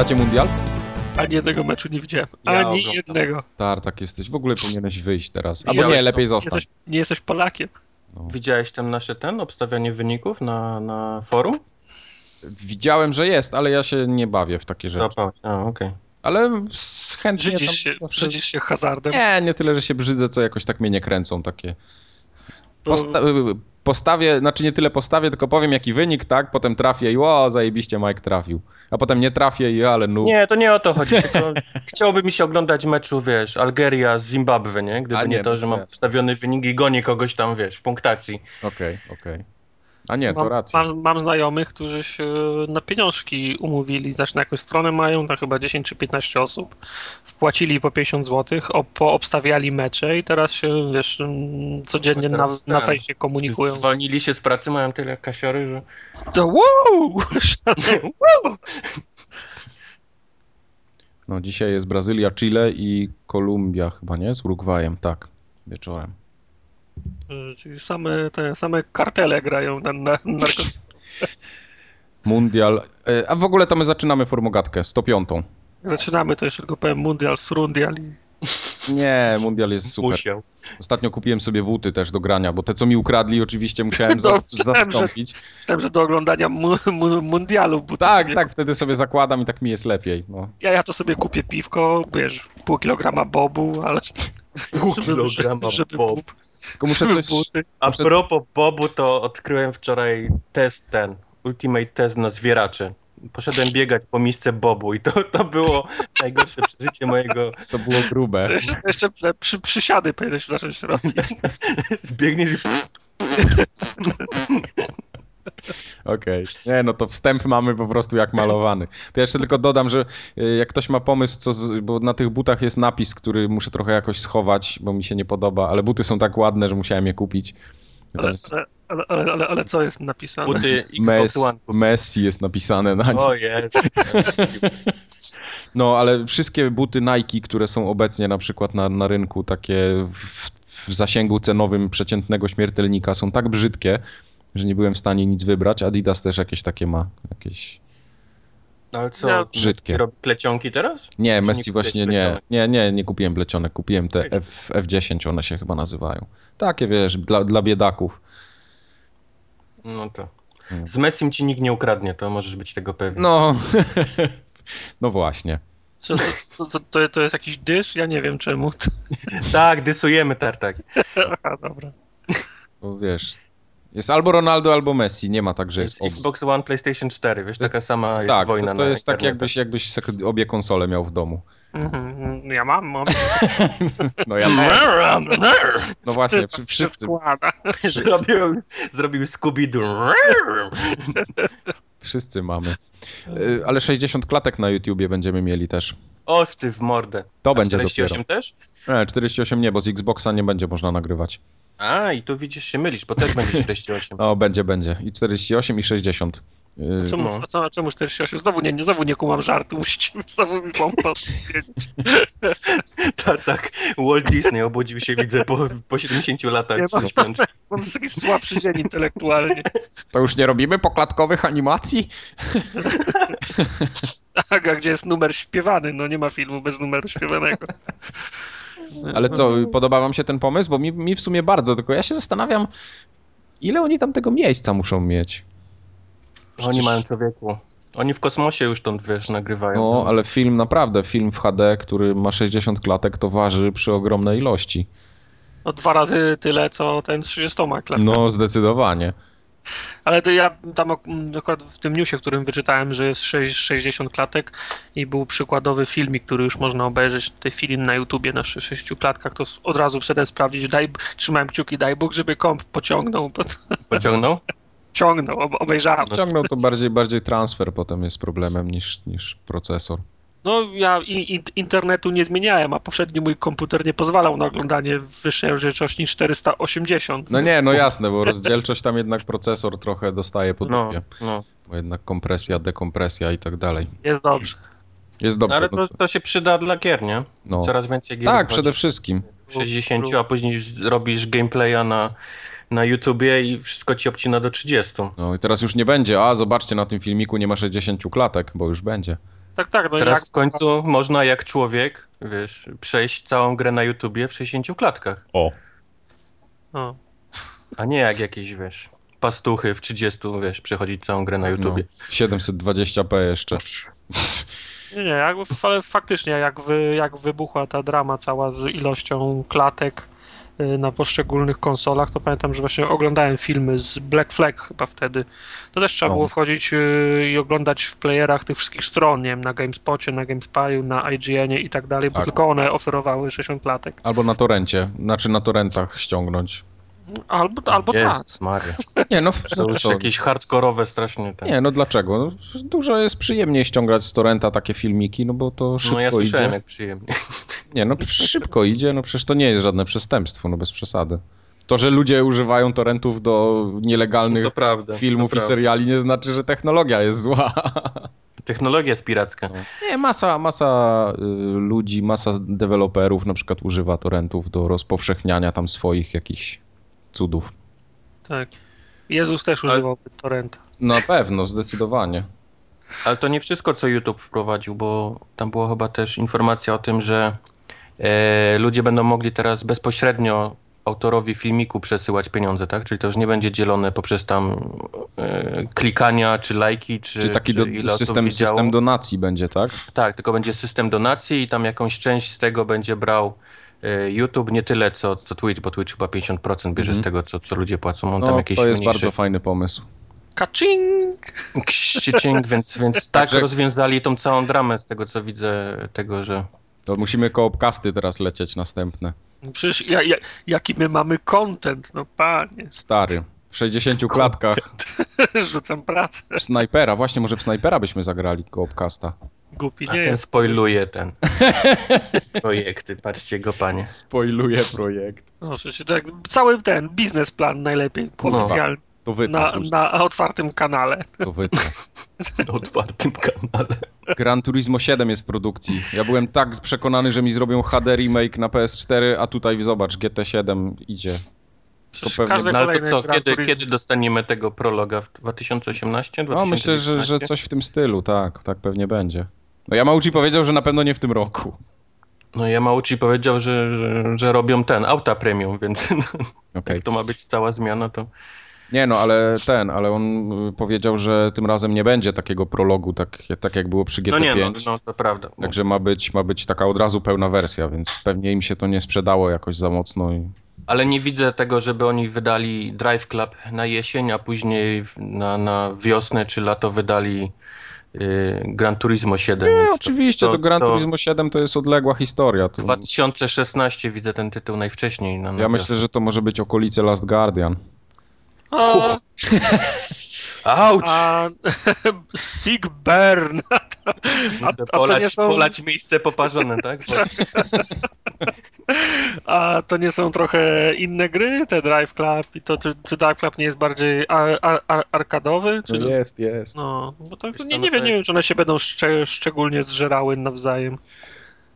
oglądacie mundial? Ani jednego meczu nie widziałem. Ja Ani oglądam. jednego. Tartak jesteś. W ogóle powinieneś wyjść teraz. Albo nie, to? lepiej Nie zostań. jesteś, nie jesteś Polakiem. No. Widziałeś tam nasze ten, obstawianie wyników na, na forum? Widziałem, że jest, ale ja się nie bawię w takie rzeczy. Zapał. A, okej. Ale s- chętnie Brzydzisz się, zawsze... brzydzisz się hazardem. Nie, nie tyle, że się brzydzę, co jakoś tak mnie nie kręcą takie. Posta postawię, znaczy nie tyle postawię, tylko powiem jaki wynik, tak? Potem trafię i o, zajebiście Mike trafił. A potem nie trafię i ale no. Nie, to nie o to chodzi, chciałoby mi się oglądać meczu, wiesz, Algeria z Zimbabwe, nie? Gdyby nie, nie, to, że mam wstawiony wynik i gonię kogoś tam, wiesz, w punktacji. Okej, okej. A nie, to mam, racja. mam, mam znajomych, którzy się na pieniążki umówili, znaczy na jakąś stronę mają, na chyba 10 czy 15 osób, wpłacili po 50 zł, ob, poobstawiali mecze i teraz się, wiesz, mm, codziennie na, na fejsie komunikują. Zwolnili się z pracy, mają tyle kasiory, że... To wow! wow! No dzisiaj jest Brazylia, Chile i Kolumbia chyba, nie? Z Urugwajem, tak. Wieczorem. Czyli same, te same kartele grają na, na, na Mundial. E, A w ogóle to my zaczynamy formogatkę, 105. Zaczynamy to jeszcze tylko powiem Mundial, Surundial i Nie, mundial jest super. Musiał. Ostatnio kupiłem sobie buty też do grania, bo te co mi ukradli oczywiście musiałem zas No, myślałem, że- zastąpić. myślałem, że do oglądania mu, mu, Mundialu. Bo to Tak, sobie, tak, wtedy sobie zakładam i tak mi jest lepiej. No. Ja, ja to sobie kupię piwko, wiesz, pół kilograma bobu, ale Pół żeby, kilograma żeby, bob. Tylko muszę coś... buty. A Muszę- propos bobu, to odkryłem wczoraj test ten, ultimate test na zwieracze. Poszedłem biegać po miejsce bobu i to, to było najgorsze przeżycie mojego... To było grube. Jeszcze, jeszcze przy, przy, przysiady powinieneś zacząć robić. Zbiegniesz i... Okej. Nie, no to wstęp mamy po prostu jak malowany. To ja jeszcze tylko dodam, że y, jak ktoś ma pomysł, co z, bo na tych butach jest napis, który muszę trochę jakoś schować, bo mi się nie podoba, ale buty są tak ładne, że musiałem je kupić. Ale, jest ale, ale, ale, ale, co jest napisane? Buty Xbox Mess, One. Messi jest napisane na nich. O jest. No, ale wszystkie buty Nike, które są obecnie na przykład na, na rynku, takie w, w zasięgu cenowym przeciętnego śmiertelnika, są tak brzydkie, że nie byłem w stanie nic wybrać. Adidas też jakieś takie ma. Jakieś... Ale co, No, brzydkie. robi plecionki teraz? Nie, Czy nie Messi kupiłeś właśnie nie. plecionek? Nie, nie, nie kupiłem plecionek. Kupiłem te. F, F10, one się chyba nazywają. Takie, wiesz, dla, dla biedaków. No to. Hmm. Z Messim ci nikt nie ukradnie, to możesz być tego pewny. No, no właśnie. Co, to, to, to, to jest jakiś dys? Ja nie wiem czemu. Tak, dysujemy tartak. Aha, dobra. Bo wiesz, jest albo Ronaldo, albo Messi. Nie ma tak, że jest Jest. Xbox One, PlayStation 4, wiesz, taka sama jest Tak, wojna to, to na jest tak jakbyś, jakbyś obie konsole miał w domu. Mhm, ja mam, mam. No ja No właśnie, wszyscy, zrobił, zrobił Scooby-Doo. wszyscy mamy. Y, Ale 60 klatek na YouTubie będziemy mieli też. Oż ty w mordę. To A będzie 48 też? Nie, 48 nie, bo z Xboxa nie będzie można nagrywać. A, i tu widzisz, się mylisz, bo też będzie 48. O, będzie, będzie. I 48 i 60. Y, Czemu, No. a co, a czemu 48? Znowu nie, nie, znowu nie kumam żartu, musicie znowu mi pomóc. Tartak, Walt Disney obudził się, widzę, po, po 70 latach Nie ma- z śpiączki. Mam taki słabszy dzień intelektualnie. To już nie robimy poklatkowych animacji? Tak, a gdzie jest numer śpiewany? No nie ma filmu bez numeru śpiewanego. Ale co, podoba wam się ten pomysł? Bo mi, mi w sumie bardzo, tylko ja się zastanawiam, ile oni tam tego miejsca muszą mieć. Oni mają człowieku. Oni w kosmosie już stąd, wiesz, nagrywają. No, ale film naprawdę, film w HD, który ma 60 klatek, to waży przy ogromnej ilości. No dwa razy tyle, co ten z 30 klatkami. No, zdecydowanie. Ale to ja tam akurat w tym newsie, w którym wyczytałem, że jest sześć- 60 klatek i był przykładowy filmik, który już można obejrzeć w tej chwili na YouTubie na 6 klatkach, to od razu wszedłem sprawdzić, daj, trzymałem kciuki, daj Bóg, żeby komp pociągnął, Pociągnął? ciągnął, ob- obejrzałem. Ciągnął to bardziej, bardziej transfer potem jest problemem niż, niż procesor. No ja internetu nie zmieniałem, a poprzedni mój komputer nie pozwalał na oglądanie wyższej rozdzielczości niż 480. No nie, no jasne, bo rozdzielczość tam jednak procesor trochę dostaje po No, no. Bo jednak kompresja, dekompresja i tak dalej. Jest dobrze. Jest dobrze. Ale no, to, to się przyda dla gier, nie? no. Coraz więcej gier Tak, przede wszystkim. w 60, a później robisz gameplaya na, na YouTubie i wszystko ci obcina do 30. No i teraz już nie będzie, a zobaczcie, na tym filmiku nie ma 60 klatek, bo już będzie. Tak, tak. No Teraz jak, w końcu można jak człowiek, wiesz, przejść całą grę na YouTubie w 60 klatkach. O. no. A nie jak jakieś, wiesz, pastuchy w 30, wiesz, przechodzić całą grę na YouTubie. No, 720p jeszcze. Nie, nie, jak, ale faktycznie jak, wy, jak wybuchła ta drama cała z ilością klatek na poszczególnych konsolach, to pamiętam, że właśnie oglądałem filmy z Black Flag chyba wtedy. To też trzeba No. było wchodzić y, i oglądać w playerach tych wszystkich stron, nie wiem, na GameSpocie, na GameSpy'u, na IGN-ie i tak dalej, bo Tak. tylko one oferowały 60 klatek. Albo na torencie, znaczy na torrentach ściągnąć. Albo, albo tak. Jezus Maria. Nie no, To już to- jakieś hardkorowe strasznie. Ten. Nie, no dlaczego? No, dużo jest przyjemniej ściągać z torrenta takie filmiki, no bo to szybko no ja słyszałem idzie. jak przyjemnie. Nie, no szybko idzie, no przecież to nie jest żadne przestępstwo, no bez przesady. To, że ludzie używają torrentów do nielegalnych To prawda. filmów to i seriali nie znaczy, że technologia jest zła. Technologia jest piracka. Nie, masa, masa y, ludzi, masa deweloperów na przykład używa torrentów do rozpowszechniania tam swoich jakichś cudów. Tak. Jezus też Ale- używał torrenta. Na pewno, zdecydowanie. Ale to nie wszystko, co YouTube wprowadził, bo tam była chyba też informacja o tym, że ludzie będą mogli teraz bezpośrednio autorowi filmiku przesyłać pieniądze, tak? Czyli to już nie będzie dzielone poprzez tam e, klikania, czy lajki, czy, Czyli taki czy do, osób system, system donacji będzie, tak? Tak, tylko będzie system donacji i tam jakąś część z tego będzie brał e, YouTube, nie tyle co, co Twitch, bo Twitch chyba 50% bierze Mhm. z tego, co, co ludzie płacą. On tam No, jakieś to jest mniejsze bardzo fajny pomysł. Kaczing! Kścicing, więc, więc tak Że- rozwiązali tą całą dramę z tego, co widzę, tego, że To musimy koopkasty teraz lecieć następne. Przecież ja, ja, jaki my mamy content, no panie, Stary. W 60 klatkach. rzucam pracę. W snajpera, właśnie może w snajpera byśmy zagrali koopkasta. Głupi A nie ten jest. spoiluje ten projekty, patrzcie go panie. Spoiluje projekt. No, przecież tak, cały ten biznesplan najlepiej, No. oficjalny, To wy na, to, na otwartym kanale. to Na otwartym kanale. Gran Turismo 7 jest w produkcji. Ja byłem tak przekonany, że mi zrobią HD remake na PS4, a tutaj zobacz, GT7 idzie. Przecież pewnie- No ale to co, kiedy, Turismo- kiedy dostaniemy tego prologa? W 2018? No myślę, że, że 2019? coś w tym stylu, tak, tak pewnie będzie. No Yamauchi powiedział, że na pewno nie w tym roku. No Yamauchi powiedział, że, że, że robią ten, auta premium, więc Okej. jak to ma być cała zmiana, to... Nie no, ale ten, ale on y, powiedział, że tym razem nie będzie takiego prologu, tak, tak jak było przy GT5. No nie, no, no to prawda. Także ma być, ma być taka od razu pełna wersja, więc pewnie im się to nie sprzedało jakoś za mocno. I... Ale nie widzę tego, żeby oni wydali Drive Club na jesień, a później na, na wiosnę czy lato wydali y, Gran Turismo 7. Nie, to- oczywiście, to, to- Gran to- Turismo 7 to jest odległa historia. To... 2016 widzę ten tytuł najwcześniej. Na, na Ja myślę, że to może być okolice Last Guardian. O, Auć! a Sig Burn. Muszę a to polać, nie są- polać miejsce poparzone, tak? Bo, A to nie są trochę inne gry, te Drive Club? I to czy, czy Drive Club nie jest bardziej ar, ar, ar, arkadowy? Czy... jest, jest. No, bo to, Wiesz nie, nie no wiem, nie wiem, czy one się będą szcze, szczególnie zżerały nawzajem.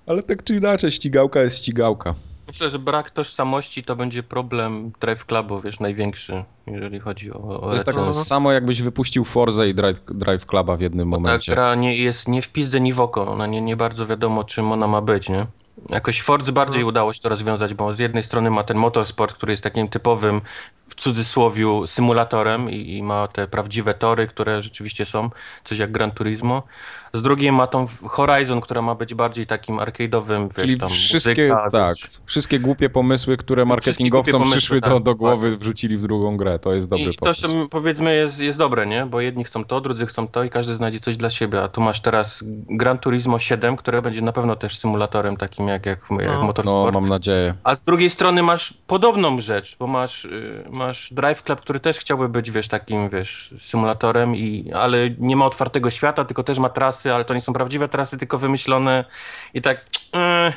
Ale tak czy inaczej, ścigałka jest ścigałka. Myślę, że brak tożsamości to będzie problem Drive Clubu, wiesz, największy, jeżeli chodzi o, o To jest tak retro. samo, jakbyś wypuścił Forza i Drive, Drive Cluba w jednym Bo ta momencie. gra nie jest nie w pizdę, ni w oko. Ona nie, nie bardzo wiadomo, czym ona ma być, nie? Jakoś Forza bardziej No. udało się to rozwiązać, bo z jednej strony ma ten motorsport, który jest takim typowym, w cudzysłowiu, symulatorem i, i ma te prawdziwe tory, które rzeczywiście są, coś jak Gran Turismo. Z drugiej ma tą Horizon, która ma być bardziej takim arcade'owym, wiesz, Czyli tam wszystkie, muzyka, tak, wiesz. wszystkie głupie pomysły, które marketingowcom pomysły, przyszły do, tak, do głowy, dokładnie. wrzucili w drugą grę. To jest dobry I to pomysł. się, powiedzmy jest, jest dobre, nie? Bo jedni chcą to, drudzy chcą to i każdy znajdzie coś dla siebie. A tu masz teraz Gran Turismo 7, które będzie na pewno też symulatorem takim jak, jak, jak No. No, motorsport. mam nadzieję. A z drugiej strony masz podobną rzecz, bo masz, y, masz Drive Club, który też chciałby być, wiesz, takim, wiesz, symulatorem, i, ale nie ma otwartego świata, tylko też ma trasy, ale to nie są prawdziwe trasy, tylko wymyślone i tak... y,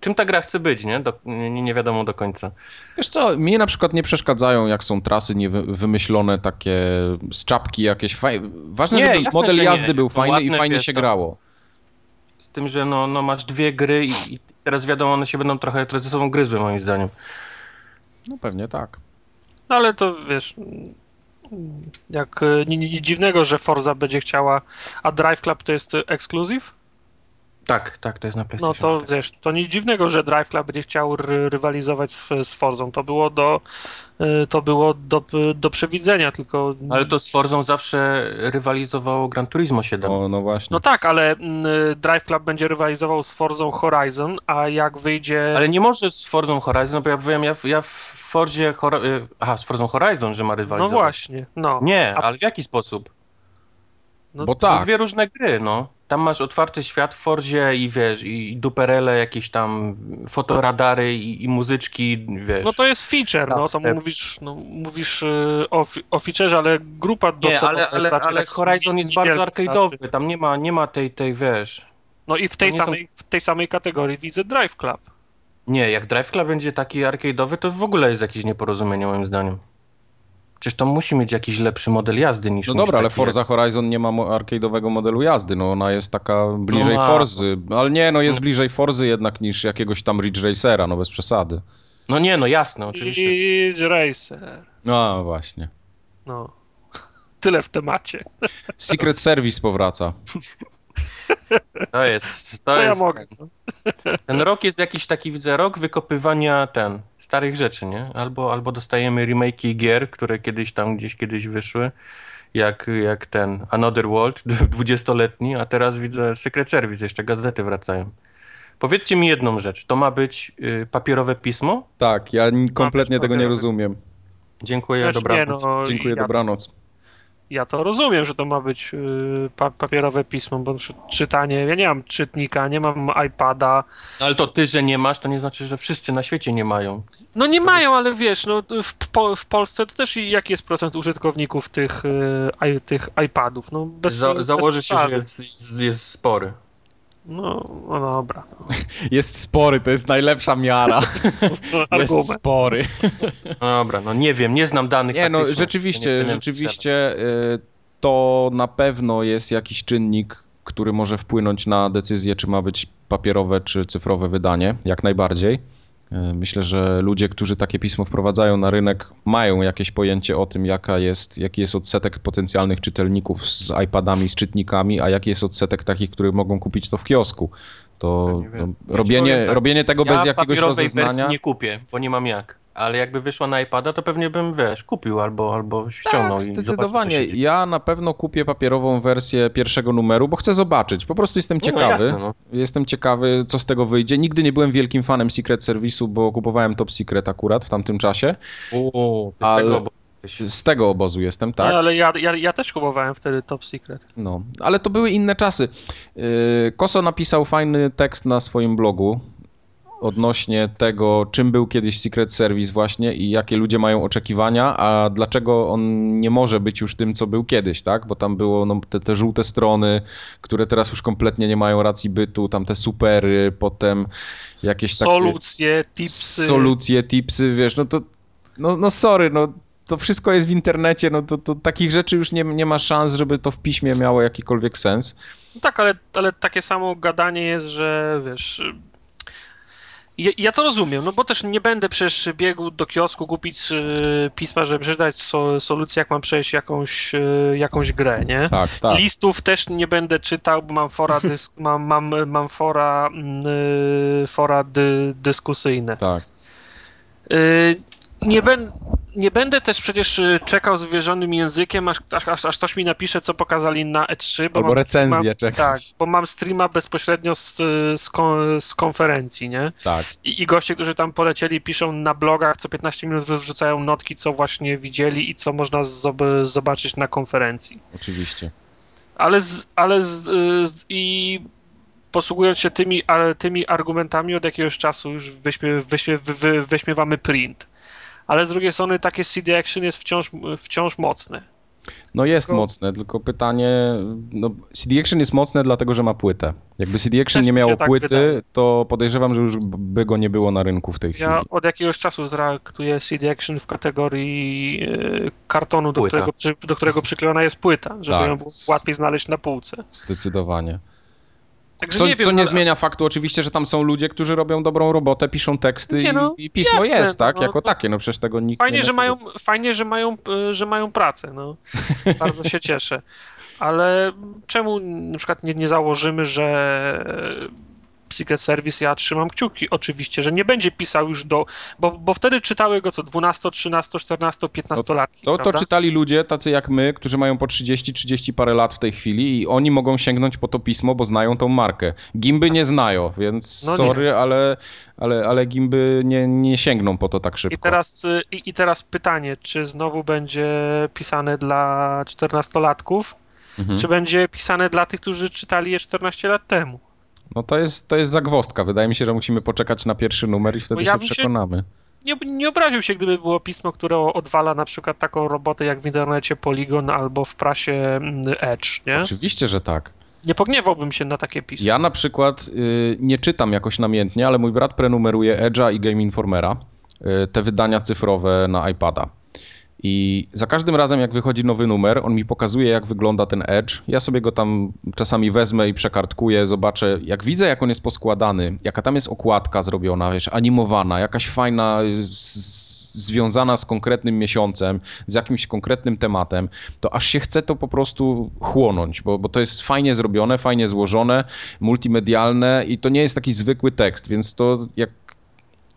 czym ta gra chce być, nie? Do, nie, nie wiadomo do końca. Wiesz co, mnie na przykład nie przeszkadzają, jak są trasy niewy, wymyślone takie z czapki jakieś fajne. Ważne, Nie, żeby jasne, model że nie. jazdy był fajny i ładne, fajnie wiesz, się to- grało. Z tym, że no, no masz dwie gry i, i teraz wiadomo, one się będą trochę, trochę ze sobą gryzły, moim zdaniem. No pewnie tak. No ale to wiesz, jak e, ni- ni- nic dziwnego, że Forza będzie chciała, a Drive Club to jest ekskluzyw? Tak, tak, to jest na No PlayStation to 4. wiesz, to nic dziwnego, że Drive Club będzie chciał ry- rywalizować z, z Forzą. To było do, y, to było do, do przewidzenia, tylko... Ale to z Forzą zawsze rywalizowało Gran Turismo 7. O, no właśnie. No tak, ale mm, Drive Club będzie rywalizował z Forzą Horizon, a jak wyjdzie... Ale nie może z Forzą Horizon, no bo ja powiem, ja, ja w Forzie... Hor- y, Aha, z Forzą Horizon, że ma No rywalizować. właśnie, no. Nie, A- ale w jaki sposób? no Bo To tak. dwie różne gry, no. Tam masz otwarty świat w Forzie i wiesz, i duperele, jakieś tam fotoradary i, i muzyczki, wiesz. No to jest feature, no to Dubstep. mówisz, no, mówisz y, o, o featurze, ale grupa Nie, docelowa ale, jest ale, raczej ale taki Horizon jest bardzo arcade'owy, tam nie ma, nie ma tej, tej, wiesz... No i w tej, nie są- samej, w tej samej kategorii widzę Drive Club. Nie, jak Drive Club będzie taki arcade'owy, to w ogóle jest jakieś nieporozumienie moim zdaniem. Przecież to musi mieć jakiś lepszy model jazdy niż No niż dobra, ale Forza Horizon nie ma arcade'owego modelu jazdy, no ona jest taka bliżej No. Forzy, ale nie, no jest No. bliżej Forzy jednak niż jakiegoś tam Ridge Racera, no bez przesady. Jak... No nie, no jasne, oczywiście. Ridge Racer. No właśnie. No. Tyle w temacie. Secret Service powraca. To jest, to Co ja jest mogę? Ten rok jest jakiś taki, widzę, rok wykopywania ten, starych rzeczy, nie? Albo, albo dostajemy remake'i gier, które kiedyś tam gdzieś kiedyś wyszły, jak, jak ten Another World, dwudziestoletni, a teraz widzę Secret Service, jeszcze gazety wracają. Powiedzcie mi jedną rzecz, to ma być y, papierowe pismo? Tak, ja kompletnie tego nie rozumiem. Dziękuję, Znaczy, nie, dobranoc. no, Dziękuję, ja, dobranoc. Ja to rozumiem, że to ma być y, pa, papierowe pismo, bo czytanie, ja nie mam czytnika, nie mam iPada. Ale to ty, że nie masz, to nie znaczy, że wszyscy na świecie nie mają. No nie mają, ale wiesz, no w, po, w Polsce to też jaki jest procent użytkowników tych, y, tych iPadów? No bez, Za, bez założy się, że jest, jest spory. No, no dobra. Jest spory, to jest najlepsza miara. Jest spory. No dobra, no nie wiem, nie znam danych Nie, no nie rzeczywiście, powinienem rzeczywiście y, to na pewno jest jakiś czynnik, który może wpłynąć na decyzję, czy ma być papierowe, czy cyfrowe wydanie, jak najbardziej. Y, Myślę, że ludzie, którzy takie pismo wprowadzają na rynek, mają jakieś pojęcie o tym, jaka jest, jaki jest odsetek potencjalnych czytelników z iPadami, z czytnikami, a jaki jest odsetek takich, którzy mogą kupić to w kiosku. To, to. Ja ci robienie, tak, robienie tego ja bez jakiegoś rozeznania. wersji nie kupię, bo nie mam jak. Ale jakby wyszła na iPada, to pewnie bym, wiesz, kupił albo, albo ściągnął. Tak, zdecydowanie. zobaczył. Ja na pewno kupię papierową wersję pierwszego numeru, bo chcę zobaczyć. Po prostu jestem Nie, no ciekawy. jasne, no. Jestem ciekawy, co z tego wyjdzie. Nigdy nie byłem wielkim fanem Secret Service'u, bo kupowałem Top Secret akurat w tamtym czasie. O, Ale- tego obozu jesteś. Z tego obozu jestem, tak? No, ale ja, ja, ja też kupowałem wtedy Top Secret. No, ale to były inne czasy. Yy, Koso napisał fajny tekst na swoim blogu odnośnie tego, czym był kiedyś Secret Service właśnie i jakie ludzie mają oczekiwania, a dlaczego on nie może być już tym, co był kiedyś, tak? Bo tam było no, te, te żółte strony, które teraz już kompletnie nie mają racji bytu, tam te supery, potem jakieś takie... Solucje, tipsy. Solucje, tipsy, wiesz, no to, no, no sorry, no to wszystko jest w internecie, no to, to takich rzeczy już nie, nie ma szans, żeby to w piśmie miało jakikolwiek sens. No tak, ale, ale takie samo gadanie jest, że wiesz. Ja, to rozumiem, no bo też nie będę przecież biegł do kiosku kupić y, pisma, żeby przeczytać so, solucję, jak mam przejść jakąś, y, jakąś grę, nie? Tak, tak. Listów też nie będę czytał, bo mam fora, dysk, mam, mam, mam fora, mm, y, fora dy, dyskusyjne. Tak. Nie, ben, nie będę też przecież y, czekał zwierzonym językiem, aż, aż, aż, ktoś mi napisze, co pokazali na E3. Bo Albo recenzję streama- czekasz. Tak, bo mam streama bezpośrednio z, z, kon, z konferencji, nie? Tak. I, I goście, którzy tam polecieli, piszą na blogach, co 15 minut wrzucają notki, co właśnie widzieli i co można zob- zobaczyć na konferencji. Oczywiście. Ale, z, ale z, y, z, i posługując się tymi, tymi argumentami od jakiegoś czasu już wyśmie, wyśmie, wy, wy, wyśmiewamy print. Ale z drugiej strony takie CD Action jest wciąż, wciąż mocne. No jest Tylko- mocne, tylko pytanie, no CD Action jest mocne dlatego, że ma płytę. Jakby CD Action Też nie miało tak płyty, wydaje. to podejrzewam, że już by go nie było na rynku w tej chwili. Ja od jakiegoś czasu traktuję CD Action w kategorii e, kartonu, do którego, do którego przyklejona jest płyta, żeby Tak. ją było łatwiej znaleźć na półce. Zdecydowanie. Także Co, nie wiem, co nie ale- zmienia faktu oczywiście, że tam są ludzie, którzy robią dobrą robotę, piszą teksty Nie no, i, i pismo jasne, jest, tak? no, jako to- takie, no przecież tego nikt Fajnie, nie że mają, fajnie że, mają, e, że mają pracę. No. Bardzo się cieszę. ale czemu na przykład nie, nie założymy, że Secret Service, ja trzymam kciuki oczywiście, że nie będzie pisał już do, bo, bo wtedy czytały go co 12, 13, 14, 15 lat. To, to czytali ludzie tacy jak my, którzy mają po 30, 30 parę lat w tej chwili i oni mogą sięgnąć po to pismo, bo znają tą markę. Gimby nie znają, więc no sorry, nie. ale, ale, ale gimby nie, nie sięgną po to tak szybko. I teraz, i, i teraz pytanie, czy znowu będzie pisane dla 14-latków, mhm. czy będzie pisane dla tych, którzy czytali je 14 lat temu? No to jest, to jest zagwostka. Wydaje mi się, że musimy poczekać na pierwszy numer i wtedy ja się przekonamy. Się nie, nie obraził się, gdyby było pismo, które odwala na przykład taką robotę jak w internecie Polygon albo w prasie mm, Edge, nie? Oczywiście, że tak. Nie pogniewałbym się na takie pismo. Ja na przykład y, nie czytam jakoś namiętnie, ale mój brat prenumeruje Edge'a i Game Informera, y, te wydania cyfrowe na iPada. I za każdym razem, jak wychodzi nowy numer, on mi pokazuje, jak wygląda ten Edge. Ja sobie go tam czasami wezmę i przekartkuję, zobaczę. Jak widzę, jak on jest poskładany, jaka tam jest okładka zrobiona, wiesz, animowana, jakaś fajna, związana z konkretnym miesiącem, z jakimś konkretnym tematem, to aż się chce to po prostu chłonąć, bo, bo to jest fajnie zrobione, fajnie złożone, multimedialne i to nie jest taki zwykły tekst, więc to jak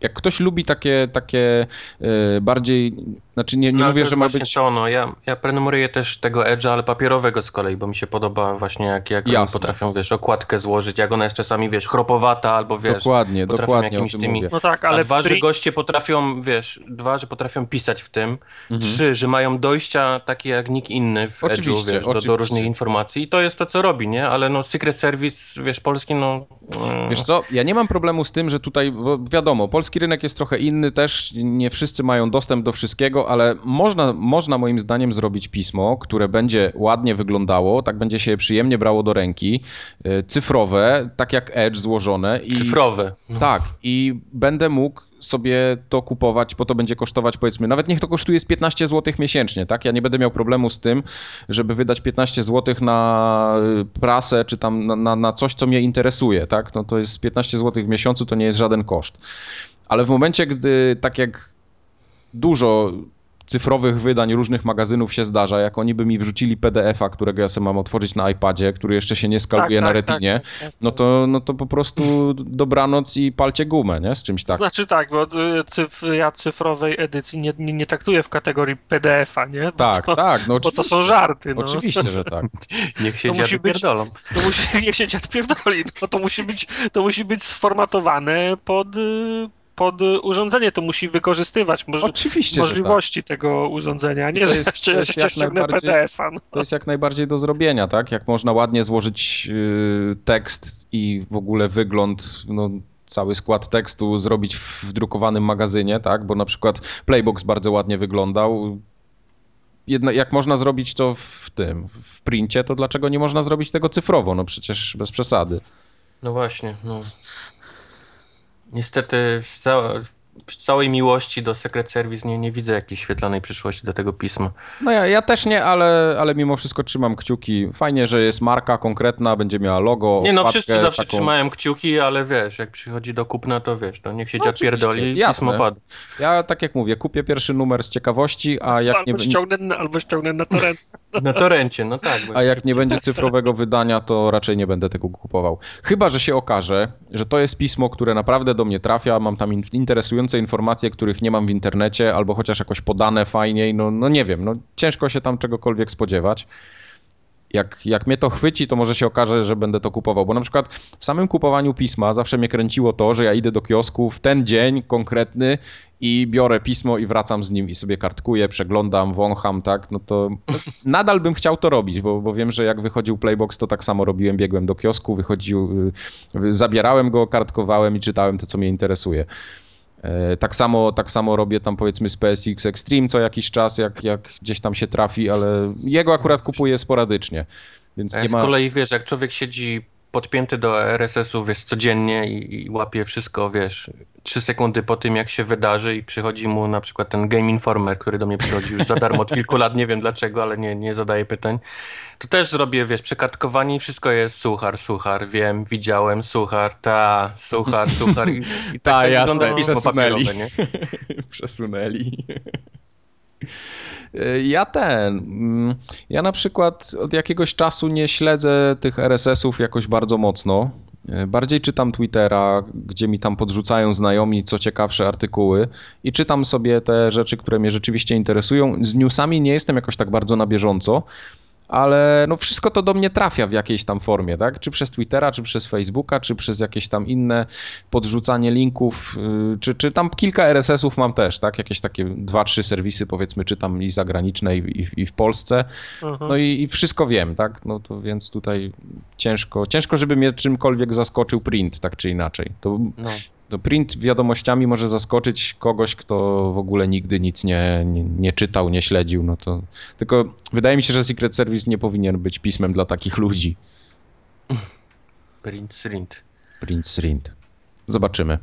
jak ktoś lubi takie, takie e, bardziej, znaczy nie, nie no, mówię, że ma być... To, no. ja, ja prenumeruję też tego Edge'a, ale papierowego z kolei, bo mi się podoba właśnie jak, jak oni potrafią, wiesz, okładkę złożyć, jak ona jest czasami, wiesz, chropowata albo, wiesz, dokładnie, potrafią dokładnie jakimiś tymi... Mówię. No tak, ale... A dwa, że goście potrafią, wiesz, dwa, że potrafią pisać w tym, mhm. trzy, że mają dojścia takie jak nikt inny w Edge'u, wiesz, do, do, różnych informacji i to jest to, co robi, nie? Ale no Secret Service, wiesz, polski, no... Mm. Wiesz co, ja nie mam problemu z tym, że tutaj, bo wiadomo, polski polski rynek jest trochę inny też, nie wszyscy mają dostęp do wszystkiego, ale można, można moim zdaniem zrobić pismo, które będzie ładnie wyglądało, tak będzie się przyjemnie brało do ręki, y, cyfrowe, tak jak Edge złożone. I, cyfrowe. Tak, i będę mógł sobie to kupować, bo to będzie kosztować powiedzmy, nawet niech to kosztuje z 15 zł miesięcznie, tak? Ja nie będę miał problemu z tym, żeby wydać 15 zł na y, prasę, czy tam na, na, na coś, co mnie interesuje, tak? No to jest 15 zł w miesiącu, to nie jest żaden koszt ale w momencie, gdy tak jak dużo cyfrowych wydań różnych magazynów się zdarza, jak oni by mi wrzucili PDF-a, którego ja sobie mam otworzyć na iPadzie, który jeszcze się nie skaluje tak, na tak, retinie, tak, tak, no, to, no to po prostu dobranoc i palcie gumę, nie? Z czymś tak. Znaczy tak, bo cyf ja cyfrowej edycji nie, nie, nie traktuję w kategorii PDF-a, nie? Bo tak, to, tak, no Bo to są żarty, no. Oczywiście, że tak. niech się dziad pierdolą. To musi, niech się dziad pierdoli, no to musi być, to musi być sformatowane pod pod urządzenie, to musi wykorzystywać moż Oczywiście, możliwości tak. tego urządzenia, nie to jest, że jeszcze ściągnę PDF-a. No. To jest jak najbardziej do zrobienia, tak? Jak można ładnie złożyć yy, tekst i w ogóle wygląd, no, cały skład tekstu zrobić w drukowanym magazynie, tak? Bo na przykład Playbox bardzo ładnie wyglądał. Jedno, jak można zrobić to w tym, w princie, to dlaczego nie można zrobić tego cyfrowo? No przecież bez przesady. No właśnie, no. Niestety w całej miłości do Secret Service nie, nie widzę jakiejś świetlanej przyszłości do tego pisma. No ja, ja też nie, ale, ale mimo wszystko trzymam kciuki. Fajnie, że jest marka konkretna, będzie miała logo. Nie no, wszyscy zawsze taką... trzymają kciuki, ale wiesz, jak przychodzi do kupna, to wiesz, to niech się no, pierdoli i pismo pada. Ja tak jak mówię, kupię pierwszy numer z ciekawości, a jak albo nie... Ściągnę, albo ściągnę na torencie. Na torencie, no tak. A jak nie będzie cyfrowego wydania, to raczej nie będę tego kupował. Chyba, że się okaże, że to jest pismo, które naprawdę do mnie trafia, mam tam interesujące informacje, których nie mam w internecie, albo chociaż jakoś podane fajniej, no, no nie wiem, no ciężko się tam czegokolwiek spodziewać. Jak, jak mnie to chwyci, to może się okaże, że będę to kupował. Bo na przykład w samym kupowaniu pisma zawsze mnie kręciło to, że ja idę do kiosku w ten dzień konkretny i biorę pismo i wracam z nim i sobie kartkuję, przeglądam, wącham, tak, no to nadal bym chciał to robić, bo, bo wiem, że jak wychodził Playbox, to tak samo robiłem, biegłem do kiosku, wychodził, y, zabierałem go, kartkowałem i czytałem to, co mnie interesuje. E, tak samo, tak samo robię tam powiedzmy z PSX Extreme co jakiś czas, jak, jak gdzieś tam się trafi, ale jego akurat kupuję sporadycznie. Więc nie ma... Z kolei wiesz, jak człowiek siedzi podpięty do RSS-u, wiesz, codziennie i, i, łapie wszystko, wiesz, trzy sekundy po tym, jak się wydarzy i przychodzi mu na przykład ten Game Informer, który do mnie przychodzi już za darmo od kilku lat, nie wiem dlaczego, ale nie, nie zadaję pytań, to też zrobię, wiesz, przekartkowanie i wszystko jest suchar, suchar, wiem, widziałem, suchar, ta, suchar, suchar i, i tak, ta, wygląda pismo papierowe, nie? Przesunęli. Y, Ja ten. mm, Ja na przykład od jakiegoś czasu nie śledzę tych RSS-ów jakoś bardzo mocno. Y, Bardziej czytam Twittera, gdzie mi tam podrzucają znajomi co ciekawsze artykuły i czytam sobie te rzeczy, które mnie rzeczywiście interesują. Z newsami nie jestem jakoś tak bardzo na bieżąco, ale no wszystko to do mnie trafia w jakiejś tam formie, tak? Czy przez Twittera, czy przez Facebooka, czy przez jakieś tam inne podrzucanie linków, yy, czy, czy tam kilka RSS-ów mam też, tak? Jakieś takie dwa, trzy serwisy powiedzmy czytam i zagraniczne i, i, i w Polsce. Aha. No i, i wszystko wiem, tak? No to więc tutaj ciężko, ciężko, żeby mnie czymkolwiek zaskoczył print, tak czy inaczej. To, No. To print wiadomościami może zaskoczyć kogoś, kto w ogóle nigdy nic nie, nie, nie czytał, nie śledził, no to tylko wydaje mi się, że Secret Service nie powinien być pismem dla takich ludzi. Print, print. Print, print. Zobaczymy.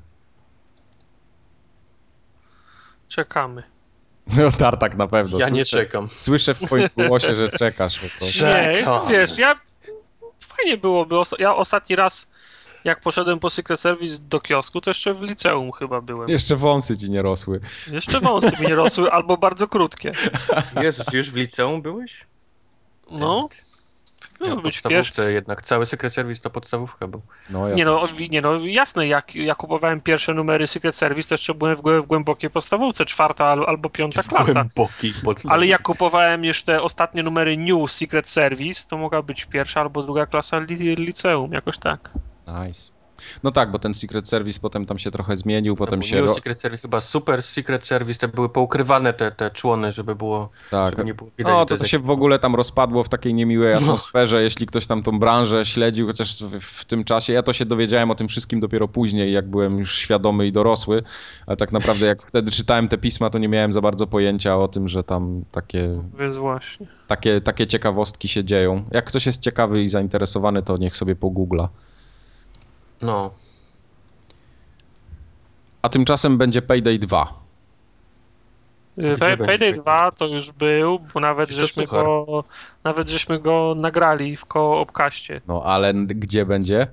Czekamy. No Tartak na pewno. Ja nie Słyszę- czekam. Słyszę w twoim głosie, że czekasz. Nie, wiesz, ja fajnie byłoby. Ja ostatni raz, jak poszedłem po Secret Service do kiosku, to jeszcze w liceum chyba byłem. Jeszcze wąsy ci nie rosły. Jeszcze wąsy mi nie rosły, albo bardzo krótkie. Jezus, już w liceum byłeś? No, Ja no w być pierwszy. podstawówce jednak. Cały Secret Service to podstawówka był. No, ja Nie no, nie no, jasne, jak ja kupowałem pierwsze numery Secret Service, to jeszcze byłem w, w głębokiej podstawówce, czwarta al- albo piąta klasa. Głęboki podstawówka. Ale jak kupowałem już te ostatnie numery New Secret Service, to mogła być pierwsza albo druga klasa li liceum, jakoś tak. Nice. No tak, bo ten Secret Service potem tam się trochę zmienił, potem Bo się... Ro... Secret Service, chyba Super Secret Service, te były poukrywane te, te człony, żeby było, Tak. żeby nie było widać. No to, to się w ogóle tam rozpadło w takiej niemiłej No. atmosferze, jeśli ktoś tam tą branżę śledził, chociaż w, w tym czasie, ja to się dowiedziałem o tym wszystkim dopiero później, jak byłem już świadomy i dorosły, ale tak naprawdę jak wtedy czytałem te pisma, to nie miałem za bardzo pojęcia o tym, że tam takie, Więc właśnie. takie, takie ciekawostki się dzieją. Jak ktoś jest ciekawy i zainteresowany, to niech sobie pogoogla. No. A tymczasem będzie Payday 2. Gdzie Pay- będzie Payday Payday 2 to już był, bo nawet Przecież żeśmy go, nawet żeśmy go nagrali w koopkaście. No ale gdzie będzie?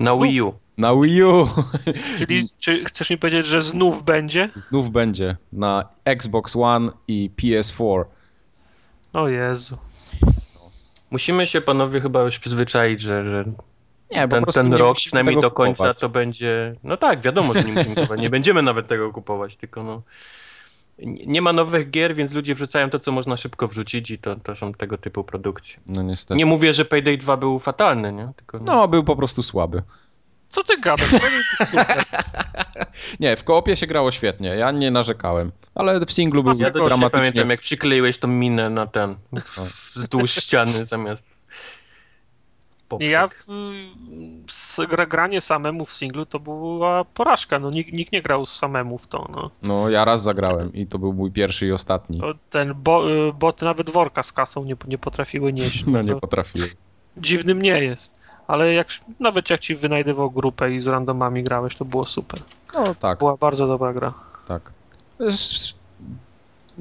Na Wii U. Na Wii U! Czyli czy chcesz mi powiedzieć, że znów będzie? Znów będzie na Xbox One i PS4. O Jezu. Musimy się panowie chyba już przyzwyczaić, że, że Nie, ten, ten nie rok, przynajmniej do końca, kupować. to będzie. No tak, wiadomo, że nie musimy kupować. Nie będziemy nawet tego kupować, tylko no. Nie ma nowych gier, więc ludzie wrzucają to, co można szybko wrzucić, i to, to są tego typu produkcje. No niestety. Nie mówię, że Payday 2 był fatalny, nie? Tylko, no. No, był po prostu słaby. Co ty gadasz? To jest super. Nie, w koopie się grało świetnie, ja nie narzekałem. Ale w singlu był Ja dramatycznie... pamiętam, jak przykleiłeś tą minę na ten, wzdłuż ściany zamiast... poprzek. Ja w, granie samemu w singlu to była porażka. No, nikt, nikt nie grał samemu w to. No. No, ja raz zagrałem i to był mój pierwszy i ostatni. Ten bo, y, boty nawet worka z kasą nie, nie potrafiły nieść. No nie To potrafiłem. Dziwnym nie jest. Ale jak, nawet jak ci wynajdywał grupę i z randomami grałeś, to było super. No tak, Była bardzo dobra gra. tak.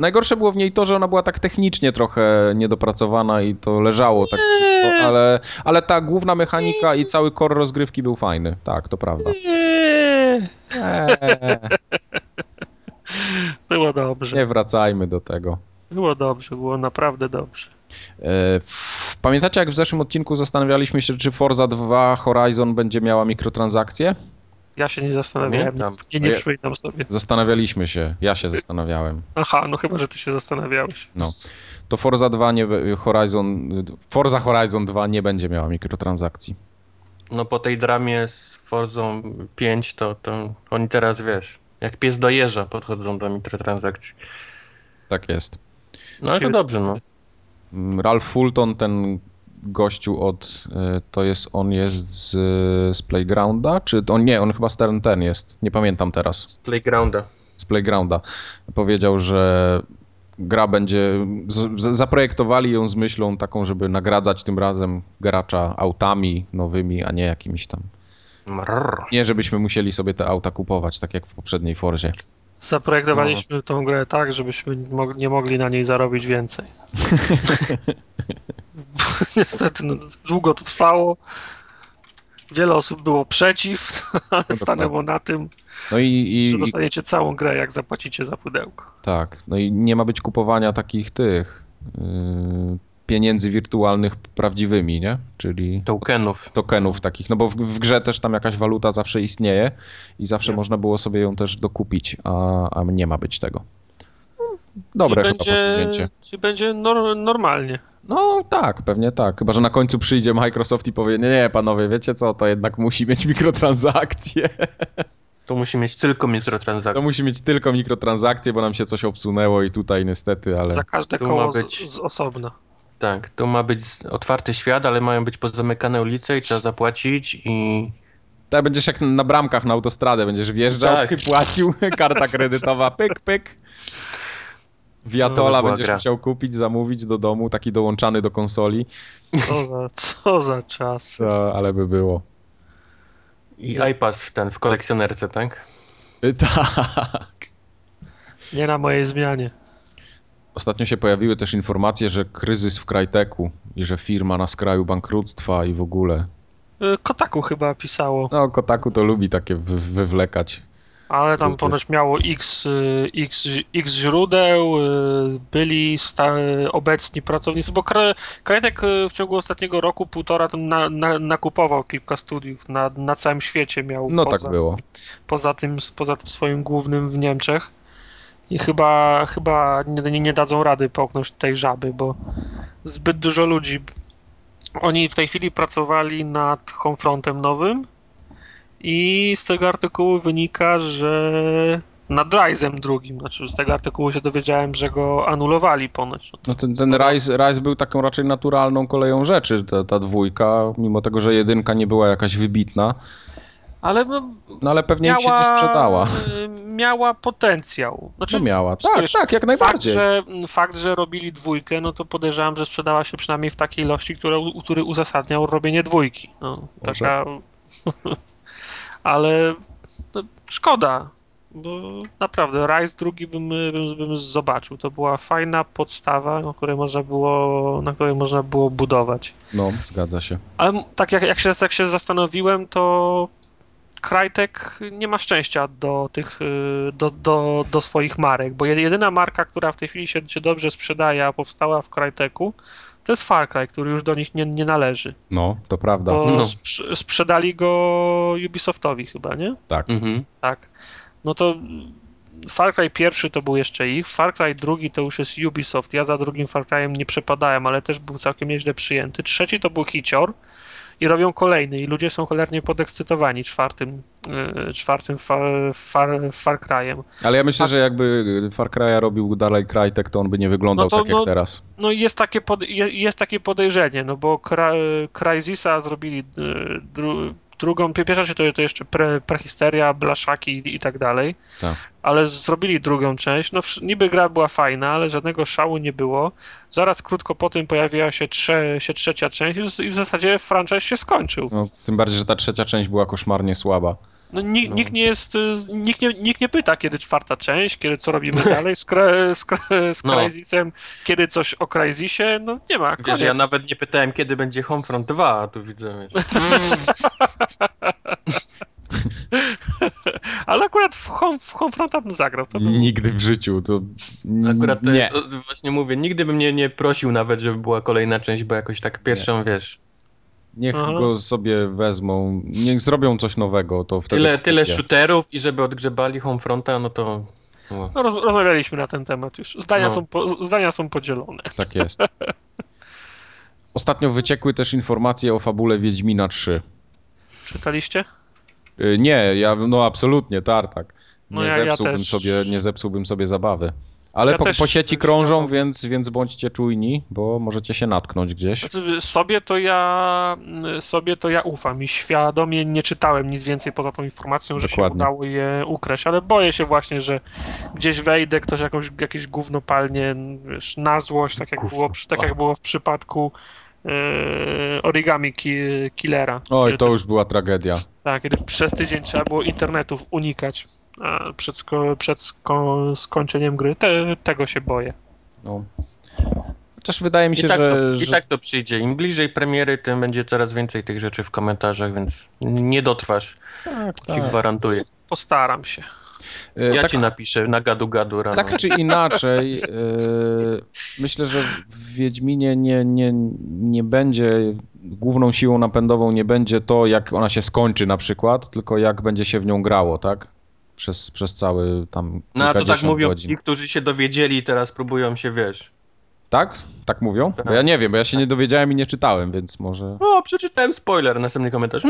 Najgorsze było w niej to, że ona była tak technicznie trochę niedopracowana i to leżało tak wszystko, ale, ale ta główna mechanika i cały core rozgrywki był fajny. Tak, to prawda. Eee, Było dobrze. nie wracajmy do tego. Było dobrze, było naprawdę dobrze. E, Pamiętacie, jak w zeszłym odcinku zastanawialiśmy się, czy Forza 2 Horizon będzie miała mikrotransakcje? Ja się nie zastanawiałem. Pamiętam. Nie, nie Ja- przypominam sobie. Zastanawialiśmy się, ja się zastanawiałem. Aha, no chyba, że ty się zastanawiałeś. To Forza 2 nie, Horizon, Forza Horizon 2 nie będzie miała mikrotransakcji. No po tej dramie z Forzą 5, to, to oni teraz, wiesz, jak pies do jeża podchodzą do mikrotransakcji. Tak jest. No ale to dobrze, no. Ralph Fulton, ten gościu od, e, to jest, on jest z, z Playgrounda, czy on, nie, on chyba z ten, ten jest, nie pamiętam teraz. Z Playgrounda. z Playgrounda. Powiedział, że gra będzie. Z, z, zaprojektowali ją z myślą taką, żeby nagradzać tym razem gracza autami nowymi, a nie jakimiś tam. Mrrr. Nie, żebyśmy musieli sobie te auta kupować, tak jak w poprzedniej Forzie. Zaprojektowaliśmy tą grę tak, żebyśmy nie mogli na niej zarobić więcej. Niestety no, długo to trwało. Wiele osób było przeciw, ale No stanęło na tym, No i, Że i, dostaniecie całą grę, jak zapłacicie za pudełko. tak, no i nie ma być kupowania takich tych yy, pieniędzy wirtualnych prawdziwymi, nie? Czyli Tokenów. tokenów takich, no bo w, w grze też tam jakaś waluta zawsze istnieje i zawsze Jest. można było sobie ją też dokupić, a, a nie ma być tego. Dobre Czyli chyba będzie, posunięcie. Czyli będzie nor, normalnie. No tak, pewnie tak. Chyba, że na końcu przyjdzie Microsoft i powie, nie, nie, panowie, wiecie co, to jednak musi mieć mikrotransakcje. To musi mieć tylko mikrotransakcje. To musi mieć tylko mikrotransakcje, bo nam się coś obsunęło i tutaj niestety, ale... Za każde tu koło ma z, być- z osobna. Tak, to ma być otwarty świat, ale mają być pozamykane ulice i trzeba zapłacić i Tak, będziesz jak na bramkach na autostradę, będziesz wjeżdżał, Tak. płacił, karta kredytowa, pyk, pyk. Viatola No, będziesz gra. musiał kupić, zamówić do domu, taki dołączany do konsoli, Co za, co za czas. ale by było. i iPad w ten w kolekcjonerce, tak? Y, Tak. Nie na mojej zmianie. Ostatnio się pojawiły też informacje, że kryzys w Cryteku i że firma na skraju bankructwa i w ogóle. Y, Kotaku chyba pisało, No, Kotaku to lubi takie wy wywlekać. Ale tam ponoć miało x, y, x, x źródeł, y, byli sta, obecni pracownicy, bo Kra- Krajtek y, w ciągu ostatniego roku, półtora tam na, na, nakupował kilka studiów na, na całym świecie miał No poza, tak było. poza, tym, poza tym swoim głównym w Niemczech. I chyba, chyba nie, nie dadzą rady połknąć tej żaby, bo zbyt dużo ludzi. Oni w tej chwili pracowali nad Homefrontem nowym i z tego artykułu wynika, że nad Rise'em drugim, znaczy z tego artykułu się dowiedziałem, że go anulowali ponoć. No No ten, ten Rise, Rise był taką raczej naturalną koleją rzeczy, ta, ta dwójka, mimo tego, że jedynka nie była jakaś wybitna, Ale no, no ale pewnie im się miała, nie sprzedała. y, miała potencjał. Znaczy, No miała. Tak, wiesz, tak, jak Fakt najbardziej. że, fakt, że robili dwójkę, no to podejrzewam, że sprzedała się przynajmniej w takiej ilości, która, który uzasadniał robienie dwójki. No, taka... Ale no, szkoda, bo naprawdę Rise drugi bym, bym, bym zobaczył. To była fajna podstawa, na której można było, na której można było budować. No, zgadza się. Ale tak jak, jak, się, jak się zastanowiłem, to Crytek nie ma szczęścia do tych, y, do, do, do swoich marek, bo jed- jedyna marka, która w tej chwili się, się dobrze sprzedaje, a powstała w Cryteku, to jest Far Cry, który już do nich nie, nie należy, No, to prawda. bo No. sprz- sprzedali go Ubisoftowi chyba, nie? Tak. Mhm. Tak. No to Far Cry pierwszy to był jeszcze ich, Far Cry drugi to już jest Ubisoft. Ja za drugim Far Cryem nie przepadałem, ale też był całkiem nieźle przyjęty. Trzeci to był Hicior i robią kolejny i ludzie są cholernie podekscytowani czwartym, yy, czwartym far, far, far Cryem. Ale ja myślę, że jakby Far Cry'a robił dalej Crytek, to on by nie wyglądał No to tak jak no- teraz. No i jest takie, pod, je- jest takie podejrzenie, no bo Cry- Crysisa zrobili yy, dru, drugą, pierwsza się to, to jeszcze pre, prehisteria, blaszaki i tak dalej. Tak. ale zrobili drugą część. No, niby gra była fajna, ale żadnego szału nie było. Zaraz krótko po tym pojawiła się, trze, się trzecia część i w- i w zasadzie franchise się skończył. No, tym bardziej, że ta trzecia część była koszmarnie słaba. No, ni, No. Nikt nie jest, y, nikt nie, nikt nie pyta, kiedy czwarta część, kiedy co robimy dalej z, Cry- z, Cry- z No. Crysisem, kiedy coś o Crysisie, no nie ma, Wiesz, koniec. ja nawet nie pytałem, kiedy będzie Homefront 2, a tu widzę, wiesz. Ale akurat w, home, w Homefronta bym zagrał. To. Nigdy w życiu, to Akurat to nie. jest, właśnie mówię, nigdy bym nie, nie prosił nawet, żeby była kolejna część, bo jakoś tak pierwszą, wiesz, Niech Aha. go sobie wezmą, niech zrobią coś nowego, to wtedy... tyle, tyle shooterów i żeby odgrzebali Homefronta, no to... No. No, roz, rozmawialiśmy na ten temat już. Zdania, No. są, po, zdania są podzielone. Tak jest. Ostatnio wyciekły też informacje o fabule Wiedźmina 3. Czytaliście? Y, Nie, ja, no absolutnie, tartak. Nie, No ja- ja zepsułbym też. sobie, nie zepsułbym sobie zabawy. Ale Ja po, po sieci krążą, więc, więc bądźcie czujni, bo możecie się natknąć gdzieś. Znaczy, sobie to ja sobie to ja ufam i świadomie nie czytałem nic więcej poza tą informacją, że Dokładnie. się udało je ukraść, ale boję się właśnie, że gdzieś wejdę, ktoś jakąś, jakieś gówno palnie wiesz, na złość, tak jak, było, tak jak było w przypadku e, Origami ki, Killera. Oj, to też- już była tragedia. Tak, kiedy przez tydzień trzeba było internetów unikać przed, sko, przed sko, skończeniem gry. Te, tego się boję. No. Chociaż wydaje mi się, I tak, że, to, że... I tak to przyjdzie. Im bliżej premiery, tym będzie coraz więcej tych rzeczy w komentarzach, więc nie dotrwasz. tak, Ci tak. gwarantuję. Postaram się. E, Ja tak, ci napiszę na gadu gadu rano. tak czy inaczej, e, myślę, że w Wiedźminie nie, nie, nie będzie, główną siłą napędową nie będzie to, jak ona się skończy na przykład, tylko jak będzie się w nią grało, tak? Przez, przez cały tam No a to tak mówią godzin. ci, którzy się dowiedzieli i teraz próbują się, wiesz. Tak? Tak mówią? Bo Tak. ja nie wiem, bo ja się nie dowiedziałem i nie czytałem, więc może... O, przeczytałem spoiler, następny komentarz.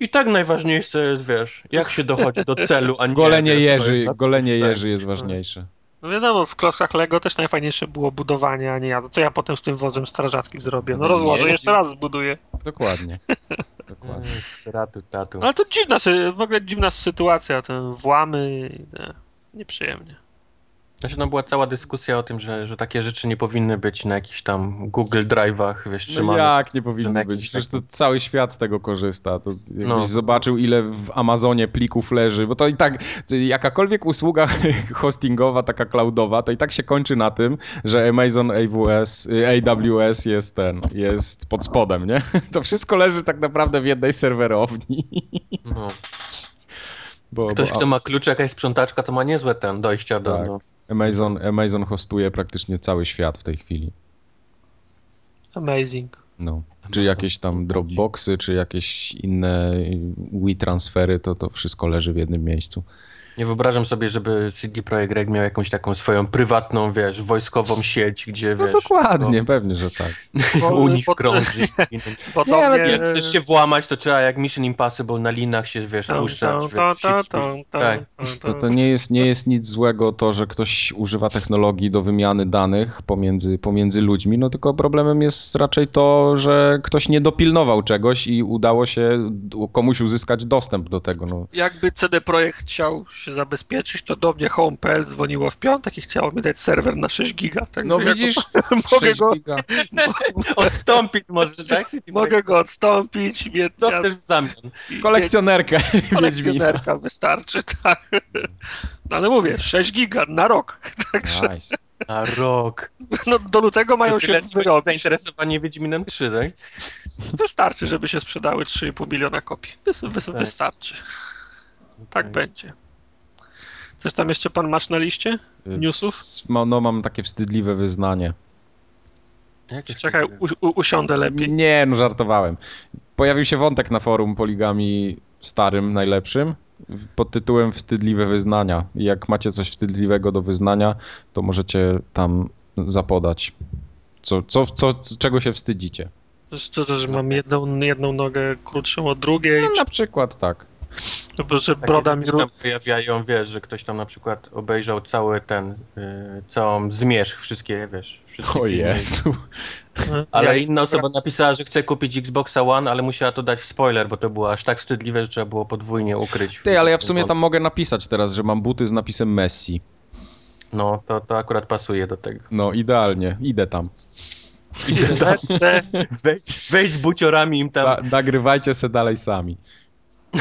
I tak najważniejsze jest, wiesz, jak się dochodzi do celu, a nie Golenie wiesz, jest na- golenie tak. jeży jest ważniejsze. No wiadomo, w klockach Lego też najfajniejsze było budowanie, a nie ja. Co ja potem z tym wozem strażackim zrobię? No rozłożę, Nie. jeszcze raz zbuduję. Dokładnie. Dokładnie. Ratu, tatu. Ale to dziwna, sy- w ogóle dziwna sytuacja, ten włamy, nie, nieprzyjemnie. Znaczy, no była cała dyskusja o tym, że, że takie rzeczy nie powinny być na jakichś tam Google Drive'ach, wiesz, No trzymane. jak nie na być? Przecież to cały świat z tego korzysta. To jakbyś No. zobaczył, ile w Amazonie plików leży, bo to i tak, jakakolwiek usługa hostingowa, taka cloudowa, to i tak się kończy na tym, że Amazon AWS, AWS jest ten, jest pod spodem, nie? To wszystko leży tak naprawdę w jednej serwerowni. No. Bo, Ktoś, bo kto ma klucz, jakaś sprzątaczka, to ma niezłe ten dojścia do... Tak. do... Amazon, Amazon hostuje praktycznie cały świat w tej chwili. Amazing. No. Czy jakieś tam Dropboxy, czy jakieś inne WeTransfery, to to wszystko leży w jednym miejscu. Nie wyobrażam sobie, żeby CD Projekt Red miał jakąś taką swoją prywatną, wiesz, wojskową sieć, gdzie, No wiesz... dokładnie, pewnie, że tak. U nich krąży. Podobnie, ale Jak chcesz się włamać, to trzeba jak Mission Impossible na linach się, wiesz, tam, Tak. To, to nie, jest, nie jest nic złego to, że ktoś używa technologii do wymiany danych pomiędzy, pomiędzy ludźmi, no tylko problemem jest raczej to, że ktoś nie dopilnował czegoś i udało się komuś uzyskać dostęp do tego. No. Jakby CD Projekt chciał się zabezpieczyć, to do mnie Home.pl dzwoniło w piątek i chciało mi dać serwer na 6 giga. Także No ja widzisz, mogę 6 go. Odstąpić może, tak? Mogę go odstąpić, więc Co ja- chcesz w zamian? kolekcjonerkę kolekcjonerka wystarczy, tak. No ale mówię, 6 giga na rok. Także Nice. Na rok. no, do lutego mają To się wyrobić. zainteresowanie Wiedźminem 3, tak? Wystarczy, żeby się sprzedały 3,5 miliona kopii. Wys, Tak. Wystarczy. Tak będzie. Coś tam jeszcze pan masz na liście? Newsów? S- ma- No mam takie wstydliwe wyznanie. Jakie Czekaj, u, u, usiądę lepiej. Nie, no żartowałem. Pojawił się wątek na forum Poligami starym, najlepszym, pod tytułem Wstydliwe wyznania. I jak macie coś wstydliwego do wyznania, to możecie tam zapodać. Co, co, co, czego się wstydzicie? Co to, że mam jedną, jedną nogę krótszą od drugiej, No, na przykład tak. Albo że Takie broda mi... tam pojawiają, wiesz, że ktoś tam na przykład obejrzał cały ten, y, całą zmierzch, wszystkie, wiesz, wszystkie O filmy. Jezu. Ale Ja- inna osoba napisała, że chce kupić Xboxa One, ale musiała to dać w spoiler, bo to było aż tak wstydliwe, że trzeba było podwójnie ukryć. Ty, ale ja w sumie tam mogę napisać teraz, że mam buty z napisem Messi. No, to, to akurat pasuje do tego. No, idealnie. Idę tam. Lecę. Wejdź, wejdź z buciorami im tam. Da, nagrywajcie se dalej sami.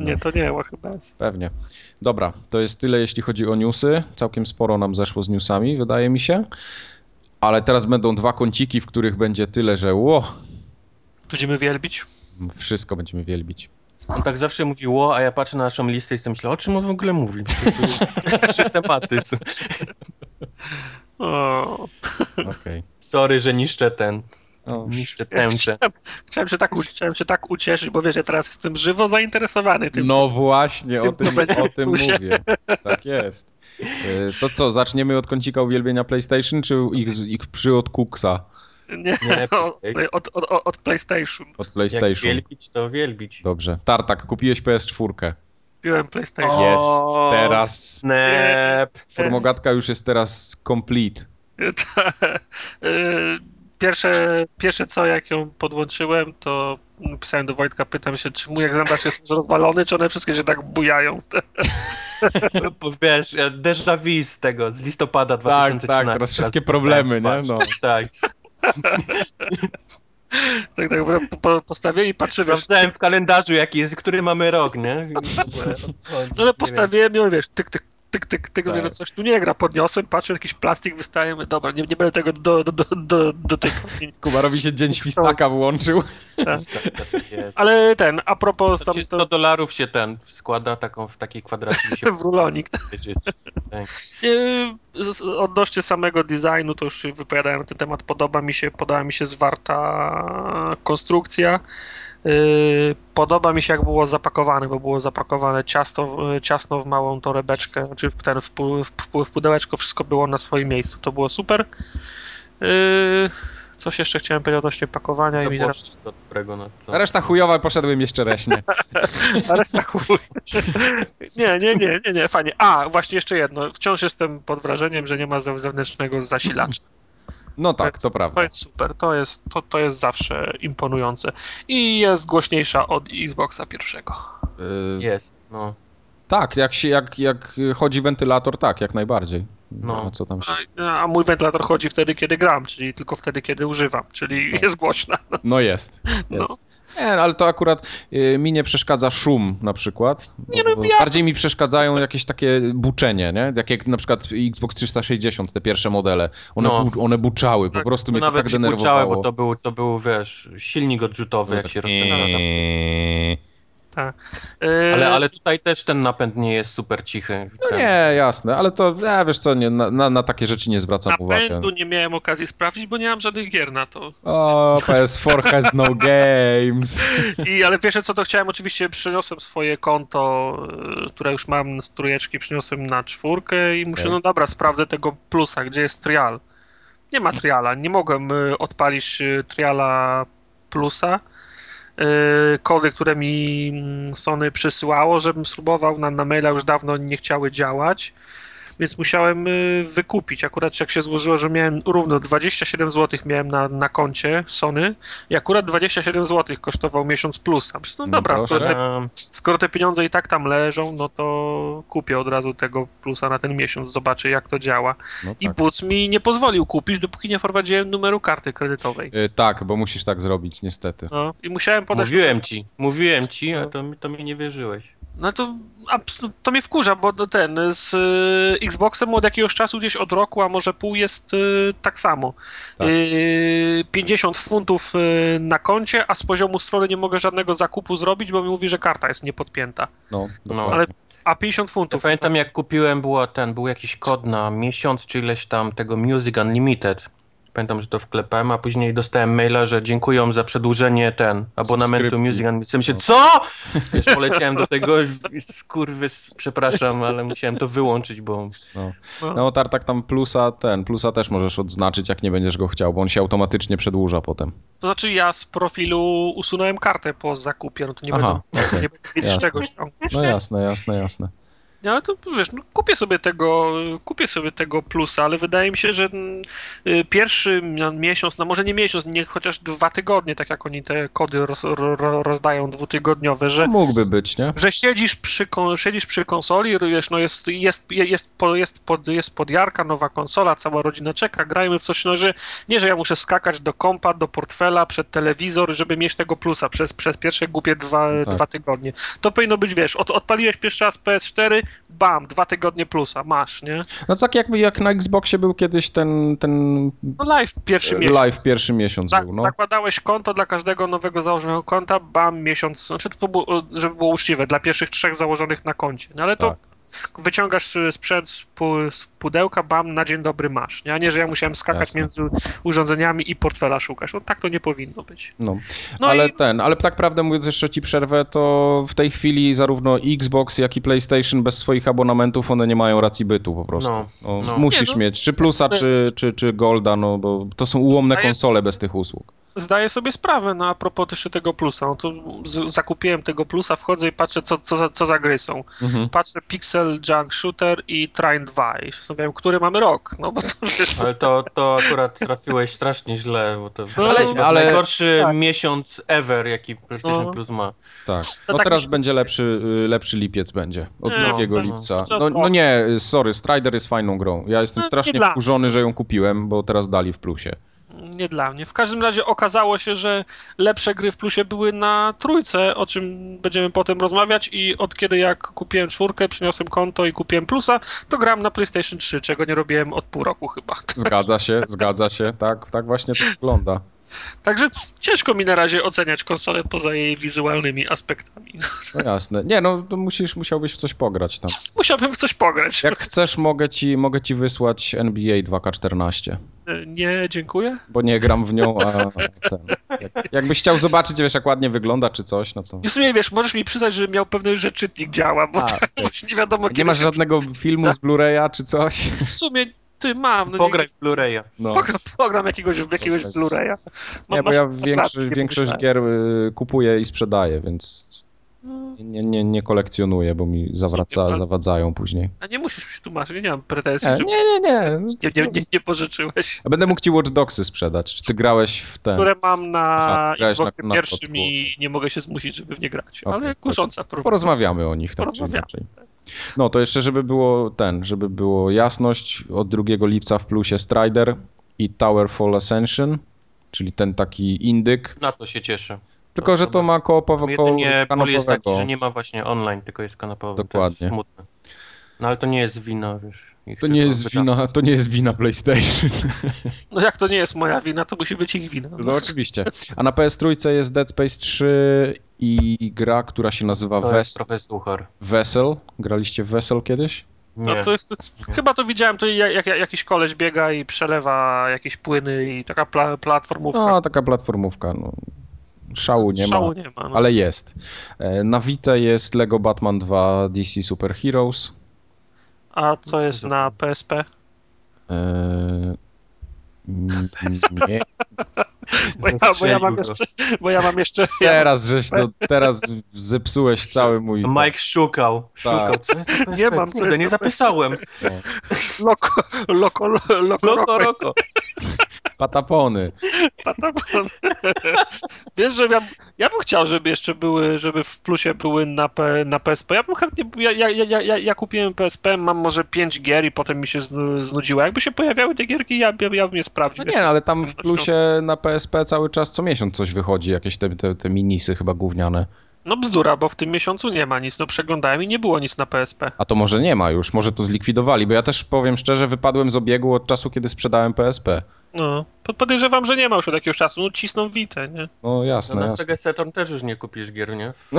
Nie, to nie, chyba jest. Pewnie. Dobra, to jest tyle, jeśli chodzi o newsy. Całkiem sporo nam zeszło z newsami, wydaje mi się. Ale teraz będą dwa kąciki, w których będzie tyle, że ło, Będziemy wielbić? wszystko będziemy wielbić. On tak zawsze mówi ło, a ja patrzę na naszą listę i sobie myślę, o czym on w ogóle mówi? Trzy tematy. Okej. Sorry, że niszczę ten, O, niszczę tęczę. chciałem, się tak, chciałem się tak ucieszyć, bo wiesz, ja teraz jestem żywo zainteresowany tym. No właśnie, o tym, co tym, o tym mówię. Tak jest. Y, To co, zaczniemy od kącika uwielbienia PlayStation, czy ich, ich przy od Cooksa Nie, Nie, od, od, od, od PlayStation. od Jak PlayStation? wielbić, to wielbić. Dobrze. Tartak, kupiłeś PS4. Piłem PlayStation. Jest, O, teraz. Snap. Formogatka już jest teraz complete. Y, Pierwsze, pierwsze co, jak ją podłączyłem, to pisałem do Wojtka, pytam się, czy mój egzemplarz jest rozwalony, czy one wszystkie się tak bujają. Bo Wiesz, e, déjà vu z tego, z listopada Tak, 2013. tak, teraz wszystkie problemy, nie? No. Tak. Tak, tak, po- po, postawiłem i patrzę, wiesz, Sprawdzałem w kalendarzu, jaki jest, który mamy rok, nie? no ale postawiłem ją, wiesz, tyk, tyk, tyk, tyk, tyk, tak. coś tu nie gra. Podniosłem, patrzę, jakiś plastik wystaje, mówię, dobra, nie, nie będę tego do, do, do, do, dotykał. Kubarowi się dzień świstaka włączył. Tak. Ale ten, a propos... Tam, 100 to... dolarów się ten składa taką, w takiej kwadracie. Się w rulonik. Tak. Odnośnie samego designu, to już wypowiadałem ten temat, podoba mi się, podoba mi się zwarta konstrukcja. Yy, podoba mi się, jak było zapakowane, bo było zapakowane ciasto, ciasno w małą torebeczkę, znaczy w, ten, w, w, w pudełeczko, wszystko było na swoim miejscu. To było super. Yy, coś jeszcze chciałem powiedzieć odnośnie pakowania. To i wszystko dobrego. Na to. Reszta chujowa, poszedłem jeszcze reśnie. A reszta chuj. nie, nie, nie, nie, nie, fajnie. A, właśnie jeszcze jedno. Wciąż jestem pod wrażeniem, że nie ma zewnętrznego zasilacza. No tak, to, jest, to prawda. To jest super, to jest, to, to jest zawsze imponujące. I jest głośniejsza od Xboxa pierwszego. Yy, jest, no. Tak, jak, się, jak, jak chodzi wentylator, tak, jak najbardziej. No. A, co tam się... a, a mój wentylator chodzi wtedy, kiedy gram, czyli tylko wtedy, kiedy używam, czyli no. jest głośna. No jest, no. jest. No. Nie, ale to akurat y, mi nie przeszkadza szum na przykład. Nie, no, ja... Bardziej mi przeszkadzają jakieś takie buczenie, nie? Jak, jak na przykład Xbox 360, te pierwsze modele. One, no. bu, one buczały, po prostu mnie to tak denerwowało. Buczały, bo to był, to był, wiesz, silnik odrzutowy, no jak się rozpędza. Tak. Ale, yy, ale tutaj też ten napęd nie jest super cichy. No nie, jasne, ale to, ja, wiesz co, nie, na, na takie rzeczy nie zwracam napędu uwagi. Napędu nie miałem okazji sprawdzić, bo nie mam żadnych gier na to. O, PS4 has no games. I, ale pierwsze co to chciałem, oczywiście przyniosłem swoje konto, y, które już mam z trójeczki, przyniosłem na czwórkę i muszę, okay. no dobra, sprawdzę tego plusa, gdzie jest trial. Nie ma triala, nie mogłem y, odpalić y, triala plusa Y, kody, które mi mm, Sony przysyłało, żebym spróbował. Na, na maila już dawno nie chciały działać więc musiałem y, wykupić. Akurat jak się złożyło, że miałem równo 27 zł miałem na, na koncie Sony i akurat 27 zł kosztował miesiąc plus. No, no dobra, skoro te, skoro te, pieniądze i tak tam leżą, no to kupię od razu tego plusa na ten miesiąc, zobaczę jak to działa. No tak. I Puc mi nie pozwolił kupić, dopóki nie wprowadziłem numeru karty kredytowej. Yy, tak, bo musisz tak zrobić, niestety. No i musiałem podać... Mówiłem ci, mówiłem ci, a to, to mi nie wierzyłeś. No to, to mnie wkurza, bo ten z y, Xboxem od jakiegoś czasu, gdzieś od roku, a może pół jest y, tak samo. Tak. 50 y, funtów na koncie, a z poziomu strony nie mogę żadnego zakupu zrobić, bo mi mówi, że karta jest niepodpięta. No, no. Ale a 50 funtów. Ja pamiętam jak kupiłem, było ten, był jakiś kod na miesiąc, czy ileś tam tego Music Unlimited. Pamiętam, że to wklepałem, a później dostałem maila, że dziękuję za przedłużenie ten abonamentu Music Unlimited. się, co? Wiesz, poleciałem do tego, skurwy, przepraszam, ale musiałem to wyłączyć, bo... No, no tartak tam plusa ten, plusa też możesz odznaczyć, jak nie będziesz go chciał, bo on się automatycznie przedłuża potem. To znaczy ja z profilu usunąłem kartę po zakupie, no to nie Aha, będę, okay. nie będę ściągnąć. No jasne, jasne, jasne. Ale to wiesz, no, kupię sobie tego, kupię sobie tego plusa, ale wydaje mi się, że y, pierwszy miesiąc, no może nie miesiąc, nie chociaż dwa tygodnie, tak jak oni te kody roz, ro, rozdają dwutygodniowe, że mógłby być, nie? Że siedzisz przy, siedzisz przy konsoli, wiesz, no jest, jest, jest, jest, pod, jest podjarka, nowa konsola, cała rodzina czeka, grajmy w coś, no że nie, że ja muszę skakać do kompa, do portfela, przed telewizor, żeby mieć tego plusa przez, przez pierwsze głupie dwa, tak. dwa tygodnie. To powinno być, wiesz, od, odpaliłeś pierwszy raz PS4, bam, dwa tygodnie plusa, masz, nie? No tak jakby jak na Xboxie był kiedyś ten... ten no live pierwszy miesiąc. Live pierwszy miesiąc Za, był, no. Zakładałeś konto dla każdego nowego założonego konta, bam, miesiąc, znaczy to było, żeby było uczciwe, dla pierwszych trzech założonych na koncie, no ale to... Wyciągasz sprzęt z pudełka, bam, na dzień dobry masz. Nie? A nie, że ja musiałem skakać Jasne. między urządzeniami i portfela szukać. No tak to nie powinno być. No, no ale i... ten, ale tak prawdę mówiąc, jeszcze ci przerwę, to w tej chwili zarówno Xbox, jak i PlayStation bez swoich abonamentów, one nie mają racji bytu po prostu. No, no, no. Musisz nie, no. mieć, czy plusa, czy, czy, czy golda, no bo to są ułomne konsole bez tych usług zdaję sobie sprawę, no a propos też tego plusa, no to z, zakupiłem tego plusa, wchodzę i patrzę, co, co, za, co za gry są. Mhm. Patrzę Pixel Junk Shooter i Trine 2 i zastanawiam, który mamy rok, no bo to wiesz... Ale to, to akurat trafiłeś strasznie źle, bo to no, ale, ale, najgorszy tak. miesiąc ever, jaki PlayStation no. Plus ma. Tak, no, no tak teraz będzie lepszy, y, lepszy lipiec będzie, od 2 lipca. No, no nie, sorry, Strider jest fajną grą. Ja jestem no, strasznie wkurzony, że ją kupiłem, bo teraz dali w plusie. Nie dla mnie. W każdym razie okazało się, że lepsze gry w plusie były na trójce, o czym będziemy potem rozmawiać i od kiedy jak kupiłem czwórkę, przyniosłem konto i kupiłem plusa, to gram na PlayStation 3, czego nie robiłem od pół roku chyba. Zgadza się, zgadza się, tak, tak właśnie to wygląda. Także ciężko mi na razie oceniać konsolę poza jej wizualnymi aspektami. No jasne. Nie, no to musisz, musiałbyś w coś pograć tam. Musiałbym w coś pograć. Jak chcesz, mogę ci, mogę ci wysłać NBA 2K14, Nie, dziękuję. bo nie gram w nią, a ten, jak, jakbyś chciał zobaczyć, wiesz, jak ładnie wygląda, czy coś, no to... W sumie wiesz, możesz mi przyznać, że miał pewność, że czytnik działa, bo A, tak, nie wiadomo Nie masz żadnego filmu z Blu-raya, czy coś? W sumie ty mam. No Pograj w Blu-raya. No. Pogram, pogram jakiegoś, jakiegoś Blu-raya. Nie, bo ja masz większość, większość gier y, kupuję i sprzedaję, więc nie, nie, nie kolekcjonuję, bo mi zawraca, zawadzają później. A nie musisz się tłumaczyć, nie mam pretensji, Nie, że nie, nie, nie. nie, nie, nie, nie pożyczyłeś. A będę mógł ci Watch Dogsy sprzedać. Czy ty grałeś w ten? Które mam na Xboxie pierwszym i nie mogę się zmusić, żeby w nie grać. Ale tak. kusząca próba. Porozmawiamy o nich tak czy inaczej. No to jeszcze, żeby było ten, żeby było jasność, od 2 lipca w plusie Strider i Towerfall Ascension, czyli ten taki indyk. Na to się cieszę. Tylko, że to ma koopowo Jedynie pol jest taki, kanapowego. że nie ma właśnie online, tylko jest kanapowy. To Dokładnie. jest smutne. No ale to nie jest wina, wiesz. To nie jest wina, to nie jest wina PlayStation. No jak to nie jest moja wina, to musi być ich wina. No oczywiście. A na PS3 jest Dead Space 3 i gra, która się nazywa To jest trochę suchar. Vessel. Graliście w Vessel kiedyś? Nie. No to jest, chyba to widziałem, to jak, jak, jakiś koleś biega i przelewa jakieś płyny i taka pla, platformówka. No, taka platformówka. No. Szału nie Szału ma, nie ma. No. ale jest. E, Na Vita jest Lego Batman 2 DC Super Heroes. A co jest na PSP? E, mm, Nie. Bo ja, bo ja mam jeszcze, bo ja mam jeszcze Teraz, żeś, no, teraz zepsułeś cały mój... Mike szukał. Szukał. Tak. Na PSP? Nie mam, co Kurde, nie zapisałem. loko, loko, loko, loko, roko. Patapony. patapon. Wiesz, że ja, ja bym chciał, żeby jeszcze były, żeby w plusie były na, P, na PSP. Ja bym chętnie, ja, ja, ja, ja, ja kupiłem PSP, mam może 5 gier i potem mi się znu- znudziło. Jakby się pojawiały te gierki, ja, ja, ja bym je sprawdził. No nie, ale tam w plusie na PSP cały czas co miesiąc coś wychodzi, jakieś te, te, te minisy chyba gówniane. No bzdura, bo w tym miesiącu nie ma nic. No przeglądałem i nie było nic na PSP. A to może nie ma już, może to zlikwidowali, bo ja też powiem szczerze, wypadłem z obiegu od czasu, kiedy sprzedałem PSP. No, po- podejrzewam, że nie ma już od jakiegoś czasu. No cisną Witę, nie? No No jasne, na jasne. Sega Saturn też już nie kupisz gier, nie?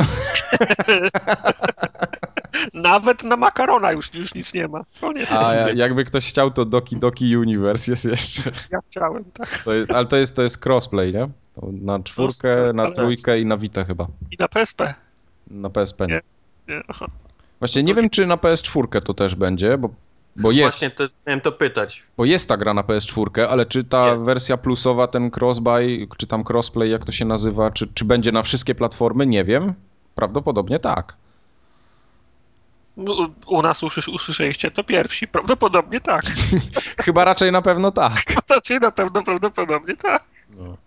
Nawet na makarona już, już nic nie ma. Koniec. A ja- jakby ktoś chciał, to Doki Doki Universe jest jeszcze. Ja chciałem, tak. To jest, ale to jest, to jest crossplay, nie? To na czwórkę, na trójkę i na Vita chyba. I na PSP. Na PSP nie. Nie. Nie, aha. Właśnie nie wiem, czy na PS4 to też będzie, bo, bo jest, Właśnie to, miałem to pytać. bo jest ta gra na PS4, ale czy ta Jest. wersja plusowa, ten crossbuy, czy tam crossplay, jak to się nazywa, czy, czy będzie na wszystkie platformy, nie wiem. Prawdopodobnie tak. U, u nas usłysz, usłyszeliście to pierwsi. Prawdopodobnie tak. Chyba raczej na pewno tak. Raczej na pewno prawdopodobnie tak. No.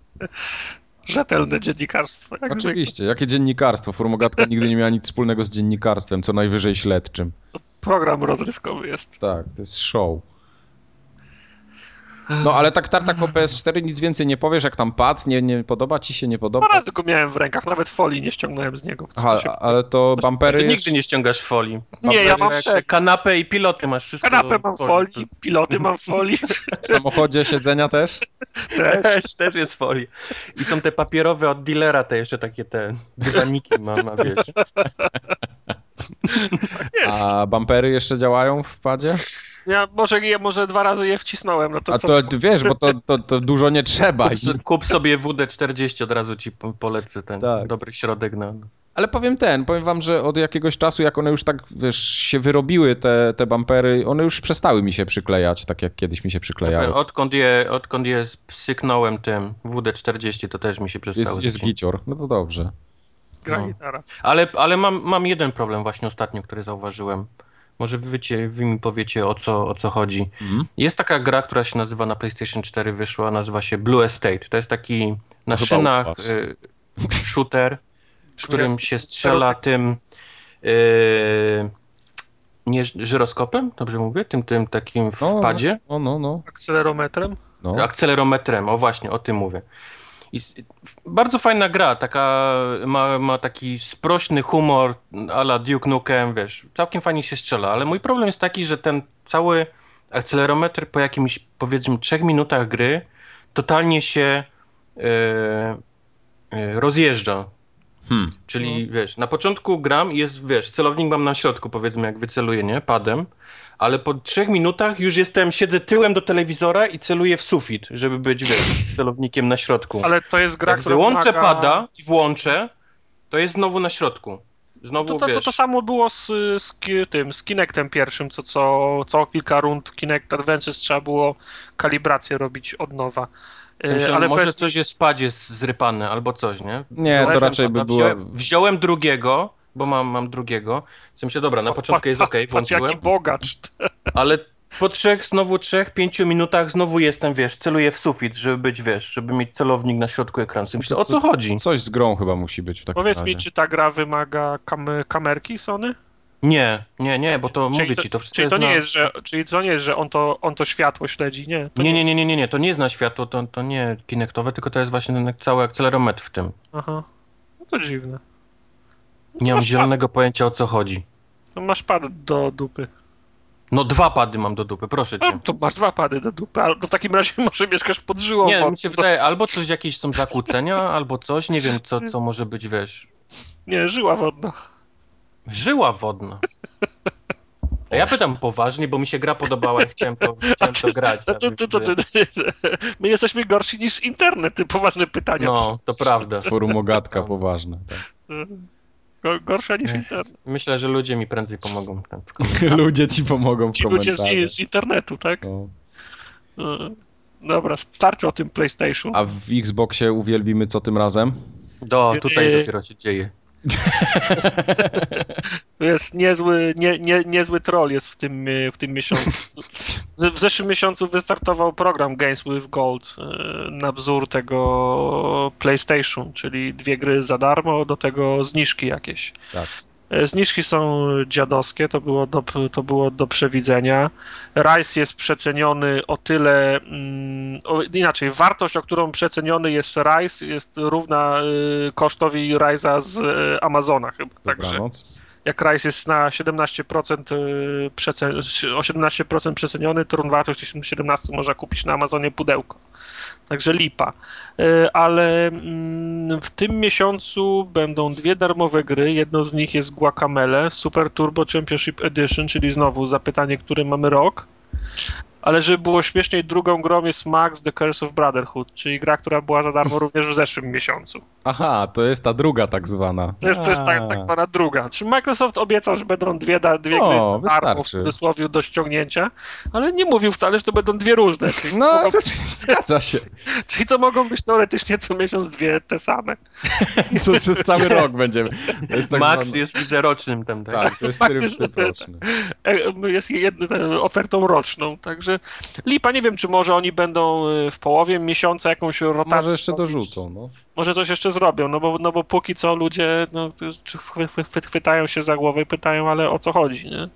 Rzetelne dziennikarstwo. Jak zwykle. Oczywiście, jakie dziennikarstwo? Formogatka nigdy nie miała nic wspólnego z dziennikarstwem, co najwyżej śledczym. Program rozrywkowy jest. Tak, to jest show. No ale tak tartak o PS4 nic więcej nie powiesz, jak tam pad, nie, nie podoba ci się, nie podoba? Dwa razy go miałem w rękach, nawet folii nie ściągnąłem z niego. Aha, się... ale to coś- bampery Ty jest... nigdy nie ściągasz folii. Nie, ja mam Jak. Kanapę i piloty masz wszystko. Kanapę mam w folii, piloty mam folii. w samochodzie siedzenia też? Też. Też, też jest folii. I są te papierowe od dealera, te jeszcze takie te dywaniki mam, a wiesz. A bampery jeszcze działają w padzie? Ja może, ja może dwa razy je wcisnąłem. No to A co? to wiesz, bo to, to, to dużo nie trzeba. Kup, sobie WD-40, od razu ci po- polecę ten Tak. dobry środek na... Ale powiem ten, powiem wam, że od jakiegoś czasu, jak one już tak, wiesz, się wyrobiły, te, te bampery, one już przestały mi się przyklejać, tak jak kiedyś mi się przyklejały. Odkąd je, odkąd je syknąłem tym WD-40, to też mi się przestało. Jest, jest gicior, no to dobrze. Gra no. Ale, ale mam, mam jeden problem właśnie ostatnio, który zauważyłem. Może wy, wiecie, wy mi powiecie o co, o co chodzi. Mhm. Jest taka gra, która się nazywa na PlayStation 4 wyszła, nazywa się Blue Estate. To jest taki na Chyba szynach y, shooter, w którym się strzela tym y, nie żyroskopem, dobrze mówię? Tym, tym takim w No. No, no, no. Akcelerometrem. no. akcelerometrem, o właśnie, o tym mówię. I bardzo fajna gra, taka, ma, ma taki sprośny humor ala Duke Nukem, wiesz, całkiem fajnie się strzela, ale mój problem jest taki, że ten cały akcelerometr po jakimś, powiedzmy, trzech minutach gry totalnie się e, e, rozjeżdża. Hmm. Czyli, wiesz, na początku gram i jest, wiesz, celownik mam na środku, powiedzmy, jak wyceluję, nie, padem, ale po trzech minutach już jestem, siedzę tyłem do telewizora i celuję w sufit, żeby być, wiesz, z celownikiem na środku. Ale to jest gra, Jak wyłączę wymaga... pada i włączę, to jest znowu na środku. Znowu, to, to, wiesz... to, to samo było z, z tym, z Kinectem pierwszym, co, co, co kilka rund Kinect Adventures trzeba było kalibrację robić od nowa. W sensie, ale może coś jest w padzie zrypane albo coś, nie? Nie, to raczej by było... Wziąłem drugiego, bo mam, mam drugiego. W sensie, dobra, na początku jest ok, włączyłem. jaki bogacz. Ale po trzech, znowu trzech, pięciu minutach znowu jestem, wiesz, celuję w sufit, żeby być, wiesz, żeby mieć celownik na środku ekranu. Myślę, o co chodzi? Coś z grą chyba musi być w takim Powiedz razie. mi, czy ta gra wymaga kam kamerki Sony? Nie, nie, nie, bo to czyli mówię to, ci, to wszystko czyli to nie na... jest, że, Czyli to nie jest, że on to, on to światło śledzi, nie? nie, nie, nie, nie, nie, nie, to nie jest na światło, to, to nie kinektowe, tylko to jest właśnie ten cały akcelerometr w tym. Aha, no to dziwne. Nie mam zielonego pad. pojęcia o co chodzi. To masz pad do dupy. No dwa pady mam do dupy, proszę cię. No, to masz dwa pady do dupy, ale w takim razie może mieszkasz pod żyłą. Nie, mi się wydaje, albo coś, jakieś są zakłócenia, albo coś, nie wiem co, co może być, wiesz. Nie, żyła wodna. Żyła wodna. A ja pytam poważnie, bo mi się gra podobała i chciałem to, chciałem to grać. To, to, to, my jesteśmy gorsi niż internet, ty poważne pytania. No, to prawda. Forum ogatka poważne. Tak. Gorsza niż internet. Myślę, że ludzie mi prędzej pomogą. ludzie ci pomogą w Ci ludzie z, z, internetu, tak? No. no. Dobra, starczy o tym PlayStation. A w Xboxie uwielbimy co tym razem? Do, tutaj dopiero się dzieje. Jest niezły, nie, nie, niezły troll jest w tym, w tym miesiącu. W zeszłym miesiącu wystartował program Games with Gold e, na wzór tego PlayStation, czyli dwie gry za darmo, do tego zniżki jakieś. Tak. E, zniżki są dziadowskie, to było do, to było do przewidzenia. Rise jest przeceniony o tyle, mm, o, inaczej, wartość, o którą przeceniony jest Rise, jest równa y, kosztowi Rise'a z y, Amazona chyba. Także jak Rise jest na 17%, y, przecen, o 17% przeceniony, to wartość 17 można kupić na Amazonie pudełko. Także lipa. E, ale mm, w tym miesiącu będą dwie darmowe gry. Jedną z nich jest Guacamele Super Turbo Championship Edition, czyli znowu zapytanie, który mamy rok. Ale żeby było śmieszniej, drugą grą jest Max The Curse of Brotherhood, czyli gra, która była za darmo również w zeszłym miesiącu. Aha, to jest ta druga tak zwana. To jest, to jest ta, tak zwana druga. Czy Microsoft obiecał, że będą dwie, dwie o, gry za darmo w cudzysłowie do ściągnięcia, ale nie mówił wcale, że to będą dwie różne. No, mogą... zgadza się. czyli to mogą być teoretycznie co miesiąc dwie te same. Co przez cały rok będziemy. Jest tak Max jest widzę rocznym tam, tak? Tak, to jest Max jest, roczny. jest jedną ofertą roczną, także Także lipa, nie wiem, czy może oni będą y, w połowie miesiąca jakąś rotację. Może jeszcze dorzucą, no. Może coś jeszcze zrobią, no bo, no bo póki co ludzie no, chwytają się za głowę i pytają, ale o co chodzi, nie?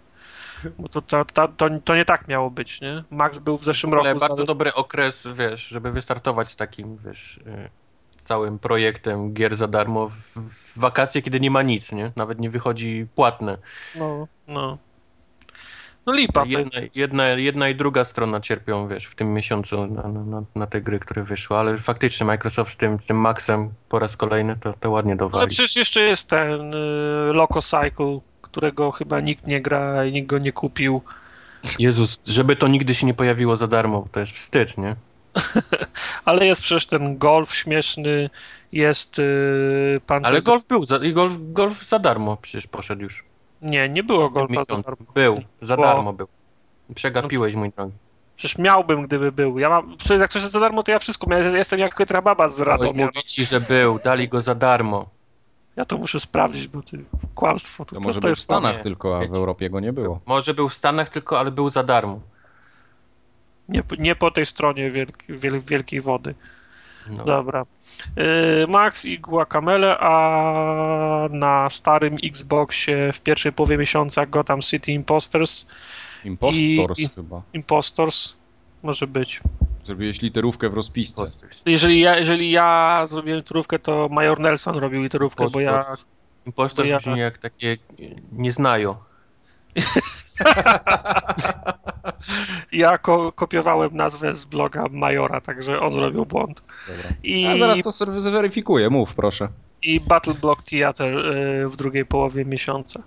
Bo to, to, to, to, nie tak miało być, nie? Max był w zeszłym roku. Ale bardzo dobry okres, wiesz, żeby wystartować z takim, wiesz, y, całym projektem gier za darmo w, w wakacje, kiedy nie ma nic, nie? Nawet nie wychodzi płatne. No, no. No lipa. Jedna, jedna, jedna i druga strona cierpią, wiesz, w tym miesiącu na, na, na te gry, które wyszły, ale faktycznie Microsoft z tym, tym Maxem po raz kolejny to, to ładnie dowali. Ale przecież jeszcze jest ten y, Loco Cycle, którego chyba nikt nie gra i nikt go nie kupił. Jezus, żeby to nigdy się nie pojawiło za darmo, to jest wstyd, nie? ale jest przecież ten golf śmieszny, jest y, pan... Ale golf był, za, golf, golf za darmo przecież poszedł już. Nie, nie było golfa za darmo. Był, za darmo był. Przegapiłeś, mój drogi. Przecież miałbym, gdyby był. Ja mam, przecież jak coś jest za darmo, to ja wszystko miałem. Jestem jak Petra Baba z Radomia. Mówi ci, że był, dali go za darmo. Ja to muszę sprawdzić, bo to kłamstwo. To, to może to był w Stanach tylko, a w Europie go nie było. Może był w Stanach tylko, ale był za darmo. Nie, nie po tej stronie wielki, wiel, wielkiej wody. No. Dobra. Y, Max i Guacamele, a na starym Xboxie w pierwszej połowie miesiąca Gotham City Imposters. Impostors i, chyba. Impostors może być. Zrobiłeś literówkę w rozpisce. Jeżeli ja, jeżeli ja zrobiłem literówkę, to Major Nelson robił literówkę, bo ja... Posters. Imposters bo ja- brzmi jak takie nie znają. Ja ko kopiowałem nazwę z bloga Majora, także on zrobił błąd. Dobra. I, A zaraz to zweryfikuję, mów proszę. i Battle Block Theater y, w drugiej połowie miesiąca.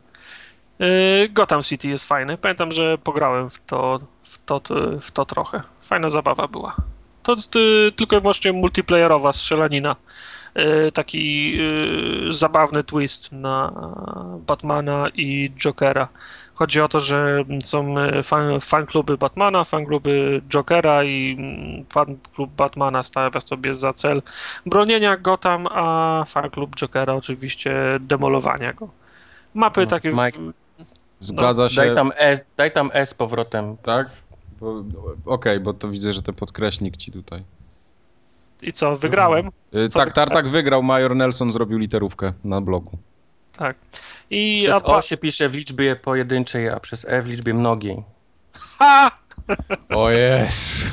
Y, Gotham City jest fajne. Pamiętam, że pograłem w to, w to, w to trochę. Fajna zabawa była. To jest y, tylko i wyłącznie multiplayerowa strzelanina. Y, Taki y, zabawny twist na Batmana i Jokera. Chodzi o to, że są y, fan, fankluby Batmana, fankluby Jokera i mm, fanklub Batmana stawia sobie za cel bronienia Gotham, a fanklub Jokera oczywiście demolowania go. Mapy No, takie... w- Mike. Zgadza się. Daj tam, e, daj tam E z powrotem. Tak? Bo- Okej, bo to widzę, że ten podkreśnik ci tutaj. I co, wygrałem? Y, Co tak, wy- Tartak wygrał, Major Nelson zrobił literówkę na blogu. Tak. I Przez a, O się pisze w liczbie pojedynczej, a przez E w liczbie mnogiej. ha! O jest.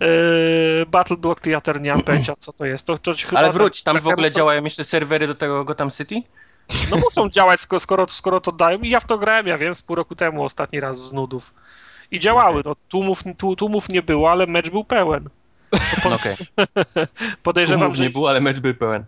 Yy, Battle Block Theater nie mam pojęcia co to jest. To, to chyba Ale wróć, tam tak- w ogóle to- działają jeszcze serwery do tego Gotham City? No muszą działać, skoro, skoro, to dają. I ja w to grałem, ja wiem, z pół roku temu ostatni raz z nudów. I działały. No, tłumów, tłu- tłumów nie było, ale mecz był pełen. No Okej, Podejrzewam, Tłumów że, nie było, ale mecz był pełen.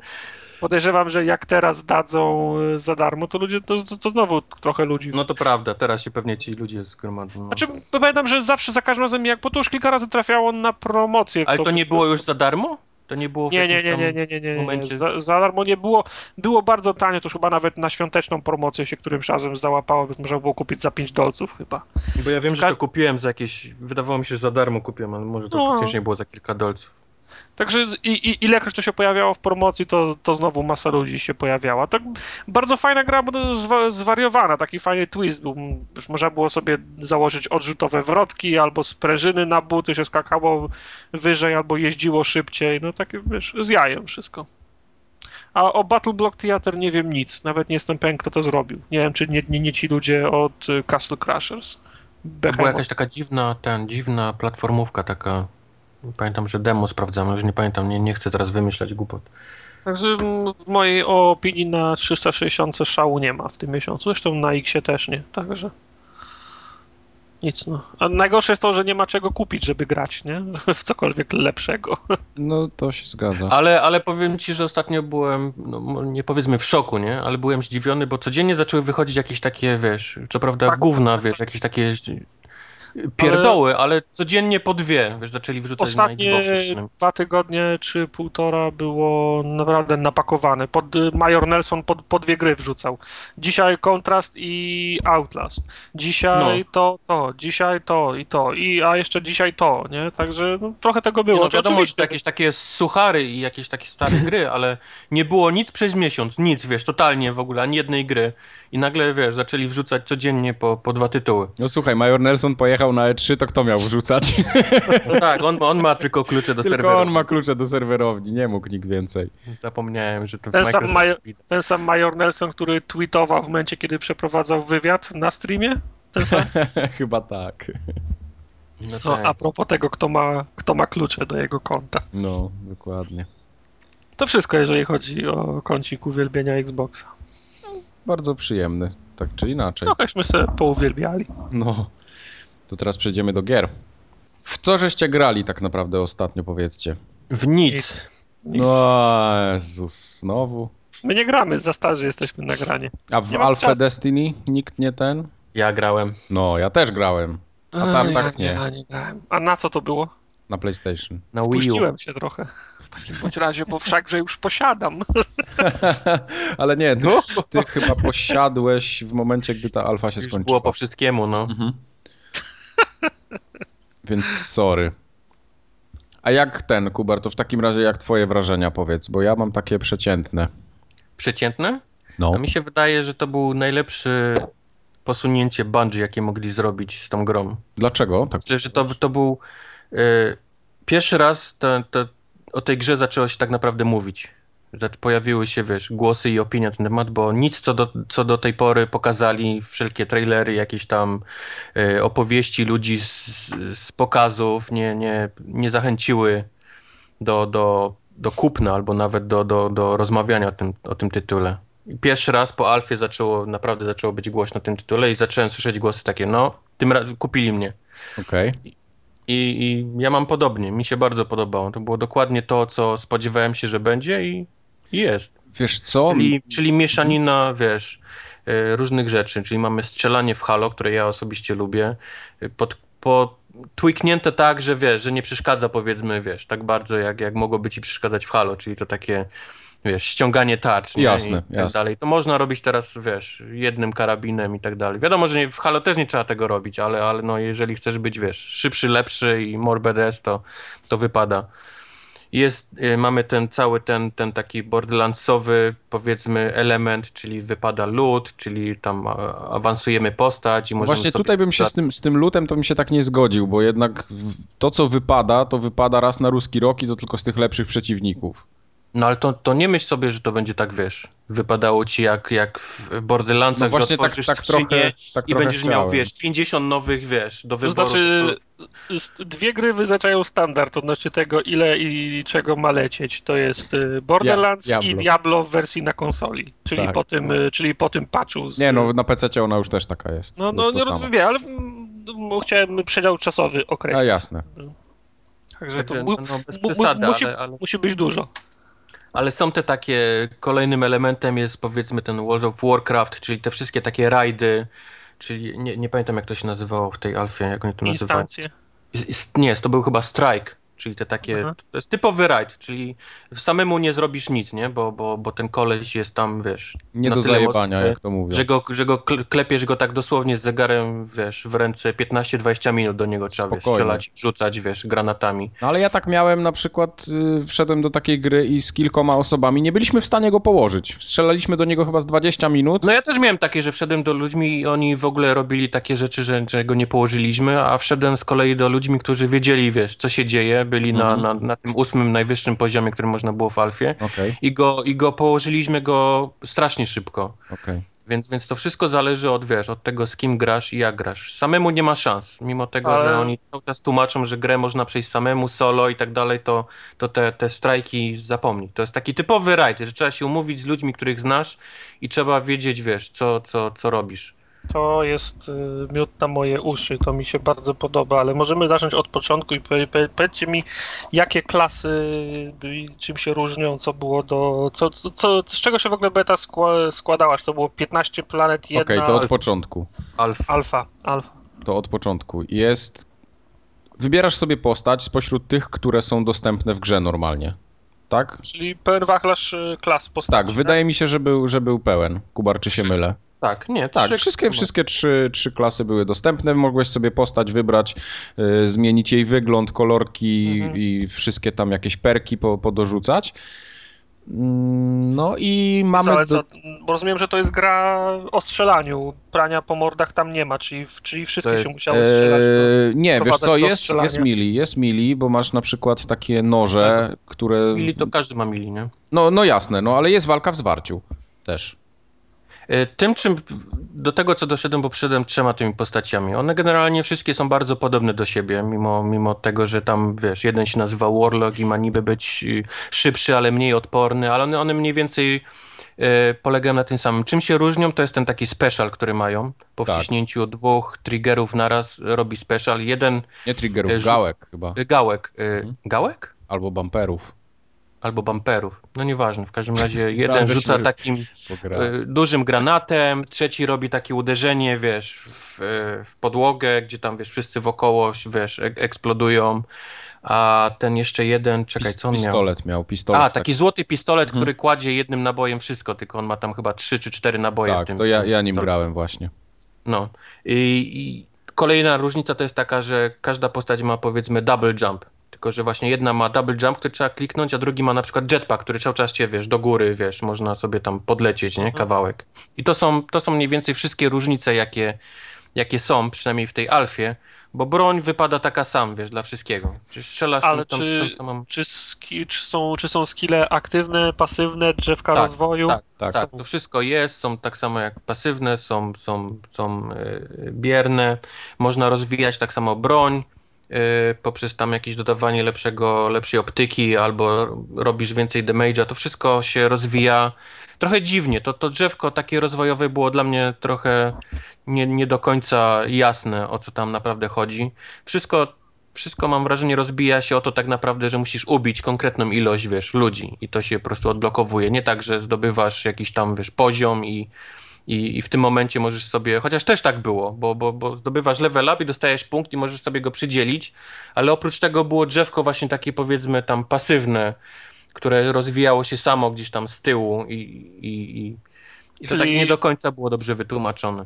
Podejrzewam, że jak teraz dadzą y, za darmo, to ludzie, to, to, znowu trochę ludzi. No to prawda, teraz się pewnie ci ludzie zgromadzą. No. Znaczy, pamiętam, że zawsze za każdym razem, jak, bo to już kilka razy trafiało na promocję. Ale to nie było już za darmo? To nie było w Nie, nie, nie, nie, nie, nie, nie, momencie- Za, za darmo nie było. Było bardzo tanio, to już chyba nawet na świąteczną promocję się którymś razem załapało, więc można było kupić za 5 dolców chyba. Bo ja wiem, że to kupiłem za jakieś... Wydawało mi się, że za darmo kupiłem, ale może to No. faktycznie było za kilka dolców. Także i, i, ilekroć to się pojawiało w promocji, to, to znowu masa ludzi się pojawiała. Tak bardzo fajna gra, bo zwa, zwariowana, taki fajny twist był. Można było sobie założyć odrzutowe wrotki, albo sprężyny na buty, się skakało wyżej, albo jeździło szybciej. No takie, wiesz, z jajem wszystko. A o Battle Block Theater nie wiem nic. Nawet nie jestem pewien, kto to zrobił. Nie wiem, czy nie, nie, nie ci ludzie od Castle Crashers. To była Behemoth. jakaś taka dziwna, ten, dziwna platformówka taka... Pamiętam, że demo sprawdzamy, już nie pamiętam, nie, nie chcę teraz wymyślać głupot. Także w mojej opinii na 360 szału nie ma w tym miesiącu. Zresztą na X też nie, także nic no. A najgorsze jest to, że nie ma czego kupić, żeby grać, nie? W cokolwiek lepszego. No to się zgadza. Ale, ale powiem ci, że ostatnio byłem, no nie powiedzmy w szoku, nie? Ale byłem zdziwiony, bo codziennie zaczęły wychodzić jakieś takie, wiesz, co prawda Tak. gówna, wiesz, jakieś takie pierdoły, ale codziennie po dwie, wiesz, zaczęli wrzucać na Ostatnie Xboxie przynajmniej. dwa tygodnie czy półtora było naprawdę napakowane. Pod, Major Nelson po, po dwie gry wrzucał. Dzisiaj Contrast i Outlast. Dzisiaj No. to, to, dzisiaj to i to. I, a jeszcze dzisiaj to, nie? Także no, trochę tego było. Nie, no To wiadomo, że to oczywiście- jakieś takie suchary i jakieś takie stare gry, ale nie było nic przez miesiąc, nic, wiesz, totalnie w ogóle, ani jednej gry. I nagle, wiesz, zaczęli wrzucać codziennie po, po dwa tytuły. No słuchaj, Major Nelson pojechał na E3, to kto miał wrzucać? No tak, on, on ma tylko klucze do Tylko on ma klucze do serwerowni, nie mógł nikt więcej. Zapomniałem, że to Ten sam Major-. Ten sam Major Nelson, który tweetował w momencie, kiedy przeprowadzał wywiad na streamie? Ten sam? Chyba tak. No No, tak. a propos tego, kto ma, kto ma klucze do jego konta. No, dokładnie. To wszystko, jeżeli chodzi o kącik uwielbienia Xboxa. Bardzo przyjemny, tak czy inaczej. Trochęśmy sobie pouwielbiali. No, to teraz przejdziemy do gier. W co żeście grali tak naprawdę ostatnio, powiedzcie? W nic. No, Jezus, znowu. My nie gramy, za starzy jesteśmy na granie. A w Alpha czasu. Destiny nikt nie ten? Ja grałem. No, ja też grałem. A tam ja, tak nie. Ja nie grałem. A na co to było? Na PlayStation. Na Wii U. Spuściłem się trochę. W takim bądź razie, bo wszakże już posiadam. Ale nie, ty, ty chyba posiadłeś w momencie, gdy ta alfa się Już skończyła. było po wszystkiemu, no. Mhm. Więc sorry. A jak ten, Kubar, to w takim razie jak twoje wrażenia powiedz, bo ja mam takie przeciętne. Przeciętne? No. A mi się wydaje, że to był najlepszy posunięcie Bungie, jakie mogli zrobić z tą grą. Dlaczego? Tak. Myślę, że to, to był e, pierwszy raz to, to, o tej grze zaczęło się tak naprawdę mówić. Pojawiły się, wiesz, głosy i opinie na ten temat, bo nic, co do, co do tej pory pokazali, wszelkie trailery, jakieś tam y, opowieści ludzi z, z pokazów nie, nie, nie zachęciły do, do, do kupna albo nawet do, do, do rozmawiania o tym, o tym tytule. Pierwszy raz po Alfie zaczęło, naprawdę zaczęło być głośno o tym tytule i zacząłem słyszeć głosy takie, no, tym razem kupili mnie. Okej. Okay. I, I ja mam podobnie, mi się bardzo podobało. To było dokładnie to, co spodziewałem się, że będzie i jest. Wiesz co? Czyli, czyli mieszanina, wiesz, e, różnych rzeczy. Czyli mamy strzelanie w Halo, które ja osobiście lubię, pod, po, tweaknięte tak, że wiesz, że nie przeszkadza powiedzmy, wiesz, tak bardzo jak, jak mogłoby ci przeszkadzać w Halo, czyli to takie wiesz, ściąganie tarcz, nie? Jasne, I tak dalej. To można robić teraz, wiesz, jednym karabinem i tak dalej. Wiadomo, że nie, w Halo też nie trzeba tego robić, ale, ale no, jeżeli chcesz być, wiesz, szybszy, lepszy i more badass, to, to wypada. Jest, y, mamy ten cały ten, ten taki borderlandsowy, powiedzmy, element, czyli wypada loot, czyli tam awansujemy postać i możemy Właśnie tutaj bym się z tym, z tym lootem to bym się tak nie zgodził, bo jednak to, co wypada, to wypada raz na ruski rok i to tylko z tych lepszych przeciwników. No ale to, to nie myśl sobie, że to będzie tak, wiesz, wypadało ci jak, jak w Borderlandsach, no że tak- otworzysz tak, tak trochę, tak i będziesz chciałem. miał, wiesz, 50 nowych, wiesz, do wyboru. To znaczy, dwie gry wyznaczają standard odnośnie tego, ile i czego ma lecieć. To jest y, Borderlands ja, Diablo. i Diablo w wersji na konsoli, czyli, tak. po, tym, y, czyli po tym patchu. Z... Nie, no na PC ona już też taka jest. No, no, no nie wiem, ale chciałem przedział czasowy określić. A jasne. Także to mu, no, przesady, musi, ale, ale... musi być dużo. Ale są te takie, kolejnym elementem jest powiedzmy ten World of Warcraft, czyli te wszystkie takie rajdy, czyli nie, nie pamiętam jak to się nazywało w tej alfie, jak oni to nazywali. Nie, to był chyba Strike. Czyli te takie, Aha. to jest typowy rajd, czyli samemu nie zrobisz nic, nie? Bo, bo, bo ten koleś jest tam, wiesz... Nie do zajebania, mocny, jak to mówią. Że go, że go klepiesz go tak dosłownie z zegarem, wiesz, w ręce 15-20 minut do niego trzeba, wiesz, strzelać, rzucać, wiesz, granatami. No ale ja tak miałem na przykład, y, wszedłem do takiej gry i z kilkoma osobami nie byliśmy w stanie go położyć. Strzelaliśmy do niego chyba z 20 minut. No ja też miałem takie, że wszedłem do ludźmi i oni w ogóle robili takie rzeczy, że, że go nie położyliśmy, a wszedłem z kolei do ludźmi, którzy wiedzieli, wiesz, co się dzieje, byli na, mhm. na, na tym ósmym, najwyższym poziomie, który można było w Alfie okay. i, go, i go położyliśmy go strasznie szybko. Okay. Więc, więc to wszystko zależy od, wiesz, od tego, z kim grasz i jak grasz. Samemu nie ma szans, mimo tego, Ale... że oni cały czas tłumaczą, że grę można przejść samemu, solo i tak dalej, to, to te, te strajki zapomnij. To jest taki typowy rajd, że trzeba się umówić z ludźmi, których znasz i trzeba wiedzieć, wiesz, co, co, co robisz. To jest y, miód na moje uszy, to mi się bardzo podoba, ale możemy zacząć od początku i powiedzcie mi, jakie klasy czym się różnią, co było do. Co, co, z czego się w ogóle beta składała? Czy to było 15 planet, jedna. Okej, okay, to od początku. Alfa. Alfa, alfa. To od początku. Jest. Wybierasz sobie postać spośród tych, które są dostępne w grze normalnie. Tak? Czyli pełen wachlarz y, klas postaci. Tak, wydaje mi się, że był, że był pełen. Kubar, czy się mylę? Tak, nie, tak. Wszystkie, wszystkie trzy, trzy klasy były dostępne. Mogłeś sobie postać wybrać, y, zmienić jej wygląd, kolorki mhm. i wszystkie tam jakieś perki po, podorzucać. Mm, no i mamy. Ale bo rozumiem, że to jest gra o strzelaniu. Prania po mordach tam nie ma, czyli, czyli wszystkie się musiały strzelać. Ee, nie, wiesz co, jest, jest mili, jest mili, bo masz na przykład takie noże, tak. które. Mili to każdy ma mili, nie? No, no jasne, no ale jest walka w zwarciu też. E, tym, czym do tego, co doszedłem, bo przyszedłem trzema tymi postaciami. One generalnie wszystkie są bardzo podobne do siebie, mimo, mimo tego, że tam, wiesz, jeden się nazywa Warlock i ma niby być y, szybszy, ale mniej odporny, ale one, one mniej więcej e, polegają na tym samym. Czym się różnią, to jest ten taki special, który mają. Po tak. wciśnięciu dwóch triggerów naraz robi special. Jeden... Nie triggerów, e, gałek chyba. Gałek. Hmm? Gałek? Albo bumperów albo bumperów. No nieważne, w każdym razie jeden rzuca takim e, dużym granatem, trzeci robi takie uderzenie, wiesz, w, w, podłogę, gdzie tam, wiesz, wszyscy wokoło, wiesz, eksplodują. A ten jeszcze jeden, czekaj, co on miał? Pistolet miał, pistolet. A, taki tak. złoty pistolet, mhm. który kładzie jednym nabojem wszystko, tylko on ma tam chyba trzy czy cztery naboje tak, w tym. to ja, ja nim grałem właśnie. No. I, I kolejna różnica to jest taka, że każda postać ma powiedzmy double jump, tylko że właśnie jedna ma double jump, który trzeba kliknąć, a drugi ma na przykład jetpack, który cały czas cię, wiesz, do góry, wiesz, można sobie tam podlecieć, nie, mhm. kawałek. I to są, to są mniej więcej wszystkie różnice, jakie, jakie są, przynajmniej w tej alfie, bo broń wypada taka sam, wiesz, dla wszystkiego. Czy strzelasz Ale tą, czy, tą samą... czy, ski, czy, są, czy są skille aktywne, pasywne, drzewka Tak, rozwoju? Tak, Tak. tak, to wszystko jest, są tak samo jak pasywne, są, są, są y, bierne, można rozwijać tak samo broń poprzez tam jakieś dodawanie lepszego, lepszej optyki albo robisz więcej damage'a, to wszystko się rozwija trochę dziwnie, to, to drzewko takie rozwojowe było dla mnie trochę nie, nie do końca jasne, o co tam naprawdę chodzi. Wszystko wszystko mam wrażenie rozbija się o to tak naprawdę, że musisz ubić konkretną ilość, wiesz, ludzi i to się po prostu odblokowuje. Nie tak, że zdobywasz jakiś tam, wiesz, poziom i, i, i w tym momencie możesz sobie, chociaż też tak było, bo, bo, bo zdobywasz level up i dostajesz punkt i możesz sobie go przydzielić, ale oprócz tego było drzewko właśnie takie powiedzmy tam pasywne, które rozwijało się samo gdzieś tam z tyłu i, i, i, i to Czyli- tak nie do końca było dobrze wytłumaczone.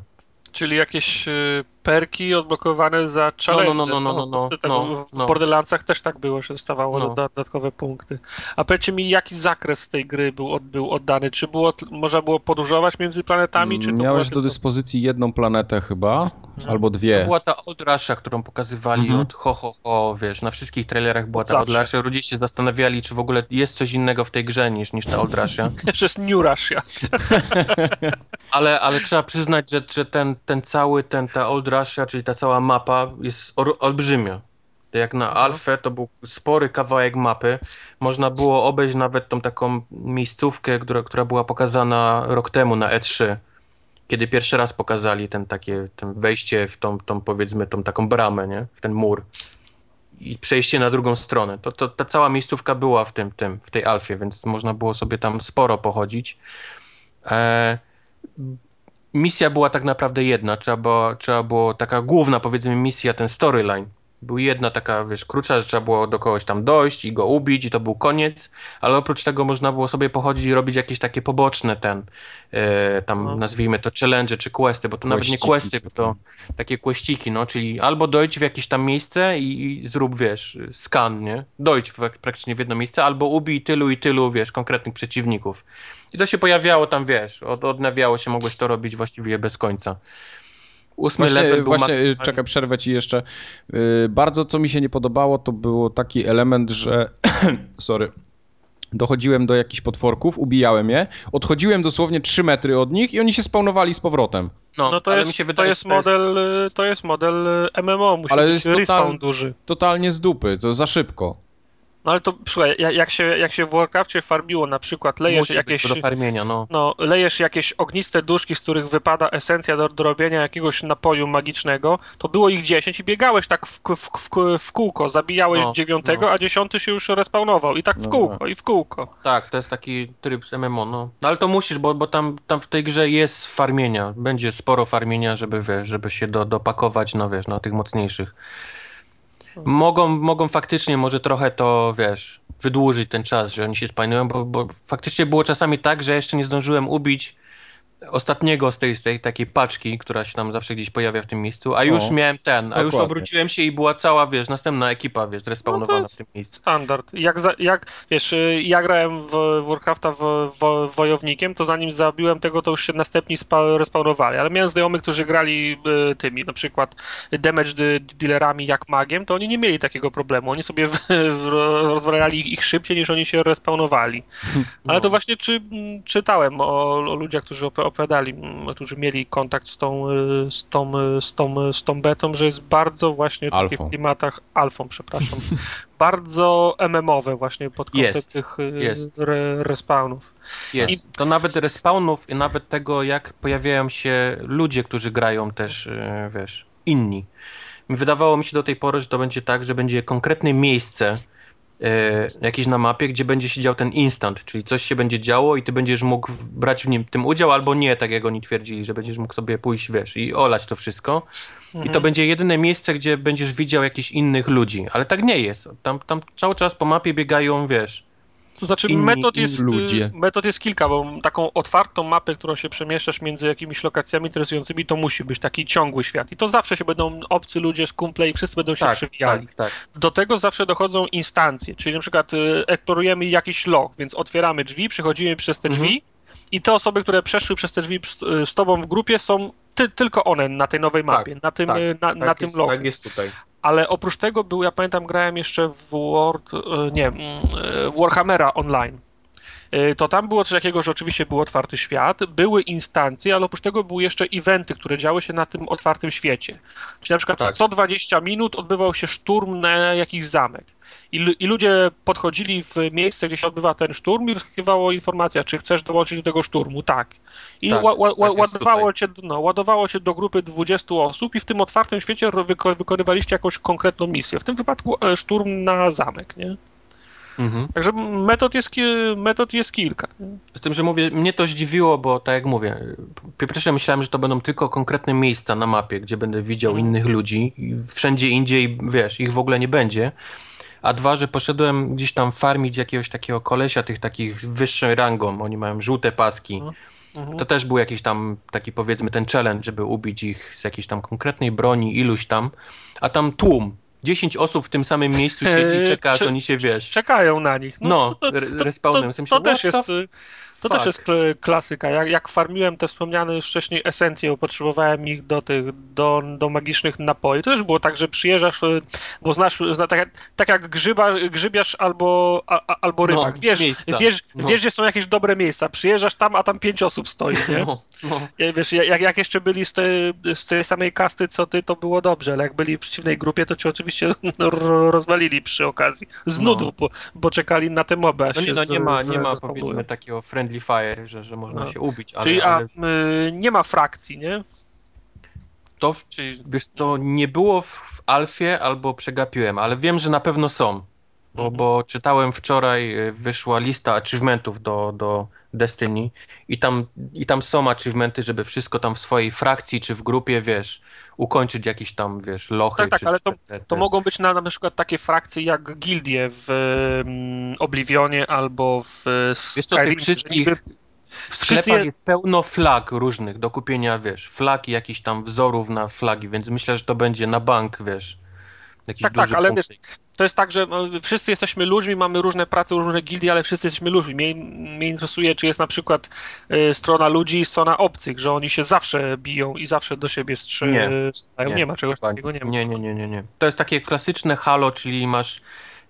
Czyli jakieś y, perki odblokowane za challenge. no, no, no, co? no, no, tak no, w no. Borderlandsach też tak było, że dostawało No. doda- dodatkowe punkty. A powiedzcie mi, jaki zakres tej gry był, był oddany? Czy było, można było podróżować między planetami? Czy to Miałeś do dyspozycji jedną planetę chyba, albo To dwie. była ta Old Russia, którą pokazywali Mhm. od ho, ho, ho, wiesz, na wszystkich trailerach była ta. Russia. Ludzie się zastanawiali, czy w ogóle jest coś innego w tej grze niż, niż ta Old Russia. Jeszcze jest New Russia. Ale, ale trzeba przyznać, że, że ten, ten cały, ten, ta Old Russia, czyli ta cała mapa jest olbrzymia. Jak na Alfę to był spory kawałek mapy. Można było obejść nawet tą taką miejscówkę, która, która była pokazana rok temu na E3. Kiedy pierwszy raz pokazali ten takie ten wejście w tą, tą powiedzmy tą taką bramę, nie? W ten mur. I przejście na drugą stronę. To, to ta cała miejscówka była w tym, tym, w tej Alfie, więc można było sobie tam sporo pochodzić. E, misja była tak naprawdę jedna. Trzeba było, trzeba było taka główna, powiedzmy, misja, ten storyline. Był jedna taka, wiesz, krótsza, że trzeba było do kogoś tam dojść i go ubić i to był koniec, ale oprócz tego można było sobie pochodzić i robić jakieś takie poboczne ten, e, tam No. nazwijmy to challenge czy questy, bo to nawet nie Questy, bo to takie questyki, no, czyli albo dojdź w jakieś tam miejsce i, i zrób, wiesz, skan, nie? Dojdź w, praktycznie w jedno miejsce, albo ubij tylu i tylu, wiesz, konkretnych przeciwników. I to się pojawiało tam, wiesz, od, odnawiało się, mogłeś to robić właściwie bez końca. Ósmy Właśnie, level był właśnie maksymalnie- czekaj, przerwę ci jeszcze. Yy, Bardzo co mi się nie podobało, to był taki element, że sorry. Dochodziłem do jakichś potworków, ubijałem je, odchodziłem dosłownie 3 metry od nich i oni się spawnowali z powrotem. No to ale jest, mi się to wydaje, jest że to jest- model, y, to jest model y, MMO, musi Ale być jest total- duży. Totalnie z dupy, to za szybko. No ale to słuchaj, ja- jak się, jak się w Warcraftie farmiło na przykład, lejesz Musi jakieś... do farmienia, no. No, lejesz jakieś ogniste duszki, z których wypada esencja do, do robienia jakiegoś napoju magicznego, to było ich 10 i biegałeś tak w, w, w, w kółko, zabijałeś No, dziewiątego, no. a dziesiąty się już respawnował i tak w No kółko, i w kółko. Tak, to jest taki tryb z MMO, no. no ale to musisz, bo, bo tam, tam w tej grze jest farmienia. Będzie sporo farmienia, żeby, wiesz, żeby się do, dopakować, no wiesz, na tych mocniejszych. Mogą, mogą faktycznie może trochę to, wiesz, wydłużyć ten czas, że oni się spajnują, bo, bo faktycznie było czasami tak, że jeszcze nie zdążyłem ubić ostatniego z tej, z tej takiej paczki, która się tam zawsze gdzieś pojawia w tym miejscu, a już O, miałem ten, a już dokładnie. obróciłem się i była cała, wiesz, następna ekipa, wiesz, respawnowana jest- w tym miejscu. Standard. Jak, za, jak wiesz, y, ja grałem w Warcrafta w, w, wojownikiem, to zanim zabiłem tego, to już się następni spa, respawnowali, ale miałem znajomych, którzy grali y, tymi, na przykład damage de- dealerami jak magiem, to oni nie mieli takiego problemu. Oni sobie w, rozwalali ich szybciej niż oni się respawnowali. Ale to No. właśnie czy, czytałem o, o ludziach, którzy op- opowiadali, m, którzy mieli kontakt z tą, y, z tą, y, z tą, y, z tą betą, że jest bardzo właśnie w takich Alfą. klimatach, alfą, przepraszam, bardzo MMowe właśnie pod kątem Jest, tych jest. Re, respawnów. Jest. To nawet respawnów i nawet tego, jak pojawiają się ludzie, którzy grają też, wiesz, inni. Wydawało mi się do tej pory, że to będzie tak, że będzie konkretne miejsce e, jakieś na mapie, gdzie będzie się dział ten instant, czyli coś się będzie działo i ty będziesz mógł brać w nim tym udział albo nie, tak jak oni twierdzili, że będziesz mógł sobie pójść, wiesz, i olać to wszystko. I to Mhm. będzie jedyne miejsce, gdzie będziesz widział jakichś innych ludzi, ale tak nie jest. Tam, tam cały czas po mapie biegają, wiesz, To znaczy inni- metod jest, y, ludzie. metod jest kilka, bo taką otwartą mapę, którą się przemieszczasz między jakimiś lokacjami interesującymi, to musi być taki ciągły świat. I to zawsze się będą obcy ludzie, kumple i wszyscy będą się tak, przewijali. tak, tak. Do tego zawsze dochodzą instancje, czyli na przykład y, eksplorujemy jakiś loch, więc otwieramy drzwi, przechodzimy przez te Mhm. drzwi i te osoby, które przeszły przez te drzwi z, tobą w grupie są ty, tylko one na tej nowej mapie, Tak, na tym, tak, y, na, Tak na tym jest, logo. Tak jest tutaj. Ale oprócz tego był, ja pamiętam, grałem jeszcze w World, y, nie, mm, w Warhammera Online. Y, To tam było coś takiego, że oczywiście był otwarty świat, były instancje, ale oprócz tego były jeszcze eventy, które działy się na tym otwartym świecie. Czyli na przykład Tak. co 20 minut odbywał się szturm na jakiś zamek. I, I ludzie podchodzili w miejsce, gdzie się odbywa ten szturm i wyskakiwało informacja, czy chcesz dołączyć do tego szturmu. Tak. I Tak, ła, ła, tak ła, ładowało, się, no, ładowało się do grupy 20 osób i w tym otwartym świecie wyko, wykonywaliście jakąś konkretną misję. W tym wypadku e, szturm na zamek, nie? Mhm. Także metod jest, metod jest kilka. Z tym, że mówię, mnie to zdziwiło, bo tak jak mówię, pierwsze myślałem, że to będą tylko konkretne miejsca na mapie, gdzie będę widział Mhm. innych ludzi i wszędzie indziej, wiesz, ich w ogóle nie będzie. A dwa, że poszedłem gdzieś tam farmić jakiegoś takiego kolesia, tych takich wyższą rangą, oni mają żółte paski. Mhm. Mhm. To też był jakiś tam taki powiedzmy ten challenge, żeby ubić ich z jakiejś tam konkretnej broni, iluś tam, a tam tłum. 10 osób w tym samym miejscu siedzi i czeka, aż oni się, wiesz, Czekają na nich. no, to, to, to, respawnem. to, W sensie, to też jest... y, To też fuck? jest kl- klasyka. Jak, jak farmiłem te wspomniane już wcześniej esencje, bo potrzebowałem ich do tych, do, do magicznych napoi. To też było tak, że przyjeżdżasz, y, bo znasz, zna, tak, jak- tak jak grzyba, grzybiarz albo, a, a- albo No, rybak. Wiesz, miejsca. wiesz, No. wiesz, gdzie są jakieś dobre miejsca. Przyjeżdżasz tam, a tam pięć osób stoi, nie? No, no. Wiesz, jak, jak jeszcze byli z tej, z tej samej kasty co ty, to było dobrze, ale jak byli w przeciwnej grupie, to cię oczywiście ro- rozwalili przy okazji. Z No. nudów, bo, bo czekali na te moby. No nie, no nie ma, nie ma powiedzmy takiego friendly fire, że, że można No. się ubić, ale, Czyli a, y, nie ma frakcji, nie? to, w- Czyli, wiesz co, nie było w Alfie albo przegapiłem, ale wiem, że na pewno są, bo, Mhm. bo czytałem wczoraj, y, wyszła lista achievementów do, do Destiny i tam, i tam są achievementy, żeby wszystko tam w swojej frakcji czy w grupie, wiesz, ukończyć jakieś tam, wiesz, lochy. Tak, tak, czy, ale to- te, te, to mogą być na, na przykład takie frakcje jak gildie w mm, Oblivionie albo w, w Wiesz co, tych wszystkich w sklepach je- jest pełno flag różnych do kupienia, wiesz, flag i jakichś tam wzorów na flagi, więc myślę, że to będzie na bank, wiesz, jakiś Tak, tak, duży ale punkt. wiesz, To jest tak, że e, wszyscy jesteśmy ludźmi, mamy różne prace, różne gildie, ale wszyscy jesteśmy ludźmi. Mnie, mnie interesuje, czy jest na przykład e, strona ludzi i strona obcych, że oni się zawsze biją i zawsze do siebie strze- Nie. strzelają. Nie, Nie, ma czegoś takiego, nie ma. Nie, nie, nie, nie, nie. To jest takie klasyczne halo, czyli masz,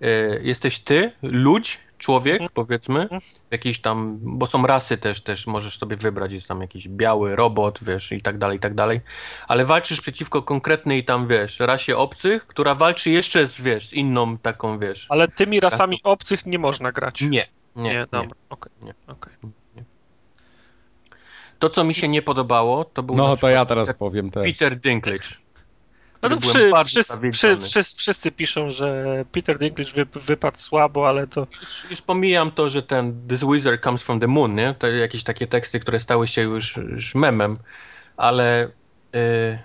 e, jesteś ty, ludź, człowiek, Mhm. powiedzmy, Mhm. jakiś tam, bo są rasy też, też możesz sobie wybrać, jest tam jakiś biały robot, wiesz, i tak dalej, i tak dalej, ale walczysz przeciwko konkretnej tam, wiesz, rasie obcych, która walczy jeszcze z, wiesz, z inną taką, wiesz. Ale tymi rasami obcych nie można grać. Nie, nie, nie, nie. dobra, okej. nie. okej. To, co mi się nie podobało, to był No to ja teraz powiem też. Peter Dinklage. No to przy, wszyscy, wszyscy, wszyscy, wszyscy piszą, że Peter Dinklage wy, wypadł słabo, ale to Już, już pomijam to, że ten This Wizard Comes from the Moon, nie? To jakieś takie teksty, które stały się już, już memem, ale yy,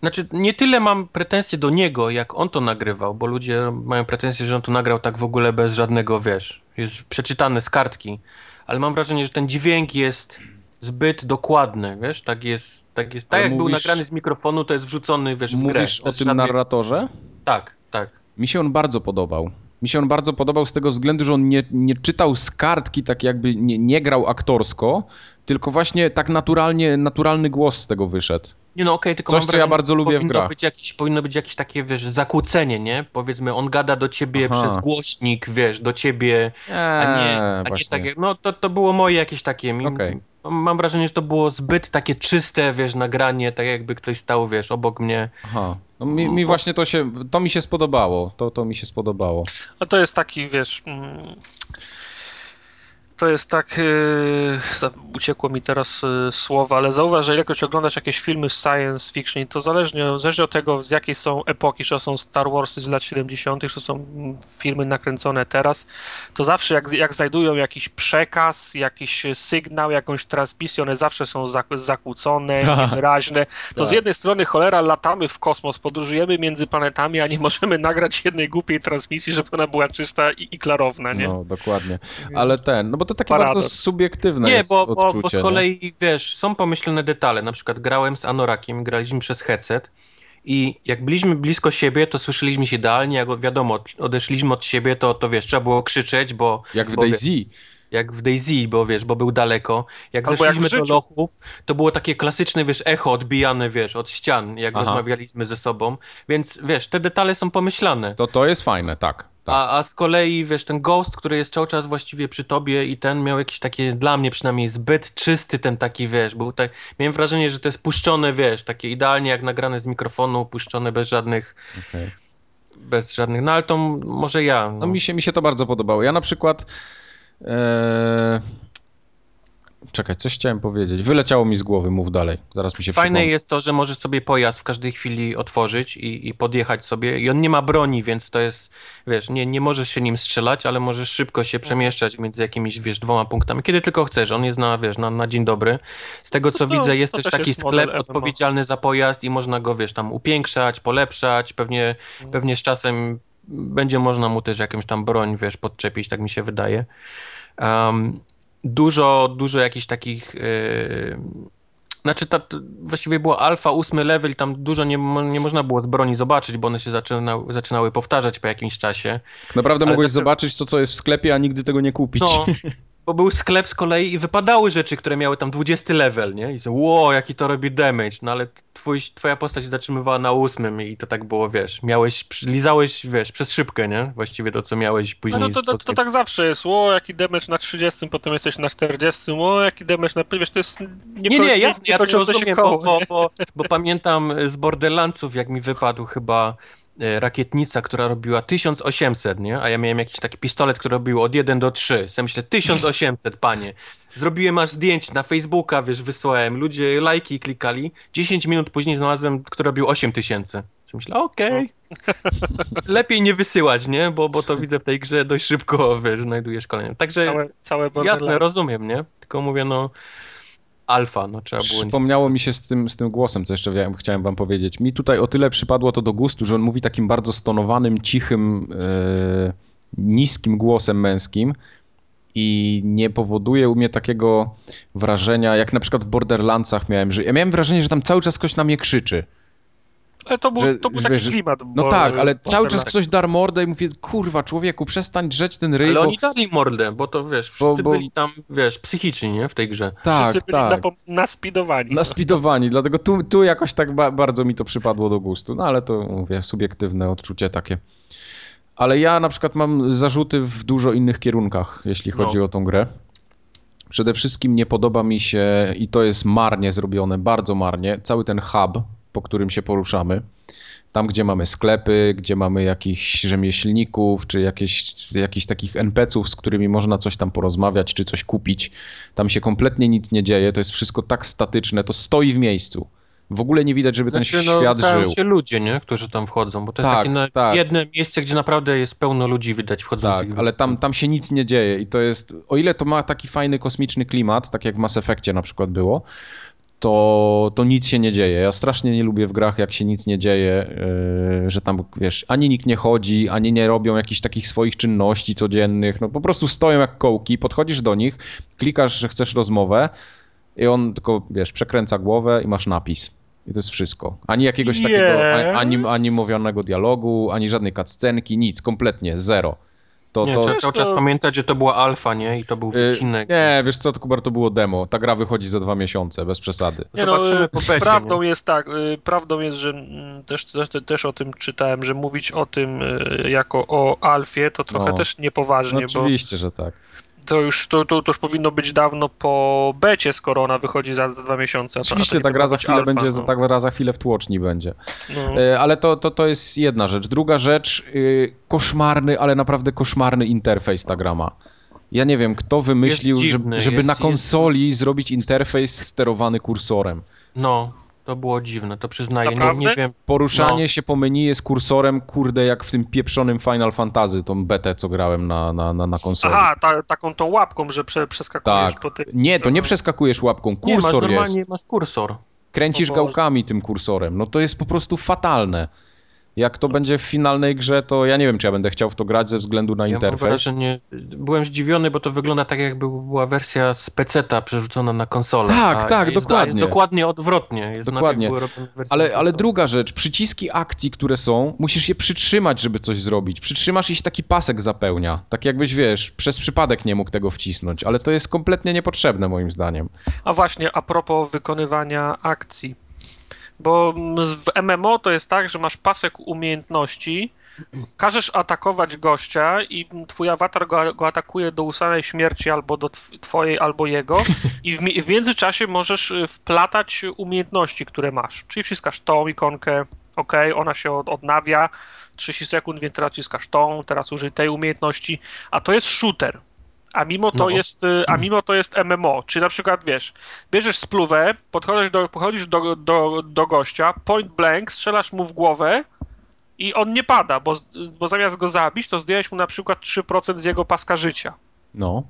znaczy nie tyle mam pretensje do niego, jak on to nagrywał, bo ludzie mają pretensje, że on to nagrał tak w ogóle bez żadnego, wiesz, jest przeczytane z kartki, ale mam wrażenie, że ten dźwięk jest zbyt dokładny, wiesz, tak jest, tak jest, tak Ale jak był mówisz- nagrany z mikrofonu, to jest wrzucony, wiesz, w grę. Mówisz o tym żadnych- narratorze? Tak, tak. Mi się on bardzo podobał. Mi się on bardzo podobał z tego względu, że on nie, nie czytał z kartki, tak jakby nie, nie grał aktorsko, tylko właśnie tak naturalnie, naturalny głos z tego wyszedł. Nie no okej, tylko Coś, mam co ja bardzo lubię w powinno grach. Być jakieś, powinno być jakieś takie, wiesz, zakłócenie, nie? Powiedzmy, on gada do ciebie Aha. przez głośnik, wiesz, do ciebie, a nie, a nie Eee, właśnie. tak jak, no to, to było moje jakieś takie, mi, Okej. mam wrażenie, że to było zbyt takie czyste, wiesz, nagranie, tak jakby ktoś stał, wiesz, obok mnie. Aha. No mi, mi właśnie to się, to mi się spodobało. To, to mi się spodobało. No to jest taki, wiesz. Mm, to jest tak. Yy, za- uciekło mi teraz yy, słowo, ale zauważ, że ilekroć oglądasz jakieś filmy science fiction, to zależnie, zależnie od tego, z jakiej są epoki, czy to są Star Warsy z lat 70., czy to są mm, filmy nakręcone teraz, to zawsze jak, jak znajdują jakiś przekaz, jakiś sygnał, jakąś transmisję, one zawsze są zak- zakłócone, Tak. niewyraźne. To z Tak. jednej strony cholera latamy w kosmos, podróżujemy między planetami, a nie możemy nagrać jednej głupiej transmisji, żeby ona była czysta i, i klarowna, nie? No, dokładnie. Ale ten, no bo to takie Paradoks. bardzo subiektywne nie, jest bo, bo, odczucie. bo z nie? kolei, wiesz, są pomyślane detale, na przykład grałem z Anorakiem, graliśmy przez headset i jak byliśmy blisko siebie, to słyszeliśmy się idealnie, jak wiadomo, odeszliśmy od siebie, to, to wiesz, trzeba było krzyczeć, bo Jak w bo DayZ. jak w Daisy, bo wiesz, bo był daleko. Jak Albo jak zeszliśmy do życiu. lochów, to było takie klasyczne, wiesz, echo odbijane, wiesz, od ścian, jak Aha. rozmawialiśmy ze sobą. Więc, wiesz, te detale są pomyślane. To to jest fajne, tak. Tak. A, a z kolei, wiesz, ten Ghost, który jest cały czas właściwie przy tobie i ten miał jakiś taki, dla mnie przynajmniej, zbyt czysty ten taki, wiesz, był tak, miałem wrażenie, że to jest puszczone, wiesz, takie idealnie jak nagrane z mikrofonu, puszczone bez żadnych, Okej. bez żadnych, no ale to może ja. No. No mi się, mi się to bardzo podobało. Ja na przykład. E... Czekaj, coś chciałem powiedzieć. Wyleciało mi z głowy, mów dalej. Zaraz mi się Fajne przypomni. jest to, że możesz sobie pojazd w każdej chwili otworzyć i, i podjechać sobie i on nie ma broni, więc to jest, wiesz, nie, nie możesz się nim strzelać, ale możesz szybko się przemieszczać między jakimiś, wiesz, dwoma punktami, kiedy tylko chcesz. On jest na, wiesz, na, na dzień dobry. Z tego, co No to- widzę, jest też też taki jest sklep MMO. odpowiedzialny za pojazd i można go, wiesz, tam upiększać, polepszać, pewnie, Mm. pewnie z czasem będzie można mu też jakąś tam broń, wiesz, podczepić, tak mi się wydaje. Um, dużo, dużo jakichś takich. Yy, znaczy, ta, właściwie było alfa, ósmy level, i tam dużo nie, nie można było z broni zobaczyć, bo one się zaczynały, zaczynały powtarzać po jakimś czasie. Naprawdę ale mogłeś zaczę- zobaczyć to, co jest w sklepie, a nigdy tego nie kupić. No, bo był sklep z kolei i wypadały rzeczy, które miały tam 20 level, nie? I so, wow, jaki to robi damage, no ale twój, twoja postać zatrzymywała na ósmym i to tak było, wiesz, miałeś, lizałeś, wiesz, przez szybkę, nie? Właściwie to, co miałeś No później. to, to, to, to tak zawsze jest. O, jaki damage na 30, potem jesteś na 40, o, jaki damage na... Wiesz, to jest Nie, nie, jasne, ja to rozumiem, bo, koło, bo, nie? bo, bo pamiętam z Borderlandsów, jak mi wypadł chyba rakietnica, która robiła 1800, nie? A ja miałem jakiś taki pistolet, który robił od 1 do 3. Ja myślę, 1800, panie. Zrobiłem aż zdjęć na Facebooka, wiesz, wysłałem. Ludzie lajki klikali. 10 minut później znalazłem, który robił 8000. Myślę, okej. Lepiej nie wysyłać, nie? Bo, bo to widzę w tej grze dość szybko, wiesz, znajdujesz kolejne. Także Całe, całe jasne, rozumiem, nie? Tylko mówię, no alfa, no trzeba było... Przypomniało mi się z tym, z tym głosem, co jeszcze chciałem wam powiedzieć. Mi tutaj o tyle przypadło to do gustu, że on mówi takim bardzo stonowanym, cichym, e, niskim głosem męskim i nie powoduje u mnie takiego wrażenia, jak na przykład w Borderlandsach miałem, że ja miałem wrażenie, że tam cały czas ktoś na mnie krzyczy. Ale to był, że- to był że taki wiesz, klimat. No bo- tak, ale cały czas ktoś dar mordę i mówię, kurwa człowieku, przestań drzeć ten ryj, Ale bo... oni dali mordę, bo to wiesz, wszyscy bo- byli tam, wiesz, psychiczni, nie, w tej grze. Tak, Wszyscy byli tak. naspidowani. Naspidowani, dlatego tu, tu jakoś tak ba bardzo mi to przypadło do gustu. No ale to mówię, subiektywne odczucie takie. Ale ja na przykład mam zarzuty w dużo innych kierunkach, jeśli No. chodzi o tą grę. Przede wszystkim nie podoba mi się, i to jest marnie zrobione, bardzo marnie, cały ten hub, po którym się poruszamy. Tam, gdzie mamy sklepy, gdzie mamy jakichś rzemieślników, czy jakieś, jakichś takich NPC-ów, z którymi można coś tam porozmawiać, czy coś kupić. Tam się kompletnie nic nie dzieje, to jest wszystko tak statyczne, to stoi w miejscu. W ogóle nie widać, żeby ten Znaczy, no, świat stają żył. się ludzie, nie, którzy tam wchodzą, bo to jest Tak, takie na tak. jedno miejsce, gdzie naprawdę jest pełno ludzi widać wchodzących. Tak, ale tam, tam się nic nie dzieje i to jest, o ile to ma taki fajny kosmiczny klimat, tak jak w Mass Effectie na przykład było, to, to nic się nie dzieje. Ja strasznie nie lubię w grach, jak się nic nie dzieje, yy, że tam, wiesz, ani nikt nie chodzi, ani nie robią jakichś takich swoich czynności codziennych, no po prostu stoją jak kołki, podchodzisz do nich, klikasz, że chcesz rozmowę i on tylko, wiesz, przekręca głowę i masz napis. I to jest wszystko. Ani jakiegoś takiego Yes. a- anim, animowionego dialogu, ani żadnej cutscenki, nic, kompletnie, zero. To, nie, to, trzeba cały czas to- pamiętać, że to była alfa, nie, i to był y, wycinek. nie, wiesz co, to Kubar, to było demo. Ta gra wychodzi za dwa miesiące, bez przesady. Nie no, Zobaczymy po becie, prawdą jest tak, y, prawdą jest, że mm, też, też, też o tym czytałem, że mówić o tym y, jako o Alfie to trochę No. też No, niepoważnie, bo oczywiście, że tak. To już, to, to, to już powinno być dawno po becie, skoro ona wychodzi za, za dwa miesiące. Oczywiście ta gra za chwilę alfa, będzie, za, no. ta gra za chwilę w tłoczni będzie. No. E, Ale to, to, to jest jedna rzecz. Druga rzecz, y, koszmarny, ale naprawdę koszmarny interfejs ta gra ma. Ja nie wiem, kto wymyślił, Jest żeby, dziwny, żeby jest- na jest- konsoli zrobić interfejs sterowany kursorem. No, to było dziwne, to przyznaję. Nie, nie wiem, Poruszanie No. się po menu jest kursorem, kurde, jak w tym pieprzonym Final Fantasy, tą betę, co grałem na, na, na, na konsoli. Aha, ta, taką tą łapką, że prze, przeskakujesz tak. po tym. Nie, to nie przeskakujesz łapką, nie, masz kursor normalnie, jest. masz kursor. Kręcisz gałkami tym kursorem. No to jest po prostu fatalne. Jak to będzie w finalnej grze, to ja nie wiem, czy ja będę chciał w to grać ze względu na Ja mam interfejs. wrażenie, byłem zdziwiony, bo to wygląda tak, jakby była wersja z PC-ta przerzucona na konsolę. Tak, a tak, jest, dokładnie. Jest dokładnie odwrotnie. Jest Dokładnie. Ale, ale druga rzecz, przyciski akcji, które są, musisz je przytrzymać, żeby coś zrobić. Przytrzymasz i się taki pasek zapełnia. Tak jakbyś, wiesz, przez przypadek nie mógł tego wcisnąć, ale to jest kompletnie niepotrzebne moim zdaniem. A właśnie, a propos wykonywania akcji. Bo w MMO to jest tak, że masz pasek umiejętności, każesz atakować gościa i twój awatar go, go atakuje do ustanej śmierci albo do tw- twojej, albo jego i w, w międzyczasie możesz y, wplatać umiejętności, które masz. Czyli wciskasz tą ikonkę, ok, ona się od, odnawia, 30 sekund, więc teraz wciskasz tą, teraz użyj tej umiejętności, a to jest shooter. A mimo to No. jest, y, a mimo to jest MMO, czyli na przykład wiesz, bierzesz spluwę, podchodzisz do, podchodzisz do, do, do gościa, point blank, strzelasz mu w głowę i on nie pada, bo, bo zamiast go zabić, to zdjąłeś mu na przykład 3% z jego paska życia. No.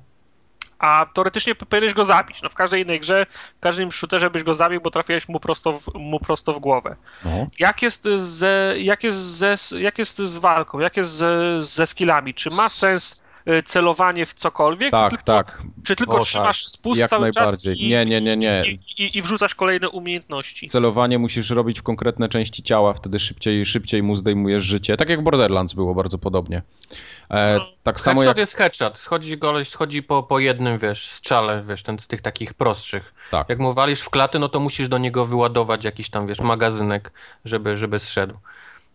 A teoretycznie powinieneś go zabić. No w każdej innej grze, w każdym shooterze byś go zabił, bo trafiłeś mu prosto w, mu prosto w głowę. no. Jak jest, ze, jak, jest ze, jak jest z walką? Jak jest ze, ze skillami? Czy ma sens celowanie w cokolwiek? czy Tak, tylko, tak, Czy tylko O, tak. trzymasz spust jak cały najbardziej. czas i, Nie, nie, nie, nie. I, i, i wrzucasz kolejne umiejętności? Celowanie musisz robić w konkretne części ciała, wtedy szybciej, szybciej mu zdejmujesz życie. Tak jak Borderlands było bardzo podobnie. E, No, tak samo Headshot jak... jest headshot. Schodzi goleś, schodzi po, po jednym, wiesz, strzale, wiesz, ten z tych takich prostszych. Tak. Jak mu walisz w klatę, no to musisz do niego wyładować jakiś tam, wiesz, magazynek, żeby, żeby zszedł.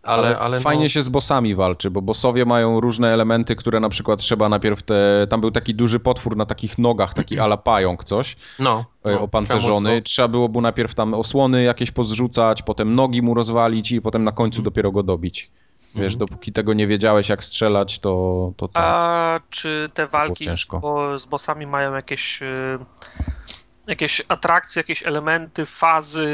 Ale, Ale, ale, fajnie no, się z bossami walczy, bo bossowie mają różne elementy, które na przykład trzeba najpierw te... Tam był taki duży potwór na takich nogach, taki ala pająk coś, no, e, no, opancerzony. trzeba Trzeba było mu najpierw tam osłony jakieś pozrzucać, potem nogi mu rozwalić i potem na końcu Mhm. dopiero go dobić. Wiesz, Mhm. dopóki tego nie wiedziałeś jak strzelać, to, to tak. A czy te walki bo, z bossami mają jakieś y, jakieś atrakcje, jakieś elementy, fazy,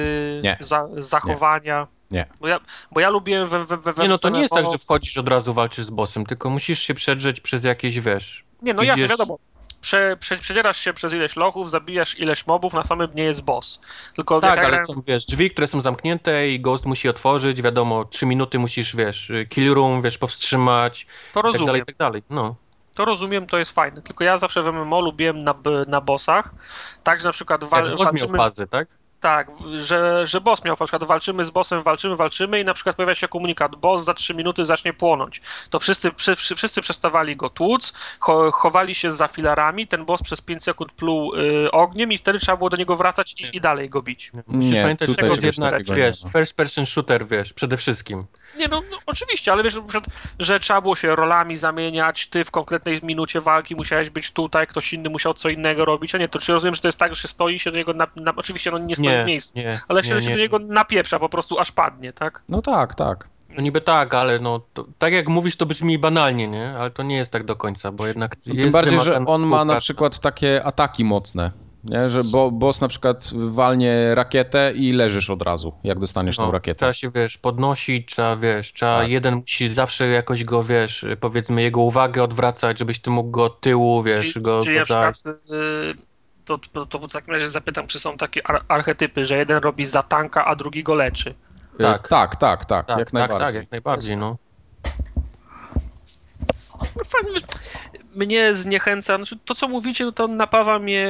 Nie. Za, zachowania? Nie. Bo ja, bo ja lubiłem we, we, we Nie, no to nie jest tak, że wchodzisz od razu walczysz z bossem, tylko musisz się przedrzeć przez jakieś, wiesz... Nie, no idziesz- wiadomo. Prze, prze, przedzierasz się przez ileś lochów, zabijasz ileś mobów, na samym dnie jest boss. Tylko Tak, ja ale są, wiesz, drzwi, które są zamknięte i Ghost musi otworzyć, wiadomo, trzy minuty musisz, wiesz, kill room, wiesz, powstrzymać, to i tak rozumiem. dalej, tak dalej, no. To rozumiem, to jest fajne. Tylko ja zawsze w MMO lubiłem na, na bossach, tak, że na przykład wal, boss miał walczymy, fazę, tak? Tak, że, że boss miał na przykład walczymy z bossem, walczymy, walczymy i na przykład pojawia się komunikat, boss za 3 minuty zacznie płonąć. To wszyscy, przy, wszyscy przestawali go tłuc, cho, chowali się za filarami, ten boss przez 5 sekund pluł y, ogniem i wtedy trzeba było do niego wracać i, i dalej go bić. Musisz Nie, pamiętać, że jest takiego nie wiesz, first person shooter, wiesz, przede wszystkim. Nie no, no oczywiście, ale wiesz, na przykład, że trzeba było się rolami zamieniać, ty w konkretnej minucie walki musiałeś być tutaj, ktoś inny musiał co innego robić, a nie, to czy rozumiem, że to jest tak, że się stoi się do niego, na, na, oczywiście no nie stoi Nie, w miejscu, nie, ale nie, się, się nie. do niego napieprza po prostu, aż padnie, tak? No tak, tak. No niby tak, ale no, to, tak jak mówisz, to brzmi banalnie, nie? Ale to nie jest tak do końca, bo jednak No, jest tym bardziej, że on ma na przykład takie ataki mocne. Nie? Że bo, boss na przykład walnie rakietę i leżysz od razu, jak dostaniesz tą No, rakietę. Trzeba się, wiesz, podnosić, trzeba, wiesz, trzeba, Tak. jeden musi zawsze jakoś go, wiesz, powiedzmy, jego uwagę odwracać, żebyś ty mógł go od tyłu, wiesz, Czyli, go, czyli go na przykład y, to, to, to w takim razie zapytam, czy są takie ar archetypy, że jeden robi za tanka, a drugi go leczy. Tak. tak, tak, tak, Tak, jak tak, najbardziej. tak, jak najbardziej, no. No mnie zniechęca, znaczy to co mówicie, no to napawa mnie,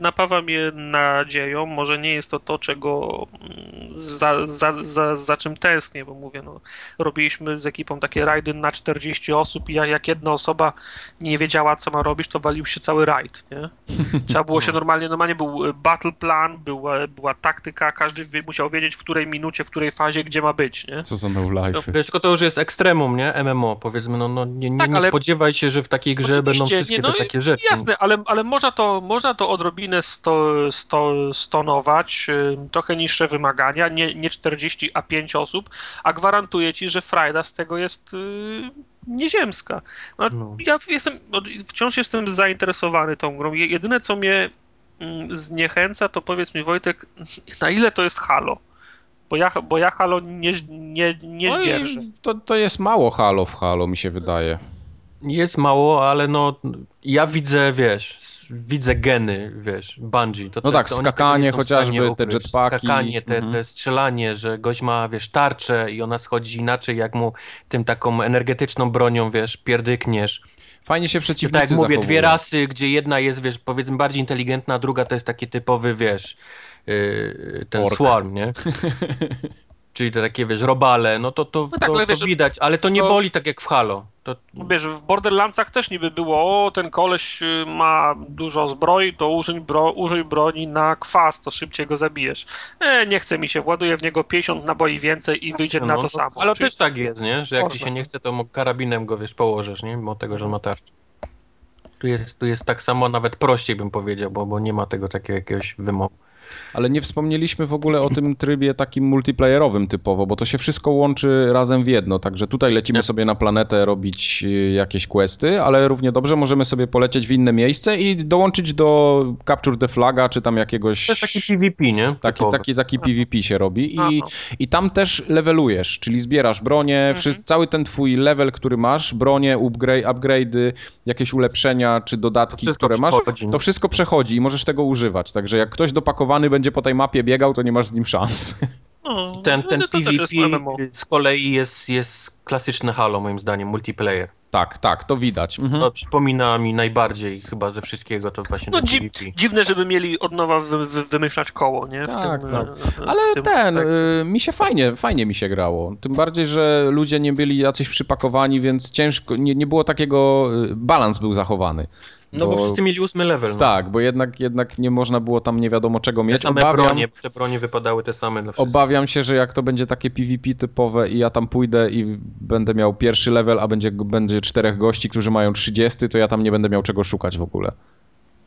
napawa mnie nadzieją, może nie jest to to, czego mm, za, za, za, za czym tęsknię, bo mówię, no robiliśmy z ekipą takie rajdy na 40 osób i ja- jak jedna osoba nie wiedziała co ma robić, to walił się cały rajd, nie? Trzeba było się normalnie, normalnie był e, battle plan, była, była taktyka, każdy musiał wiedzieć w której minucie, w której fazie, gdzie ma być, nie? Co za no life. Wiesz, tylko to już jest ekstremum, nie? MMO, powiedzmy, no, no nie, nie, Tak, nie ale- spodziewaj się, że w takiej grze będą wszystkie nie, no te takie rzeczy. Jasne, ale, ale można, to, można to odrobinę sto, sto, stonować, trochę niższe wymagania, nie, nie 40, a 5 osób, a gwarantuję ci, że frajda z tego jest y, nieziemska. No, No. Ja jestem, wciąż jestem zainteresowany tą grą. Je- Jedyne, co mnie mm, zniechęca, to powiedz mi Wojtek, na ile to jest Halo? Bo ja, bo ja Halo nie, nie, nie No i zdzierżę. to, to jest mało halo w halo, mi się wydaje. Jest mało, ale no ja widzę, wiesz, widzę geny, wiesz, Bungie. To, no to, tak, to skakanie chociażby, te jetpacki. Skakanie, te, mhm. te strzelanie, że gość ma, wiesz, tarczę i ona schodzi inaczej, jak mu tym taką energetyczną bronią, wiesz, pierdykniesz. Fajnie się przeciwnicy Tak jak mówię, zachowują. dwie rasy, gdzie jedna jest, wiesz, powiedzmy bardziej inteligentna, a druga to jest taki typowy, wiesz, yy, ten Ork. swarm, nie? Czyli te takie, wiesz, robale, no to, to, No tak, to, ale to wiesz, widać, ale to nie to- boli tak jak w Halo. To, Wiesz, w Borderlandsach też niby było, o, ten koleś y, ma dużo zbroi, to użyj, bro, użyj broni na kwas, to szybciej go zabijesz. E, nie chce mi się, właduję w niego 50 naboi więcej i wyjdzie na no, to samo. Ale Czyli- też tak jest, nie? Że jak ci Można. się nie chce, to karabinem go, wiesz, położysz, nie? Mimo tego, że ma tarczę. Tu jest, tu jest tak samo, nawet prościej bym powiedział, bo, bo nie ma tego takiego jakiegoś wymogu. Ale nie wspomnieliśmy w ogóle o tym trybie takim multiplayerowym typowo, bo to się wszystko łączy razem w jedno. Także tutaj lecimy sobie na planetę robić y, jakieś questy, ale równie dobrze możemy sobie polecieć w inne miejsce i dołączyć do Capture the Flaga, czy tam jakiegoś... To jest taki PvP, nie? Taki, Typowy. taki, taki PvP się robi i, Aha. i tam też levelujesz, czyli zbierasz bronię, Mhm. cały ten twój level, który masz, bronie, upgrade, upgrade'y, jakieś ulepszenia czy dodatki, które masz, to wszystko przechodzi i możesz tego używać. Także jak ktoś dopakowany będzie po tej mapie biegał, to nie masz z nim szans. No, Ten, no, ten jest PvP z kolei jest, jest klasyczne Halo, moim zdaniem, multiplayer. tak, tak, to widać. Mhm. No, przypomina mi najbardziej chyba ze wszystkiego to właśnie No ten dzi PvP. dziwne, żeby mieli od nowa wy wy wymyślać koło, nie? Tak, tym, tak. e, w Ale ten, aspekcie. y, mi się fajnie, fajnie mi się grało. Tym bardziej, że ludzie nie byli jacyś przypakowani, więc ciężko, nie, nie było takiego, y, balans był zachowany. No bo wszyscy mieli ósmy level. No. Tak, bo jednak, jednak nie można było tam nie wiadomo czego Te mieć. same Obawiam, bronie, te bronie wypadały te same dla wszystkich. obawiam się, że jak to będzie takie PvP typowe i ja tam pójdę i będę miał pierwszy level, a będzie, będzie czterech gości, którzy mają 30, to ja tam nie będę miał czego szukać w ogóle.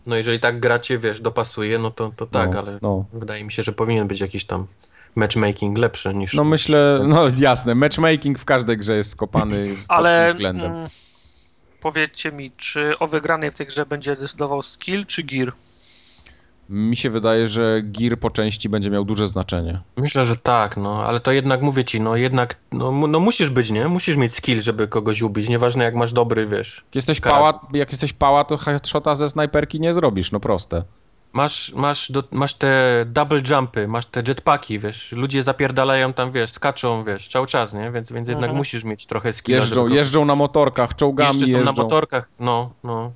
No jeżeli tak gracie, wiesz, dopasuje, no to, to tak, No, ale no. wydaje mi się, że powinien być jakiś tam matchmaking lepszy niż... No myślę, no jasne, matchmaking w każdej grze jest skopany pod Ale tym względem. mm, powiedzcie mi, czy o wygranej w tej grze będzie decydował skill czy gear? Mi się wydaje, że gear po części będzie miał duże znaczenie. Myślę, że tak, no, ale to jednak mówię ci, no jednak, no, no musisz być, nie? Musisz mieć skill, żeby kogoś ubić, nieważne jak masz dobry, wiesz. Jak jesteś pała, jak jesteś pała, to headshota ze snajperki nie zrobisz, no proste. Masz, masz, do, masz te double jumpy, masz te jetpacki, wiesz, ludzie zapierdalają tam, wiesz, skaczą, wiesz, cały czas, nie? Więc, więc jednak Mhm. musisz mieć trochę skilla. Jeżdżą, jeżdżą na motorkach, czołgami Jeszcze są jeżdżą. na motorkach, no, no.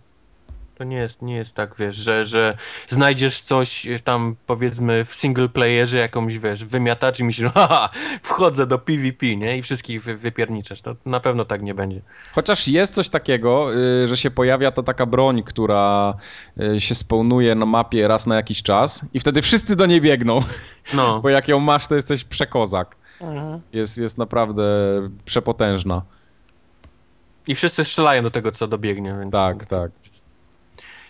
To nie jest, nie jest tak, wiesz, że, że znajdziesz coś e, tam, powiedzmy, w single playerze jakąś, wiesz, wymiatacz i myślisz, haha, wchodzę do PvP, nie? I wszystkich wy, wypierniczasz. To na pewno tak nie będzie. Chociaż jest coś takiego, y, że się pojawia ta taka broń, która y, się spełnuje na mapie raz na jakiś czas i wtedy wszyscy do niej biegną, No, bo jak ją masz, to jesteś przekozak. Mhm. Jest, jest naprawdę przepotężna. i wszyscy strzelają do tego, co dobiegnie, więc... Tak, tak.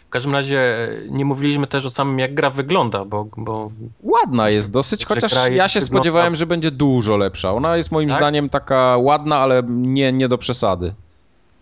W każdym razie e, nie mówiliśmy też o samym, jak gra wygląda, bo, bo Ładna jest dosyć, chociaż ja się wygląda- spodziewałem, że będzie dużo lepsza. Ona jest moim Tak? zdaniem taka ładna, ale nie, nie do przesady.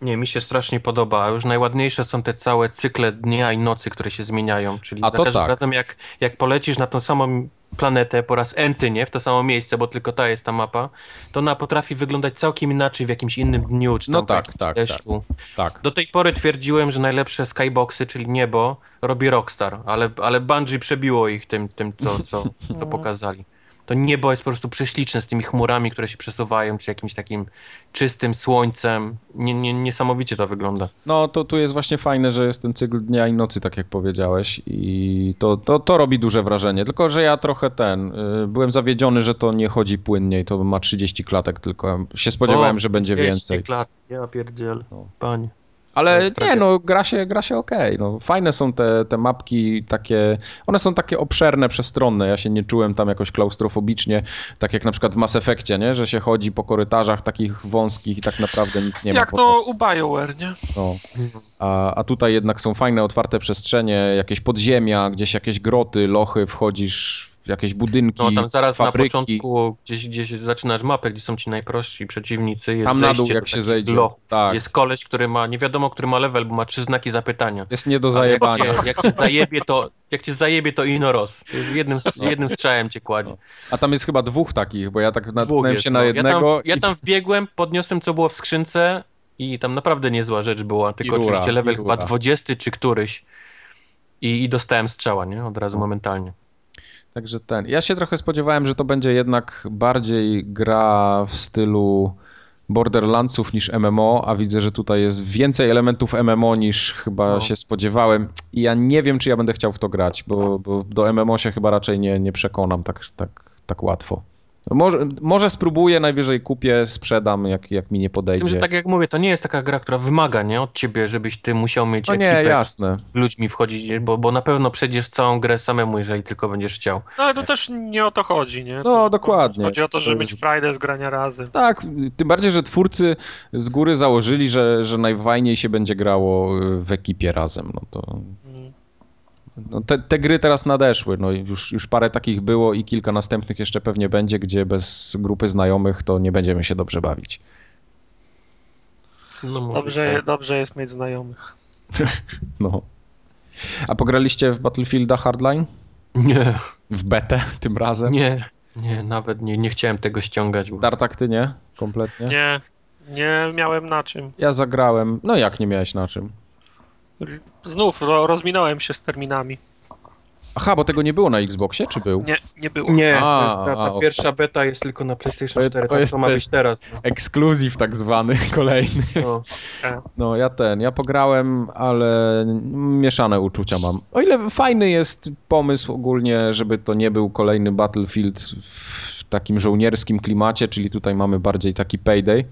nie, mi się strasznie podoba. A już najładniejsze są te całe cykle dnia i nocy, które się zmieniają, czyli A za każdym tak. razem jak, jak polecisz na tą samą planetę po raz enty, nie, w to samo miejsce, bo tylko ta jest ta mapa, to ona potrafi wyglądać całkiem inaczej w jakimś innym dniu, czy tam No tak, tak, deszczu. Tak. Do tej pory twierdziłem, że najlepsze skyboxy, czyli niebo, robi Rockstar, ale, ale Bungie przebiło ich tym, tym co, co, co pokazali. To niebo jest po prostu prześliczne z tymi chmurami, które się przesuwają, czy jakimś takim czystym słońcem. Nie, nie, niesamowicie to wygląda. No to tu jest właśnie fajne, że jest ten cykl dnia i nocy, tak jak powiedziałeś i to, to, to robi duże wrażenie. Tylko, że ja trochę ten, y, byłem zawiedziony, że to nie chodzi płynniej, to ma 30 klatek tylko. Się spodziewałem, O, że będzie 30 więcej. Klat. Ja pierdziel. No. Panie. Ale jest nie, no gra się, gra się okej. No, fajne są te, te mapki takie, one są takie obszerne, przestronne. Ja się nie czułem tam jakoś klaustrofobicznie, tak jak na przykład w Mass Effectie, nie? że się chodzi po korytarzach takich wąskich i tak naprawdę nic nie ma. Jak to u BioWare, nie? No. A, a tutaj jednak są fajne, otwarte przestrzenie, jakieś podziemia, gdzieś jakieś groty, lochy, wchodzisz jakieś budynki, No tam zaraz fabryki. na początku, gdzieś, gdzieś zaczynasz mapę, gdzie są ci najprostsi przeciwnicy. Jest Tam na dół, jak się zejdzie. Tak. Jest koleś, który ma, nie wiadomo, który ma level, bo ma trzy znaki zapytania. Jest nie do Ale jak zajebania. cię, jak cię zajebie, to, jak cię zajebie, to inoros. To już jednym, jednym strzałem cię kładzie. A tam jest chyba dwóch takich, bo ja tak natknąłem się na no. jednego. Ja tam, ja i- tam wbiegłem, podniosłem, co było w skrzynce i tam naprawdę niezła rzecz była. Tylko rura, oczywiście level chyba rura. 20 czy któryś. I, I dostałem strzała, nie? Od razu momentalnie. Także ten. Ja się trochę spodziewałem, że to będzie jednak bardziej gra w stylu Borderlandsów niż MMO, a widzę, że tutaj jest więcej elementów MMO niż chyba no. się spodziewałem. I ja nie wiem, czy ja będę chciał w to grać, bo, bo do MMO się chyba raczej nie, nie przekonam tak, tak, tak łatwo. Może, może spróbuję, najwyżej kupię, sprzedam, jak, jak mi nie podejdzie. Z tym, że tak jak mówię, to nie jest taka gra, która wymaga nie, od ciebie, żebyś ty musiał mieć no nie, jasne. z ludźmi wchodzić, bo, bo na pewno przejdziesz całą grę samemu, jeżeli tylko będziesz chciał. No ale to też nie o to chodzi, nie? No, to, dokładnie. Chodzi o to, żeby mieć frajdę z grania razy. Tak, tym bardziej, że twórcy z góry założyli, że, że najfajniej się będzie grało w ekipie razem, no to... No te, te, gry teraz nadeszły, no już, już parę takich było i kilka następnych jeszcze pewnie będzie, gdzie bez grupy znajomych to nie będziemy się dobrze bawić. No dobrze, tak. dobrze jest mieć znajomych. no. A pograliście w Battlefielda Hardline? Nie. W betę tym razem? Nie, nie, nawet nie, nie chciałem tego ściągać. Bo... Dartak, ty nie? Kompletnie? Nie, nie miałem na czym. Ja zagrałem. No jak nie miałeś na czym? Znów ro, rozminąłem się z terminami. Aha, bo tego nie było na Xboxie, czy był? Nie, nie było. Nie, a, jest, ta, ta a, pierwsza okay. beta jest tylko na PlayStation 4, to, to jest, to ma być teraz. No. Ekskluzyw tak zwany, kolejny. No. no, ja ten, ja pograłem, ale mieszane uczucia mam. O ile fajny jest pomysł ogólnie, żeby to nie był kolejny Battlefield w takim żołnierskim klimacie, czyli tutaj mamy bardziej taki payday,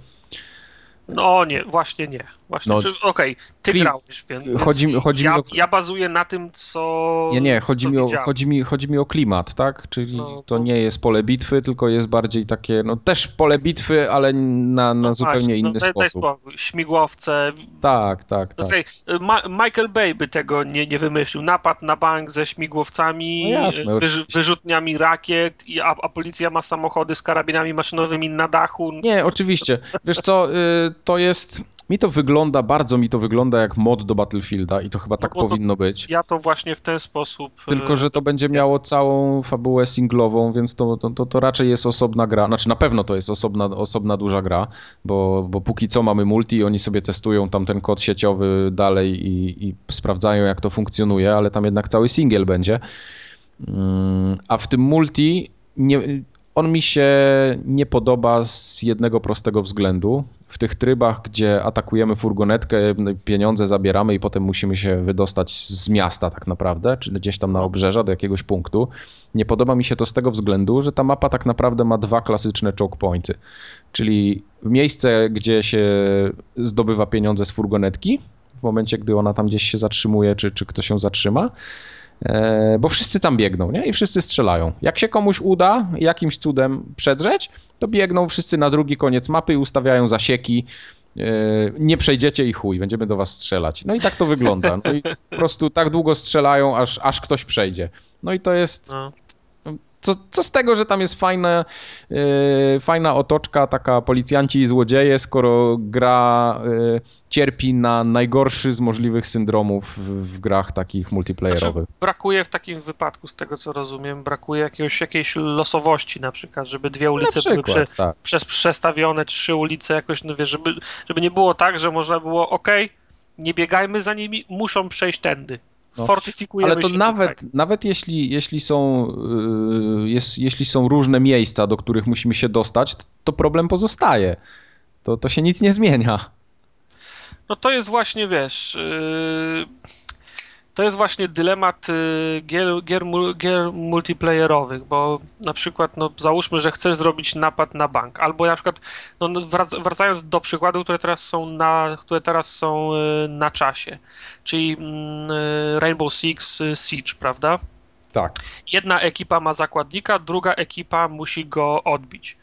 no nie, właśnie nie. Właśnie, no, Okej, okay, ty klim... grałeś, więc chodzi, chodzi ja, mi o... ja bazuję na tym, co Nie, nie, chodzi, mi o, chodzi, mi, chodzi mi o klimat, tak? Czyli no, to... nie jest pole bitwy, tylko jest bardziej takie, no też pole bitwy, ale na, na no zupełnie właśnie, inny no, sposób. Daj śmigłowce. Tak, tak, tak. Słuchaj, Ma Michael Bay by tego nie, nie wymyślił. Napad na bank ze śmigłowcami, no jasne, wyrzutniami rakiet, a, a policja ma samochody z karabinami maszynowymi na dachu. Nie, oczywiście. Wiesz co, y, to jest mi to wygląda, bardzo mi to wygląda jak mod do Battlefielda i to chyba no tak powinno być. Ja to właśnie w ten sposób. Tylko, że to będzie miało całą fabułę singlową, więc to, to, to, to raczej jest osobna gra. Znaczy na pewno to jest osobna, osobna duża gra, bo, bo póki co mamy multi i oni sobie testują tam ten kod sieciowy dalej i, i sprawdzają jak to funkcjonuje, ale tam jednak cały single będzie. Mm, a w tym multi nie, on mi się nie podoba z jednego prostego względu. W tych trybach, gdzie atakujemy furgonetkę, pieniądze zabieramy i potem musimy się wydostać z miasta tak naprawdę, czy gdzieś tam na obrzeża do jakiegoś punktu. Nie podoba mi się to z tego względu, że ta mapa tak naprawdę ma dwa klasyczne choke pointy. Czyli miejsce, gdzie się zdobywa pieniądze z furgonetki, w momencie, gdy ona tam gdzieś się zatrzymuje, czy, czy ktoś się zatrzyma, bo wszyscy tam biegną, nie? I wszyscy strzelają. Jak się komuś uda jakimś cudem przedrzeć, to biegną wszyscy na drugi koniec mapy i ustawiają zasieki. E, nie przejdziecie i chuj, będziemy do was strzelać. No i tak to wygląda. No i po prostu tak długo strzelają, aż, aż ktoś przejdzie. No i to jest. No co, co z tego, że tam jest fajna, yy, fajna otoczka, taka policjanci i złodzieje, skoro gra yy, cierpi na najgorszy z możliwych syndromów w, w grach takich multiplayerowych. Znaczy, brakuje w takim wypadku, z tego co rozumiem, brakuje jakiegoś, jakiejś losowości na przykład, żeby dwie ulice przykład, były prze, tak. przez, przestawione, trzy ulice jakoś, no wiesz, żeby, żeby nie było tak, że można było, ok, nie biegajmy za nimi, muszą przejść tędy. No, ale to nawet, nawet jeśli, jeśli, są, yy, jest, jeśli są różne miejsca, do których musimy się dostać, to, to problem pozostaje. To, to się nic nie zmienia. No to jest właśnie, wiesz, yy, to jest właśnie dylemat y, gier, gier, gier, multiplayerowych, bo na przykład, no załóżmy, że chcesz zrobić napad na bank, albo na przykład, no, no wracając do przykładów, które teraz są na, które teraz są y, na czasie, czyli mm, y, Rainbow Six Siege, prawda? Tak. Jedna ekipa ma zakładnika, druga ekipa musi go odbić.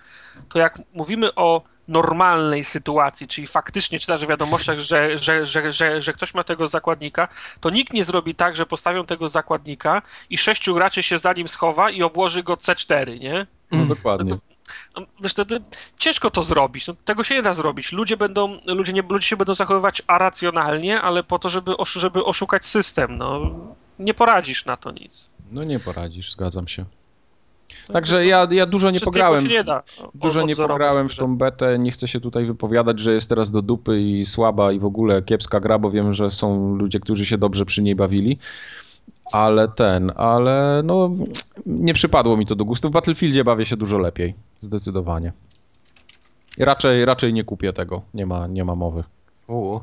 To jak mówimy o normalnej sytuacji, czyli faktycznie czytasz w wiadomościach, że, że, że, że, że ktoś ma tego zakładnika, to nikt nie zrobi tak, że postawią tego zakładnika i sześciu graczy się za nim schowa i obłoży go C4, nie? No dokładnie. No, wiesz, wtedy ciężko to zrobić. No, tego się nie da zrobić. Ludzie będą, ludzie, nie, ludzie się będą zachowywać aracjonalnie, ale po to, żeby, żeby oszukać system. No, nie poradzisz na to nic. No nie poradzisz, zgadzam się. Także ja, ja dużo nie pograłem. Nie da dużo nie pograłem w tą betę. Nie chcę się tutaj wypowiadać, że jest teraz do dupy i słaba i w ogóle kiepska gra, bo wiem, że są ludzie, którzy się dobrze przy niej bawili. ale ten, ale no nie przypadło mi to do gustu. W Battlefieldzie bawię się dużo lepiej, zdecydowanie. Raczej, raczej nie kupię tego, nie ma, nie ma mowy. U.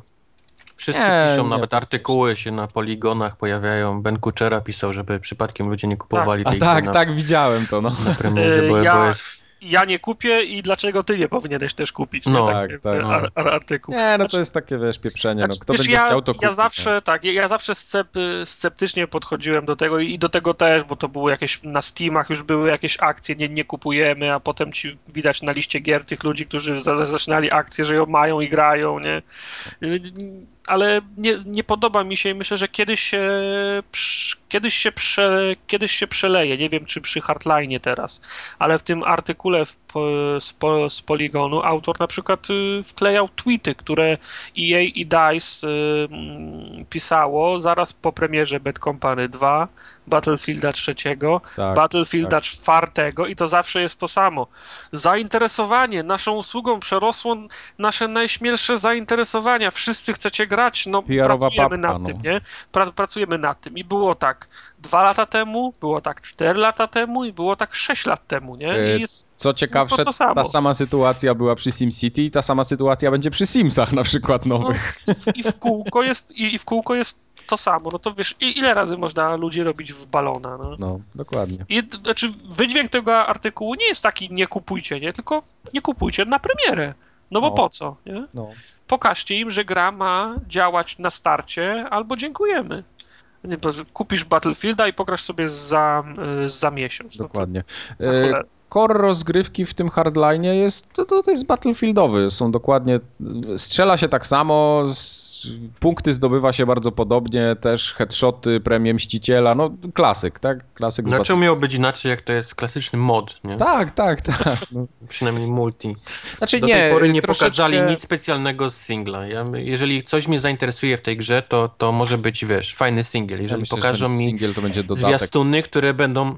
Wszyscy Nie, piszą, nie, nawet to- artykuły się na poligonach pojawiają. Ben Kuchera pisał, żeby przypadkiem ludzie nie kupowali A tej tak, gry na, tak, widziałem to, no. na premierze, E, bo, ja- bo jest... Ja nie kupię i dlaczego ty nie powinieneś też kupić? No, nie? tak, tak, no. ar, ar, artykuł. Nie, no to jest takie, wiesz, pieprzenie, no Znaczy, kto wiesz, będzie ja, chciał, to kupi. Ja zawsze, tak, ja- ja zawsze scep, sceptycznie podchodziłem do tego i do tego też, bo to było jakieś, na Steamach już były jakieś akcje, nie, nie kupujemy, a potem ci widać na liście gier tych ludzi, którzy za- zaczynali akcje, że ją mają i grają, nie? Ale nie, nie podoba mi się i myślę, że kiedyś się, kiedyś się, prze, kiedyś się przeleje, nie wiem czy przy Hardline teraz, ale w tym artykule w, z, po, z Poligonu autor na przykład y, wklejał tweety, które EA i DICE y, mm, pisało zaraz po premierze Bad Company 2, Battlefielda 3, Tak, Battlefielda tak. 4 i to zawsze jest to samo. Zainteresowanie naszą usługą przerosło nasze najśmielsze zainteresowania. Wszyscy chcecie grać, no pracujemy papka, nad no. tym, nie? Pra, pracujemy nad tym. I było tak dwa lata temu, było tak cztery lata temu i było tak sześć lat temu, nie? E, I jest Co ciekawsze, No to samo. ta sama sytuacja była przy SimCity i ta sama sytuacja będzie przy Simsach na przykład nowych. i w kółko jest, i, i w kółko jest to samo. No to wiesz, i, ile razy można ludzi robić w balona, no? No, dokładnie. I, znaczy, wydźwięk tego artykułu nie jest taki nie kupujcie, nie? Tylko nie kupujcie na premierę. No bo No. po co, nie? No. Pokażcie im, że gra ma działać na starcie, albo dziękujemy. Kupisz Battlefielda i pograsz sobie za, y, za miesiąc. No to- Core rozgrywki w tym hardline jest, to, to, jest battlefieldowy, są dokładnie, strzela się tak samo, punkty zdobywa się bardzo podobnie, też headshoty, premie mściciela, no klasyk, tak? Klasyk Dlaczego miało być inaczej, jak to jest klasyczny mod, nie? Tak, tak, tak. No. Przynajmniej multi. Znaczy Do nie, tej pory nie troszeczkę- pokazali nic specjalnego z singla. Ja, jeżeli coś mnie zainteresuje w tej grze, to, to może być, wiesz, fajny singiel. Ja Jeżeli myślę, że pokażą mi to będzie dodatek. zwiastuny, które będą...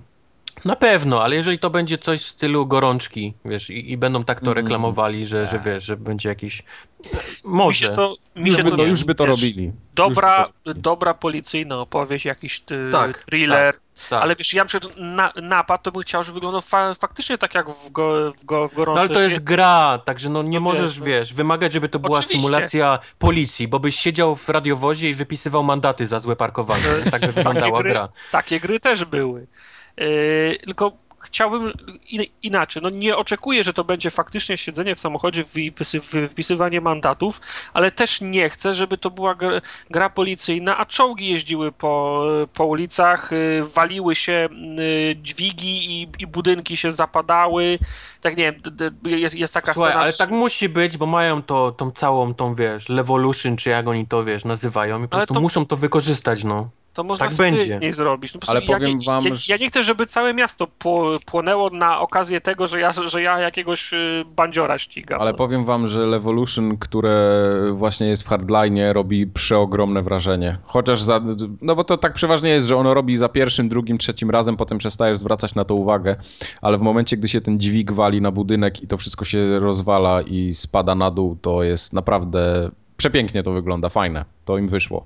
Na pewno, ale jeżeli to będzie coś w stylu gorączki, wiesz, i, i będą tak to Mm. reklamowali, że, że Tak. wiesz, że będzie jakiś... Mi się Może. to, mi Już się by, to, to, już by to wiesz, robili. Dobra, to robili. dobra policyjna opowieść, jakiś ty, Tak, thriller, Tak. ale wiesz, ja na przykład na, napad to bym chciał, żeby wyglądał fa faktycznie tak jak w, go, w, go, w No gorący ale to jest gra, także no nie No możesz, wiesz, no. wiesz, wymagać, żeby to była Oczywiście. symulacja policji, bo byś siedział w radiowozie i wypisywał mandaty za złe parkowanie. Tak by wyglądała gry- gra. Takie gry też były. Yy, tylko chciałbym in, inaczej. No nie oczekuję, że to będzie faktycznie siedzenie w samochodzie, wypisy, wypisywanie mandatów, ale też nie chcę, żeby to była gra, gra policyjna, a czołgi jeździły po, po ulicach, yy, waliły się yy, dźwigi i, i budynki się zapadały. Tak nie wiem, jest, jest taka Słuchaj, scena... ale tak musi być, bo mają to, tą całą, tą wiesz, Levolution, czy jak oni to, wiesz, nazywają i po prostu to- muszą to wykorzystać, no. To można Tak będzie. zrobić. No po Ale ja, powiem nie- wam, ja, ja nie chcę, żeby całe miasto pło- płonęło na okazję tego, że ja, że ja jakiegoś y, bandziora ścigam. Ale powiem wam, że Levolution, które właśnie jest w hardline, robi przeogromne wrażenie. Chociaż za. No bo to tak przeważnie jest, że ono robi za pierwszym, drugim, trzecim razem, potem przestajesz zwracać na to uwagę. Ale w momencie, gdy się ten dźwig wali na budynek i to wszystko się rozwala i spada na dół, to jest naprawdę. Przepięknie to wygląda, fajne. To im wyszło.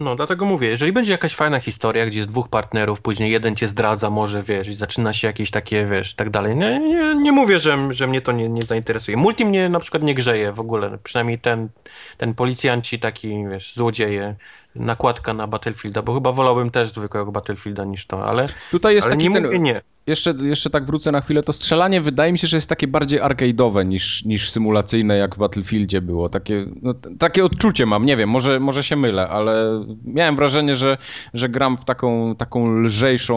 No, dlatego mówię, jeżeli będzie jakaś fajna historia, gdzie jest dwóch partnerów, później jeden cię zdradza, może, wiesz, i zaczyna się jakieś takie, wiesz, tak dalej. Nie, nie, nie mówię, że, że mnie to nie, nie zainteresuje. Multi mnie na przykład nie grzeje w ogóle, przynajmniej ten, ten policjanci taki, wiesz, złodzieje, nakładka na Battlefielda, bo chyba wolałbym też zwykłego Battlefielda niż to, ale, Tutaj jest ale taki nie ten. mówię nie. Jeszcze, jeszcze tak wrócę na chwilę, to strzelanie wydaje mi się, że jest takie bardziej arcade'owe niż, niż symulacyjne, jak w Battlefieldzie było. Takie, no, takie odczucie mam, nie wiem, może, może się mylę, ale miałem wrażenie, że, że gram w taką, taką lżejszą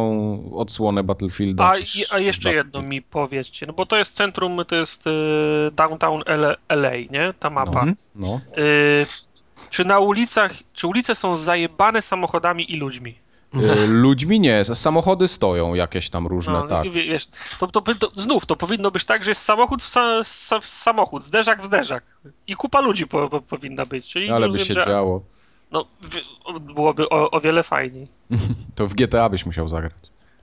odsłonę Battlefielda. A, niż a jeszcze jedno mi powiedzcie, no bo to jest centrum, to jest y, downtown LA, LA, nie? Ta mapa. Mhm. No. Y, czy na ulicach, czy ulice są zajebane samochodami i ludźmi? Y, Ludźmi nie, samochody stoją jakieś tam różne, No, tak. wiesz, to, to, by- to, znów to powinno być tak, że jest samochód w, sa, sa, w samochód, zderzak w zderzak. I kupa ludzi po, po, powinna być. Czyli Ale by się że, działo. No, byłoby o, o wiele fajniej. To w GTA byś musiał zagrać.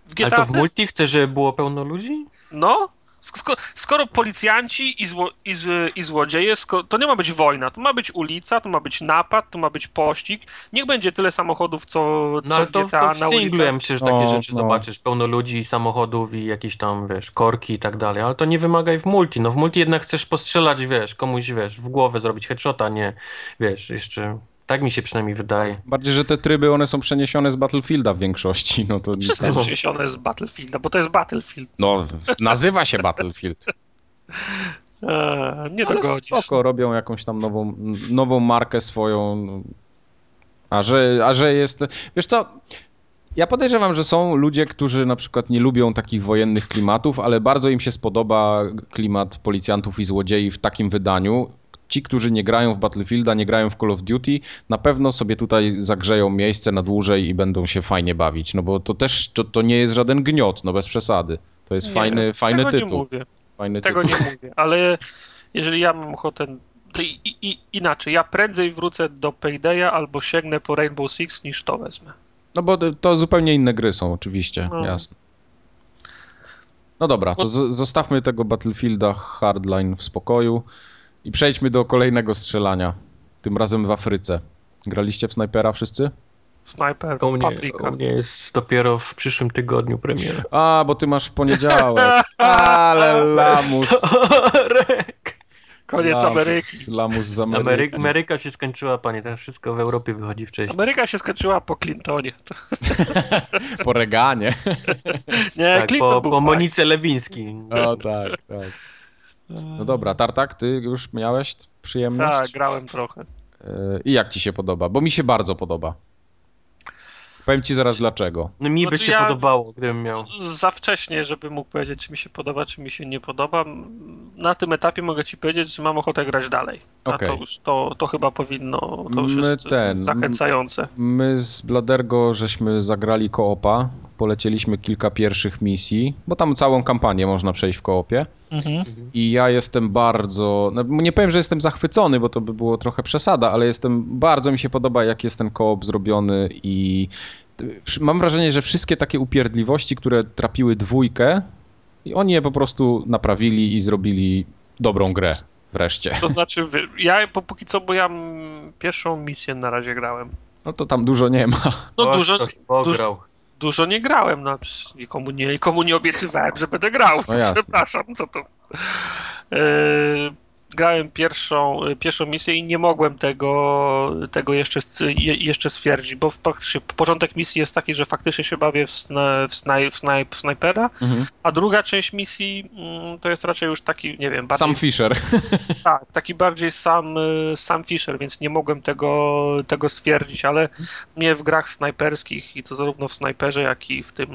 W Ale GTA to w multi chce, żeby było pełno ludzi? No, skoro, skoro policjanci i, zło, i, z, i złodzieje, skoro, to nie ma być wojna, to ma być ulica, to ma być napad, to ma być pościg. Niech będzie tyle samochodów, co, co No ale to, w na singlu ja ulicach. myślę, że takie No, rzeczy no. zobaczysz, pełno ludzi, samochodów i jakieś tam, wiesz, korki i tak dalej, ale to nie wymagaj w multi, no w multi jednak chcesz postrzelać, wiesz, komuś, wiesz, w głowę zrobić headshota, nie, wiesz, jeszcze, tak mi się przynajmniej wydaje. Bardziej, że te tryby, one są przeniesione z Battlefielda w większości, no to... Wszystko jest przeniesione z Battlefielda, bo to jest Battlefield. No, nazywa się Battlefield. Eee, nie Ale dogodzisz. spoko, robią jakąś tam nową, nową markę swoją. A że, a że jest. Wiesz co? Ja podejrzewam, że są ludzie, którzy na przykład nie lubią takich wojennych klimatów, ale bardzo im się spodoba klimat policjantów i złodziei w takim wydaniu. Ci, którzy nie grają w Battlefielda, nie grają w Call of Duty, na pewno sobie tutaj zagrzeją miejsce na dłużej i będą się fajnie bawić. No bo to też to, to nie jest żaden gniot, no bez przesady. To jest Nie, fajny, fajny tego nie tytuł. mówię. Fajny Tego tytuł. nie mówię, ale jeżeli ja mam ochotę. I, i, inaczej, ja prędzej wrócę do Paydaya albo sięgnę po Rainbow Six niż to wezmę. No bo to- zupełnie inne gry są, oczywiście, No. jasne. No dobra, to z- zostawmy tego Battlefielda Hardline w spokoju i przejdźmy do kolejnego strzelania, tym razem w Afryce. Graliście w snajpera wszyscy? Sniper, U mnie, Paprika. u mnie jest dopiero w przyszłym tygodniu premiera. A, bo ty masz w poniedziałek. Ale lamus. Torek! Koniec lamus, Ameryki. Lamus z Ameryki. Ameryka, Ameryka się skończyła, panie, teraz wszystko w Europie wychodzi wcześniej. Ameryka się skończyła po Clintonie. Po Reganie. Nie, Tak, Clinton po, był po. Monice Lewiński. O tak, tak. No dobra, Tartak, ty już miałeś przyjemność? Tak, grałem trochę. Y, I jak ci się podoba? Bo mi się bardzo podoba. Powiem ci zaraz dlaczego. No, mi by Znaczy się ja- podobało, gdybym miał. Za wcześnie, żeby mógł powiedzieć, czy mi się podoba, czy mi się nie podoba. Na tym etapie mogę ci powiedzieć, że mam ochotę grać dalej. A Okej. to już, to, to chyba powinno, to już My jest ten- zachęcające. My z Bladergo żeśmy zagrali koopa, polecieliśmy kilka pierwszych misji, bo tam całą kampanię można przejść w koopie. Mhm. I ja jestem bardzo, no nie powiem, że jestem zachwycony, bo to by było trochę przesada, ale jestem, bardzo mi się podoba, jak jest ten koop zrobiony i mam wrażenie, że wszystkie takie upierdliwości, które trapiły dwójkę, i oni je po prostu naprawili i zrobili dobrą grę wreszcie. To znaczy, ja po- póki co, bo ja pierwszą misję na razie grałem. No to tam dużo nie ma. No O, dużo, Ktoś pograł. dużo nie grałem, no, nikomu, nie, nikomu nie obiecywałem, że będę grał. No. Przepraszam, co to. Yy, grałem pierwszą, pierwszą misję i nie mogłem tego, tego jeszcze, jeszcze stwierdzić, bo faktycznie początek misji jest taki, że faktycznie się bawię w, sna, w, snaj, w, snaj, w snajpera, a druga część misji mm, to jest raczej już taki, nie wiem, bardziej Sam Fisher. tak, taki bardziej sam, y, sam Fisher, więc nie mogłem tego, tego stwierdzić, ale mnie w grach snajperskich i to zarówno w snajperze, jak i w tym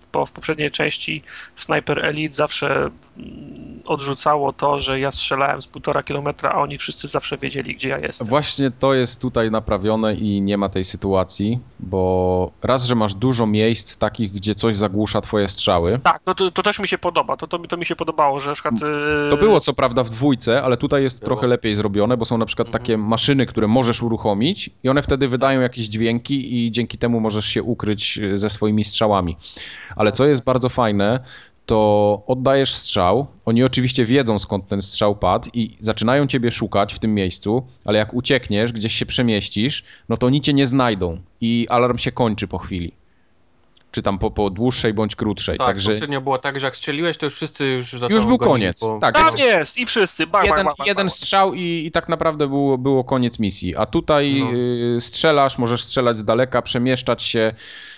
w, w poprzedniej części Sniper Elite zawsze mm, odrzucało to, że ja strzelałem z półtora kilometra, a oni wszyscy zawsze wiedzieli, gdzie ja jestem. Właśnie to jest tutaj naprawione i nie ma tej sytuacji, bo raz, że masz dużo miejsc takich, gdzie coś zagłusza twoje strzały. Tak, no to, to też mi się podoba, to, to, mi- to mi się podobało, że na przykład... y, To było co prawda w dwójce, ale tutaj jest Było. trochę lepiej zrobione, bo są na przykład takie maszyny, które możesz uruchomić i one wtedy wydają jakieś dźwięki i dzięki temu możesz się ukryć e, ze swoimi strzałami. Ale co jest bardzo fajne, to oddajesz strzał, oni oczywiście wiedzą skąd ten strzał padł i zaczynają ciebie szukać w tym miejscu, ale jak uciekniesz, gdzieś się przemieścisz, no to oni cię nie znajdą i alarm się kończy po chwili. Czy tam po, po dłuższej bądź krótszej. Tak, Także poprzednio było tak, że jak strzeliłeś, to już wszyscy już za Już był koniec, Po... tak. Tam jest i wszyscy, bang, jeden, bang, bang, bang, jeden strzał i, i tak naprawdę było, było koniec misji. A tutaj No. y, strzelasz, możesz strzelać z daleka, przemieszczać się, y,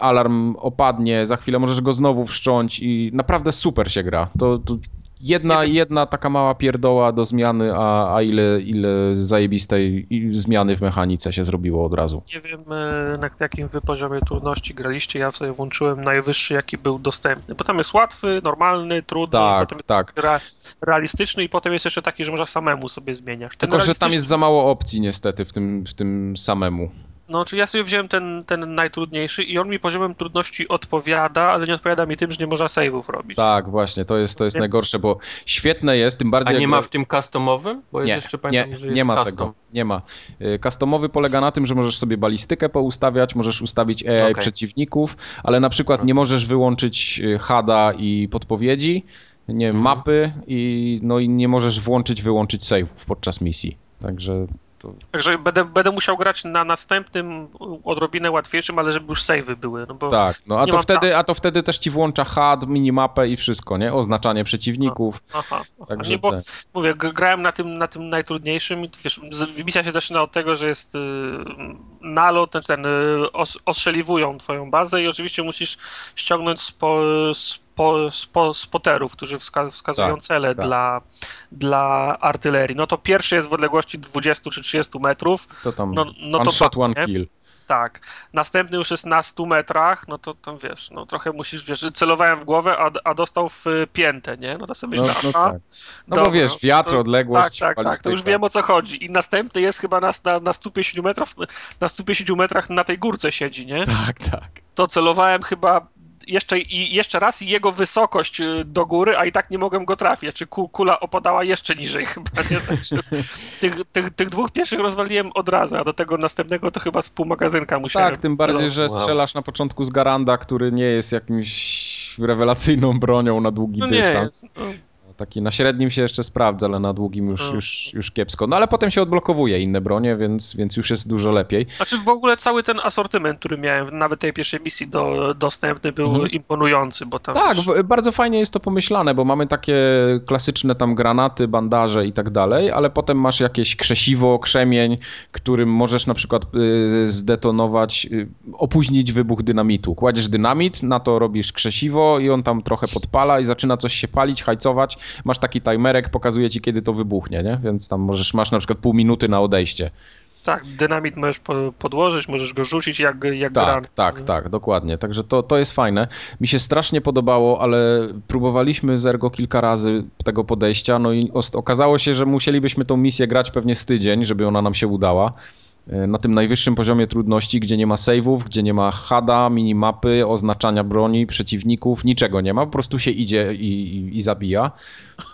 alarm opadnie, za chwilę możesz go znowu wszcząć i naprawdę super się gra. To, to jedna, jedna taka mała pierdoła do zmiany, a, a ile, ile zajebistej zmiany w mechanice się zrobiło od razu. Nie wiem, e, na jakim wy poziomie trudności graliście. Ja sobie włączyłem najwyższy, jaki był dostępny. Bo tam jest łatwy, normalny, trudny, Tak, potem jest tak. re, realistyczny i potem jest jeszcze taki, że można samemu sobie zmieniać. Ten Tylko, że tam realistyczny- jest za mało opcji niestety w tym, w tym samemu. No, czy ja sobie wziąłem ten, ten najtrudniejszy i on mi poziomem trudności odpowiada, ale nie odpowiada mi tym, że nie można save'ów robić. Tak, właśnie, to jest, to jest Więc- najgorsze, bo świetne jest, tym A bardziej... nie jak ma w tym customowym? Bo Nie, jest jeszcze nie, pamiętam, że jest nie ma custom. tego, nie ma. Y, Customowy polega na tym, że możesz sobie balistykę poustawiać, możesz ustawić AI Okej. przeciwników, ale na przykład nie możesz wyłączyć y, HADA i podpowiedzi nie wiem, mapy i, no, i nie możesz włączyć, wyłączyć save'ów podczas misji. Także to... Także będę, będę musiał grać na następnym odrobinę łatwiejszym, ale żeby już save'y były. No bo tak, no a to, wtedy, czasu. a to wtedy też ci włącza HUD, minimapę i wszystko, nie? Oznaczanie przeciwników. Aha, aha. Także nie, bo te- mówię, grałem na tym, na tym najtrudniejszym i wiesz, misja się zaczyna od tego, że jest y, nalot, ten, ten y, os, ostrzeliwują twoją bazę i oczywiście musisz ściągnąć spo, spo, spo, spoterów, którzy wska, wskazują Tak, cele tak. Dla, dla artylerii. No to pierwszy jest w odległości 20 czy 30 metrów, To tam no, no one to shot, one kill. Tak. Następny już jest na 100 metrach, no to tam wiesz, no trochę musisz, wiesz, celowałem w głowę, a, a dostał w piętę, nie? No to sobie No, myślę, no aha, tak. No bo wiesz, wiatr, to- odległość, tak, tak, tak, to już wiem o co chodzi. I następny jest chyba na, na, na 150 metrów, na 150 metrach na tej górce siedzi, nie? Tak, tak. To celowałem chyba jeszcze, i jeszcze raz i jego wysokość y, do góry, a i tak nie mogłem go trafić. Czy ku, kula opadała jeszcze niżej chyba, nie? Także tych, tych, tych dwóch pierwszych rozwaliłem od razu, a do tego następnego to chyba z pół magazynka musiałem. Tak, tym bardziej, że strzelasz na początku z Garanda, który nie jest jakimś rewelacyjną bronią na długi No nie dystans. jest. Taki na średnim się jeszcze sprawdza, ale na długim już, już, już kiepsko. No ale potem się odblokowuje inne bronie, więc, więc już jest dużo lepiej. Znaczy w ogóle cały ten asortyment, który miałem, nawet tej pierwszej misji do, dostępny, był Mhm. imponujący, bo tam Tak, bardzo fajnie jest to pomyślane, bo mamy takie klasyczne tam granaty, bandaże i tak dalej, ale potem masz jakieś krzesiwo, krzemień, którym możesz na przykład y, zdetonować, y, opóźnić wybuch dynamitu. Kładziesz dynamit, na to robisz krzesiwo i on tam trochę podpala i zaczyna coś się palić, hajcować. Masz taki timerek, pokazuje ci kiedy to wybuchnie, nie? Więc tam możesz, masz na przykład pół minuty na odejście. tak, dynamit możesz po, podłożyć, możesz go rzucić jak, jak Tak, granat. tak, tak, dokładnie. Także to, to jest fajne. Mi się strasznie podobało, ale próbowaliśmy z Ergo kilka razy tego podejścia, no i okazało się, że musielibyśmy tą misję grać pewnie z tydzień, żeby ona nam się udała. E, Na tym najwyższym poziomie trudności, gdzie nie ma save'ów, gdzie nie ma hada, minimapy, oznaczania broni, przeciwników, niczego nie ma, po prostu się idzie i, i, i zabija.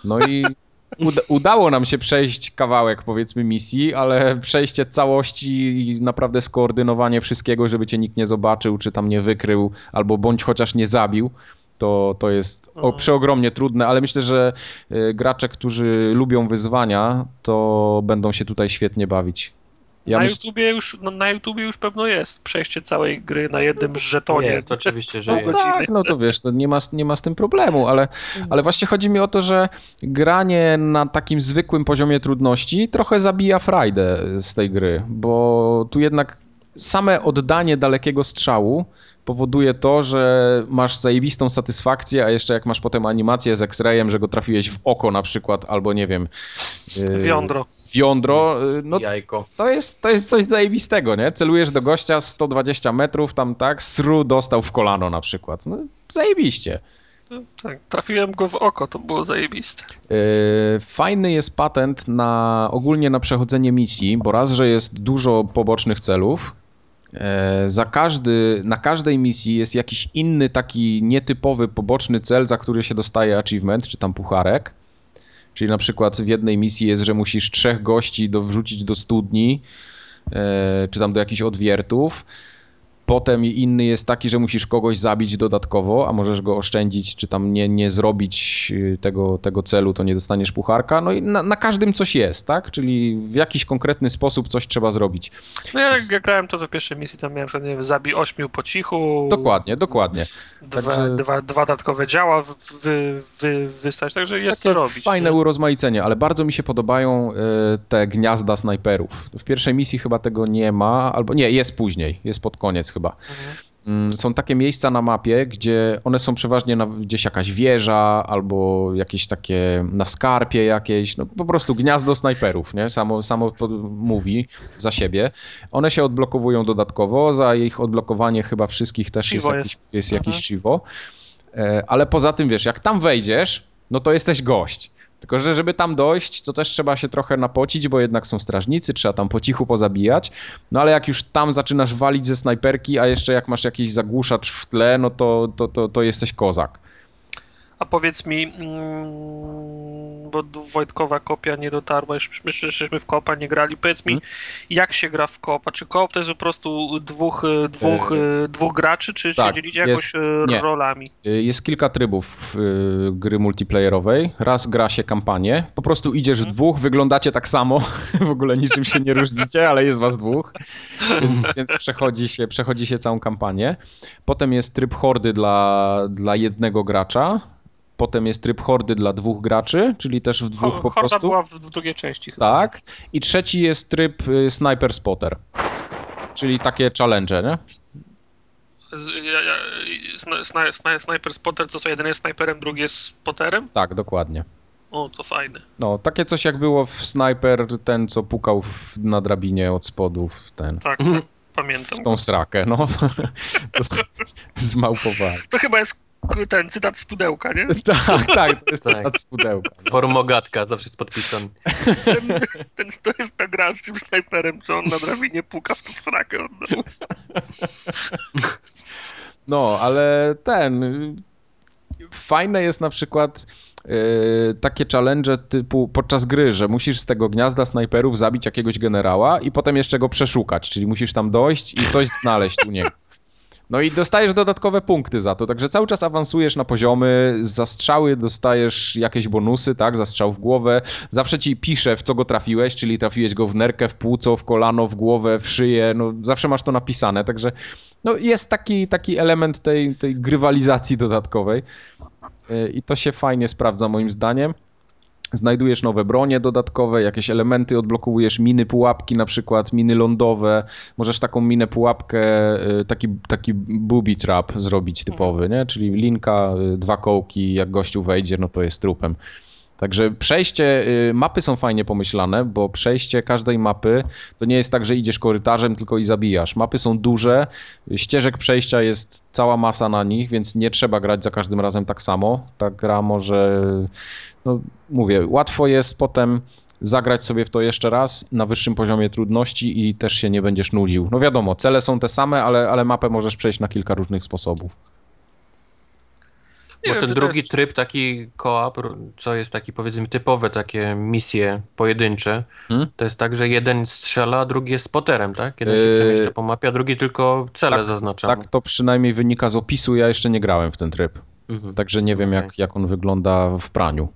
No i uda, udało nam się przejść kawałek, powiedzmy, misji, ale przejście całości i naprawdę skoordynowanie wszystkiego, żeby cię nikt nie zobaczył, czy tam nie wykrył, albo bądź chociaż nie zabił. To, to jest o, Mhm. przeogromnie trudne, ale myślę, że y, gracze, którzy lubią wyzwania, to będą się tutaj świetnie bawić. Ja na, myśl... YouTubie już, no, na YouTubie już pewno jest przejście całej gry na jednym żetonie. Jest, oczywiście, że Pół jest. Tak, no to wiesz, to nie ma, nie ma z tym problemu, ale, ale właśnie chodzi mi o to, że granie na takim zwykłym poziomie trudności trochę zabija frajdę z tej gry, bo tu jednak same oddanie dalekiego strzału powoduje to, że masz zajebistą satysfakcję, a jeszcze jak masz potem animację z X-rayem, że go trafiłeś w oko na przykład, albo nie wiem... yy, W jądro. W jądro, yy, no Jajko. to jest, to jest coś zajebistego, nie? Celujesz do gościa 120 metrów, tam tak, sru dostał w kolano na przykład. No, zajebiście. No, tak, trafiłem go w oko, to było zajebiste. Yy, Fajny jest patent na ogólnie na przechodzenie misji, bo raz, że jest dużo pobocznych celów. E, Za każdy, na każdej misji jest jakiś inny taki nietypowy poboczny cel, za który się dostaje achievement, czy tam pucharek. Czyli na przykład w jednej misji jest, że musisz trzech gości do, wrzucić do studni, e, czy tam do jakichś odwiertów. Potem inny jest taki, że musisz kogoś zabić dodatkowo, a możesz go oszczędzić, czy tam nie, nie zrobić y, tego, tego celu, to nie dostaniesz pucharka. No i na, na każdym coś jest, tak? Czyli w jakiś konkretny sposób coś trzeba zrobić. No ja jak ja grałem to do pierwszej misji, tam miałem, że nie wiem, zabij ośmiu po cichu. Dokładnie, dokładnie. Dwa, Także- dwa, dwa dodatkowe działa wy, wy, wy, wystać, także jest co robić. fajne nie? urozmaicenie, ale bardzo mi się podobają y, te gniazda snajperów. W pierwszej misji chyba tego nie ma, albo nie, jest później, jest pod koniec chyba. Mhm. Mm, Są takie miejsca na mapie, gdzie one są przeważnie na, gdzieś jakaś wieża albo jakieś takie na skarpie jakieś, no po prostu gniazdo snajperów, nie? Samo, samo to mówi za siebie. One się odblokowują dodatkowo, za ich odblokowanie chyba wszystkich też jest, Chivo jakiś, jest. jest Mhm. jakiś chivo. E, Ale poza tym, wiesz, jak tam wejdziesz, no to jesteś gość. Tylko, że żeby tam dojść, to też trzeba się trochę napocić, bo jednak są strażnicy, trzeba tam po cichu pozabijać. No ale jak już tam zaczynasz walić ze snajperki, a jeszcze jak masz jakiś zagłuszacz w tle, no to, to, to, to jesteś kozak. A powiedz mi, mm, bo Wojtkowa kopia nie dotarła, my żeśmy w kopa nie grali. Powiedz mi, hmm? jak się gra w kopa? Czy koop to jest po prostu dwóch, dwóch, e... dwóch graczy, czy tak, się dzielicie jakoś jest, e, rolami? E, jest kilka trybów gry multiplayerowej. Raz gra się kampanię, po prostu idziesz hmm. dwóch, wyglądacie tak samo, w ogóle niczym się nie różnicie, ale jest was dwóch, więc, więc przechodzi, się, przechodzi się całą kampanię. Potem jest tryb hordy dla, dla jednego gracza, Potem jest tryb hordy dla dwóch graczy, czyli też w dwóch Ho, po horda prostu. była w, w drugiej części. Tak. I trzeci jest tryb y, sniper spotter, czyli takie challenge, nie? Sniper spotter, co są jeden jest snajperem, drugi jest spoterem? Tak, dokładnie. O, to fajne. No, takie coś jak było w Sniper, ten co pukał w, na drabinie od spodu, ten. Tak, tak pamiętam. W tą srakę, no. Zmałpowałem. To chyba jest ten cytat z pudełka, nie? tak, tak, to jest tak. cytat z pudełka. Formogatka, zawsze jest podpisany. Ten, ten, to jest ta gra z tym snajperem, co on na drabinie puka w tą srakę oddał. No, ale ten... Fajne jest na przykład yy, takie challenge typu podczas gry, że musisz z tego gniazda snajperów zabić jakiegoś generała i potem jeszcze go przeszukać, czyli musisz tam dojść i coś znaleźć u niego. No i dostajesz dodatkowe punkty za to, także cały czas awansujesz na poziomy, za dostajesz jakieś bonusy, tak, za strzał w głowę, zawsze ci pisze w co go trafiłeś, czyli trafiłeś go w nerkę, w płuco, w kolano, w głowę, w szyję, no zawsze masz to napisane, także no jest taki, taki element tej, tej grywalizacji dodatkowej y, i to się fajnie sprawdza moim zdaniem znajdujesz nowe bronie dodatkowe, jakieś elementy odblokowujesz, miny pułapki na przykład, miny lądowe, możesz taką minę pułapkę, y, taki, taki booby trap zrobić typowy, nie? czyli linka, y, dwa kołki, jak gościu wejdzie, no to jest trupem. Także przejście, y, mapy są fajnie pomyślane, bo przejście każdej mapy to nie jest tak, że idziesz korytarzem tylko i zabijasz. Mapy są duże, ścieżek przejścia jest cała masa na nich, więc nie trzeba grać za każdym razem tak samo. Ta gra może no mówię, łatwo jest potem zagrać sobie w to jeszcze raz na wyższym poziomie trudności i też się nie będziesz nudził. No wiadomo, cele są te same, ale, ale mapę możesz przejść na kilka różnych sposobów. Nie Bo wiem, ten drugi jest... tryb, taki koop, co jest taki powiedzmy typowe takie misje pojedyncze, hmm? to jest tak, że jeden strzela, a drugi jest spoterem, tak? Jeden się yy, przemieszcza po mapie, a drugi tylko cele tak, zaznacza. Tak to przynajmniej wynika z opisu, ja jeszcze nie grałem w ten tryb. Mhm. Także nie wiem, okay. jak, jak on wygląda w praniu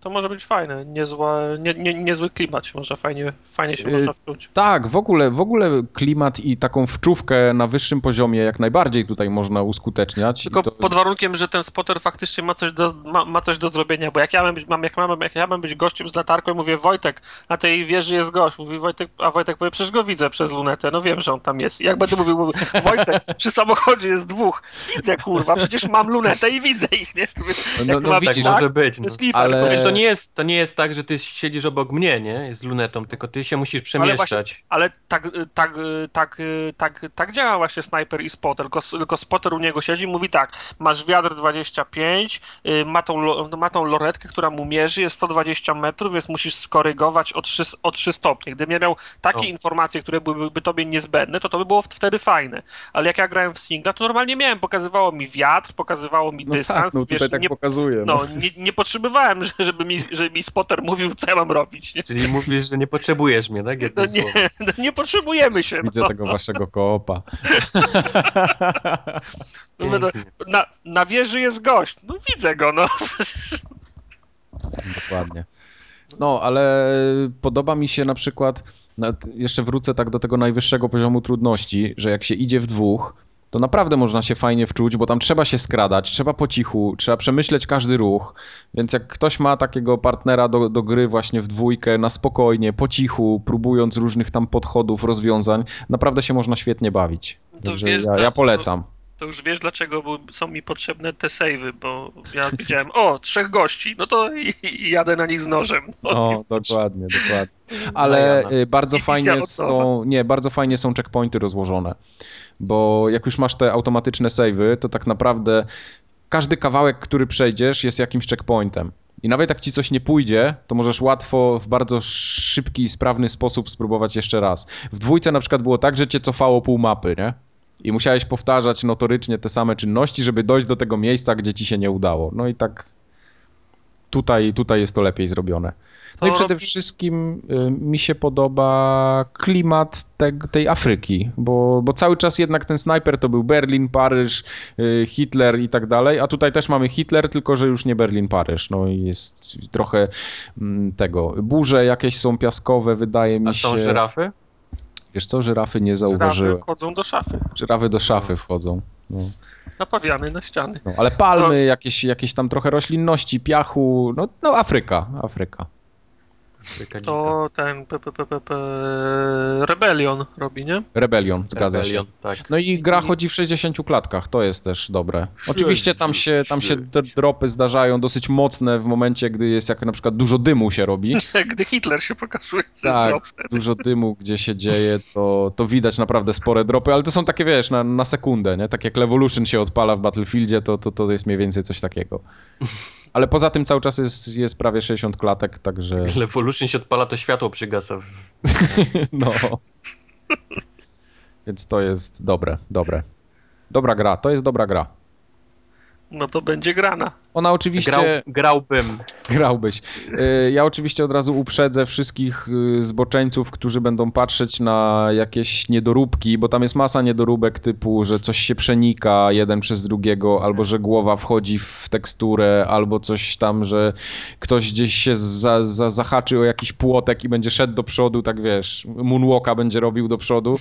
to może być fajne, niezła, nie, nie, niezły klimat, może fajnie, fajnie się można wczuć. Tak, w ogóle, w ogóle klimat i taką wczówkę na wyższym poziomie jak najbardziej tutaj można uskuteczniać. Tylko to... pod warunkiem, że ten spotter faktycznie ma coś do, ma, ma coś do zrobienia, bo jak ja mam być, mam, jak, mam, jak ja mam być gościem z latarką i mówię Wojtek, na tej wieży jest gość, mówi Wojtek, a Wojtek powie, przecież go widzę przez lunetę, no wiem, że on tam jest. I jak będę mówił, mówię, Wojtek, przy samochodzie jest dwóch, widzę kurwa, przecież mam lunetę i widzę ich, nie? No, no, no widzisz, tak, może być. No. Ale... To nie jest, to nie jest tak, że ty siedzisz obok mnie, nie? Z lunetą, tylko ty się musisz przemieszczać. Ale, właśnie, ale tak, tak, tak, tak, tak działa właśnie Sniper i Spotter, tylko, tylko Spotter u niego siedzi i mówi tak, masz wiatr 25, y, ma tą, ma tą loretkę, która mu mierzy, jest 120 metrów, więc musisz skorygować o 3, o 3 stopnie. Gdybym ja miał takie o. informacje, które byłyby tobie niezbędne, to to by było wtedy fajne. Ale jak ja grałem w singla, to normalnie miałem, pokazywało mi wiatr, pokazywało mi no dystans. Tak, no tutaj wiesz, tak nie, pokazuje. No, no nie, nie, potrzebowałem, żeby mi, żeby mi Potter mówił, co ja mam robić. Nie? Czyli mówisz, że nie potrzebujesz mnie, tak? No nie, no nie potrzebujemy się. Widzę no. tego waszego koopa. No, na, na wieży jest gość. No widzę go, no. Dokładnie. No, ale podoba mi się na przykład, jeszcze wrócę tak do tego najwyższego poziomu trudności, że jak się idzie w dwóch, to naprawdę można się fajnie wczuć, bo tam trzeba się skradać, trzeba po cichu, trzeba przemyśleć każdy ruch, więc jak ktoś ma takiego partnera do, do gry właśnie w dwójkę, na spokojnie, po cichu, próbując różnych tam podchodów, rozwiązań, naprawdę się można świetnie bawić. Także wiesz, ja, ja, polecam. To, to, już wiesz, dlaczego są mi potrzebne te savey, bo ja widziałem, o, trzech gości, no to i, i jadę na nich z nożem. No, o, dokładnie, dokładnie. Ale y, bardzo fajnie są, nie, bardzo fajnie są checkpointy rozłożone bo jak już masz te automatyczne savey, to tak naprawdę każdy kawałek, który przejdziesz, jest jakimś checkpointem. I nawet jak ci coś nie pójdzie, to możesz łatwo, w bardzo szybki i sprawny sposób spróbować jeszcze raz. W dwójce na przykład było tak, że cię cofało pół mapy, nie? I musiałeś powtarzać notorycznie te same czynności, żeby dojść do tego miejsca, gdzie ci się nie udało. No i tak tutaj, tutaj jest to lepiej zrobione. No i przede wszystkim y, mi się podoba klimat te, tej Afryki, bo, bo cały czas jednak ten snajper to był Berlin, Paryż, y, Hitler i tak dalej, a tutaj też mamy Hitler, tylko że już nie Berlin, Paryż. No i jest trochę mm, tego. Burze jakieś są piaskowe, wydaje mi się. A są żyrafy? Wiesz co, żyrafy nie zauważyłem. Żyrafy wchodzą do szafy. Żyrafy do szafy wchodzą. No. Napawiany na ściany. No, ale palmy, no. jakieś, jakieś tam trochę roślinności, piachu, no, no Afryka, Afryka. To ten p, p, p, p, Rebellion robi, nie? Rebellion, zgadza Rebellion, się. Tak. No i gra chodzi w 60 klatkach, to jest też dobre. Oczywiście tam się, tam się te dropy zdarzają dosyć mocne w momencie, gdy jest jak na przykład dużo dymu się robi. gdy Hitler się pokazuje. Tak, dużo dymu, gdzie się dzieje, to, to widać naprawdę spore dropy, ale to są takie, wiesz, na, na sekundę, nie? Tak jak Levolution się odpala w Battlefieldzie, to, to, to jest mniej więcej coś takiego. Ale poza tym cały czas jest, jest prawie 60 klatek, także... Evolution się odpala, to światło przygasa. no. Więc to jest dobre, dobre. Dobra gra, to jest dobra gra. No to będzie grana. Ona oczywiście. Grał, grałbym. Grałbyś. Y, ja oczywiście od razu uprzedzę wszystkich y, zboczeńców, którzy będą patrzeć na jakieś niedoróbki, bo tam jest masa niedoróbek typu, że coś się przenika jeden przez drugiego, albo że głowa wchodzi w teksturę, albo coś tam, że ktoś gdzieś się za, za, zahaczy o jakiś płotek i będzie szedł do przodu, tak wiesz, moonwalka będzie robił do przodu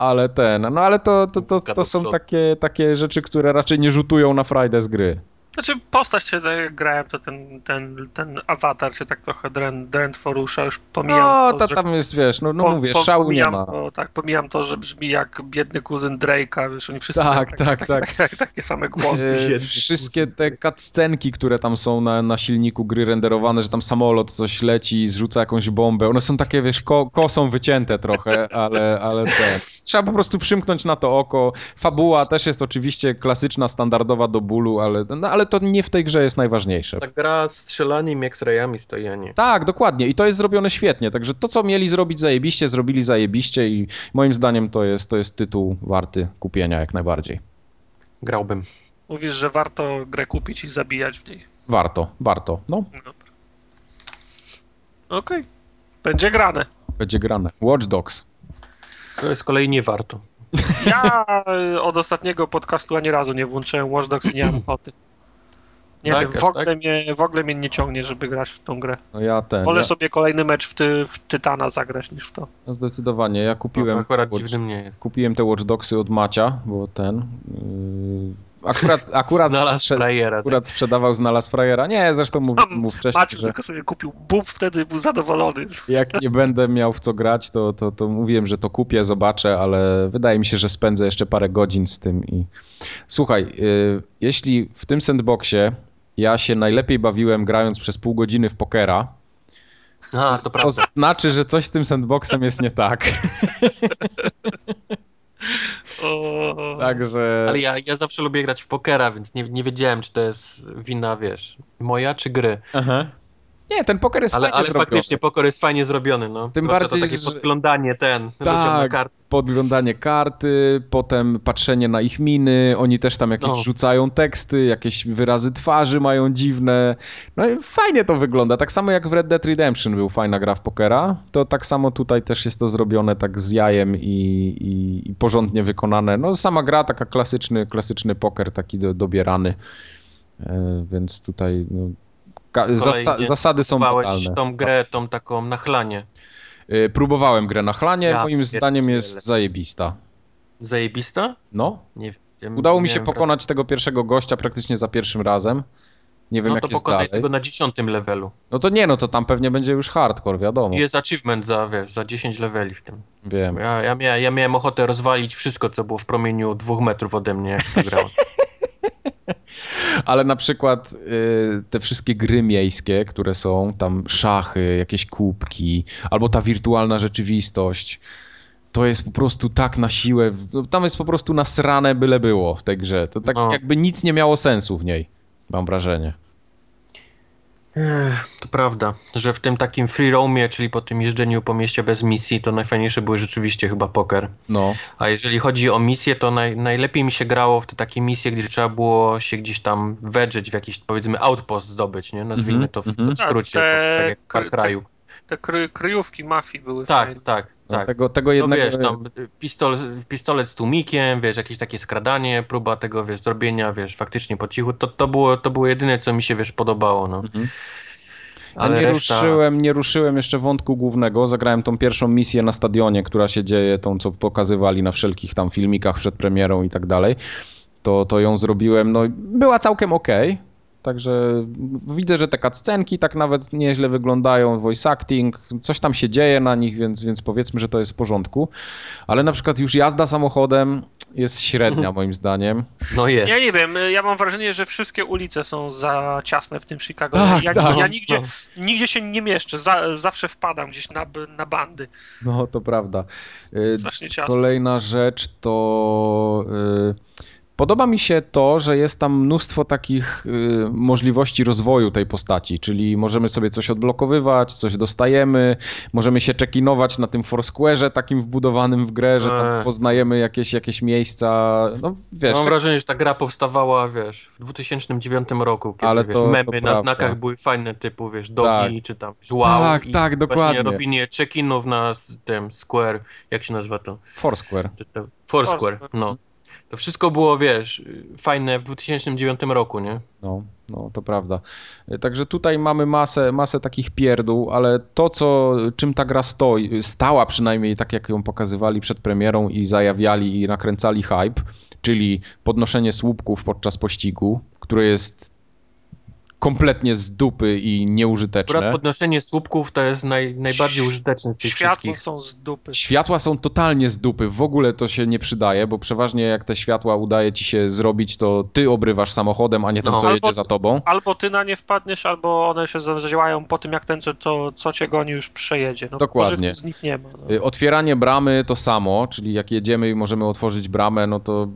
ale ten, no ale to, to, to, to są takie, takie rzeczy, które raczej nie rzutują na frajdę z gry. Znaczy postać się jak grałem, to ten, ten, ten awatar się tak trochę drętwo rusza, już pomijam No, to, tam jest, wiesz, no, no po, mówię, po, szału nie ma. To, tak, pomijam to, że brzmi jak biedny kuzyn Drake'a, wiesz, oni wszyscy tak, tak, tak, tak, tak. takie same głosy. E, wszystkie te cutscenki, które tam są na, na silniku gry renderowane, że tam samolot coś leci, zrzuca jakąś bombę, one są takie, wiesz, ko, kosą wycięte trochę, ale, ale te... Trzeba po prostu przymknąć na to oko. Fabuła też jest oczywiście klasyczna, standardowa do bólu, ale, no, ale to nie w tej grze jest najważniejsze. Ta gra z strzelaniem jak z rejami stojanie. Tak, dokładnie. I to jest zrobione świetnie. Także to, co mieli zrobić zajebiście, zrobili zajebiście i moim zdaniem to jest, to jest tytuł warty kupienia jak najbardziej. Grałbym. Mówisz, że warto grę kupić i zabijać w niej. Warto, warto. No. Dobra. Okej. Okay. Będzie grane. Będzie grane. Watch Dogs. To jest kolei nie warto. Ja y, od ostatniego podcastu ani razu nie włączyłem Watch Dogs i nie mam ochoty. Nie tak, wiem, w ogóle, tak? mnie, w ogóle mnie nie ciągnie, żeby grać w tą grę. No ja ten. Wolę ja... sobie kolejny mecz w, ty, w Tytana zagrać niż w to. No zdecydowanie. Ja kupiłem. No, akurat watch, dziwnym nie jest. Kupiłem te Watch Dogsy od Macia, bo ten. Yy Akurat, akurat, znalazł frajera, akurat tak? sprzedawał, znalazł frajera. Nie, zresztą mów, mów wcześniej, Maciu że... tylko sobie kupił bób, wtedy był zadowolony. Jak nie będę miał w co grać, to, to, to mówiłem, że to kupię, zobaczę, ale wydaje mi się, że spędzę jeszcze parę godzin z tym i... Słuchaj, yy, jeśli w tym sandboxie ja się najlepiej bawiłem grając przez pół godziny w pokera, a, to, to znaczy, że coś z tym sandboxem jest nie tak. Także... Ale ja, ja zawsze lubię grać w pokera, więc nie, nie wiedziałem, czy to jest wina, wiesz, moja czy gry. Aha. Nie, ten poker jest ale, fajnie ale zrobiony. faktycznie poker jest fajnie zrobiony, no. Tym Zwłaszcza bardziej, to takie że... podglądanie ten, tak, karty. podglądanie karty, potem patrzenie na ich miny, oni też tam jakieś no. rzucają teksty, jakieś wyrazy twarzy mają dziwne. No i fajnie to wygląda. Tak samo jak w Red Dead Redemption był fajna gra w pokera, to tak samo tutaj też jest to zrobione tak z jajem i, i, i porządnie wykonane. No sama gra, taka klasyczny, klasyczny poker, taki do, dobierany. E, więc tutaj no, Zasa zasady są totalne. tą grę, tą taką na chlanie. Y, próbowałem grę na chlanie, ja moim zdaniem jest zajebista. Zajebista? No. Nie, ja Udało mi się pokonać tego pierwszego gościa praktycznie za pierwszym razem. Nie wiem, no jak to jest pokonaj dalej. tego na dziesiątym levelu. No to nie, no to tam pewnie będzie już hardcore, wiadomo. Jest achievement za, wiesz, za 10 leveli w tym. Wiem. Ja, ja, mia ja miałem ochotę rozwalić wszystko, co było w promieniu dwóch metrów ode mnie, jak to grałem. Ale na przykład y, te wszystkie gry miejskie, które są, tam szachy, jakieś kubki, albo ta wirtualna rzeczywistość, to jest po prostu tak na siłę, no, tam jest po prostu nasrane byle było w tej grze. To tak no. jakby nic nie miało sensu w niej, mam wrażenie. To prawda, że w tym takim free roamie, czyli po tym jeżdżeniu po mieście bez misji, to najfajniejsze były rzeczywiście chyba poker. No. A jeżeli chodzi o misję, to naj, najlepiej mi się grało w te takie misje, gdzie trzeba było się gdzieś tam wedrzeć w jakiś powiedzmy outpost zdobyć, nie? Nazwijmy Mhm, to w, mhm. w skrócie, Tak, te- tak jak w Far Cry'u. Te kry, kryjówki mafii były Tak, fajne. tak, No, tak. Tego, tego No jednego... wiesz, tam pistol, pistolet z tłumikiem, wiesz, jakieś takie skradanie, próba tego, wiesz, zrobienia, wiesz, faktycznie po cichu, to, to, było, to było jedyne, co mi się, wiesz, podobało, no. Mhm. Ale nie reszta... ruszyłem, nie ruszyłem jeszcze wątku głównego. Zagrałem tą pierwszą misję na stadionie, która się dzieje, tą co pokazywali na wszelkich tam filmikach przed premierą i tak dalej. To, to ją zrobiłem. No, była całkiem okej. Także widzę, że te cutscenki tak nawet nieźle wyglądają, voice acting, coś tam się dzieje na nich, więc, więc powiedzmy, że to jest w porządku. Ale na przykład już jazda samochodem jest średnia moim zdaniem. No jest. Ja nie wiem, ja mam wrażenie, że wszystkie ulice są za ciasne w tym Chicago. Tak, ja, tak. ja No, nigdzie, no. nigdzie się nie mieszczę, za, zawsze wpadam gdzieś na, na bandy. No to prawda. Y, Strasznie ciasno. Kolejna rzecz to. y, Podoba mi się to, że jest tam mnóstwo takich y, możliwości rozwoju tej postaci, czyli możemy sobie coś odblokowywać, coś dostajemy, możemy się czekinować na tym Foursquare'ze takim wbudowanym w grę, że tam Eee. poznajemy jakieś, jakieś miejsca, no wiesz, Mam czek- wrażenie, że ta gra powstawała, wiesz, w 2009 roku, kiedy, Ale wiesz, to- to memy na prawda. znakach były fajne, typu, wiesz, dogi, Tak. czy tam, wiesz, wow. Tak, i tak, dokładnie. Robienie check-inów na tym Square, jak się nazywa to? To Foursquare, Foursquare. no. To wszystko było, wiesz, fajne w 2009 roku, nie? No, no to prawda. Także tutaj mamy masę, masę takich pierdół, ale to, co, czym ta gra stoi, stała przynajmniej tak, jak ją pokazywali przed premierą i zajawiali i nakręcali hype, czyli podnoszenie słupków podczas pościgu, które jest kompletnie z dupy i nieużyteczne. Akurat podnoszenie słupków to jest naj, najbardziej użyteczne z tych Światło wszystkich. są z dupy. Światła są totalnie z dupy, w ogóle to się nie przydaje, bo przeważnie jak te światła udaje ci się zrobić, to ty obrywasz samochodem, a nie ten, No. co Albo- jedzie za tobą. Albo ty na nie wpadniesz, albo one się zadziałają po tym, jak ten, co, co, co cię goni, już przejedzie. No, Dokładnie. z nich nie ma. No. Y, Otwieranie bramy to samo, czyli jak jedziemy i możemy otworzyć bramę, no to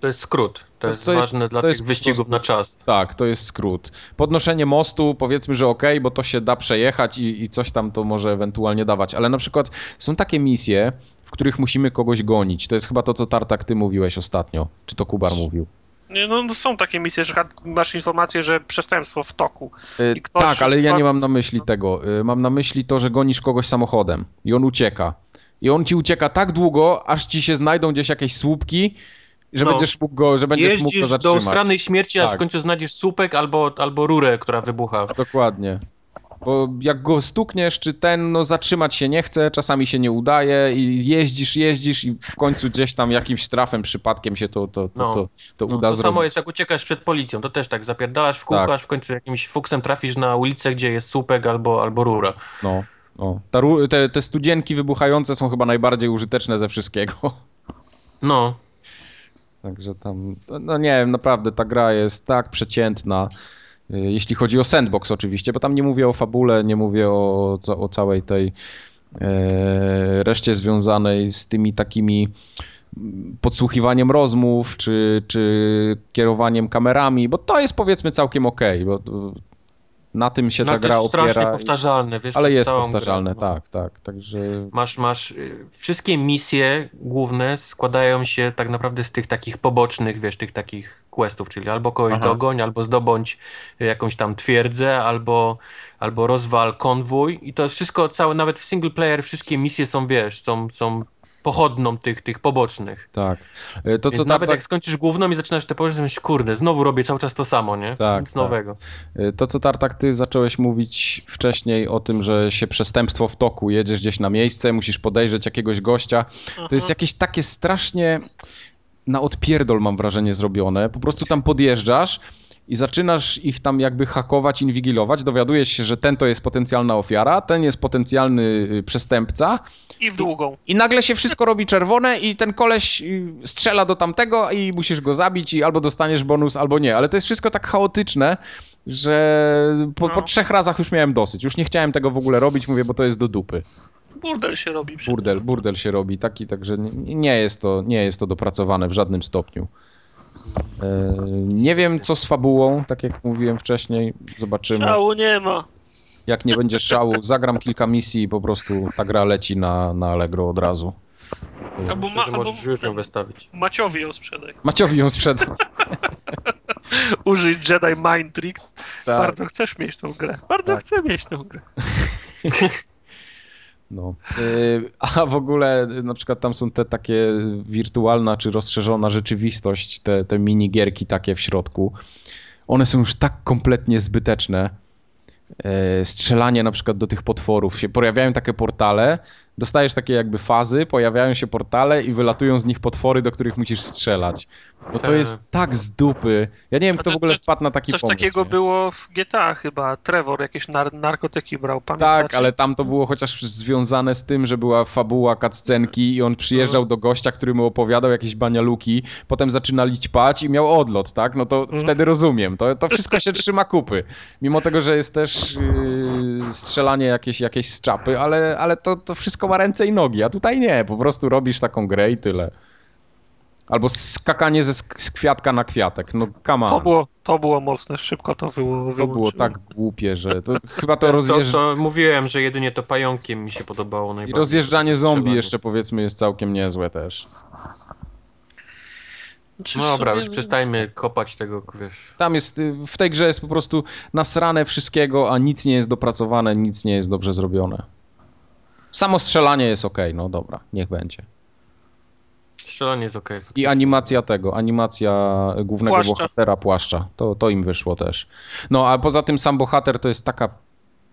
To jest skrót. To, To- jest to jest- ważne dla to tych jest wyścigów na czas. tak, to jest skrót. Podnoszenie mostu, powiedzmy, że ok, bo to się da przejechać i, i coś tam to może ewentualnie dawać, ale na przykład są takie misje, w których musimy kogoś gonić. To jest chyba to, co Tartak ty mówiłeś ostatnio, czy to Kubar mówił. Nie, no, no są takie misje, że masz informację, że przestępstwo w toku. Y, I ktoś- tak, ale ja nie mam na myśli tego. Y, Mam na myśli to, że gonisz kogoś samochodem i on ucieka. I on ci ucieka tak długo, aż ci się znajdą gdzieś jakieś słupki, że No. będziesz mógł go, że będziesz mógł go Jeździsz do zatrzymać. stranej śmierci, aż Tak. w końcu znajdziesz słupek albo, albo rurę, która wybucha. Dokładnie. Bo jak go stukniesz, czy ten, no zatrzymać się nie chce, czasami się nie udaje i jeździsz, jeździsz i w końcu gdzieś tam jakimś trafem, przypadkiem się to, to, to, No. to, to No, uda to zrobić. samo jest jak uciekasz przed policją, to też tak, zapierdalasz w kółko, Tak. aż w końcu jakimś fuksem trafisz na ulicę, gdzie jest słupek albo, albo rura. No, no. Ta, te, te studzienki wybuchające są chyba najbardziej użyteczne ze wszystkiego. No, Także tam, no nie wiem, naprawdę ta gra jest tak przeciętna, y, jeśli chodzi o sandbox oczywiście, bo tam nie mówię o fabule, nie mówię o, o całej tej e, reszcie związanej z tymi takimi mm, podsłuchiwaniem rozmów, czy, czy kierowaniem kamerami, bo to jest powiedzmy całkiem okej, bo to, na tym się no ta to gra jest strasznie opiera, powtarzalne, wiesz, ale jest powtarzalne, grę, no. tak, tak, także Masz, masz, y, wszystkie misje główne składają się tak naprawdę z tych takich pobocznych, wiesz, tych takich questów, czyli albo kogoś Aha. dogoń, albo zdobądź jakąś tam twierdzę, albo, albo rozwal konwój i to jest wszystko, całe, nawet w single player wszystkie misje są, wiesz, są, są pochodną tych, tych pobocznych. tak. E, To co nawet Tartak- jak skończysz główną i zaczynasz te poboczne, myślisz, kurde, znowu robię cały czas to samo, nie? Tak, Nic tak. nowego. Y, To, co Tartak, ty zacząłeś mówić wcześniej o tym, że się przestępstwo w toku, jedziesz gdzieś na miejsce, musisz podejrzeć jakiegoś gościa. To jest jakieś takie strasznie na odpierdol, mam wrażenie, zrobione. Po prostu tam podjeżdżasz i zaczynasz ich tam jakby hakować, inwigilować, dowiadujesz się, że ten to jest potencjalna ofiara, ten jest potencjalny y, przestępca I w długą. i nagle się wszystko robi czerwone i ten koleś y, strzela do tamtego i musisz go zabić i albo dostaniesz bonus, albo nie. Ale to jest wszystko tak chaotyczne, że po, po No. trzech razach już miałem dosyć. Już nie chciałem tego w ogóle robić, mówię, bo to jest do dupy. Burdel się robi. Burdel, burdel się robi taki, także nie, nie jest to, nie jest to dopracowane w żadnym stopniu. E, nie wiem, co z fabułą, tak jak mówiłem wcześniej. Zobaczymy. Szału nie ma. Jak nie będzie szału, zagram kilka misji i po prostu ta gra leci na, na Allegro od razu. Albo, ma, albo możesz już ją wystawić. Maciowi ją sprzedaj. Maciowi ją sprzedam. Użyj Jedi Mind Tricks. Tak. Bardzo chcesz mieć tą grę. Bardzo Tak. chcę mieć tą grę. No. Y, A w ogóle na przykład tam są te takie wirtualna czy rozszerzona rzeczywistość, te, te minigierki takie w środku. One są już tak kompletnie zbyteczne. E, Strzelanie na przykład do tych potworów. Się pojawiają takie portale, dostajesz takie jakby fazy, pojawiają się portale i wylatują z nich potwory, do których musisz strzelać. Bo to Tak. jest tak z dupy. Ja nie wiem, kto coś- w ogóle coś- wpadł na taki Coś pomysł. takiego nie? było w GTA chyba. Trevor jakieś nar narkotyki brał, Tak, pamiętacie? ale tam to było chociaż związane z tym, że była fabuła cutscenki i on przyjeżdżał No. do gościa, który mu opowiadał jakieś banialuki, potem zaczynali ćpać i miał odlot, tak? No to Mm. wtedy rozumiem. To, to wszystko się trzyma kupy. Mimo tego, że jest też yy, strzelanie jakieś, jakieś z czapy, ale, ale to, to wszystko ma ręce i nogi, a tutaj nie. Po prostu robisz taką grę i tyle. Albo skakanie ze sk- z kwiatka na kwiatek. No come To on. było, to było mocne, szybko to było. To było tak głupie, że to chyba to To, rozjeżdża. co mówiłem, że jedynie to pająkiem mi się podobało I najbardziej. rozjeżdżanie zombie jeszcze powiedzmy jest całkiem niezłe też. No dobra, już przestańmy kopać tego, wiesz. Tam jest, y, w tej grze jest po prostu nasrane wszystkiego, a nic nie jest dopracowane, nic nie jest dobrze zrobione. Samo strzelanie jest ok, no dobra, niech będzie. Strzelanie jest okej. I animacja tego, animacja głównego Płaszcza. bohatera płaszcza, to, to im wyszło też. No a poza tym sam bohater to jest taka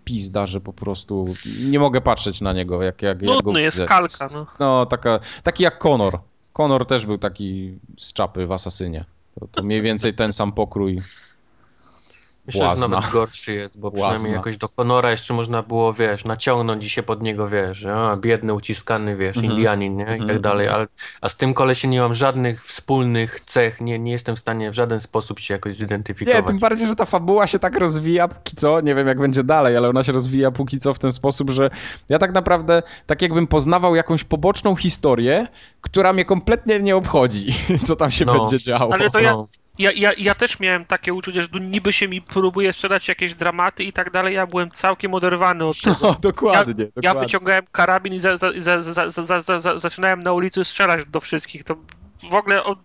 pizda, że po prostu nie mogę patrzeć na niego, jak, jak, jak go jest widzę. kalka, no. No, taka, taki jak Conor. Conor też był taki z czapy w Asasynie. To, to mniej więcej ten sam pokrój. Myślę, że nawet gorszy jest, bo przynajmniej Błazna. jakoś do Konora jeszcze można było, wiesz, naciągnąć i się pod niego, wiesz, a, biedny, uciskany, wiesz, Mhm. Indianin, nie? I Mhm. tak dalej, ale, a z tym kolesiem nie mam żadnych wspólnych cech, nie, nie jestem w stanie w żaden sposób się jakoś Nie, zidentyfikować. tym bardziej, że ta fabuła się tak rozwija póki co, nie wiem jak będzie dalej, ale ona się rozwija póki co w ten sposób, że ja tak naprawdę tak jakbym poznawał jakąś poboczną historię, która mnie kompletnie nie obchodzi, co tam się No. będzie działo. Ale to ja- No ja, ja, ja też miałem takie uczucie, że tu niby się mi próbuje sprzedać jakieś dramaty i tak dalej. Ja byłem całkiem oderwany od no, tego. No, dokładnie, ja, dokładnie. ja wyciągałem karabin i za, za, za, zaczynałem na ulicy strzelać do wszystkich. To w ogóle od,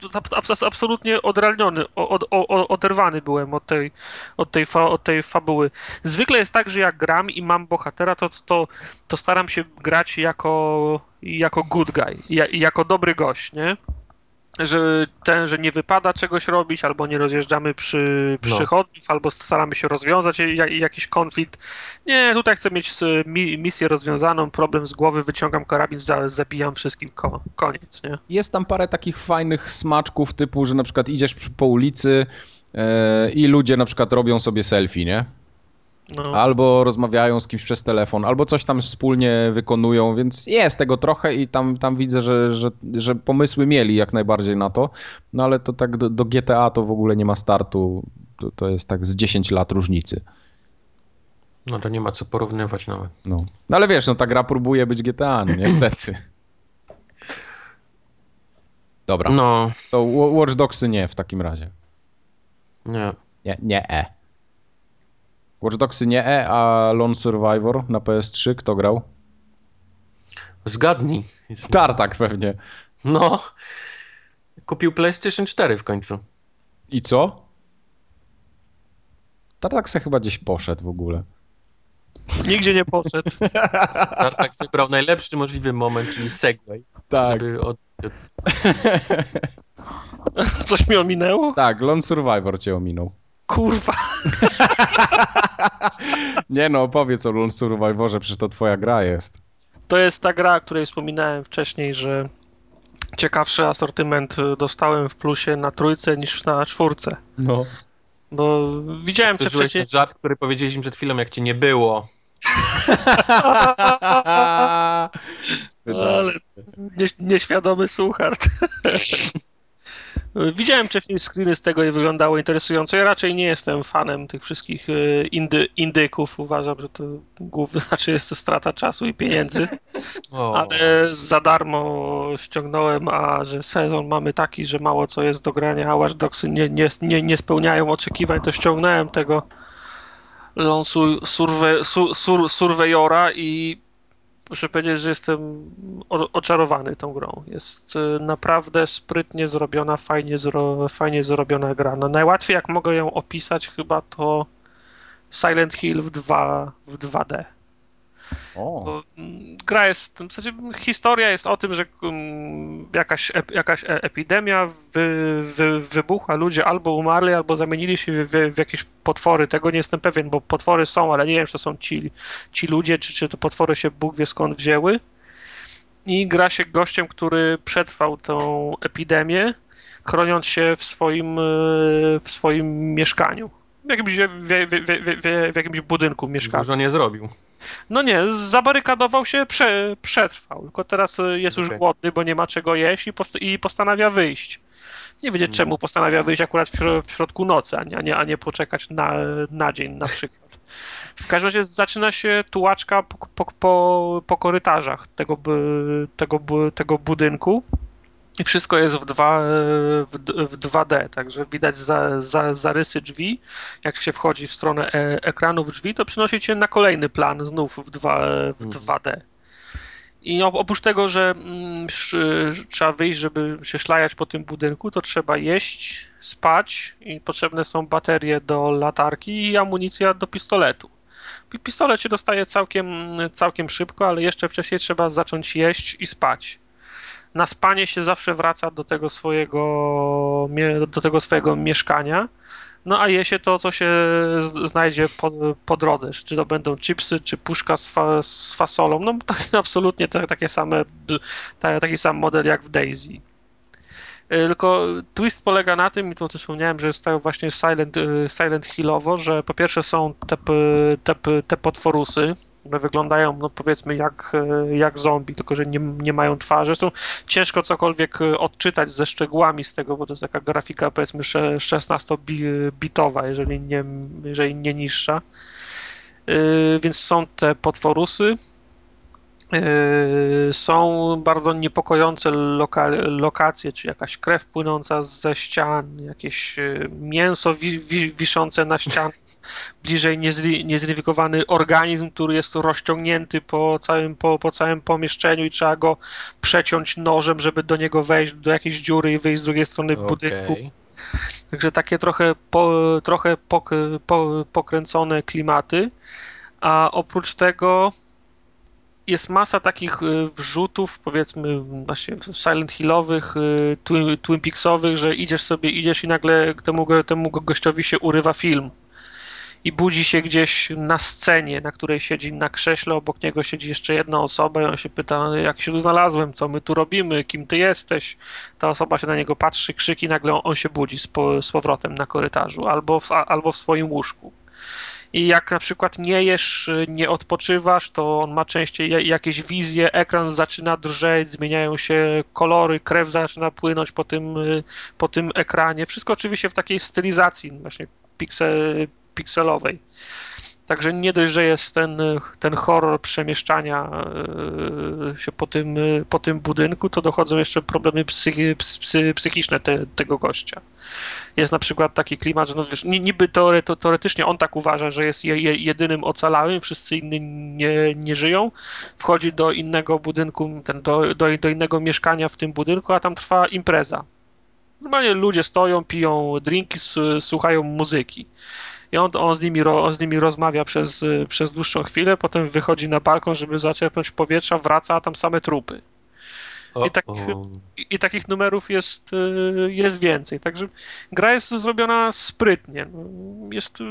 absolutnie odralniony, od, od, oderwany byłem od tej, od, tej fa, od tej fabuły. Zwykle jest tak, że jak gram i mam bohatera, to, to, to staram się grać jako, jako good guy, jako dobry gość, nie? Że ten, że nie wypada czegoś robić, albo nie rozjeżdżamy przy No. przychodniów, albo staramy się rozwiązać ja- jakiś konflikt. Nie, tutaj chcę mieć mi, misję rozwiązaną, problem z głowy, wyciągam karabin, za, zabijam wszystkim, ko, koniec, nie? Jest tam parę takich fajnych smaczków typu, że na przykład idziesz po ulicy e, i ludzie na przykład robią sobie selfie, nie? No. Albo rozmawiają z kimś przez telefon, albo coś tam wspólnie wykonują, więc jest tego trochę i tam, tam widzę, że, że, że pomysły mieli jak najbardziej na to. No ale to tak do, do GTA to w ogóle nie ma startu. To, to jest tak z 10 lat różnicy. no to nie ma co porównywać nawet. No. no ale wiesz, no ta gra próbuje być GTA, no niestety. Dobra, No, to Wa- Watch Dogsy nie w takim razie. nie. Nie, nie E. Watch Dogsy nie E, a Lone Survivor na PS3 kto grał? Zgadnij. Tartak pewnie. No, kupił PlayStation 4 w końcu. I co? Tartak se chyba gdzieś poszedł w ogóle. Nigdzie nie poszedł. Tartak wybrał najlepszy możliwy moment, czyli segway, Tak, żeby od... Coś mi ominęło? tak, Lone Survivor cię ominął. Kurwa. Nie no, opowiedz o Lone Survivorze, przecież to twoja gra jest. To jest ta gra, o której wspominałem wcześniej, że ciekawszy asortyment y, dostałem w plusie na trójce niż na czwórce. No. Bo widziałem To wcześniej. żart, który powiedzieliśmy przed chwilą, jak cię nie było. Ale nie, nieświadomy słuchacz. Widziałem wcześniej screeny z tego i wyglądało interesująco. Ja raczej nie jestem fanem tych wszystkich e, indy, indyków. Uważam, że to głównie znaczy jest to strata czasu i pieniędzy. O. Ale za darmo ściągnąłem, a że sezon mamy taki, że mało co jest do grania, a Watch Dogsy nie, nie, nie, nie spełniają oczekiwań, to ściągnąłem tego sur, Surveyora i muszę powiedzieć, że jestem oczarowany tą grą. Jest y, naprawdę sprytnie zrobiona, fajnie, zro, fajnie zrobiona gra. No najłatwiej jak mogę ją opisać chyba to Silent Hill w, 2, w 2D. Bo mm, gra jest, w zasadzie historia jest o tym, że mm, jakaś, jakaś e, epidemia wy, wy, wybuchła, ludzie albo umarli, albo zamienili się w, w, jakieś potwory. Tego nie jestem pewien, bo potwory są, ale nie wiem, czy to są ci, ci ludzie, czy, czy to potwory się Bóg wie skąd wzięły. I gra się gościem, który przetrwał tą epidemię, chroniąc się w swoim, e, w swoim mieszkaniu. W jakimś, w, w jakimś budynku mieszkania. Dużo nie zrobił. No nie, zabarykadował się, prze, przetrwał, tylko teraz y, jest okay. już głodny, bo nie ma czego jeść i, post i postanawia wyjść. Nie wiedzieć, czemu mm. postanawia wyjść akurat w, w środku nocy, a nie, a nie poczekać na, na dzień na przykład. W każdym razie zaczyna się tułaczka po, po, po, po korytarzach tego, tego, tego budynku i wszystko jest w, 2, w, w 2D, także widać za, za, zarysy drzwi. Jak się wchodzi w stronę e, ekranów drzwi, to przynosi cię na kolejny plan znów w, 2, w 2D. Mhm. I oprócz tego, że mm, trzeba wyjść, żeby się szlajać po tym budynku, to trzeba jeść, spać i potrzebne są baterie do latarki i amunicja do pistoletu. Pistolet się dostaje całkiem, całkiem szybko, ale jeszcze wcześniej trzeba zacząć jeść i spać na spanie się zawsze wraca do tego swojego, do tego swojego mieszkania. No a je się to, co się znajdzie po, po drodze. Czy to będą chipsy, czy puszka z, fa, z fasolą. No tak, absolutnie te, takie same, taki sam model jak w Daisy. Y, tylko twist polega na tym, i to też wspomniałem, że jest tak właśnie Silent, y, Silent Hillowo, że po pierwsze są te, te, te potworusy, one wyglądają, no powiedzmy, jak, e, jak zombie, tylko że nie, nie mają twarzy. Zresztą ciężko cokolwiek e, odczytać ze szczegółami z tego, bo to jest taka grafika, powiedzmy, 16-bitowa, jeżeli nie, jeżeli nie niższa. Yy, więc są te potworusy. Są bardzo niepokojące loka lokacje, czy jakaś krew płynąca ze ścian, jakieś mięso wi wi wiszące na ścianach bliżej niezryfikowany organizm, który jest rozciągnięty po całym, po, po całym pomieszczeniu i trzeba go przeciąć nożem, żeby do niego wejść do jakiejś dziury i wyjść z drugiej strony okay. budynku. Także takie trochę, po, trochę pok, po, pokręcone klimaty. A oprócz tego jest masa takich y, wrzutów, powiedzmy właśnie Silent Hillowych, y, Twin, Twin Peaksowych, że idziesz sobie, idziesz i nagle temu, temu gościowi się urywa film i budzi się gdzieś na scenie, na której siedzi na krześle, obok niego siedzi jeszcze jedna osoba i on się pyta, jak się tu znalazłem, co my tu robimy, kim ty jesteś. Ta osoba się na niego patrzy, krzyki, nagle on się budzi z, z powrotem na korytarzu albo w, albo w swoim łóżku. I jak na przykład nie jesz, nie odpoczywasz, to on ma częściej jakieś wizje, ekran zaczyna drżeć, zmieniają się kolory, krew zaczyna płynąć po tym, po tym ekranie. Wszystko oczywiście w takiej stylizacji właśnie piksel, pikselowej. Także nie dość, że jest ten, ten horror przemieszczania e, się po tym, po tym budynku, to dochodzą jeszcze problemy psychi, psy, psychiczne te, tego gościa. Jest na przykład taki klimat, że no wiesz, niby teoretycznie on tak uważa, że jest jedynym ocalałym, wszyscy inni nie, nie żyją. Wchodzi do innego budynku, ten, do, do, do innego mieszkania w tym budynku, a tam trwa impreza. Normalnie ludzie stoją, piją drinki, słuchają muzyki. I on, on, z, nimi, on z nimi rozmawia przez, przez dłuższą chwilę, potem wychodzi na balkon, żeby zaczerpnąć powietrza, wraca, a tam same trupy. I, tak, i, I, takich numerów jest, y, jest więcej. Także gra jest zrobiona sprytnie. Jest y,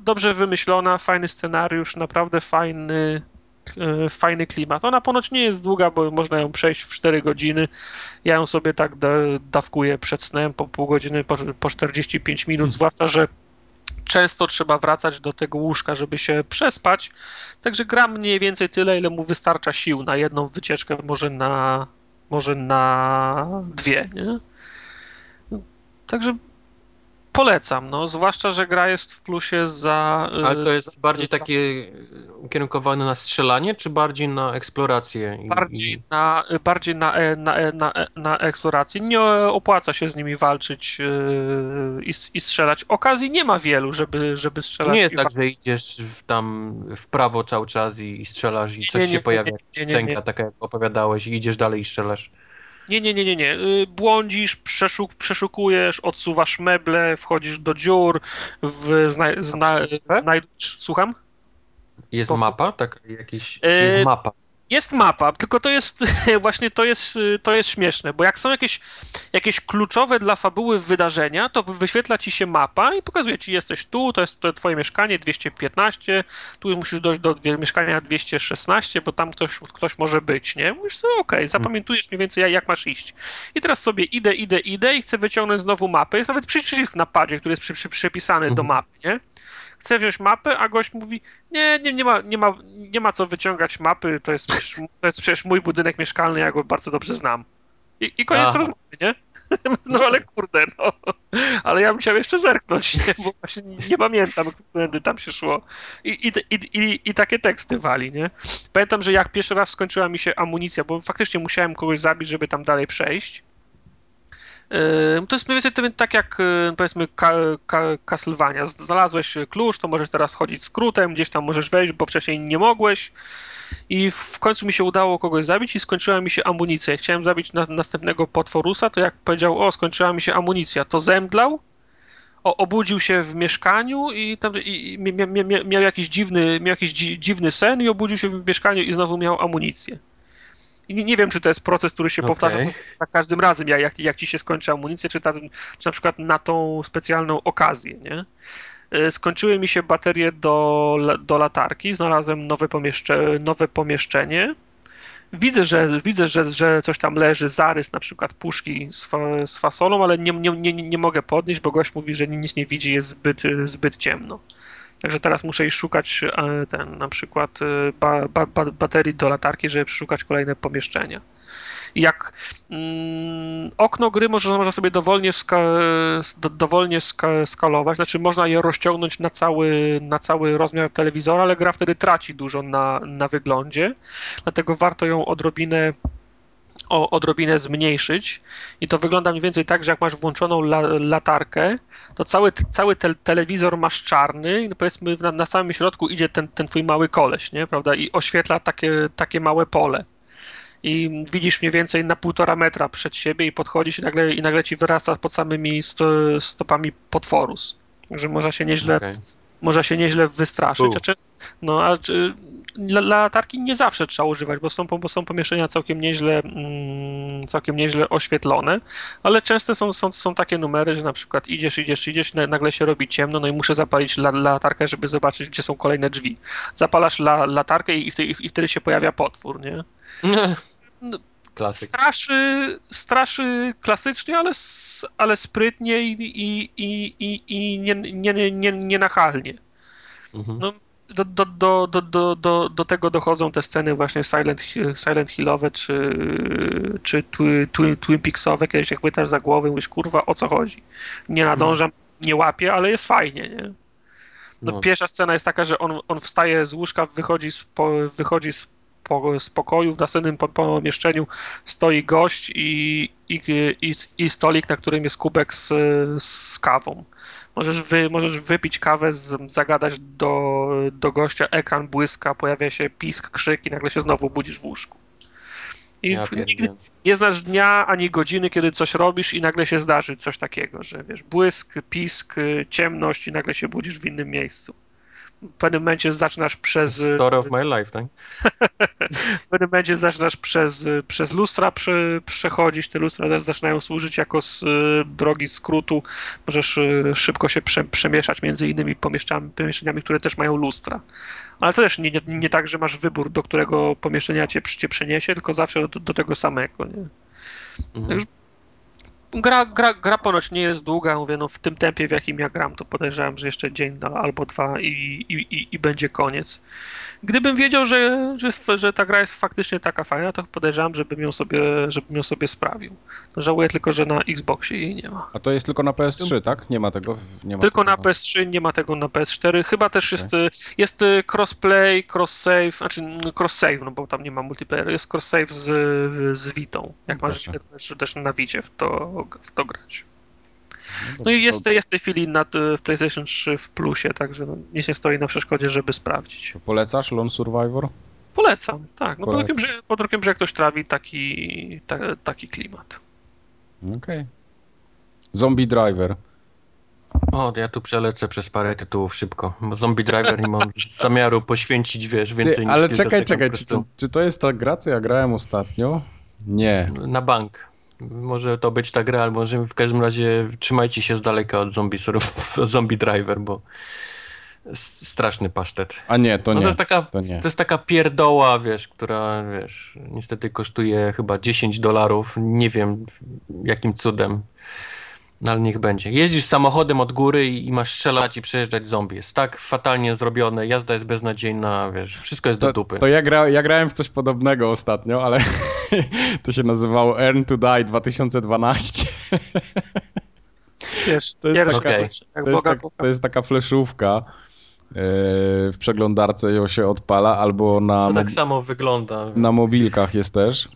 dobrze wymyślona, fajny scenariusz, naprawdę fajny, y, fajny klimat. Ona ponoć nie jest długa, bo można ją przejść w 4 godziny. Ja ją sobie tak dawkuję przed snem po pół godziny, po, po 45 minut, hmm. zwłaszcza, że często trzeba wracać do tego łóżka, żeby się przespać. Także gram mniej więcej tyle, ile mu wystarcza sił na jedną wycieczkę, może na, może na dwie. Nie? także polecam, no, zwłaszcza, że gra jest w plusie za... Ale to jest bardziej takie ukierunkowane na strzelanie, czy bardziej na eksplorację? Bardziej, na, bardziej na, na, na, na eksplorację. Nie opłaca się z nimi walczyć yy, i, i strzelać. Okazji nie ma wielu, żeby, żeby strzelać. To nie jest tak, że idziesz w, tam w prawo cały czas i, i strzelasz i coś nie, nie, się pojawia, nie, nie, scenka, taka jak opowiadałeś i idziesz dalej i strzelasz. Nie, nie, nie, nie, nie. Y, błądzisz, przeszuk przeszukujesz, odsuwasz meble, wchodzisz do dziur, w, zna, zna, znajdujesz... Słucham? Jest mapa? Tak, jakiś... Jest y, mapa? Jest mapa, tylko to jest właśnie to jest, to jest śmieszne, bo jak są jakieś, jakieś kluczowe dla fabuły wydarzenia, to wyświetla ci się mapa i pokazuje ci, jesteś tu, to jest to twoje mieszkanie 215, tu musisz dojść do mieszkania 216, bo tam ktoś, ktoś może być, nie? Mówisz sobie, okej, okay, zapamiętujesz mniej więcej jak masz iść. I teraz sobie idę, idę, idę i chcę wyciągnąć znowu mapę. Jest nawet przycisk na padzie, który jest przy, przy, przypisany do mhm. mapy, nie? Chce wziąć mapę, a gość mówi, nie, nie, nie, ma, nie, ma, nie ma co wyciągać mapy, to jest, to jest przecież mój budynek mieszkalny, ja go bardzo dobrze znam. I, i koniec Aha. rozmowy, nie? No ale kurde, no. Ale ja musiałem jeszcze zerknąć, nie? bo właśnie nie pamiętam, kiedy tam się szło. I, i, i, I takie teksty wali, nie? Pamiętam, że jak pierwszy raz skończyła mi się amunicja, bo faktycznie musiałem kogoś zabić, żeby tam dalej przejść. To jest mniej więcej tak jak powiedzmy Castlevania. Znalazłeś klucz, to możesz teraz chodzić skrótem, gdzieś tam możesz wejść, bo wcześniej nie mogłeś. I w końcu mi się udało kogoś zabić i skończyła mi się amunicja. Chciałem zabić na, następnego potworusa, to jak powiedział, o, skończyła mi się amunicja, to zemdlał, o, obudził się w mieszkaniu i tam i, i, miał, miał, jakiś dziwny, miał jakiś dziwny sen i obudził się w mieszkaniu i znowu miał amunicję. Nie, nie, wiem, czy to jest proces, który się okay. powtarza za każdym razem, jak, jak ci się skończy amunicja, czy, ta, czy na przykład na tą specjalną okazję, nie? E, skończyły mi się baterie do, do latarki, znalazłem nowe, pomieszcze, nowe pomieszczenie. Widzę, że, widzę że, że coś tam leży, zarys na przykład puszki z, fa, z fasolą, ale nie, nie, nie, nie mogę podnieść, bo gość mówi, że nic nie widzi, jest zbyt, zbyt ciemno. Także teraz muszę iść szukać e, ten, na przykład e, ba, ba, ba, baterii do latarki, żeby przeszukać kolejne pomieszczenia. Jak mm, okno gry można, można sobie dowolnie, ska, do, dowolnie ska, skalować, znaczy można je rozciągnąć na cały, na cały rozmiar telewizora, ale gra wtedy traci dużo na, na wyglądzie, dlatego warto ją odrobinę o odrobinę zmniejszyć i to wygląda mniej więcej tak, że jak masz włączoną la, latarkę, to cały, cały te, telewizor masz czarny i no powiedzmy na, na samym środku idzie ten, ten twój mały koleś, nie, prawda, i oświetla takie, takie małe pole. I widzisz mniej więcej na półtora metra przed siebie i podchodzisz i nagle, i nagle ci wyrasta pod samymi sto, stopami potworus. Także można się nieźle okay można się nieźle wystraszyć. Znaczy, no, a czy, latarki nie zawsze trzeba używać, bo są, bo są pomieszczenia całkiem nieźle, mm, całkiem nieźle oświetlone, ale często są, są, są takie numery, że na przykład idziesz, idziesz, idziesz, nagle się robi ciemno, no i muszę zapalić la, latarkę, żeby zobaczyć, gdzie są kolejne drzwi. Zapalasz la, latarkę i, wtedy, i wtedy się pojawia potwór, nie? No, Klasyk. Straszy, straszy klasycznie, ale, ale sprytnie i, i, i, i, i nie, nie, nie. Mhm. No, do, do, do, do, do, do, tego dochodzą te sceny właśnie Silent, Silent Hillowe czy, czy Twin, Twin Peaksowe, kiedyś jak wytasz za głowę mówisz, kurwa, o co chodzi? Nie nadążam, nie łapię, ale jest fajnie, nie? No, no. Pierwsza scena jest taka, że on, on wstaje z łóżka, wychodzi z, po, wychodzi z spokoju, w następnym pomieszczeniu stoi gość i, i, i, i stolik, na którym jest kubek z, z kawą. Możesz, wy, możesz wypić kawę, z, zagadać do, do gościa, ekran błyska, pojawia się pisk, krzyk i nagle się znowu budzisz w łóżku. I ja nigdy nie znasz dnia ani godziny, kiedy coś robisz i nagle się zdarzy coś takiego, że wiesz, błysk, pisk, ciemność i nagle się budzisz w innym miejscu w pewnym momencie zaczynasz przez... Story of my life, tak? w pewnym momencie zaczynasz przez, przez lustra prze, przechodzić, te lustra zaczynają służyć jako z, drogi skrótu, możesz e, szybko się prze, przemieszać między innymi pomieszczeniami, które też mają lustra. Ale to też nie, nie, nie, tak, że masz wybór, do którego pomieszczenia cię, cię przeniesie, tylko zawsze do, do tego samego, nie? Mhm. Gra, gra, gra ponoć nie jest długa, mówię, no w tym tempie, w jakim ja gram, to podejrzewam, że jeszcze dzień albo dwa i, i, i, i będzie koniec. Gdybym wiedział, że, że, że ta gra jest faktycznie taka fajna, to podejrzewam, żebym ją sobie, żebym ją sobie sprawił. No, żałuję tylko, że na Xboxie jej nie ma. A to jest tylko na PS3, tak? Nie ma tego? Nie ma tylko tego. na PS3, nie ma tego na PS4. Chyba też jest, okay. jest y, crossplay, cross-save, znaczy cross-save, no bo tam nie ma multiplayer, jest cross-save z, z Vitą. Jak masz też, też na Vicie w to, w to grać. No, no i jest, jest w tej chwili nad, w PlayStation 3 w plusie, także no, nic nie stoi na przeszkodzie, żeby sprawdzić. Polecasz Lone Survivor? Polecam, tak. No pod okiem, że, pod okiem, że jak ktoś trawi taki, ta, taki klimat. Okej. Okay. Zombie Driver. O, ja tu przelecę przez parę tytułów szybko. Bo Zombie Driver nie mam zamiaru poświęcić, wiesz, więcej Ty, niż Ale czekaj, czekaj, czy to, czy to jest ta gra, co ja grałem ostatnio? Nie. Na bank. Może to być ta gra, albo może w każdym razie trzymajcie się z daleka od zombie, zombie driver, bo straszny pasztet. A nie, to no nie. To jest, taka, to, nie. to jest taka pierdoła, wiesz, która, wiesz, niestety kosztuje chyba 10 dolarów. Nie wiem jakim cudem. No ale niech będzie. Jeździsz samochodem od góry i, i, masz strzelać i przejeżdżać zombie. Jest tak fatalnie zrobione, jazda jest beznadziejna, wiesz, wszystko jest to, do dupy. To ja, gra, ja grałem w coś podobnego ostatnio, ale to się nazywało Earn to Die 2012. Wiesz, to jest, taka, okay. to, jest tak, to jest taka fleszówka w przeglądarce ją się odpala, albo na... To tak samo wygląda. Na mobilkach jest też.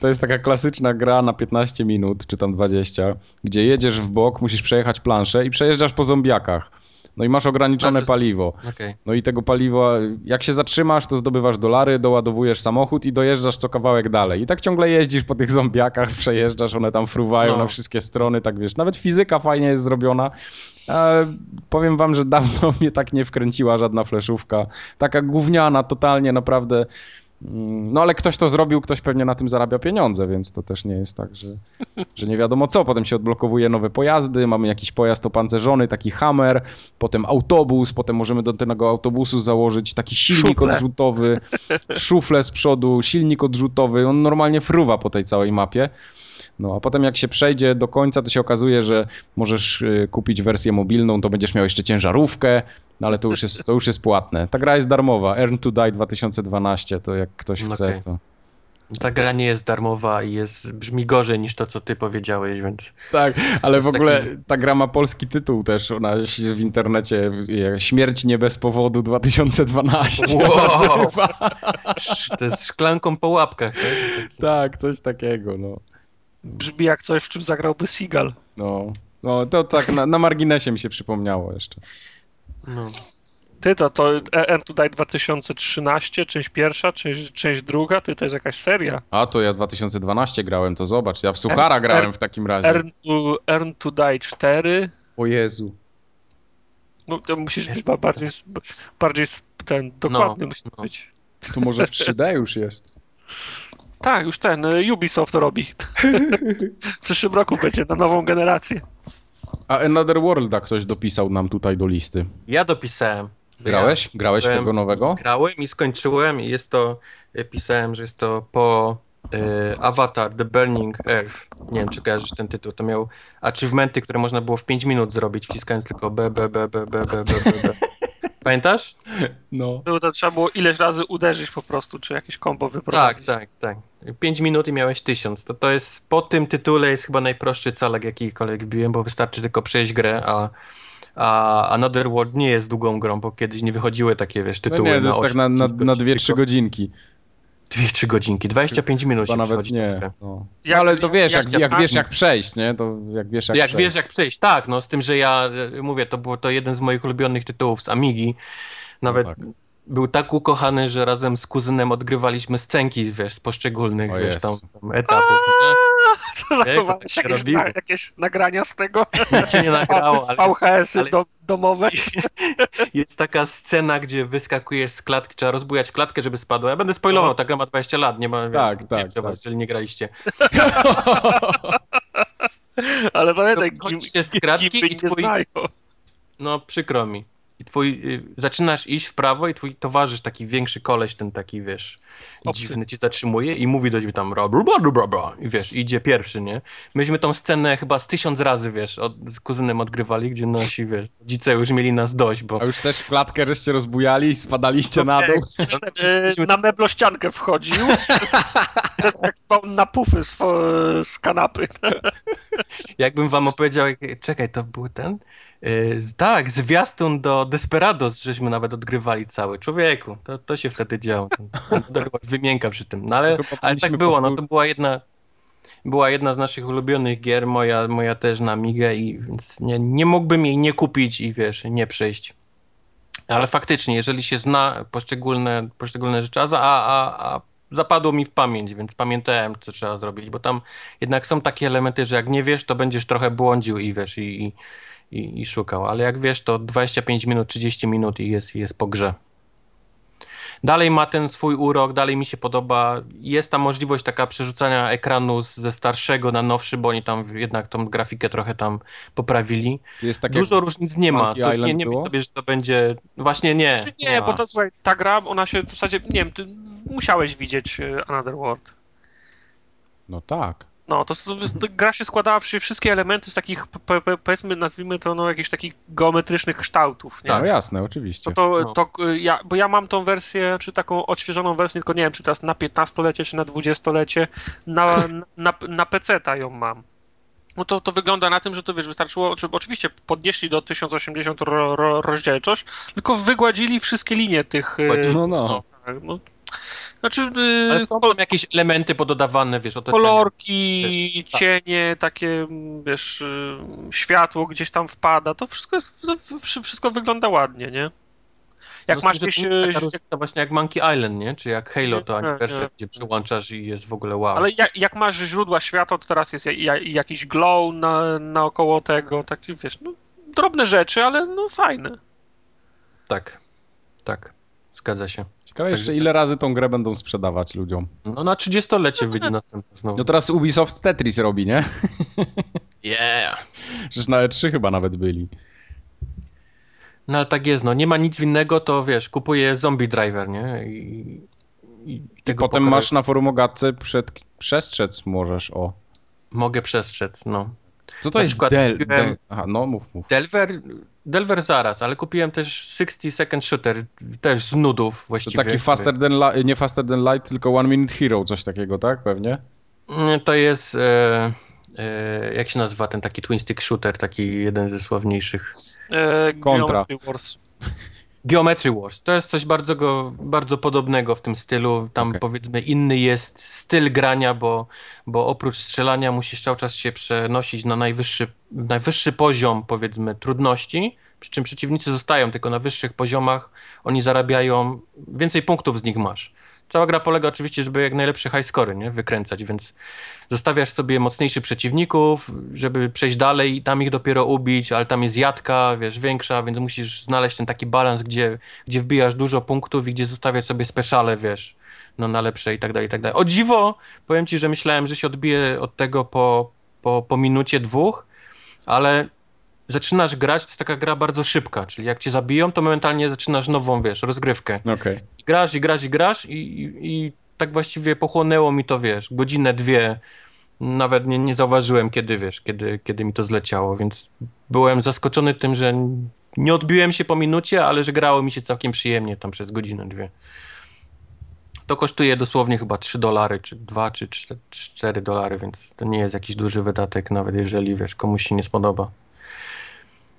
To jest taka klasyczna gra na 15 minut, czy tam 20, gdzie jedziesz w bok, musisz przejechać planszę i przejeżdżasz po zombiakach. No i masz ograniczone paliwo. Okay. No i tego paliwa, jak się zatrzymasz, to zdobywasz dolary, doładowujesz samochód i dojeżdżasz co kawałek dalej. I tak ciągle jeździsz po tych zombiakach, przejeżdżasz, one tam fruwają no. na wszystkie strony, tak wiesz. Nawet fizyka fajnie jest zrobiona. E, powiem wam, że dawno mnie tak nie wkręciła żadna fleszówka. Taka gówniana, totalnie naprawdę Mm, no ale ktoś to zrobił, ktoś pewnie na tym zarabia pieniądze, więc to też nie jest tak, że, że nie wiadomo co. Potem się odblokowuje nowe pojazdy, mamy jakiś pojazd opancerzony, taki hammer, potem autobus, potem możemy do tego autobusu założyć taki silnik szufle. odrzutowy, szuflę z przodu, silnik odrzutowy, on normalnie fruwa po tej całej mapie. No a potem jak się przejdzie do końca, to się okazuje, że możesz y, kupić wersję mobilną, to będziesz miał jeszcze ciężarówkę, no ale to już jest, to już jest płatne. Ta gra jest darmowa, Earn to Die 2012, to jak ktoś chce, okay. to... Ta gra nie jest darmowa i jest, brzmi gorzej niż to, co ty powiedziałeś, więc... Tak, ale w ogóle taki... ta gra ma polski tytuł też, ona w internecie, Śmierć nie bez powodu 2012 wow. To jest szklanką po łapkach, tak? Tak, coś takiego, no. Brzmi jak coś, w czym zagrałby Seagal. No, no to tak na, na marginesie mi się przypomniało jeszcze. No. Ty to, to EN tutaj 2013, część pierwsza, część, część druga, ty to jest jakaś seria. A to ja 2012 grałem, to zobacz, ja w Suchara Earn, grałem w takim razie. Earn to, Earn to Die 4. O Jezu. No to musisz być bardziej, bardziej ten, dokładny no, musi no. być. To może w 3D już jest. Tak, już ten y, Ubisoft robi. w przyszłym roku będzie na nową generację. A Another Worlda ktoś dopisał nam tutaj do listy. Ja dopisałem. Grałeś? Grałeś byłem, tego nowego? Grałem i skończyłem i jest to, y, pisałem, że jest to po y, Avatar The Burning Earth. Nie wiem, czy kojarzysz ten tytuł. To miał achievementy, które można było w 5 minut zrobić, wciskając tylko B, B, B, B, B, B, B, B. Pamiętasz? No. Było to trzeba było ileś razy uderzyć po prostu, czy jakieś kombo wyprowadzić. Tak, tak, tak. 5 minut i miałeś 1000. To, to jest, po tym tytule jest chyba najprostszy calek, jakikolwiek biłem, bo wystarczy tylko przejść grę, a a Another World nie jest długą grą, bo kiedyś nie wychodziły takie, wiesz, tytuły no nie, to jest tak na, na, na 2-3 godzinki. 2-3 godzinki, 25 minut się nawet nie. No. Jak, ale to wiesz, jak, jak, jak wiesz jak przejść, nie? To jak wiesz jak, jak przejść. wiesz jak przejść, tak, no z tym, że ja e, mówię, to było to jeden z moich ulubionych tytułów z Amigi. Nawet no tak był tak ukochany, że razem z kuzynem odgrywaliśmy scenki, wiesz, z poszczególnych, wiesz, tam, tam etapów. Zachowałeś tak jakieś, na, jakieś nagrania z tego? Nic się nie nagrało, ale... VHS-y ale do, domowe? Jest taka scena, gdzie wyskakujesz z klatki, trzeba rozbujać klatkę, żeby spadła. Ja będę spoilował, ta gra ma 20 lat, nie ma... Tak, wiesz, tak, tak. Jeżeli nie graliście. ale pamiętaj, Chodzicie z kratki i twój... No, przykro mi. I twój, y, zaczynasz iść w prawo i twój towarzysz, taki większy koleś, ten taki, wiesz, Obcy. dziwny, ci zatrzymuje i mówi do ciebie tam ra, bra, bra, bra, bra, i wiesz, idzie pierwszy, nie? Myśmy tą scenę chyba z tysiąc razy, wiesz, od, z kuzynem odgrywali, gdzie nasi, wiesz, rodzice już mieli nas dość, bo... A już też klatkę żeście rozbujali i spadaliście na dół. E, na meblościankę wchodził. tak na pufy z, kanapy. Jakbym wam opowiedział, jak, czekaj, to był ten? Z- tak, zwiastun do Desperados, żeśmy nawet odgrywali cały. Człowieku, to, to się wtedy działo. Wymięka przy tym. No ale, ale tak było, no to była jedna, była jedna z naszych ulubionych gier, moja, moja też na Migę i więc nie, nie mógłbym jej nie kupić i wiesz, nie przejść. Ale faktycznie, jeżeli się zna poszczególne, poszczególne rzeczy, a, a, a zapadło mi w pamięć, więc pamiętałem, co trzeba zrobić, bo tam jednak są takie elementy, że jak nie wiesz, to będziesz trochę błądził i wiesz, i, i, i, i szukał, ale jak wiesz, to 25 minut, 30 minut i jest, jest po grze. Dalej ma ten swój urok, dalej mi się podoba. Jest ta możliwość taka przerzucania ekranu z, ze starszego na nowszy, bo oni tam jednak tą grafikę trochę tam poprawili. Jest tak Dużo różnic nie ma. To nie, nie myśl sobie, że to będzie. Właśnie nie. Czy nie, ma. bo to słuchaj, ta gra, ona się w zasadzie, nie wiem, ty musiałeś widzieć e, Another World. No tak. No, to, to, to gra się składała, wszy- wszystkie elementy z takich, po- po- powiedzmy, nazwijmy to, no, jakichś takich geometrycznych kształtów, nie? No jasne, oczywiście. No to, No. to y, ja, bo ja mam tą wersję, czy taką odświeżoną wersję, tylko nie wiem, czy teraz na 15-lecie, czy na 20-lecie, na, na, na PC-ta ją mam. No to, to wygląda na tym, że to wiesz, wystarczyło, czy oczywiście podnieśli do 1080 ro, ro, rozdzielczość, tylko wygładzili wszystkie linie tych. y. No, no. No, znaczy, y, Ale są tam jakieś elementy pododawane, wiesz, otoczenia. kolorki, Tak. cienie, takie, wiesz, y, światło gdzieś tam wpada, to wszystko jest, wszy- wszystko wygląda ładnie, nie? Jak No, masz gdzieś, y, taka różnica właśnie jak Monkey Island, nie? Czy jak Halo, to nie. gdzie przyłączasz i jest w ogóle wow. Ale jak, jak masz źródła światła, to teraz jest ja, ja, jakiś glow na, naokoło tego, taki wiesz, no, drobne rzeczy, ale no fajne. Tak, tak, zgadza się. Ciekawe jeszcze ile razy tą grę będą sprzedawać ludziom. No na 30-lecie wyjdzie następny znowu. No teraz Ubisoft Tetris robi, nie? Yeah! Przecież na E3 chyba nawet byli. No ale tak jest, no nie ma nic innego, to wiesz, kupuję Zombie Driver, nie? I, i, tego potem masz na forum o gadce przed, przestrzec możesz, o. Mogę przestrzec, no. Co to Na jest przykład Del... Del... Aha, no mów, mów. Delver, Delver zaraz, ale kupiłem też 60 Second Shooter, też z nudów To właściwie. taki faster than li- nie faster than light, tylko one minute hero, coś takiego, tak? Pewnie? Mm, To jest, e, e, jak się nazywa ten taki twin stick shooter, taki jeden ze sławniejszych. E, Kontra. Geometry Wars. Geometry Wars. To jest coś bardzo, go, bardzo podobnego w tym stylu. Tam Okej. powiedzmy inny jest styl grania, bo, bo oprócz strzelania musisz cały czas się przenosić na najwyższy, najwyższy poziom powiedzmy trudności, przy czym przeciwnicy zostają tylko na wyższych poziomach, oni zarabiają, więcej punktów z nich masz. Cała gra polega oczywiście, żeby jak najlepsze high scory nie? wykręcać, więc zostawiasz sobie mocniejszych przeciwników, żeby przejść dalej i tam ich dopiero ubić, ale tam jest jadka, wiesz, większa, więc musisz znaleźć ten taki balans, gdzie, gdzie wbijasz dużo punktów i gdzie zostawiać sobie speciale, wiesz, no na lepsze i tak dalej, i tak dalej. O dziwo, powiem ci, że myślałem, że się odbije od tego po, po, po minucie, dwóch, ale zaczynasz grać, to jest taka gra bardzo szybka, czyli jak cię zabiją, to momentalnie zaczynasz nową, wiesz, rozgrywkę. Okej. I grasz, i grasz, i grasz i, i, i tak właściwie pochłonęło mi to, wiesz, godzinę, dwie. Nawet nie, nie zauważyłem, kiedy, wiesz, kiedy, kiedy mi to zleciało, więc byłem zaskoczony tym, że nie odbiłem się po minucie, ale że grało mi się całkiem przyjemnie tam przez godzinę, dwie. To kosztuje dosłownie chyba 3 dolary, czy 2, czy 4 dolary, więc to nie jest jakiś duży wydatek, nawet jeżeli, wiesz, komuś się nie spodoba.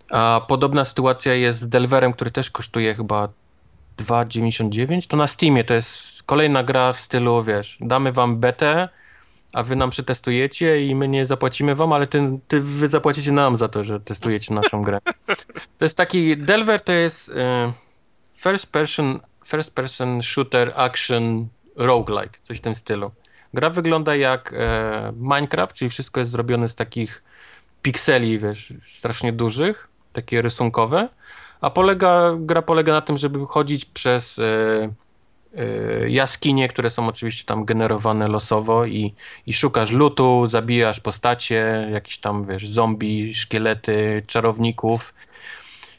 A podobna sytuacja jest z Delverem, który też kosztuje chyba 2,99. To na Steamie to jest kolejna gra w stylu, wiesz, damy wam betę, a wy nam przetestujecie i my nie zapłacimy wam, ale ty, ty wy zapłacicie nam za to, że testujecie naszą grę. To jest taki, Delver to jest e, first person, first person shooter action roguelike, coś w tym stylu. Gra wygląda jak e, Minecraft, czyli wszystko jest zrobione z takich pikseli, wiesz, strasznie dużych, takie rysunkowe, a polega, gra polega na tym, żeby chodzić przez e, e, jaskinie, które są oczywiście tam generowane losowo i, i szukasz lutu, zabijasz postacie, jakieś tam, wiesz, zombie, szkielety, czarowników.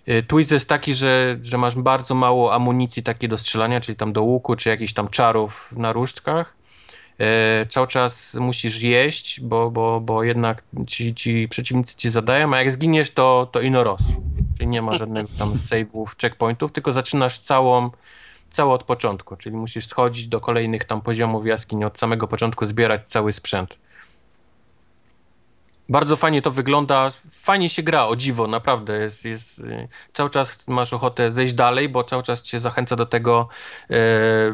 Y, twist jest taki, że, że masz bardzo mało amunicji takiej do strzelania, czyli tam do łuku, czy jakichś tam czarów na różdżkach. E, cały czas musisz jeść, bo, bo, bo jednak ci, ci przeciwnicy ci zadają, a jak zginiesz, to, to inoros. Czyli nie ma żadnych tam save'ów, checkpointów, tylko zaczynasz całą, całą od początku, czyli musisz schodzić do kolejnych tam poziomów jaskini od samego początku, zbierać cały sprzęt. Bardzo fajnie to wygląda, fajnie się gra, o dziwo, naprawdę. Jest, jest, y, cały czas masz ochotę zejść dalej, bo cały czas cię zachęca do tego e,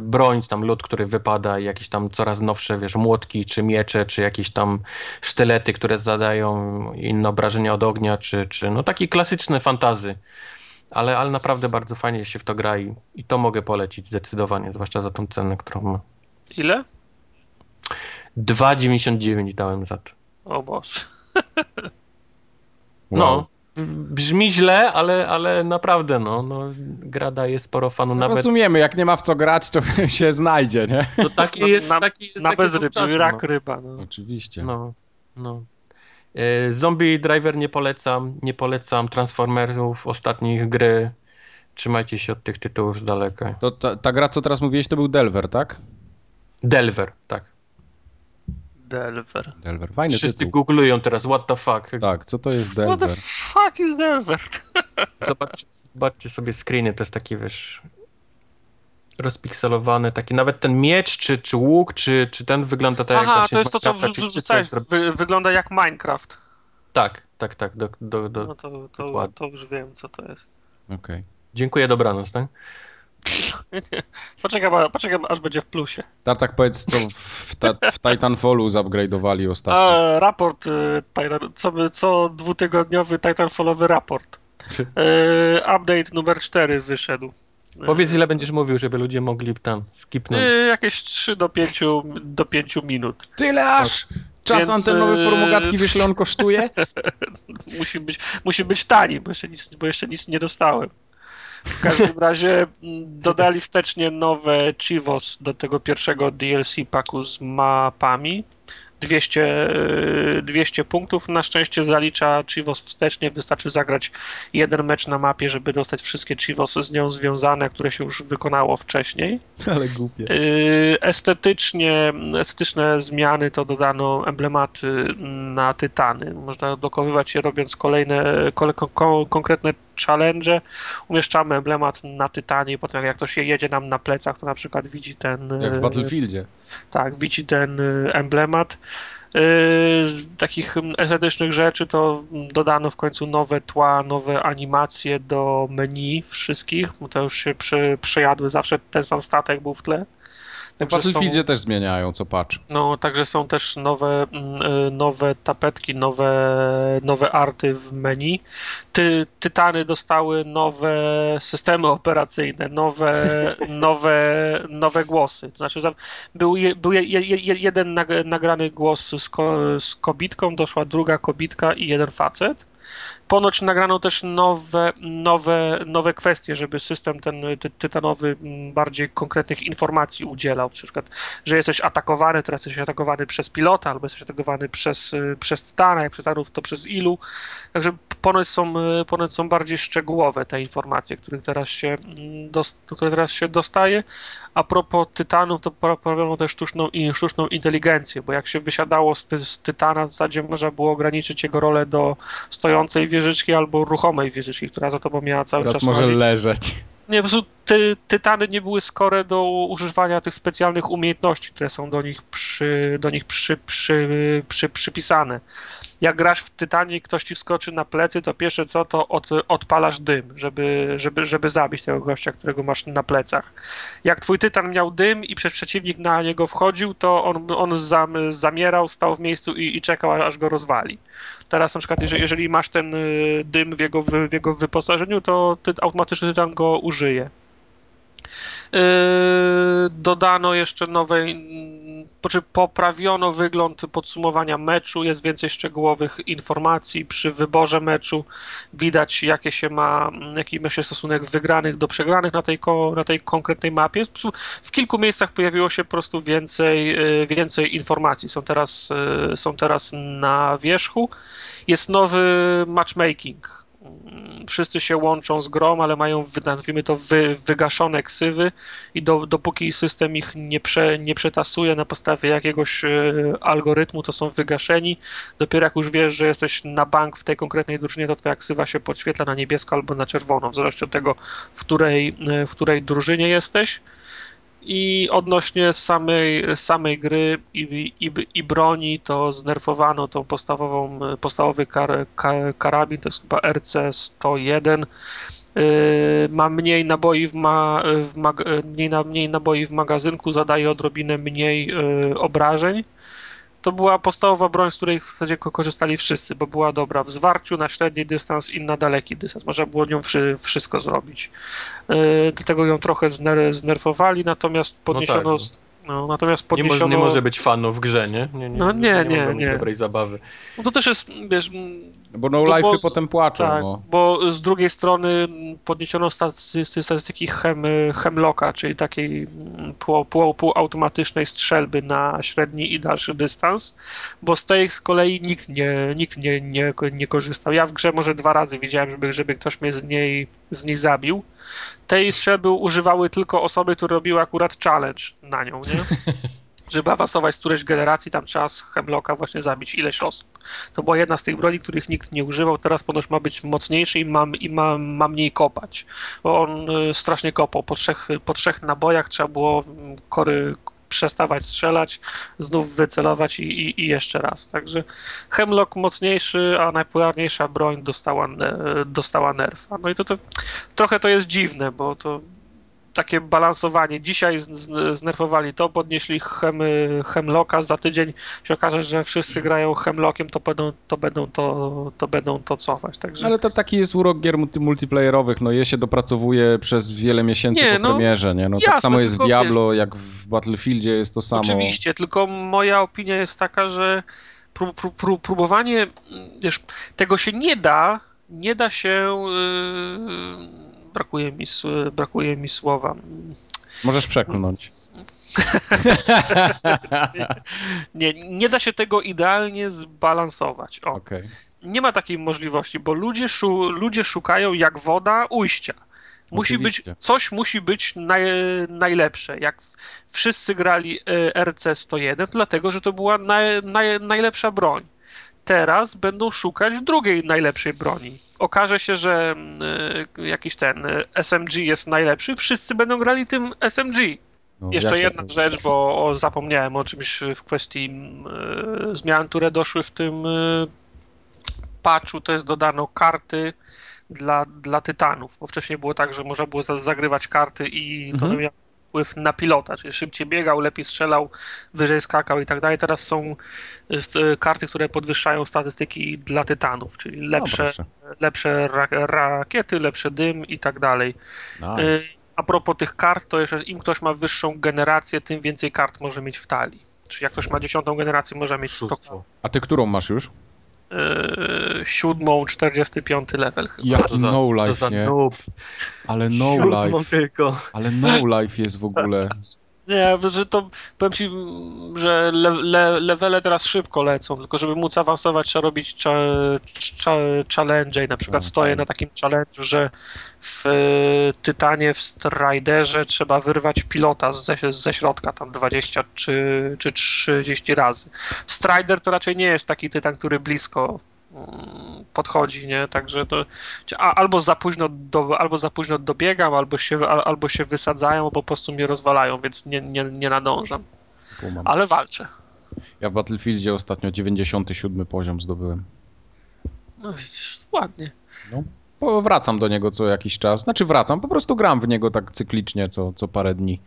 broń, tam lód, który wypada, jakieś tam coraz nowsze, wiesz, młotki, czy miecze, czy jakieś tam sztylety, które zadają inne obrażenia od ognia, czy, czy no taki klasyczny fantazy. Ale, ale naprawdę bardzo fajnie się w to gra i, i to mogę polecić zdecydowanie, zwłaszcza za tą cenę, którą ma. Ile? 2,99 dałem za to. O Boże. No, brzmi źle, ale, ale naprawdę, no, no, gra daje sporo fanu No nawet. Rozumiemy, jak nie ma w co grać, to się znajdzie, nie? No taki No, jest, na- taki jest Na bezryb, czasy, rak ryba. No. Oczywiście. No, no. E, Zombie Driver nie polecam, nie polecam Transformerów, ostatnich gry. Trzymajcie się od tych tytułów z daleka. To ta, ta gra, co teraz mówiłeś, to był Delver, tak? Delver, tak. Delver. Delver, fajny Wszyscy tytuł. googlują teraz, what the fuck. Tak, co to jest What the Delver? fuck is Delver? Zobaczcie, zobaczcie sobie screeny, to jest taki, wiesz, rozpikselowany, taki, nawet ten miecz, czy, czy łuk, czy, czy ten wygląda tak jak Aha, to jest to, co wrzucałeś. Wy, wygląda jak Minecraft. Tak, tak, tak, do, do, do. No to, to, to już wiem, co to jest. Okej. Dziękuję, dobranoc, tak? Poczekam, poczekam aż będzie w plusie. Tartak, powiedz, co w, ta, w Titanfallu zupgrade'owali ostatnio. A, raport, y, co, co dwutygodniowy Titanfallowy raport. Czy- Y, update numer 4 wyszedł. Powiedz, ile będziesz mówił, żeby ludzie mogli tam skipnąć. Y, jakieś 3 do 5, do 5 minut. Tyle aż! Czas Więc, antenowy formogatki, ile on kosztuje? Musi być, musi być tani, bo jeszcze, nic, bo jeszcze nic nie dostałem. W każdym razie mm, dodali wstecznie nowe Chivos do tego pierwszego DLC paku z mapami. 200, y, 200 punktów na szczęście zalicza Chivos wstecznie. Wystarczy zagrać jeden mecz na mapie, żeby dostać wszystkie Chivosy z nią związane, które się już wykonało wcześniej. Ale głupie. Yy, Estetycznie, estetyczne zmiany to dodano emblematy na tytany. Można odblokowywać je robiąc kolejne kole, ko, konkretne challenge. Umieszczamy emblemat na tytanie i potem jak ktoś je jedzie nam na plecach, to na przykład widzi ten Jak w yy, Battlefieldzie. tak, widzi ten y, emblemat. Y, Z takich mm, estetycznych rzeczy to mm, dodano w końcu nowe tła, nowe animacje do menu wszystkich, bo to już się przy, przejadły, zawsze ten sam statek był w tle. W Także Battlefieldzie są, też zmieniają, co patrz. no, także są też nowe, mm, y, nowe tapetki, nowe, nowe arty w menu. Ty, tytany dostały nowe systemy operacyjne, nowe, nowe, nowe głosy. To znaczy, był, je, był je, je, je, jeden nag- nagrany głos z, ko, z kobitką, doszła druga kobitka i jeden facet. Ponoć nagrano też nowe, nowe, nowe kwestie, żeby system ten ty, tytanowy m, bardziej konkretnych informacji udzielał. Na przykład, że jesteś atakowany, teraz jesteś atakowany przez pilota, albo jesteś atakowany przez, y, przez tytana, jak tytanów to przez ilu. Także ponoć są, y, ponoć są bardziej szczegółowe te informacje, których teraz się, mm, które teraz się dostaje. A propos tytanów, to poprawiono też sztuczną, i sztuczną inteligencję, bo jak się wysiadało z, ty, z tytana, w zasadzie można było ograniczyć jego rolę do stojącej wieżyczki albo ruchomej wieżyczki, która za tobą miała cały Teraz czas może chodzić. leżeć. Nie, po prostu ty, tytany nie były skore do używania tych specjalnych umiejętności, które są do nich, przy, do nich przy, przy, przy, przypisane. Jak grasz w tytanie i ktoś ci wskoczy na plecy, to pierwsze co, to od, odpalasz dym, żeby, żeby, żeby zabić tego gościa, którego masz na plecach. Jak twój tytan miał dym i przed przeciwnik na niego wchodził, to on, on zam, zamierał, stał w miejscu i, i czekał, aż go rozwali. Teraz na przykład, jeżeli, jeżeli masz ten y, dym w jego, w jego wyposażeniu, to ty, automatycznie tytan go użyje. Yy, dodano jeszcze nowe, poprawiono wygląd podsumowania meczu, jest więcej szczegółowych informacji przy wyborze meczu, widać jakie się ma, jaki ma się stosunek wygranych do przegranych na tej, na tej konkretnej mapie. W kilku miejscach pojawiło się po prostu więcej, yy, więcej informacji, są teraz, yy, są teraz na wierzchu. Jest nowy matchmaking. Wszyscy się łączą z grom, ale mają, nazwijmy to, wy, wygaszone ksywy i do, dopóki system ich nie, prze, nie przetasuje na podstawie jakiegoś e, algorytmu, to są wygaszeni. Dopiero jak już wiesz, że jesteś na bank w tej konkretnej drużynie, to twoja ksywa się podświetla na niebiesko albo na czerwono, w zależności od tego, w której, w której drużynie jesteś. I odnośnie samej, samej gry i, i, i broni, to znerfowano tą podstawową, podstawowy kar, kar, karabin, to jest chyba RC-101. Yy, ma mniej naboi w, ma, w mag, mniej, mniej naboi w magazynku, zadaje odrobinę mniej yy, obrażeń to była podstawowa broń, z której w zasadzie korzystali wszyscy, bo była dobra w zwarciu, na średni dystans i na daleki dystans. Można było nią wszystko zrobić. Yy, dlatego ją trochę zner znerfowali, natomiast podniesiono no tak, no. No, natomiast podniesiono... nie, może, nie może być fanów w grze, nie? nie, nie no nie, nie, nie. nie. dobrej zabawy. No to też jest, wiesz... Bo no life'y potem płaczą, tak, no. bo z drugiej strony podniesiono statystyki, statystyki hem, Hemlocka, czyli takiej pół, pół, półautomatycznej strzelby na średni i dalszy dystans, bo z tej z kolei nikt nie, nikt nie, nie, nie korzystał. Ja w grze może dwa razy widziałem, żeby, żeby ktoś mnie z niej, z niej zabił, tej strzelby używały tylko osoby, które robiły akurat challenge na nią, nie? Żeby awansować z którejś generacji, tam trzeba z Hemlocka właśnie zabić ileś osób. To była jedna z tych broni, których nikt nie używał. Teraz ponoć ma być mocniejszy i ma, i ma, ma mniej kopać. Bo on y, strasznie kopał. Po trzech, po trzech nabojach trzeba było mm, kory, przestawać strzelać, znów wycelować i, i, i, jeszcze raz. Także Hemlock mocniejszy, a najpopularniejsza broń dostała, dostała nerfa. No i to, to trochę to jest dziwne, bo to takie balansowanie. Dzisiaj znerfowali to, podnieśli hem, Hemlocka, za tydzień się okaże, że wszyscy grają Hemlockiem, to będą to, będą to, to, będą to cofać. Także... Ale to taki jest urok gier multiplayerowych, no je się dopracowuje przez wiele miesięcy nie, po no, premierze, nie? No, tak jasne, tak samo jest w Diablo, wiesz, jak w Battlefieldzie jest to samo. Oczywiście, tylko moja opinia jest taka, że prób, prób, prób, próbowanie, wiesz, tego się nie da, nie da się... Yy brakuje mi, brakuje mi słowa. Możesz przeklnąć. nie, nie da się tego idealnie zbalansować. O. Okay. Nie ma takiej możliwości, bo ludzie, szu, ludzie szukają jak woda ujścia. Musi Oczywiście. być, coś musi być naj, najlepsze. Jak wszyscy grali e, RC-101, dlatego, że to była naj, naj, najlepsza broń. Teraz będą szukać drugiej najlepszej broni okaże się, że mm, y, jakiś ten y, SMG jest najlepszy, wszyscy będą grali tym SMG. No, Jeszcze jedna to? rzecz, bo zapomniałem o czymś w kwestii y, zmian, które doszły w tym patchu, to jest dodano karty dla, dla tytanów, bo wcześniej było tak, że można było zagrywać karty i to mhm. miało wpływ na pilota, czyli szybciej biegał, lepiej strzelał, wyżej skakał i tak dalej. Teraz są e, karty, które podwyższają statystyki dla tytanów, czyli lepsze, no, lepsze ra rakiety, lepszy dym i tak dalej. Nice. E, a propos tych kart, to jeszcze im ktoś ma wyższą generację, tym więcej kart może mieć w talii. Czyli jak ktoś ma dziesiątą generację, może mieć 100 A ty którą masz już? Yy, siódmą, 45 level chyba. Jak no life, nie? Ale no life. Tylko. Ale no life jest w ogóle. Nie, że to powiem ci, że le, le, levele teraz szybko lecą, tylko żeby móc awansować trzeba robić cha, cha, challenge i na przykład no, stoję tak. na takim challenge, że w y, Tytanie, w Striderze trzeba wyrwać pilota ze, ze środka tam 20 czy, czy 30 razy. Strider to raczej nie jest taki Tytan, który blisko podchodzi, nie? Także to albo za późno, do, albo za późno dobiegam, albo się, albo się wysadzają, albo po prostu mnie rozwalają, więc nie, nie, nie nadążam. Ale walczę. Ja w Battlefieldzie ostatnio 97 poziom zdobyłem. No widzisz, ładnie. No, bo wracam do niego co jakiś czas. Znaczy wracam, po prostu gram w niego tak cyklicznie co, co parę dni.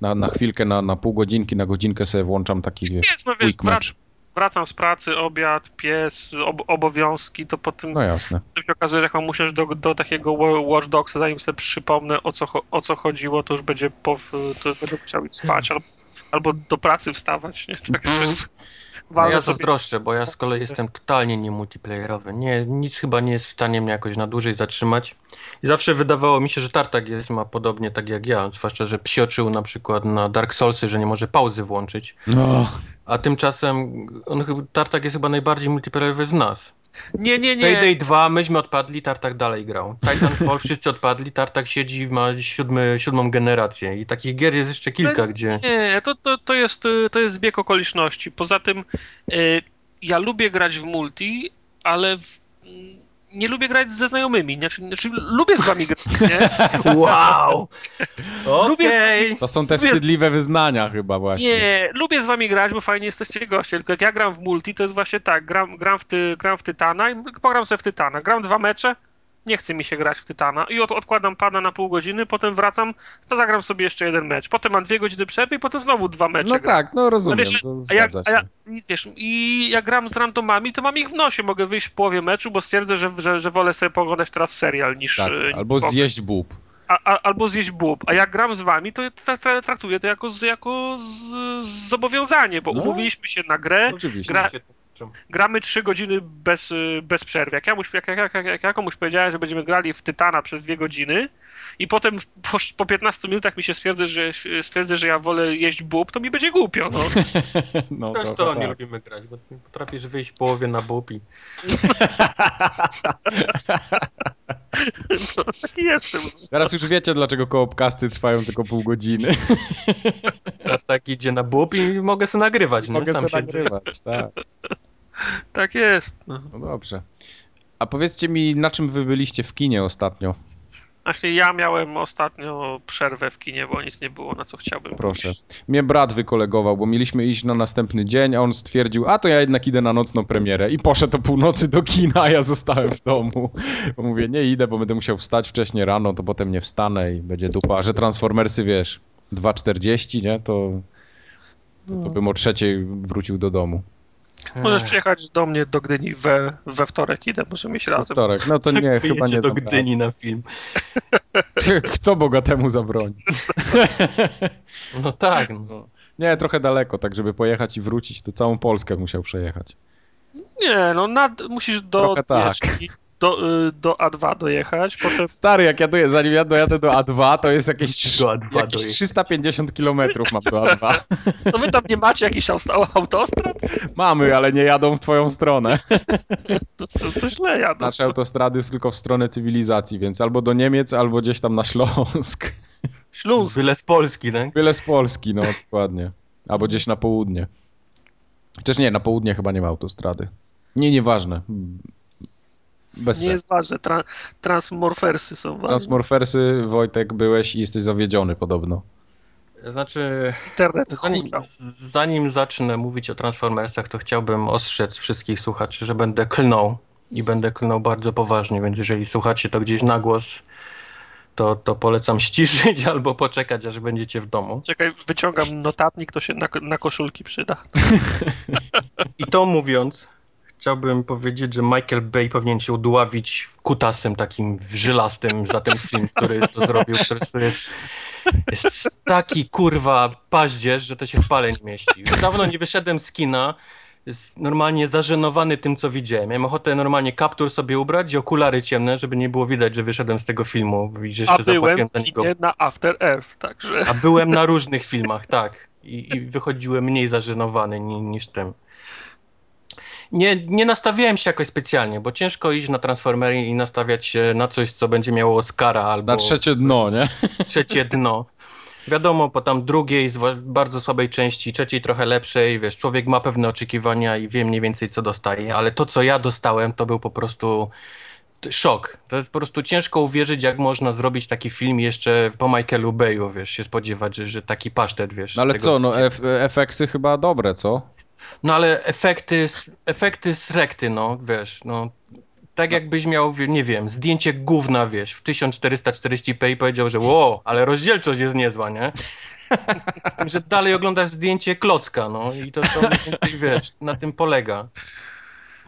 Na, na chwilkę, na, na pół godzinki, na godzinkę sobie włączam taki wiesz, no, wiesz, quick match wracam z pracy, obiad, pies, ob obowiązki, to potem no jasne. się okazuje, że jak mam musieć do, do takiego Watch Dogsa, zanim sobie przypomnę o co, o co chodziło, to już będzie po, to będę musiał iść spać albo, albo do pracy wstawać. Nie? Tak, no ja zazdroszczę, bo ja z kolei jestem totalnie nie multiplayerowy. Nie, nic chyba nie jest w stanie mnie jakoś na dłużej zatrzymać. I zawsze wydawało mi się, że Tartak jest ma podobnie tak jak ja, zwłaszcza, że psioczył na przykład na Dark Soulsy, że nie może pauzy włączyć. No. A tymczasem on, Tartak jest chyba najbardziej multiplayerowy z nas. Nie, nie, nie. Payday 2, myśmy odpadli, Tartak dalej grał. Titanfall wszyscy odpadli, Tartak siedzi, ma siódmy, siódmą generację i takich gier jest jeszcze kilka, gdzie... Nie, to, to, to, jest, to jest zbieg okoliczności. Poza tym y, ja lubię grać w multi, ale w, nie lubię grać ze znajomymi. Znaczy, znaczy lubię z wami grać, nie? Wow! Lubię- Okej! To są te Lubię- wstydliwe wyznania chyba właśnie. Nie, lubię z wami grać, bo fajnie jesteście goście, tylko jak ja gram w multi, to jest właśnie tak, gram, gram, w, ty, gram w Tytana i pogram sobie w Tytana. Gram dwa mecze, nie chce mi się grać w Tytana i od, odkładam pada na pół godziny, potem wracam, to zagram sobie jeszcze jeden mecz. Potem mam dwie godziny przerwy i potem znowu dwa mecze No gram. tak, no rozumiem, wiesz, to A zgadza a ja, wiesz, I jak gram z randomami, to mam ich w nosie. Mogę wyjść w połowie meczu, bo stwierdzę, że, że, że wolę sobie poglądać teraz serial niż. Tak, e, niż albo zjeść bób. A, a, albo zjeść bób. A jak gram z wami, to tra, tra, traktuję to jako, jako z, z zobowiązanie, bo No. umówiliśmy się na grę, Oczywiście. gra- gramy trzy godziny bez, y, bez przerwy. Jak ja, muś, jak, jak, jak, jak ja komuś powiedziałem, że będziemy grali w Tytana przez dwie godziny i potem po, po 15 minutach mi się stwierdzy, że, stwierdzę, że ja wolę jeść bób, to mi będzie głupio. No. No, Też to, to to nie tak. lubimy grać, bo ty potrafisz wyjść w połowie na bób i... No, taki jestem. Teraz już wiecie, dlaczego koopkasty trwają tylko pół godziny. tak idzie na bób i mogę sobie nagrywać, nie? Mogę Tam sobie nagrywać, tak. Tak jest. No. No dobrze. A powiedzcie mi, na czym wy byliście w kinie ostatnio? Właśnie ja miałem ostatnio przerwę w kinie, bo nic nie było, na co chciałbym. Proszę. Mnie brat wykolegował, bo mieliśmy iść na następny dzień, a on stwierdził, a to ja jednak idę na nocną premierę. I poszedł o północy do kina, a ja zostałem w domu. Bo mówię, nie idę, bo będę musiał wstać wcześniej rano, to potem nie wstanę i będzie dupa. A że Transformersy, wiesz, 2.40, nie, to, to bym o trzeciej wrócił do domu. Możesz przyjechać do mnie do Gdyni we, we wtorek, idę, możemy iść We razem. wtorek, no to nie, chyba nie. do. Gdyni na film. Kto bogatemu zabroni? No tak, no. Nie, trochę daleko, tak żeby pojechać i wrócić, to całą Polskę musiał przejechać. Nie, no nad, musisz do, Trochę tak. Do, y, do A2 dojechać, potem Stary, jak ja zanim ja dojadę do A2, to jest jakieś, Do A2 jakieś dojechać. 350 kilometrów mam do A2. no wy tam nie macie jakichś aut- autostrad? Mamy, ale nie jadą w twoją stronę. To, to, to źle jadą. Nasze autostrady są tylko w stronę cywilizacji, więc albo do Niemiec, albo gdzieś tam na Śląsk. Śląsk. Byle z Polski, tak? Byle z Polski, no dokładnie. Albo gdzieś na południe. Chociaż nie, na południe chyba nie ma autostrady. Nie, nieważne. Bez Nie sensu. jest ważne, tra, transmorfersy są ważne. Transmorfersy, Wojtek, byłeś i jesteś zawiedziony podobno. Znaczy, Internet zanim, zanim zacznę mówić o Transformersach, to chciałbym ostrzec wszystkich słuchaczy, że będę klnął i będę klnął bardzo poważnie, więc jeżeli słuchacie to gdzieś na głos, to, to polecam ściszyć albo poczekać, aż będziecie w domu. Czekaj, wyciągam notatnik, to się na, na koszulki przyda. I to mówiąc, chciałbym powiedzieć, że Michael Bay powinien się udławić kutasem takim żylastym za ten film, który to zrobił, który, który jest, jest taki kurwa paździerz, że to się w pale nie mieści. Już dawno nie wyszedłem z kina, jest normalnie zażenowany tym, co widziałem. Miałem ochotę normalnie kaptur sobie ubrać i okulary ciemne, żeby nie było widać, że wyszedłem z tego filmu i że A jeszcze byłem w za niego. kinie na After Earth, także... A byłem na różnych filmach, tak. I, i wychodziłem mniej zażenowany ni, niż tym. Nie, nie nastawiałem się jakoś specjalnie, bo ciężko iść na Transformery i nastawiać się na coś, co będzie miało Oscara albo Na trzecie dno, nie? trzecie dno. Wiadomo, po tam drugiej, bardzo słabej części, trzeciej trochę lepszej, wiesz, człowiek ma pewne oczekiwania i wie mniej więcej, co dostaje, ale to, co ja dostałem, to był po prostu szok. To jest po prostu ciężko uwierzyć, jak można zrobić taki film jeszcze po Michaelu Bayu, wiesz, się spodziewać, że, że taki pasztet, wiesz. No ale co, no ef efeksy chyba dobre, co? No ale efekty, efekty z rekty, no, wiesz, no. Tak jakbyś miał, nie wiem, zdjęcie gówna, wiesz, w 1440p i powiedział, że ło, ale rozdzielczość jest niezła, nie? Z tym, że dalej oglądasz zdjęcie klocka, no i to, to mniej więcej, wiesz, na tym polega.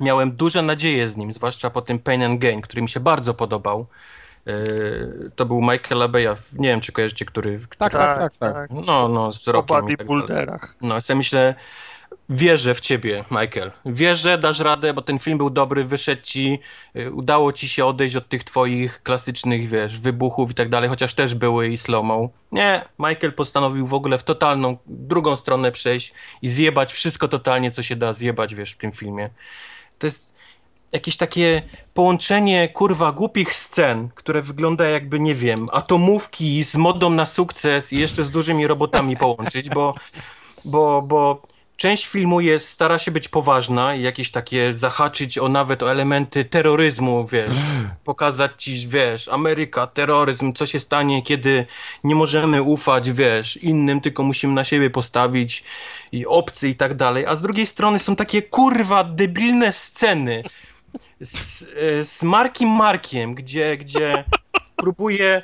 Miałem duże nadzieje z nim, zwłaszcza po tym Pain and Gain, który mi się bardzo podobał. Yy, to był Michael Beya, nie wiem, czy kojarzycie, który... Tak, tak, tak, tak. No, no, z O rokiem. i tak bodybuilderach. No, ja myślę, wierzę w ciebie, Michael. Wierzę, dasz radę, bo ten film był dobry, wyszedł ci, y, udało ci się odejść od tych twoich klasycznych, wiesz, wybuchów i tak dalej, chociaż też były i slow Nie, Michael postanowił w ogóle w totalną, drugą stronę przejść i zjebać wszystko totalnie, co się da zjebać, wiesz, w tym filmie. To jest jakieś takie połączenie, kurwa, głupich scen, które wygląda jakby, nie wiem, atomówki z modą na sukces i jeszcze z dużymi robotami połączyć, bo, bo, bo część filmu jest, stara się być poważna i jakieś takie zahaczyć o nawet o elementy terroryzmu, wiesz, pokazać ci, wiesz, Ameryka, terroryzm, co się stanie, kiedy nie możemy ufać, wiesz, innym, tylko musimy na siebie postawić i obcy i tak dalej, a z drugiej strony są takie kurwa debilne sceny z, e, z Markiem Markiem, gdzie, gdzie próbuje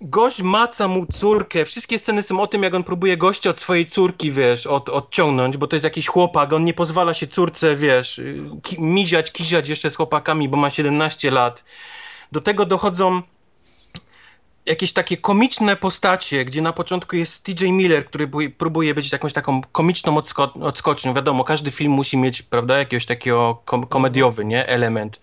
gość maca mu córkę, wszystkie sceny są o tym, jak on próbuje gościa od swojej córki, wiesz, od, odciągnąć, bo to jest jakiś chłopak, on nie pozwala się córce, wiesz, ki miziać, kiziać jeszcze z chłopakami, bo ma 17 lat. Do tego dochodzą jakieś takie komiczne postacie, gdzie na początku jest TJ Miller, który próbuje być jakąś taką komiczną odsko odskocznią. Wiadomo, każdy film musi mieć, prawda, jakiegoś takiego kom komediowy, nie, element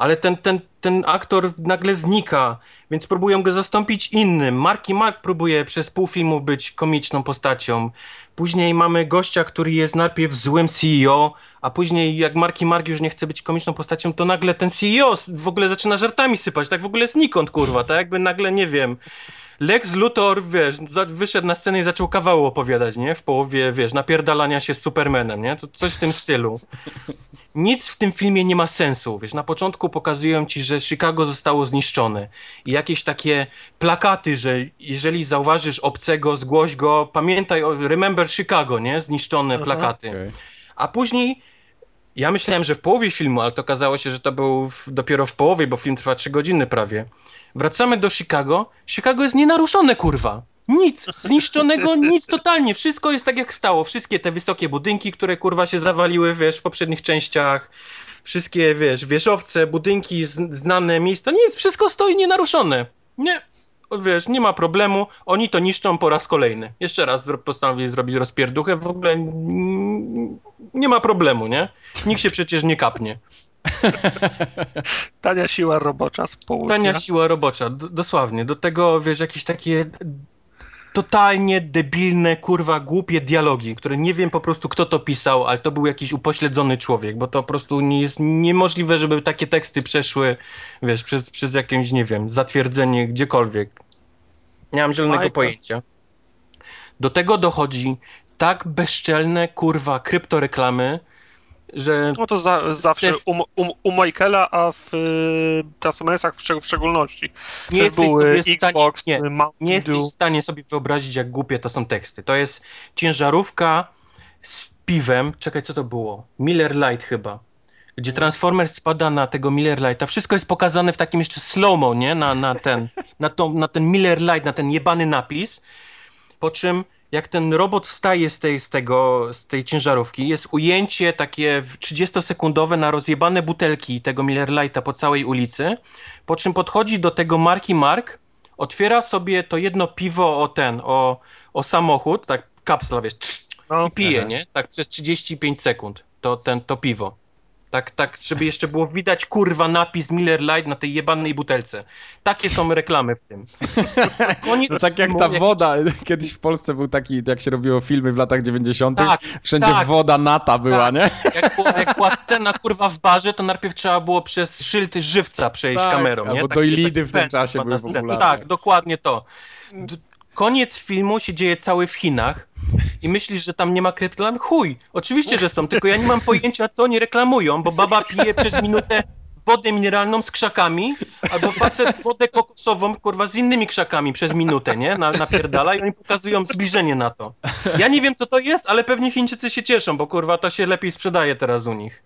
ale ten, ten, ten aktor nagle znika, więc próbują go zastąpić innym. Marky Mark próbuje przez pół filmu być komiczną postacią. Później mamy gościa, który jest najpierw złym CEO, a później jak Marky Mark już nie chce być komiczną postacią, to nagle ten CEO w ogóle zaczyna żartami sypać, tak w ogóle znikąd, kurwa, tak jakby nagle, nie wiem... Lex Luthor, wiesz, wyszedł na scenę i zaczął kawał opowiadać, nie? W połowie, wiesz, napierdalania się z Supermanem, nie? To coś w tym stylu nic w tym filmie nie ma sensu. Wiesz, na początku pokazują ci, że Chicago zostało zniszczone i jakieś takie plakaty, że jeżeli zauważysz obcego, zgłoś go, pamiętaj o Remember Chicago, nie? Zniszczone Aha, plakaty. Okay. A później ja myślałem, że w połowie filmu, ale to okazało się, że to był w, dopiero w połowie, bo film trwa 3 godziny prawie. Wracamy do Chicago. Chicago jest nienaruszone, kurwa. Nic, zniszczonego, nic totalnie. Wszystko jest tak jak stało. Wszystkie te wysokie budynki, które kurwa się zawaliły, wiesz, w poprzednich częściach. Wszystkie, wiesz, wieżowce, budynki, znane miejsca. Nic, wszystko stoi nienaruszone. Nie, wiesz, nie ma problemu. Oni to niszczą po raz kolejny. Jeszcze raz postanowili zrobić rozpierduchę. W ogóle nie ma problemu, nie? Nikt się przecież nie kapnie. Tania siła robocza z południa. Tania siła robocza, dosłownie. Do tego, wiesz, jakieś takie totalnie debilne, kurwa, głupie dialogi, które nie wiem po prostu kto to pisał, ale to był jakiś upośledzony człowiek, bo to po prostu nie jest niemożliwe, żeby takie teksty przeszły, wiesz, przez, przez jakieś, nie wiem, zatwierdzenie gdziekolwiek. Nie mam zielonego pojęcia. Do tego dochodzi tak bezczelne, kurwa, kryptoreklamy, że... No to za, zawsze u, u, u Michaela, a w y, Transformersach w, w szczególności. Nie jesteś sobie Xbox, stanie, nie, nie jesteś w stanie sobie wyobrazić, jak głupie to są teksty. To jest ciężarówka z piwem, czekaj, co to było? Miller Light chyba. Gdzie Transformer spada na tego Miller Lighta. Wszystko jest pokazane w takim jeszcze slow-mo, nie? Na, na, ten, na, tą, na ten Miller Light, na ten jebany napis. Po czym jak ten robot wstaje z tej, z tego, z tej ciężarówki, jest ujęcie takie 30-sekundowe na rozjebane butelki tego Miller Lighta po całej ulicy, po czym podchodzi do tego Marki Mark, otwiera sobie to jedno piwo o ten, o, o samochód, tak kapsla, wiesz, no, i pije, nie? Tak przez 35 sekund to, ten, to piwo. Tak, tak, żeby jeszcze było widać, kurwa, napis Miller Light na tej jebanej butelce. Takie są reklamy w tym. No tak jak ta woda, kiedyś w Polsce był taki, jak się robiło filmy w latach 90., tak, wszędzie tak, woda nata była, tak. nie? Jak, było, jak była scena, kurwa, w barze, to najpierw trzeba było przez szyldy żywca przejść tak, kamerą, nie? Albo to i lidy w tym czasie były popularne. Tak, dokładnie to. Koniec filmu się dzieje cały w Chinach i myślisz, że tam nie ma kryptolam? Chuj, oczywiście, że są, tylko ja nie mam pojęcia, co oni reklamują, bo baba pije przez minutę wodę mineralną z krzakami, albo facet wodę kokosową, kurwa, z innymi krzakami przez minutę, nie? Na, napierdala i oni pokazują zbliżenie na to. Ja nie wiem, co to jest, ale pewnie Chińczycy się cieszą, bo kurwa, to się lepiej sprzedaje teraz u nich.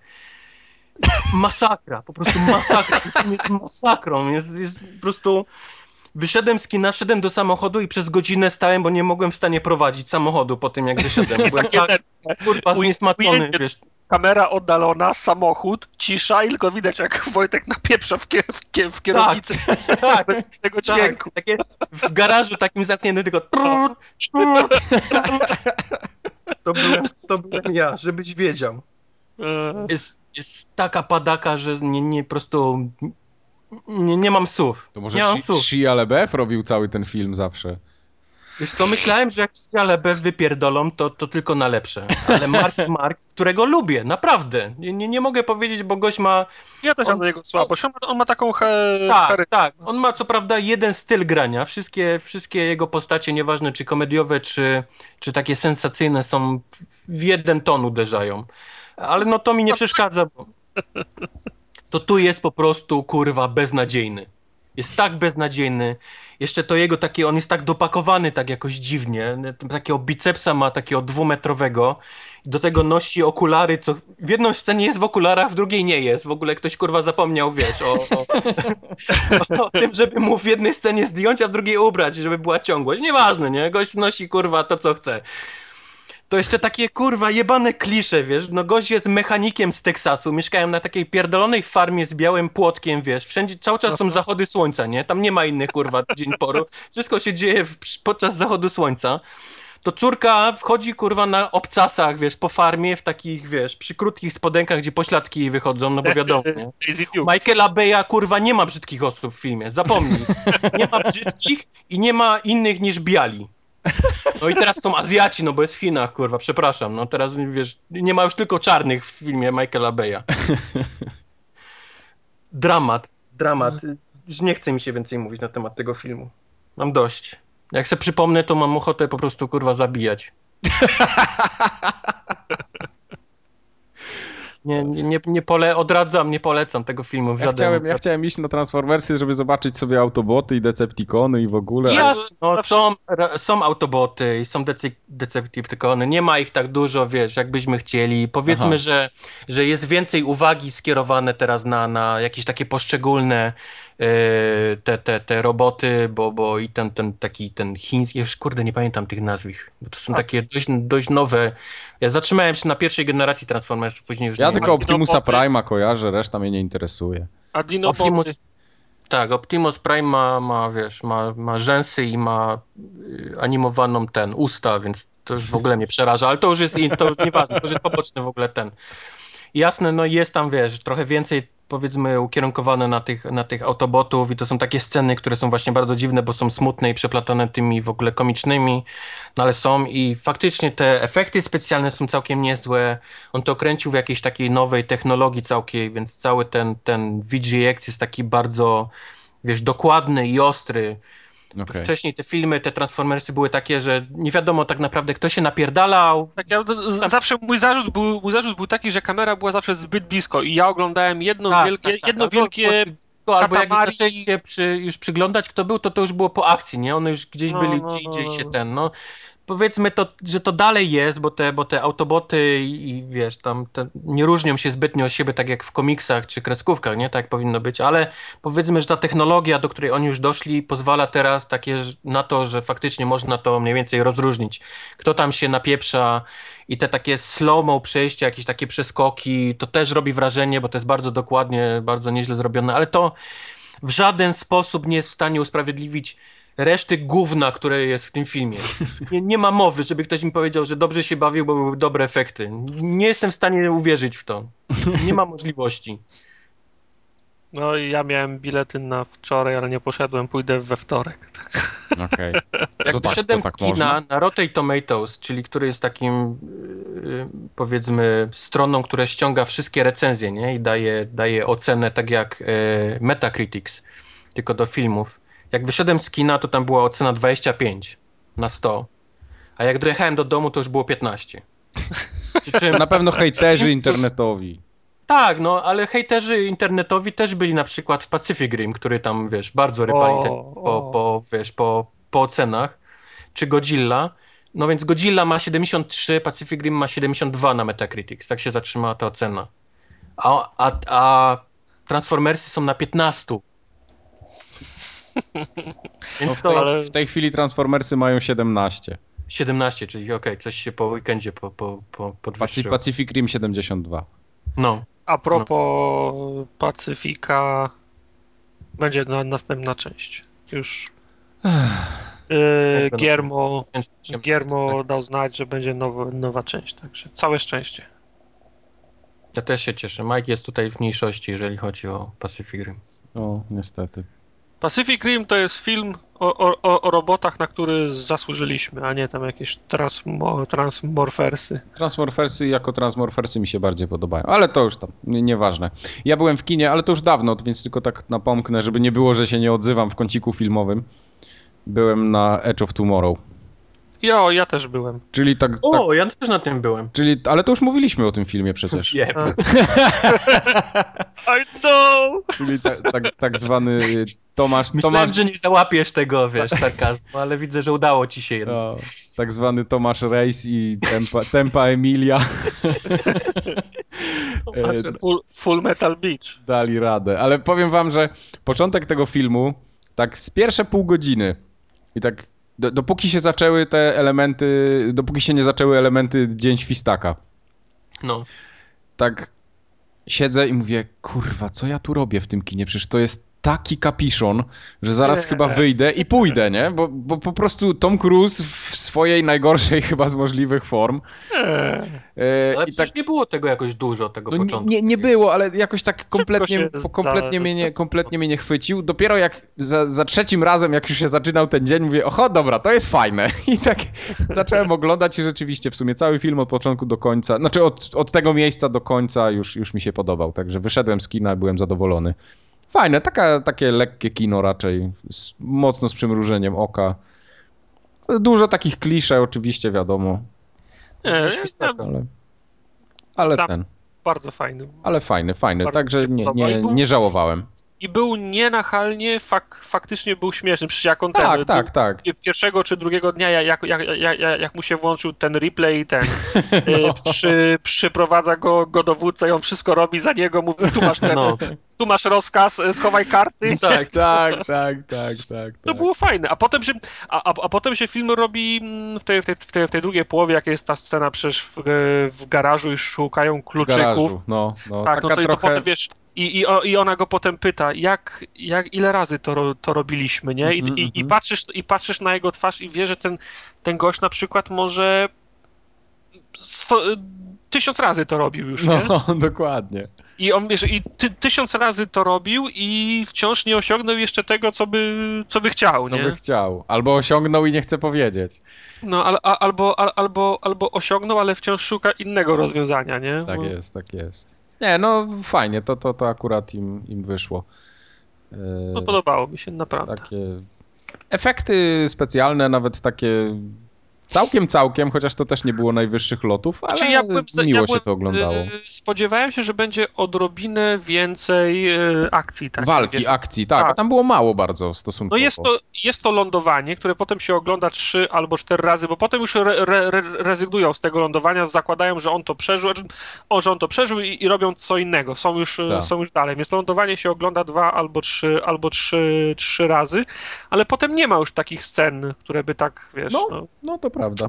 Masakra, po prostu masakra. Jest masakrą, jest, jest po prostu... Wyszedłem z kina, szedłem do samochodu i przez godzinę stałem, bo nie mogłem w stanie prowadzić samochodu po tym, jak wyszedłem. Byłem tak, kurwa, zniesmaczony, wiesz. Kamera oddalona, samochód, cisza i tylko widać, jak Wojtek napieprza w, kier w, w kierownicy. Tak, tak, tego tak, dźwięku. Tak, takie w garażu takim zamkniętym tylko to byłem, to byłem ja, żebyś wiedział. E. Jest, jest taka padaka, że nie, nie po prostu nie, nie mam słów. To może nie mam Shia LeBeouf robił cały ten film zawsze. Wiesz to myślałem, że jak seriale B wypierdolą, to, to tylko na lepsze. Ale Mark Mark, którego lubię, naprawdę. Nie, nie, nie mogę powiedzieć, bo gość ma... Ja też On- mam do niego słabość. On ma, on ma taką he, Tak, charyzmę. tak. On ma co prawda jeden styl grania. Wszystkie, wszystkie jego postacie, nieważne czy komediowe, czy, czy takie sensacyjne, są w jeden ton uderzają. Ale no to mi nie przeszkadza, bo to tu jest po prostu kurwa beznadziejny. Jest tak beznadziejny. Jeszcze to jego takie, on jest tak dopakowany tak jakoś dziwnie. Takiego bicepsa ma takiego dwumetrowego. Do tego nosi okulary, co w jednej scenie jest w okularach, w drugiej nie jest. W ogóle ktoś kurwa zapomniał, wiesz, o, o, o tym, żeby mu w jednej scenie zdjąć, a w drugiej ubrać, żeby była ciągłość. Nieważne, nie? Gość nosi kurwa to, co chce. To jeszcze takie kurwa jebane klisze, wiesz, no gość jest mechanikiem z Teksasu, mieszkają na takiej pierdolonej farmie z białym płotkiem, wiesz, wszędzie cały czas są zachody słońca, nie? Tam nie ma innych kurwa dzień poru, wszystko się dzieje w, podczas zachodu słońca. To córka wchodzi kurwa na obcasach, wiesz, po farmie w takich, wiesz, przy krótkich spodenkach, gdzie pośladki jej wychodzą, no bo wiadomo, nie? Michaela Beya, kurwa, nie ma brzydkich osób w filmie, zapomnij. Nie ma brzydkich i nie ma innych niż biali. No i teraz są Azjaci, no bo jest w Chinach, kurwa, przepraszam. No teraz, wiesz, nie ma już tylko czarnych w filmie Michaela Beya. Dramat, dramat. Już nie chce mi się więcej mówić na temat tego filmu. Mam dość. Jak sobie przypomnę, to mam ochotę po prostu, kurwa, zabijać. Nie, nie, nie, pole, odradzam, nie polecam tego filmu w Ja chciałem, ja chciałem iść na Transformersy, żeby zobaczyć sobie Autoboty i Decepticony i w ogóle. Jasne, no, są, są Autoboty i są Dece- Decepticony, nie ma ich tak dużo, wiesz, jakbyśmy chcieli. Powiedzmy, Aha. że, że jest więcej uwagi skierowane teraz na, na jakieś takie poszczególne te, te, te roboty, bo, bo i ten, ten taki, ten chiński, już kurde, nie pamiętam tych nazwisk, bo to są takie dość, dość nowe. Ja zatrzymałem się na pierwszej generacji Transformersów, później już Ja nie tylko ma. Optimusa. Prime'a kojarzę, reszta mnie nie interesuje. A Dinoboty. Optimus, tak, Optimus Prime ma, ma wiesz, ma, ma rzęsy i ma y, animowaną ten, usta, więc to już w ogóle mnie przeraża, ale to już jest, to już nieważne, to już jest poboczny w ogóle ten. Jasne, no jest tam, wiesz, trochę więcej powiedzmy ukierunkowane na tych, na tych autobotów i to są takie sceny, które są właśnie bardzo dziwne, bo są smutne i przeplatane tymi w ogóle komicznymi, no ale są i faktycznie te efekty specjalne są całkiem niezłe. On to kręcił w jakiejś takiej nowej technologii całkiem, więc cały ten, ten VGX jest taki bardzo, wiesz, dokładny i ostry. Okej. Wcześniej te filmy, te Transformersy były takie, że nie wiadomo tak naprawdę kto się napierdalał. Tak, ja, z- zawsze mój zarzut, był, mój zarzut był taki, że kamera była zawsze zbyt blisko i ja oglądałem jedno, Tak, wielkie, tak, tak. jedno Albo- wielkie... Albo jak zaczęli się przy, już przyglądać, kto był, to to już było po akcji, nie? One już gdzieś No, byli, no, gdzie no, indziej no. się ten, no. Powiedzmy to, że to dalej jest, bo te, bo te autoboty i, wiesz, tam te nie różnią się zbytnio od siebie, tak jak w komiksach czy kreskówkach, nie? Tak powinno być, ale powiedzmy, że ta technologia, do której oni już doszli, pozwala teraz takie na to, że faktycznie można to mniej więcej rozróżnić. Kto tam się napieprza i te takie slow-mo przejścia, jakieś takie przeskoki, to też robi wrażenie, bo to jest bardzo dokładnie, bardzo nieźle zrobione, ale to w żaden sposób nie jest w stanie usprawiedliwić reszty gówna, które jest w tym filmie. Nie, nie ma mowy, żeby ktoś mi powiedział, że dobrze się bawił, bo były dobre efekty. Nie jestem w stanie uwierzyć w to. Nie ma możliwości. No i ja miałem bilety na wczoraj, ale nie poszedłem, pójdę we wtorek. Okej. Jak To tak, to z tak kina można? na Rotten Tomatoes, czyli który jest takim yy, powiedzmy stroną, która ściąga wszystkie recenzje nie? i daje, daje ocenę tak jak yy, Metacritics, tylko do filmów. Jak wyszedłem z kina, to tam była ocena 25 na 100, a jak dojechałem do domu, to już było 15. Przy czym, Na pewno hejterzy internetowi. tak, no, ale hejterzy internetowi też byli na przykład w Pacific Rim, który tam, wiesz, bardzo rypali o. po, po, wiesz, po, po ocenach, czy Godzilla. No więc Godzilla ma 73, Pacific Rim ma 72 na Metacritics, tak się zatrzymała ta ocena. A, a, a Transformersy są na 15. No Więc w, tej, to ale- w tej chwili Transformersy mają 17. 17, czyli okej, coś się po weekendzie po, po, po, podwyższyło. Pacific Rim 72. No, A propos Pacyfika, będzie na, następna część. Już yy, Giermo, Giermo dał znać, że będzie nowa, nowa część, także całe szczęście. Ja też się cieszę. Mike jest tutaj w mniejszości, jeżeli chodzi o Pacific Rim. O, niestety. Pacific Rim to jest film o, o, o robotach, na który zasłużyliśmy, a nie tam jakieś transmo, transmorfersy. Transmorfersy jako transmorfersy mi się bardziej podobają, ale to już tam, nie- nieważne. Ja byłem w kinie, ale to już dawno, więc tylko tak napomknę, żeby nie było, że się nie odzywam w kąciku filmowym. Byłem na Edge of Tomorrow, Jo, ja też byłem. czyli tak, tak O, ja też na tym byłem. czyli, ale to już mówiliśmy o tym filmie przecież. Wiem. I know! Czyli tak, tak, tak zwany Tomasz, Myślałem, Tomasz, że nie załapiesz tego, wiesz, sarkazmu, ale widzę, że udało ci się jednak. no, tak zwany Tomasz Reis i Tempa, Tempa Emilia e, Full, full Metal Beach. dali radę. Ale powiem wam, że początek tego filmu, tak z pierwsze pół godziny i tak do, dopóki się zaczęły te elementy, dopóki się nie zaczęły elementy Dzień Świstaka, No. tak siedzę i mówię, kurwa, co ja tu robię w tym kinie? Przecież to jest taki kapiszon, że zaraz chyba wyjdę i pójdę, nie? Bo, bo po prostu Tom Cruise w swojej najgorszej chyba z możliwych form. Eee, e, Ale I tak nie było tego jakoś dużo, tego no, nie, początku. nie, nie było, ale jakoś tak kompletnie, kompletnie, za- mnie nie, kompletnie mnie nie chwycił. Dopiero jak za, za trzecim razem, jak już się zaczynał ten dzień, mówię, oho, dobra, to jest fajne. I tak zacząłem oglądać i rzeczywiście w sumie cały film od początku do końca, znaczy od, od tego miejsca do końca już, już mi się podobał. Także wyszedłem z kina i byłem zadowolony. Fajne, taka, takie lekkie kino raczej, z, mocno z przymrużeniem oka. Dużo takich klisze oczywiście, wiadomo, eee, Świstaka. ale, ale ten, bardzo fajny. ale fajny, fajny, Bardzo także nie, nie, nie żałowałem. I był nienachalnie, fak, faktycznie był śmieszny. Przecież jak on ten, Tak, był tak, tak. pierwszego czy drugiego dnia, jak, jak, jak, jak, jak mu się włączył ten replay i ten, No. y, przy, przyprowadza go, go dowódca i on wszystko robi za niego, mówi tu masz, ten, No. tu masz rozkaz, y, schowaj karty. Tak. Tak, tak, tak, tak. To było fajne. A potem się, a, a, a potem się film robi mm, w tej, w, tej, w, tej, w tej drugiej połowie, jak jest ta scena przecież w, w garażu i szukają w kluczyków. garażu, no, no. Tak, no taka to, i to trochę... potem wiesz, i, i, i ona go potem pyta, jak, jak ile razy to, to robiliśmy, nie? I, Mhm, i, i, mhm. patrzysz, I patrzysz na jego twarz i wie, że ten, ten gość na przykład może sto, tysiąc razy to robił już, nie? No, dokładnie. I on wiesz, i ty, tysiąc razy to robił i wciąż nie osiągnął jeszcze tego, co by, co by chciał, Co nie? by chciał. Albo osiągnął i nie chce powiedzieć. No, al, a, albo, al, albo, albo osiągnął, ale wciąż szuka innego rozwiązania, nie? Tak Bo- jest, tak jest. Nie, no fajnie, to, to, to akurat im, im wyszło. E, No podobało mi się, naprawdę. takie efekty specjalne, nawet takie całkiem, całkiem, chociaż to też nie było najwyższych lotów, ale Znaczy, ja byłem, miło ja się to oglądało. y, Spodziewałem się, że będzie odrobinę więcej y, akcji. Takich, Walki, wiesz. akcji, tak, a tak. tam było mało bardzo stosunkowo. No jest to, jest to lądowanie, które potem się ogląda trzy albo cztery razy, bo potem już re, re, re, rezygnują z tego lądowania, zakładają, że on to przeżył, znaczy, o, że on to przeżył i, i robią co innego. Są już, y, Tak. są już dalej. Więc lądowanie się ogląda dwa albo trzy, albo trzy, trzy razy, ale potem nie ma już takich scen, które by tak, wiesz, No. no, No to prawda.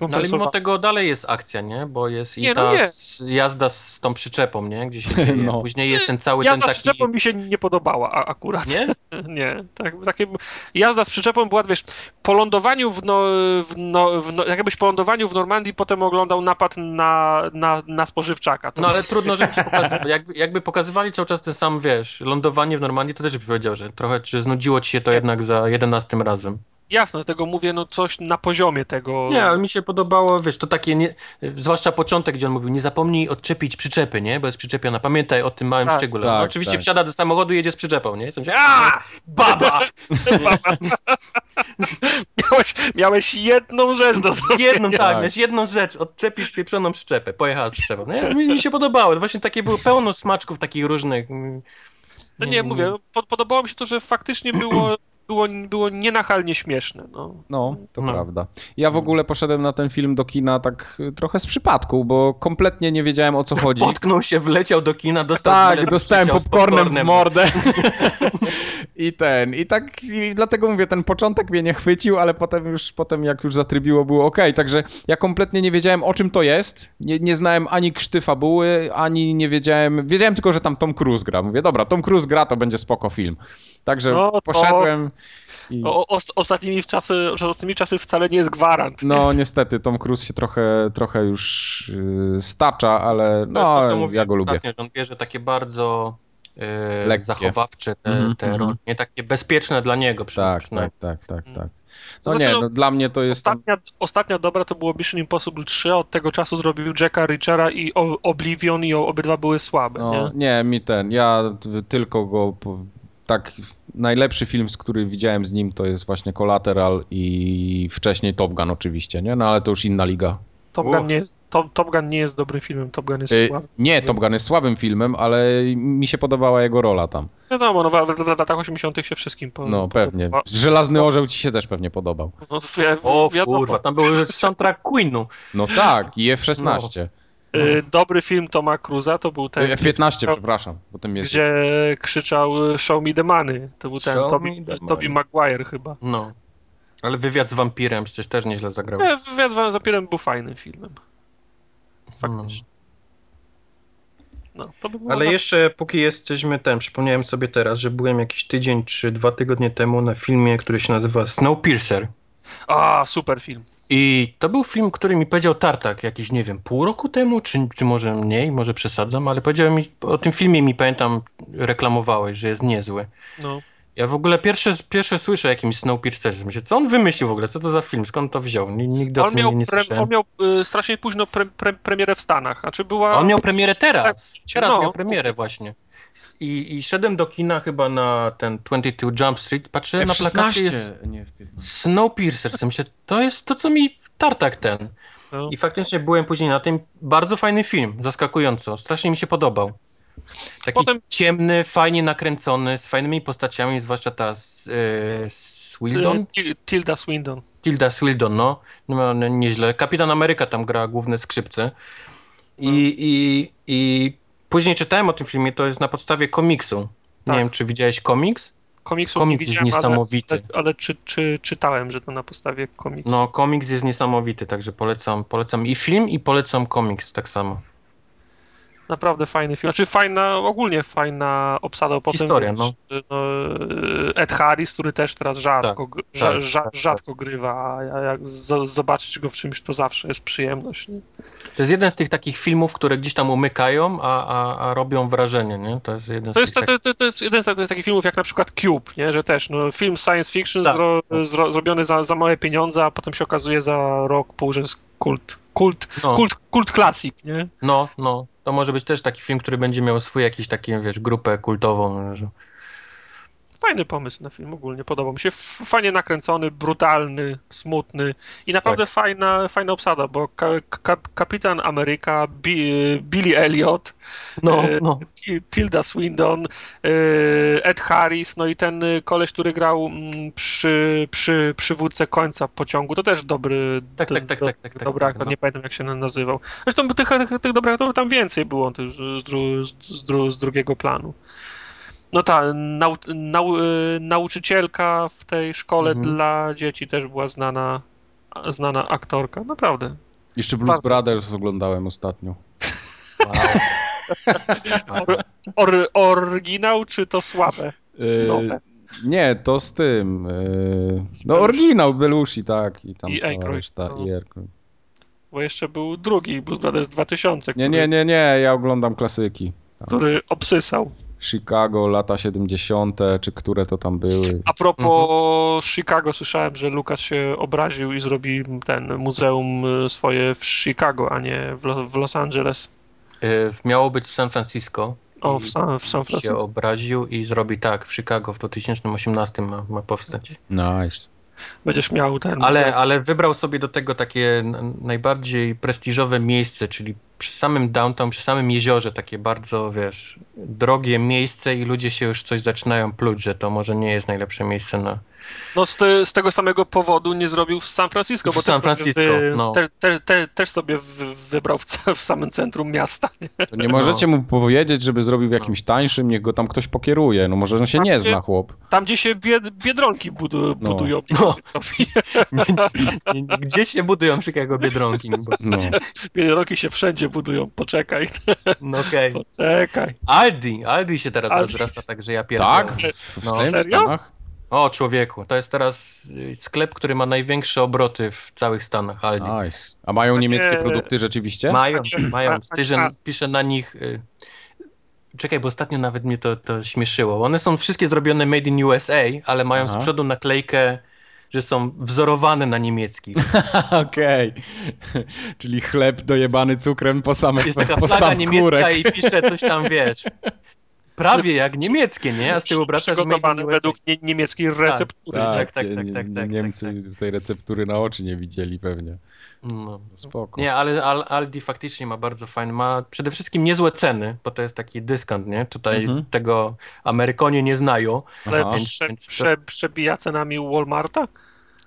No ale mimo tego dalej jest akcja, nie? Bo jest i Nie, no ta s- jazda z tą przyczepą, nie? Gdzie się dzieje. No. Później jest ten cały Jazda ten z taki... przyczepą mi się nie podobała a, akurat. Nie? Nie, tak, takie, jazda z przyczepą była, wiesz, po lądowaniu w, no, w, no, w no, jakbyś po lądowaniu w Normandii potem oglądał napad na, na, na spożywczaka. To No ale trudno, żeby ci. Jakby, jakby pokazywali cały czas ten sam, wiesz, lądowanie w Normandii, to też bym powiedział, że trochę, że znudziło ci się to jednak za jedenastym razem. Jasne, dlatego mówię, no coś na poziomie tego. Nie, ale mi się podobało, wiesz, to takie, nie, zwłaszcza początek, gdzie on mówił, nie zapomnij odczepić przyczepy, nie? Bo jest przyczepiona, pamiętaj o tym małym Tak, szczególe. tak, no, oczywiście tak. wsiada do samochodu i jedzie z przyczepą, nie? Jestem się, a baba! miałeś, miałeś jedną rzecz do zrobienia. Jedną, tak, Tak. miałeś jedną rzecz, odczepić pieprzoną przyczepę, pojechała z przyczepą. Nie? Mi, mi się podobało, właśnie takie było pełno smaczków takich różnych. mm, No nie, mówię, po, podobało mi się to, że faktycznie było, było, było nienachalnie śmieszne. No. No, to No. prawda. Ja w ogóle poszedłem na ten film do kina tak trochę z przypadku, bo kompletnie nie wiedziałem o co chodzi. Potknął się, wleciał do kina, dostał Tak, bilet, dostałem z popcornem w popcornem. mordę. I ten, i tak, i dlatego mówię, ten początek mnie nie chwycił, ale potem już, potem jak już zatrybiło, było ok. Także ja kompletnie nie wiedziałem, o czym to jest. Nie, nie znałem ani krzty fabuły, ani nie wiedziałem, wiedziałem tylko, że tam Tom Cruise gra. Mówię, dobra, Tom Cruise gra, to będzie spoko film. Także No to- poszedłem i... O, o, ostatnimi, w czasy, ostatnimi czasy wcale nie jest gwarant. No niestety, Tom Cruise się trochę, trochę już yy, stacza, ale no, to, co ja go lubię. ostatnio, że on bierze takie bardzo e, Lekkie. zachowawcze, te, Mhm, te mhm. role, nie takie bezpieczne dla niego Tak, tak, tak, tak, tak. No znaczy, nie, no, no dla mnie to jest... tam- Ostatnia, ostatnia dobra to było Mission Impossible 3, a od tego czasu zrobił Jacka Richera i Oblivion i obydwa były słabe, No, nie? nie, mi ten. Ja tylko go. Tak, najlepszy film, z który widziałem z nim, to jest właśnie Collateral i wcześniej Top Gun, oczywiście, nie? No ale to już inna liga. Top. Gun, nie jest, Top, Top Gun nie jest dobrym filmem, Top Gun jest Y, słaby. Nie, Top Gun jest słabym filmem, ale mi się podobała jego rola tam. Wiadomo, no, w, w, w latach 80. się wszystkim po, No, pewnie. podoba. Żelazny Orzeł ci się też pewnie podobał. No, wi- O wiadomo. kurwa, tam był soundtrack Queenu. No tak, i F-16. Y, Dobry film Toma Cruza to był ten, F-15, przepraszam, bo tym jest... gdzie krzyczał y, Show me the money. To był ten money. Maguire chyba. No. Ale wywiad z wampirem przecież też nieźle zagrał. Nie, Wywiad z Zapierem był fajnym filmem. Faktycznie. No, to by było Ale na- jeszcze póki jesteśmy ten, przypomniałem sobie teraz, że byłem jakiś tydzień czy dwa tygodnie temu na filmie, który się nazywa Snowpiercer. A, super film. I to był film, który mi powiedział Tartak jakiś, nie wiem, pół roku temu, czy, czy może mniej, może przesadzam, ale powiedział mi, o tym filmie mi pamiętam, reklamowałeś, że jest niezły. No. Ja w ogóle pierwsze, pierwsze słyszę o jakimś Snowpiercerze. Myślę, co on wymyślił w ogóle? Co to za film? Skąd to wziął? Ni- Nigdy o tym miał, nie, nie słyszałem. on miał y, strasznie późno pre, pre, premierę w Stanach. Znaczy była... On miał premierę teraz. Teraz No. miał premierę właśnie. I, I szedłem do kina chyba na ten 22 Jump Street, patrzę na plakacie jest nie F-15. Snowpiercer. Co Myślę, to jest to, co mi tartak ten. No. I faktycznie byłem później na tym. Bardzo fajny film, zaskakująco. Strasznie mi się podobał. Taki Potem- ciemny, fajnie nakręcony, z fajnymi postaciami, zwłaszcza ta e, Swildon? Til- Tilda Swindon. Tilda Swildon, no. no no, nieźle. Kapitan Ameryka tam gra główne skrzypce. I, No. i, I później czytałem o tym filmie, to jest na podstawie komiksu. Nie Tak. wiem, czy widziałeś komiks? Komiksów Komiks nie jest niesamowity. Ale, ale, ale czy, czy, czytałem, że to na podstawie komiksu. No, komiks jest niesamowity, także polecam, polecam i film, i polecam komiks tak samo. Naprawdę fajny film. Znaczy fajna, ogólnie fajna obsada. Potem, Historia, no. Ed Harris, który też teraz rzadko, Tak, gr- rza, tak, rza, tak, rzadko grywa, a jak z, zobaczyć go w czymś, to zawsze jest przyjemność. Nie? To jest jeden z tych takich filmów, które gdzieś tam umykają, a, a, a robią wrażenie, nie? To jest jeden To z jest, tych to, to, to jest jeden z takich- filmów jak na przykład Cube, nie? że też no, film science fiction Tak, zro, tak. Zro, zrobiony za, za małe pieniądze, a potem się okazuje za rok, pół, że jest kult, kult, No. kult, kult klasik, nie? No, no. To może być też taki film, który będzie miał swój jakiś taki, wiesz, grupę kultową. Że... Fajny pomysł na film ogólnie, podobał mi się. Fajnie nakręcony, brutalny, smutny i naprawdę Tak. fajna, fajna obsada, bo ka, ka, Kapitan Ameryka, Bi, Billy Elliot, No, E, no. Ti- Tilda Swindon, e, Ed Harris, no i ten koleś, który grał mm, przy, przy przywódcę końca pociągu, to też dobry, Tak, do- tak, tak, do- tak, tak, tak, dobry tak, aktor, no. nie pamiętam jak się nazywał. Zresztą tych, tych, dobrych aktorów tam więcej było z, z, z drugiego planu. No ta nau, nau, y, nauczycielka w tej szkole Mhm. dla dzieci też była znana, znana aktorka, naprawdę. Jeszcze Blues Bardzo. Brothers oglądałem ostatnio. Or, or, oryginał czy to słabe? Yy, Nowe. nie, to z tym. Z no oryginał Belushi, tak. I tam I cała Aykroyd, reszta. no. I Aykroyd. Bo jeszcze był drugi Blues Brothers 2000, Nie, który, nie, nie, nie, ja oglądam klasyki. który obsysał. Chicago, lata 70., czy które to tam były. A propos Mhm. Chicago, słyszałem, że Lucas się obraził i zrobi ten muzeum y, swoje w Chicago, a nie w, Lo- w Los Angeles. E, Miało być w San Francisco. O, w San, w San się Francisco. obraził i zrobi tak, w Chicago w 2018 ma, ma powstać. Nice. Będziesz miał ten Ale, ale wybrał sobie do tego takie najbardziej prestiżowe miejsce, czyli przy samym downtown, przy samym jeziorze, takie bardzo, wiesz, drogie miejsce i ludzie się już coś zaczynają pluć, że to może nie jest najlepsze miejsce na... No z, te, z tego samego powodu nie zrobił w San Francisco, W bo San też sobie Francisco, wy, no. te, te, te, też sobie wy, wybrał w, w samym centrum miasta. Nie? To nie możecie mu powiedzieć, żeby zrobił w No. jakimś tańszym, niech go tam ktoś pokieruje. No może on się nie zna, chłop. Tam, gdzie się bied, biedronki budu, No. budują. No. Gdzie się budują Chicago Biedronki? Bo... No. Biedronki się wszędzie budują. Poczekaj, No okej. poczekaj. Aldi, Aldi się teraz Aldi. rozrasta, tak że ja pierdolę. Tak? W, No. w tym Serio? Stanach? O, człowieku, to jest teraz y, sklep, który ma największe obroty w całych Stanach, Aldi. Nice. A mają niemieckie produkty rzeczywiście? Mają, mają. a- Styżen a- pisze na nich y, czekaj, bo ostatnio nawet mnie to, to śmieszyło. One są wszystkie zrobione made in USA, ale mają Aha. z przodu naklejkę, że są wzorowane na niemieckich. Okej. Czyli chleb dojebany cukrem po samych Jest taka po flaga sam niemiecka kurek. i pisze coś tam, wiesz. Prawie jak niemieckie, nie? A z tyłu in Przygotowany według nie, niemieckiej receptury. tak, tak, tak, tak, tak, Niemcy tej receptury na oczy nie widzieli pewnie. No. Spoko. Nie, ale Al- Aldi faktycznie ma bardzo fajny, ma przede wszystkim niezłe ceny, bo to jest taki dyskont, nie? Tutaj Mhm. tego Amerykanie nie znają. Ale Aha. prze, Więc to- prze, przebija cenami Walmarta?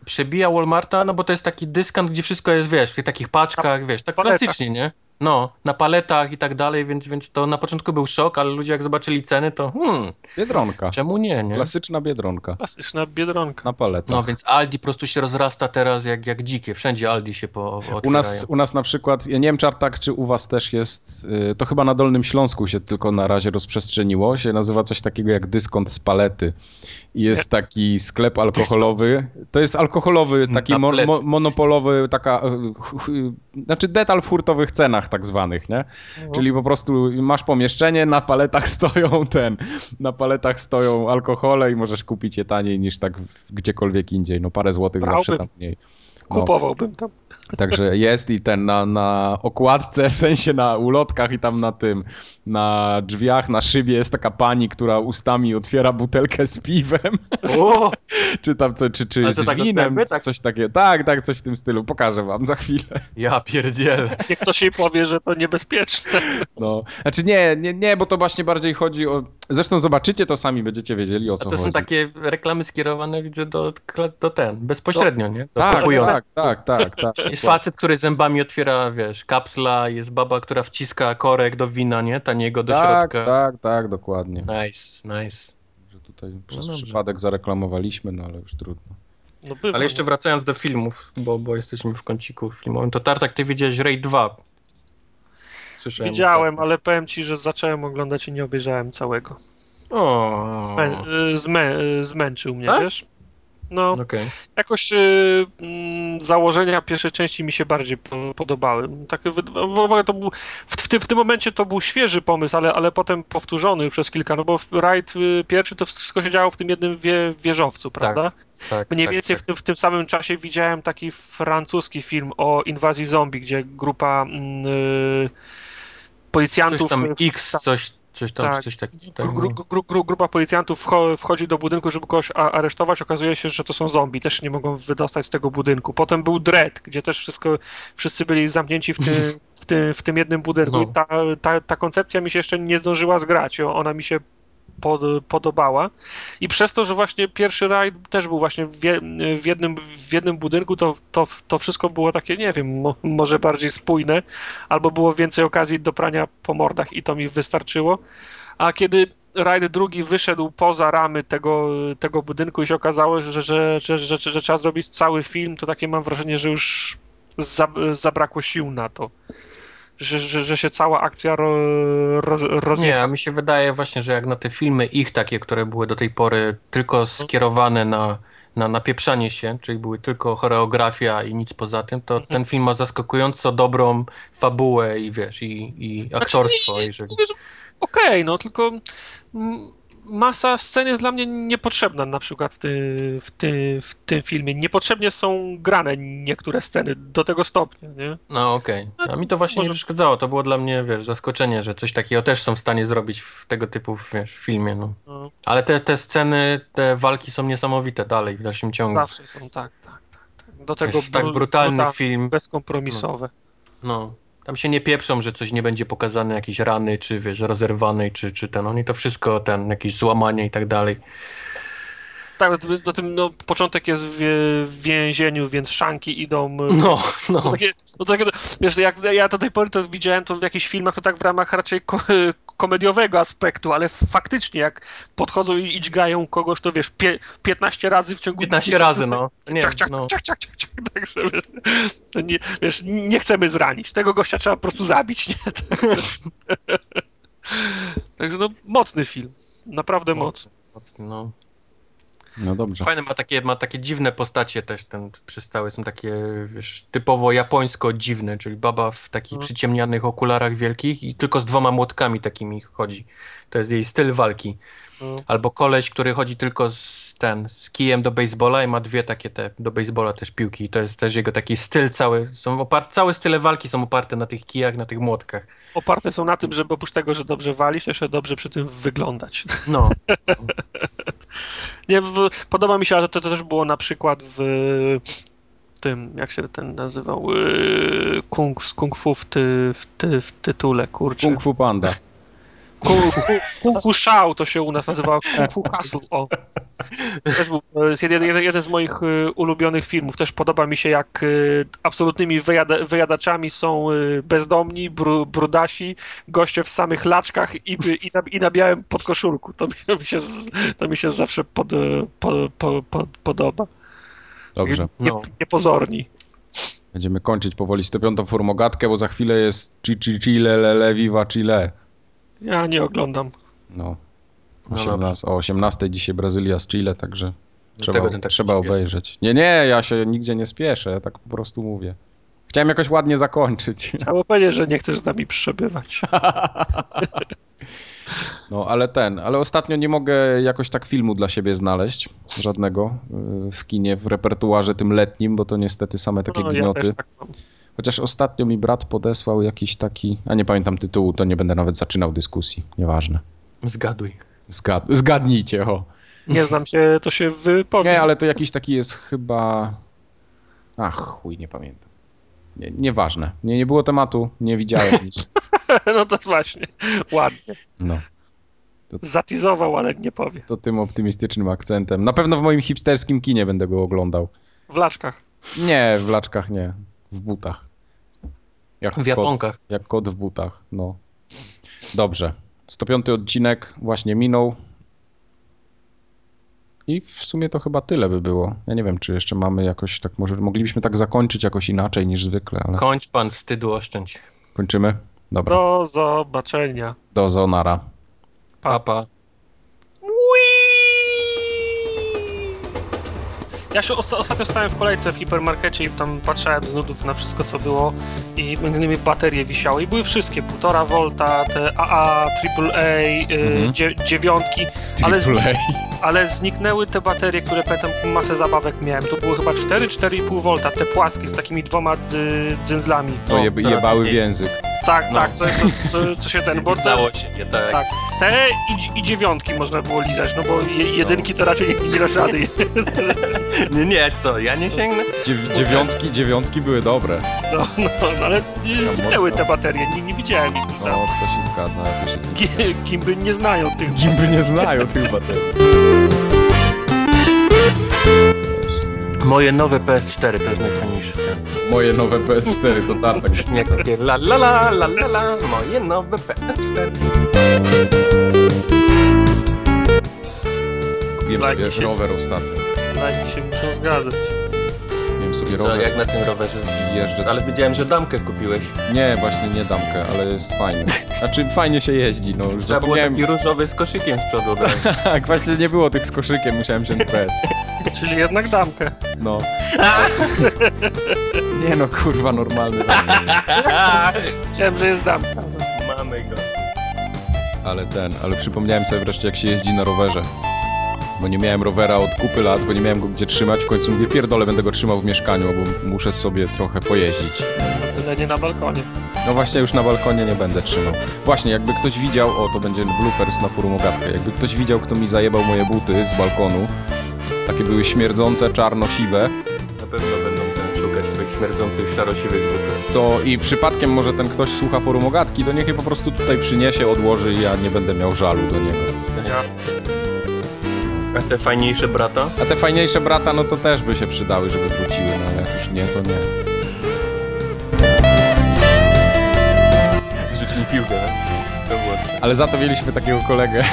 Przebija Walmarta, no bo to jest taki dyskont, gdzie wszystko jest, wiesz, w tych takich paczkach, wiesz, tak paletach. klasycznie, nie? No, na paletach i tak dalej, więc, więc to na początku był szok, ale ludzie jak zobaczyli ceny, to hmm, Biedronka. czemu nie, nie? Klasyczna biedronka. Klasyczna biedronka. Na paletach. No więc Aldi po prostu się rozrasta teraz jak, jak dzikie, wszędzie Aldi się po. U nas, u nas na przykład, ja nie wiem Czartak, czy u was też jest, y, to chyba na Dolnym Śląsku się tylko na razie rozprzestrzeniło, się nazywa coś takiego jak dyskont z palety. I jest taki sklep alkoholowy, to jest alkoholowy, taki mo, mo, monopolowy, taka, y, ch- znaczy detal w hurtowych cenach tak zwanych, nie? Czyli po prostu masz pomieszczenie, na paletach stoją ten, na paletach stoją alkohole i możesz kupić je taniej niż tak gdziekolwiek indziej, no parę złotych Brałbym. zawsze tam mniej. No. Kupowałbym tam. Także jest i ten na, na okładce, w sensie na ulotkach i tam na tym, na drzwiach, na szybie jest taka pani, która ustami otwiera butelkę z piwem, O, czy tam co, czy, czy z to tak winem, zęby, tak? coś takiego. Tak, tak, coś w tym stylu. Pokażę wam za chwilę. ja pierdzielę. Niech ktoś jej powie, że to niebezpieczne. No. Znaczy nie, nie, nie, bo to właśnie bardziej chodzi o... Zresztą zobaczycie to sami, będziecie wiedzieli o A co to chodzi. są takie reklamy skierowane, widzę, do, do ten, bezpośrednio, nie? Do tak, tak, tak, tak, tak. Jest facet, który zębami otwiera, wiesz, kapsla, jest baba, która wciska korek do wina, nie? Taniego do tak, środka. tak, tak, dokładnie. Nice, nice. Że tutaj przez dobrze. przypadek zareklamowaliśmy, no ale już trudno. No bywa, Ale jeszcze wracając do filmów, bo, bo jesteśmy w kąciku filmowym, to Tartak, ty widziałeś Raid 2. Słyszałem. Widziałem, ale powiem ci, że zacząłem oglądać i nie obejrzałem całego. O, Zmę, y, zmę, y, zmęczył mnie, Tak? wiesz? No, okej. jakoś y, mm, założenia pierwszej części mi się bardziej po, podobały. Tak, w ogóle to był, w, w, tym, w tym momencie to był świeży pomysł, ale, ale potem powtórzony już przez kilka, no bo w Raid y, pierwszy to wszystko się działo w tym jednym wie, wieżowcu, prawda? Tak, Mniej tak, więcej tak. W, tym, w tym samym czasie widziałem taki francuski film o inwazji zombie, gdzie grupa mm, y, policjantów... Coś tam y, X, coś, coś tam, Tak. coś takiego. Gru, gru, gru, gru, grupa policjantów wcho- wchodzi do budynku, żeby kogoś aresztować. Okazuje się, że to są zombie. Też nie mogą wydostać z tego budynku. Potem był Dread, gdzie też wszystko, wszyscy byli zamknięci w tym, w tym, w tym jednym budynku. No. I ta, ta, ta koncepcja mi się jeszcze nie zdążyła zgrać. Ona mi się pod, podobała. I przez to, że właśnie pierwszy rajd też był właśnie w, w, jednym, w jednym budynku, to, to, to wszystko było takie, nie wiem, mo, może bardziej spójne, albo było więcej okazji do prania po mordach i to mi wystarczyło. A kiedy rajd drugi wyszedł poza ramy tego, tego budynku i się okazało, że, że, że, że, że, trzeba zrobić cały film, to takie mam wrażenie, że już za, zabrakło sił na to. Że, że, że się cała akcja ro, roz, Nie, a mi się wydaje właśnie, że jak na te filmy ich takie, które były do tej pory tylko skierowane na, na napieprzanie się, czyli były tylko choreografia i nic poza tym, to Mhm. ten film ma zaskakująco dobrą fabułę i wiesz, i, i aktorstwo. Znaczy, jeżeli... Okej, no tylko mm, masa scen jest dla mnie niepotrzebna na przykład w, ty, w, ty, w tym filmie. Niepotrzebnie są grane niektóre sceny do tego stopnia, nie? No okej. A mi to właśnie nie Może- przeszkadzało. To było dla mnie, wiesz, zaskoczenie, że coś takiego też są w stanie zrobić w tego typu, wiesz, filmie, no. No, Ale te, te sceny, te walki są niesamowite dalej w dalszym ciągu. zawsze są tak, tak, tak. Do tego Wiesz, tak bru- brutalny bruta- film. bezkompromisowe. No. Tam się nie pieprzą, że coś nie będzie pokazane, jakieś rany, czy wiesz, rozerwane, czy, czy ten. Oni to wszystko, ten, jakieś złamania i tak dalej. Tak, do, tym, no, początek jest w, więzieniu, więc szanki idą. No, no. To takie, no to takie, wiesz, jak ja do tej pory to widziałem to w jakichś filmach, to tak w ramach raczej ko komediowego aspektu, ale faktycznie jak podchodzą i dźgają kogoś, to wiesz, pie 15 razy w ciągu 15 10 razy, no. Nie, Ciach, ciach, no. ciach, ciach, ciach, ciach, Także wiesz, nie, wiesz, nie chcemy zranić. Tego gościa trzeba po prostu zabić, nie? Także no, mocny film. Naprawdę mocny. No. No dobrze. Fajne, ma takie, ma takie dziwne postacie też, ten przystałe są takie, wiesz, typowo japońsko dziwne, czyli baba w takich No. przyciemnianych okularach wielkich i tylko z dwoma młotkami takimi chodzi. To jest jej styl walki. No. Albo koleś, który chodzi tylko z ten, z kijem do baseballa i ma dwie takie te, do baseballa też piłki. I to jest też jego taki styl cały, są opar- całe style walki są oparte na tych kijach, na tych młotkach. Oparte są na tym, żeby oprócz tego, że dobrze walić, to jeszcze dobrze przy tym wyglądać. No, Nie, w, podoba mi się, ale to, to też było na przykład w tym, jak się ten nazywał, yy, kung, z kung fu w, ty, w, ty, w tytule, kurczę. Kung Fu Panda. Fu Shao to się u nas nazywało Kung Fu Castle. O. Też był, to jest jeden, jeden, z moich y, ulubionych filmów. Też podoba mi się, jak y, absolutnymi wyjada, wyjadaczami są bezdomni, bru, brudasi, goście w samych laczkach i, i, na, i na białym podkoszulku. To mi, się, to mi się zawsze pod, po, po, po, podoba. Dobrze. Nie, no. niepozorni. Będziemy kończyć powoli 105 formogatkę, bo za chwilę jest chi chi chile lele viva chile. Ja nie oglądam. No. No 18, o 18 dzisiaj Brazylia z Chile, także trzeba, tego ten tak trzeba obejrzeć. Nie, nie, ja się nigdzie nie spieszę, ja tak po prostu mówię. Chciałem jakoś ładnie zakończyć. Trzeba powiedzieć, że nie chcesz z nami przebywać. No, ale ten, ale ostatnio nie mogę jakoś tak filmu dla siebie znaleźć, żadnego y, w kinie, w repertuarze tym letnim, bo to niestety same takie No, ja gnioty. też tak mam. Chociaż ostatnio mi brat podesłał jakiś taki, a nie pamiętam tytułu, to nie będę nawet zaczynał dyskusji, nieważne. zgaduj. Zgad zgadnijcie, o. Nie znam się, to się wypowiem. Nie, ale to jakiś taki jest chyba... Ach, chuj, nie pamiętam. Nie, nieważne. Nie, nie było tematu, nie widziałem nic. No to właśnie, ładnie. No, Zatizował, ale nie powie. to tym optymistycznym akcentem. Na pewno w moim hipsterskim kinie będę go oglądał. W laczkach. Nie, w laczkach nie. W butach. Jak W kot, Japonkach. jak kot w butach, no. Dobrze. 105 odcinek właśnie minął. I w sumie to chyba tyle by było. Ja nie wiem, czy jeszcze mamy jakoś tak, może moglibyśmy tak zakończyć jakoś inaczej niż zwykle, ale Kończ pan, wstydu oszczędź. kończymy. Dobra, Do zobaczenia. do zonara. Papa. Ja się osta- ostatnio stałem w kolejce w hipermarkecie i tam patrzałem z nudów na wszystko, co było i między innymi baterie wisiały i były wszystkie, 1,5 volta, te AA, AAA, y, Mhm. dzie- dziewiątki, ale, z, ale zniknęły te baterie, które pamiętam, masę zabawek miałem. To były chyba 4-4,5 volta, te płaskie z takimi dwoma dzy- dzyndzlami. Co je, co jebały w język. Tak, No. tak, co, co, co, co się ten, bo te, Cało się, nie tak. Tak. te i, i dziewiątki można było lizać, no bo je, jedynki to raczej nie rady. Nie, nie, co, ja nie sięgnę? Dziew dziewiątki, dziewiątki były dobre. No, no, no ale zniknęły mocno. te baterie, nie, nie widziałem ich No, tam. to się zgadza. nie Gimby nie znają tych Gimby nie znają tych baterii. Moje nowe PS4 to jest najfajniejsze. ten. Moje nowe PS4 to tartak. Nie, takie la la la la la la, moje nowe PS4. Kupiłem Lajki sobie się- rower ostatnio. lajki się muszą zgadzać. Kupiłem sobie Co, rower jak na tym rowerze? i jeżdżę. Ale widziałem, że damkę kupiłeś. Nie, właśnie nie damkę, ale jest fajny. Znaczy fajnie się jeździ, no już Trzeba było zapomniałem. taki różowy z koszykiem z przodu. Tak, właśnie nie było tych z koszykiem, musiałem wziąć bez. Czyli jednak damkę. No. Nie no, kurwa, normalny. Chciałem, że jest damka. Mamy go. Ale ten, ale przypomniałem sobie wreszcie jak się jeździ na rowerze. Bo nie miałem rowera od kupy lat, bo nie miałem go gdzie trzymać. W końcu mówię, pierdolę, będę go trzymał w mieszkaniu, bo muszę sobie trochę pojeździć. No tyle nie na balkonie. No właśnie, już na balkonie nie będę trzymał. Właśnie, jakby ktoś widział, o to będzie bloopers na forum Ogatkę, jakby ktoś widział, kto mi zajebał moje buty z balkonu, takie były śmierdzące, czarno-siwe, Na pewno będą tam szukać twoich śmierdzących, szarosiwych butów. to i przypadkiem może ten ktoś słucha forum Ogatki, to niech je po prostu tutaj przyniesie, odłoży i ja nie będę miał żalu do niego. A te fajniejsze brata? A te fajniejsze brata, no to też by się przydały, żeby wróciły, no ale jak już nie, to nie. Rzucili piłkę, tak? To było. Ale za to mieliśmy takiego kolegę.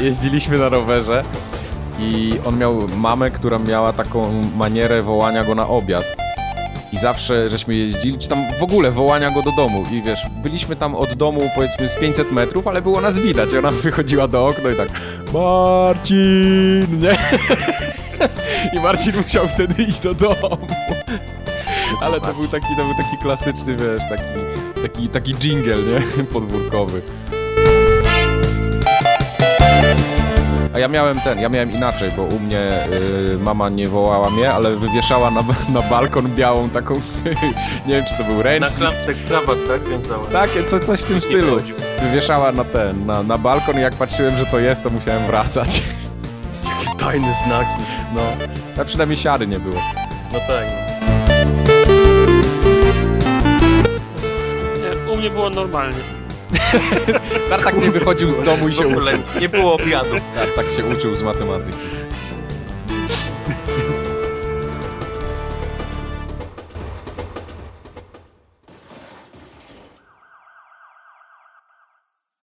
Jeździliśmy na rowerze i on miał mamę, która miała taką manierę wołania go na obiad. I zawsze żeśmy jeździli, czy tam w ogóle wołania go do domu. I wiesz, byliśmy tam od domu powiedzmy z 500 metrów, ale było nas widać. I ona wychodziła do okna i tak Marcin, nie? I Marcin musiał wtedy iść do domu. Ale to był taki, to był taki klasyczny, wiesz, taki, taki, taki jingle, nie? Podwórkowy. A ja miałem ten, ja miałem inaczej, bo u mnie y, mama nie wołała mnie, ale wywieszała na, na balkon białą taką, nie wiem czy to był Na ręcznik, klamce krawat, tak? Wiązała. takie, co, coś w tym Nie stylu. Wywieszała na ten, na, na balkon i jak patrzyłem, że to jest, to musiałem wracać. Jakie tajne znaki. No, a przynajmniej siary nie było. No tak. Nie, u mnie było normalnie. Tartak nie wychodził z domu i się uczył. nie było obiadu. Tak, tak się uczył z matematyki.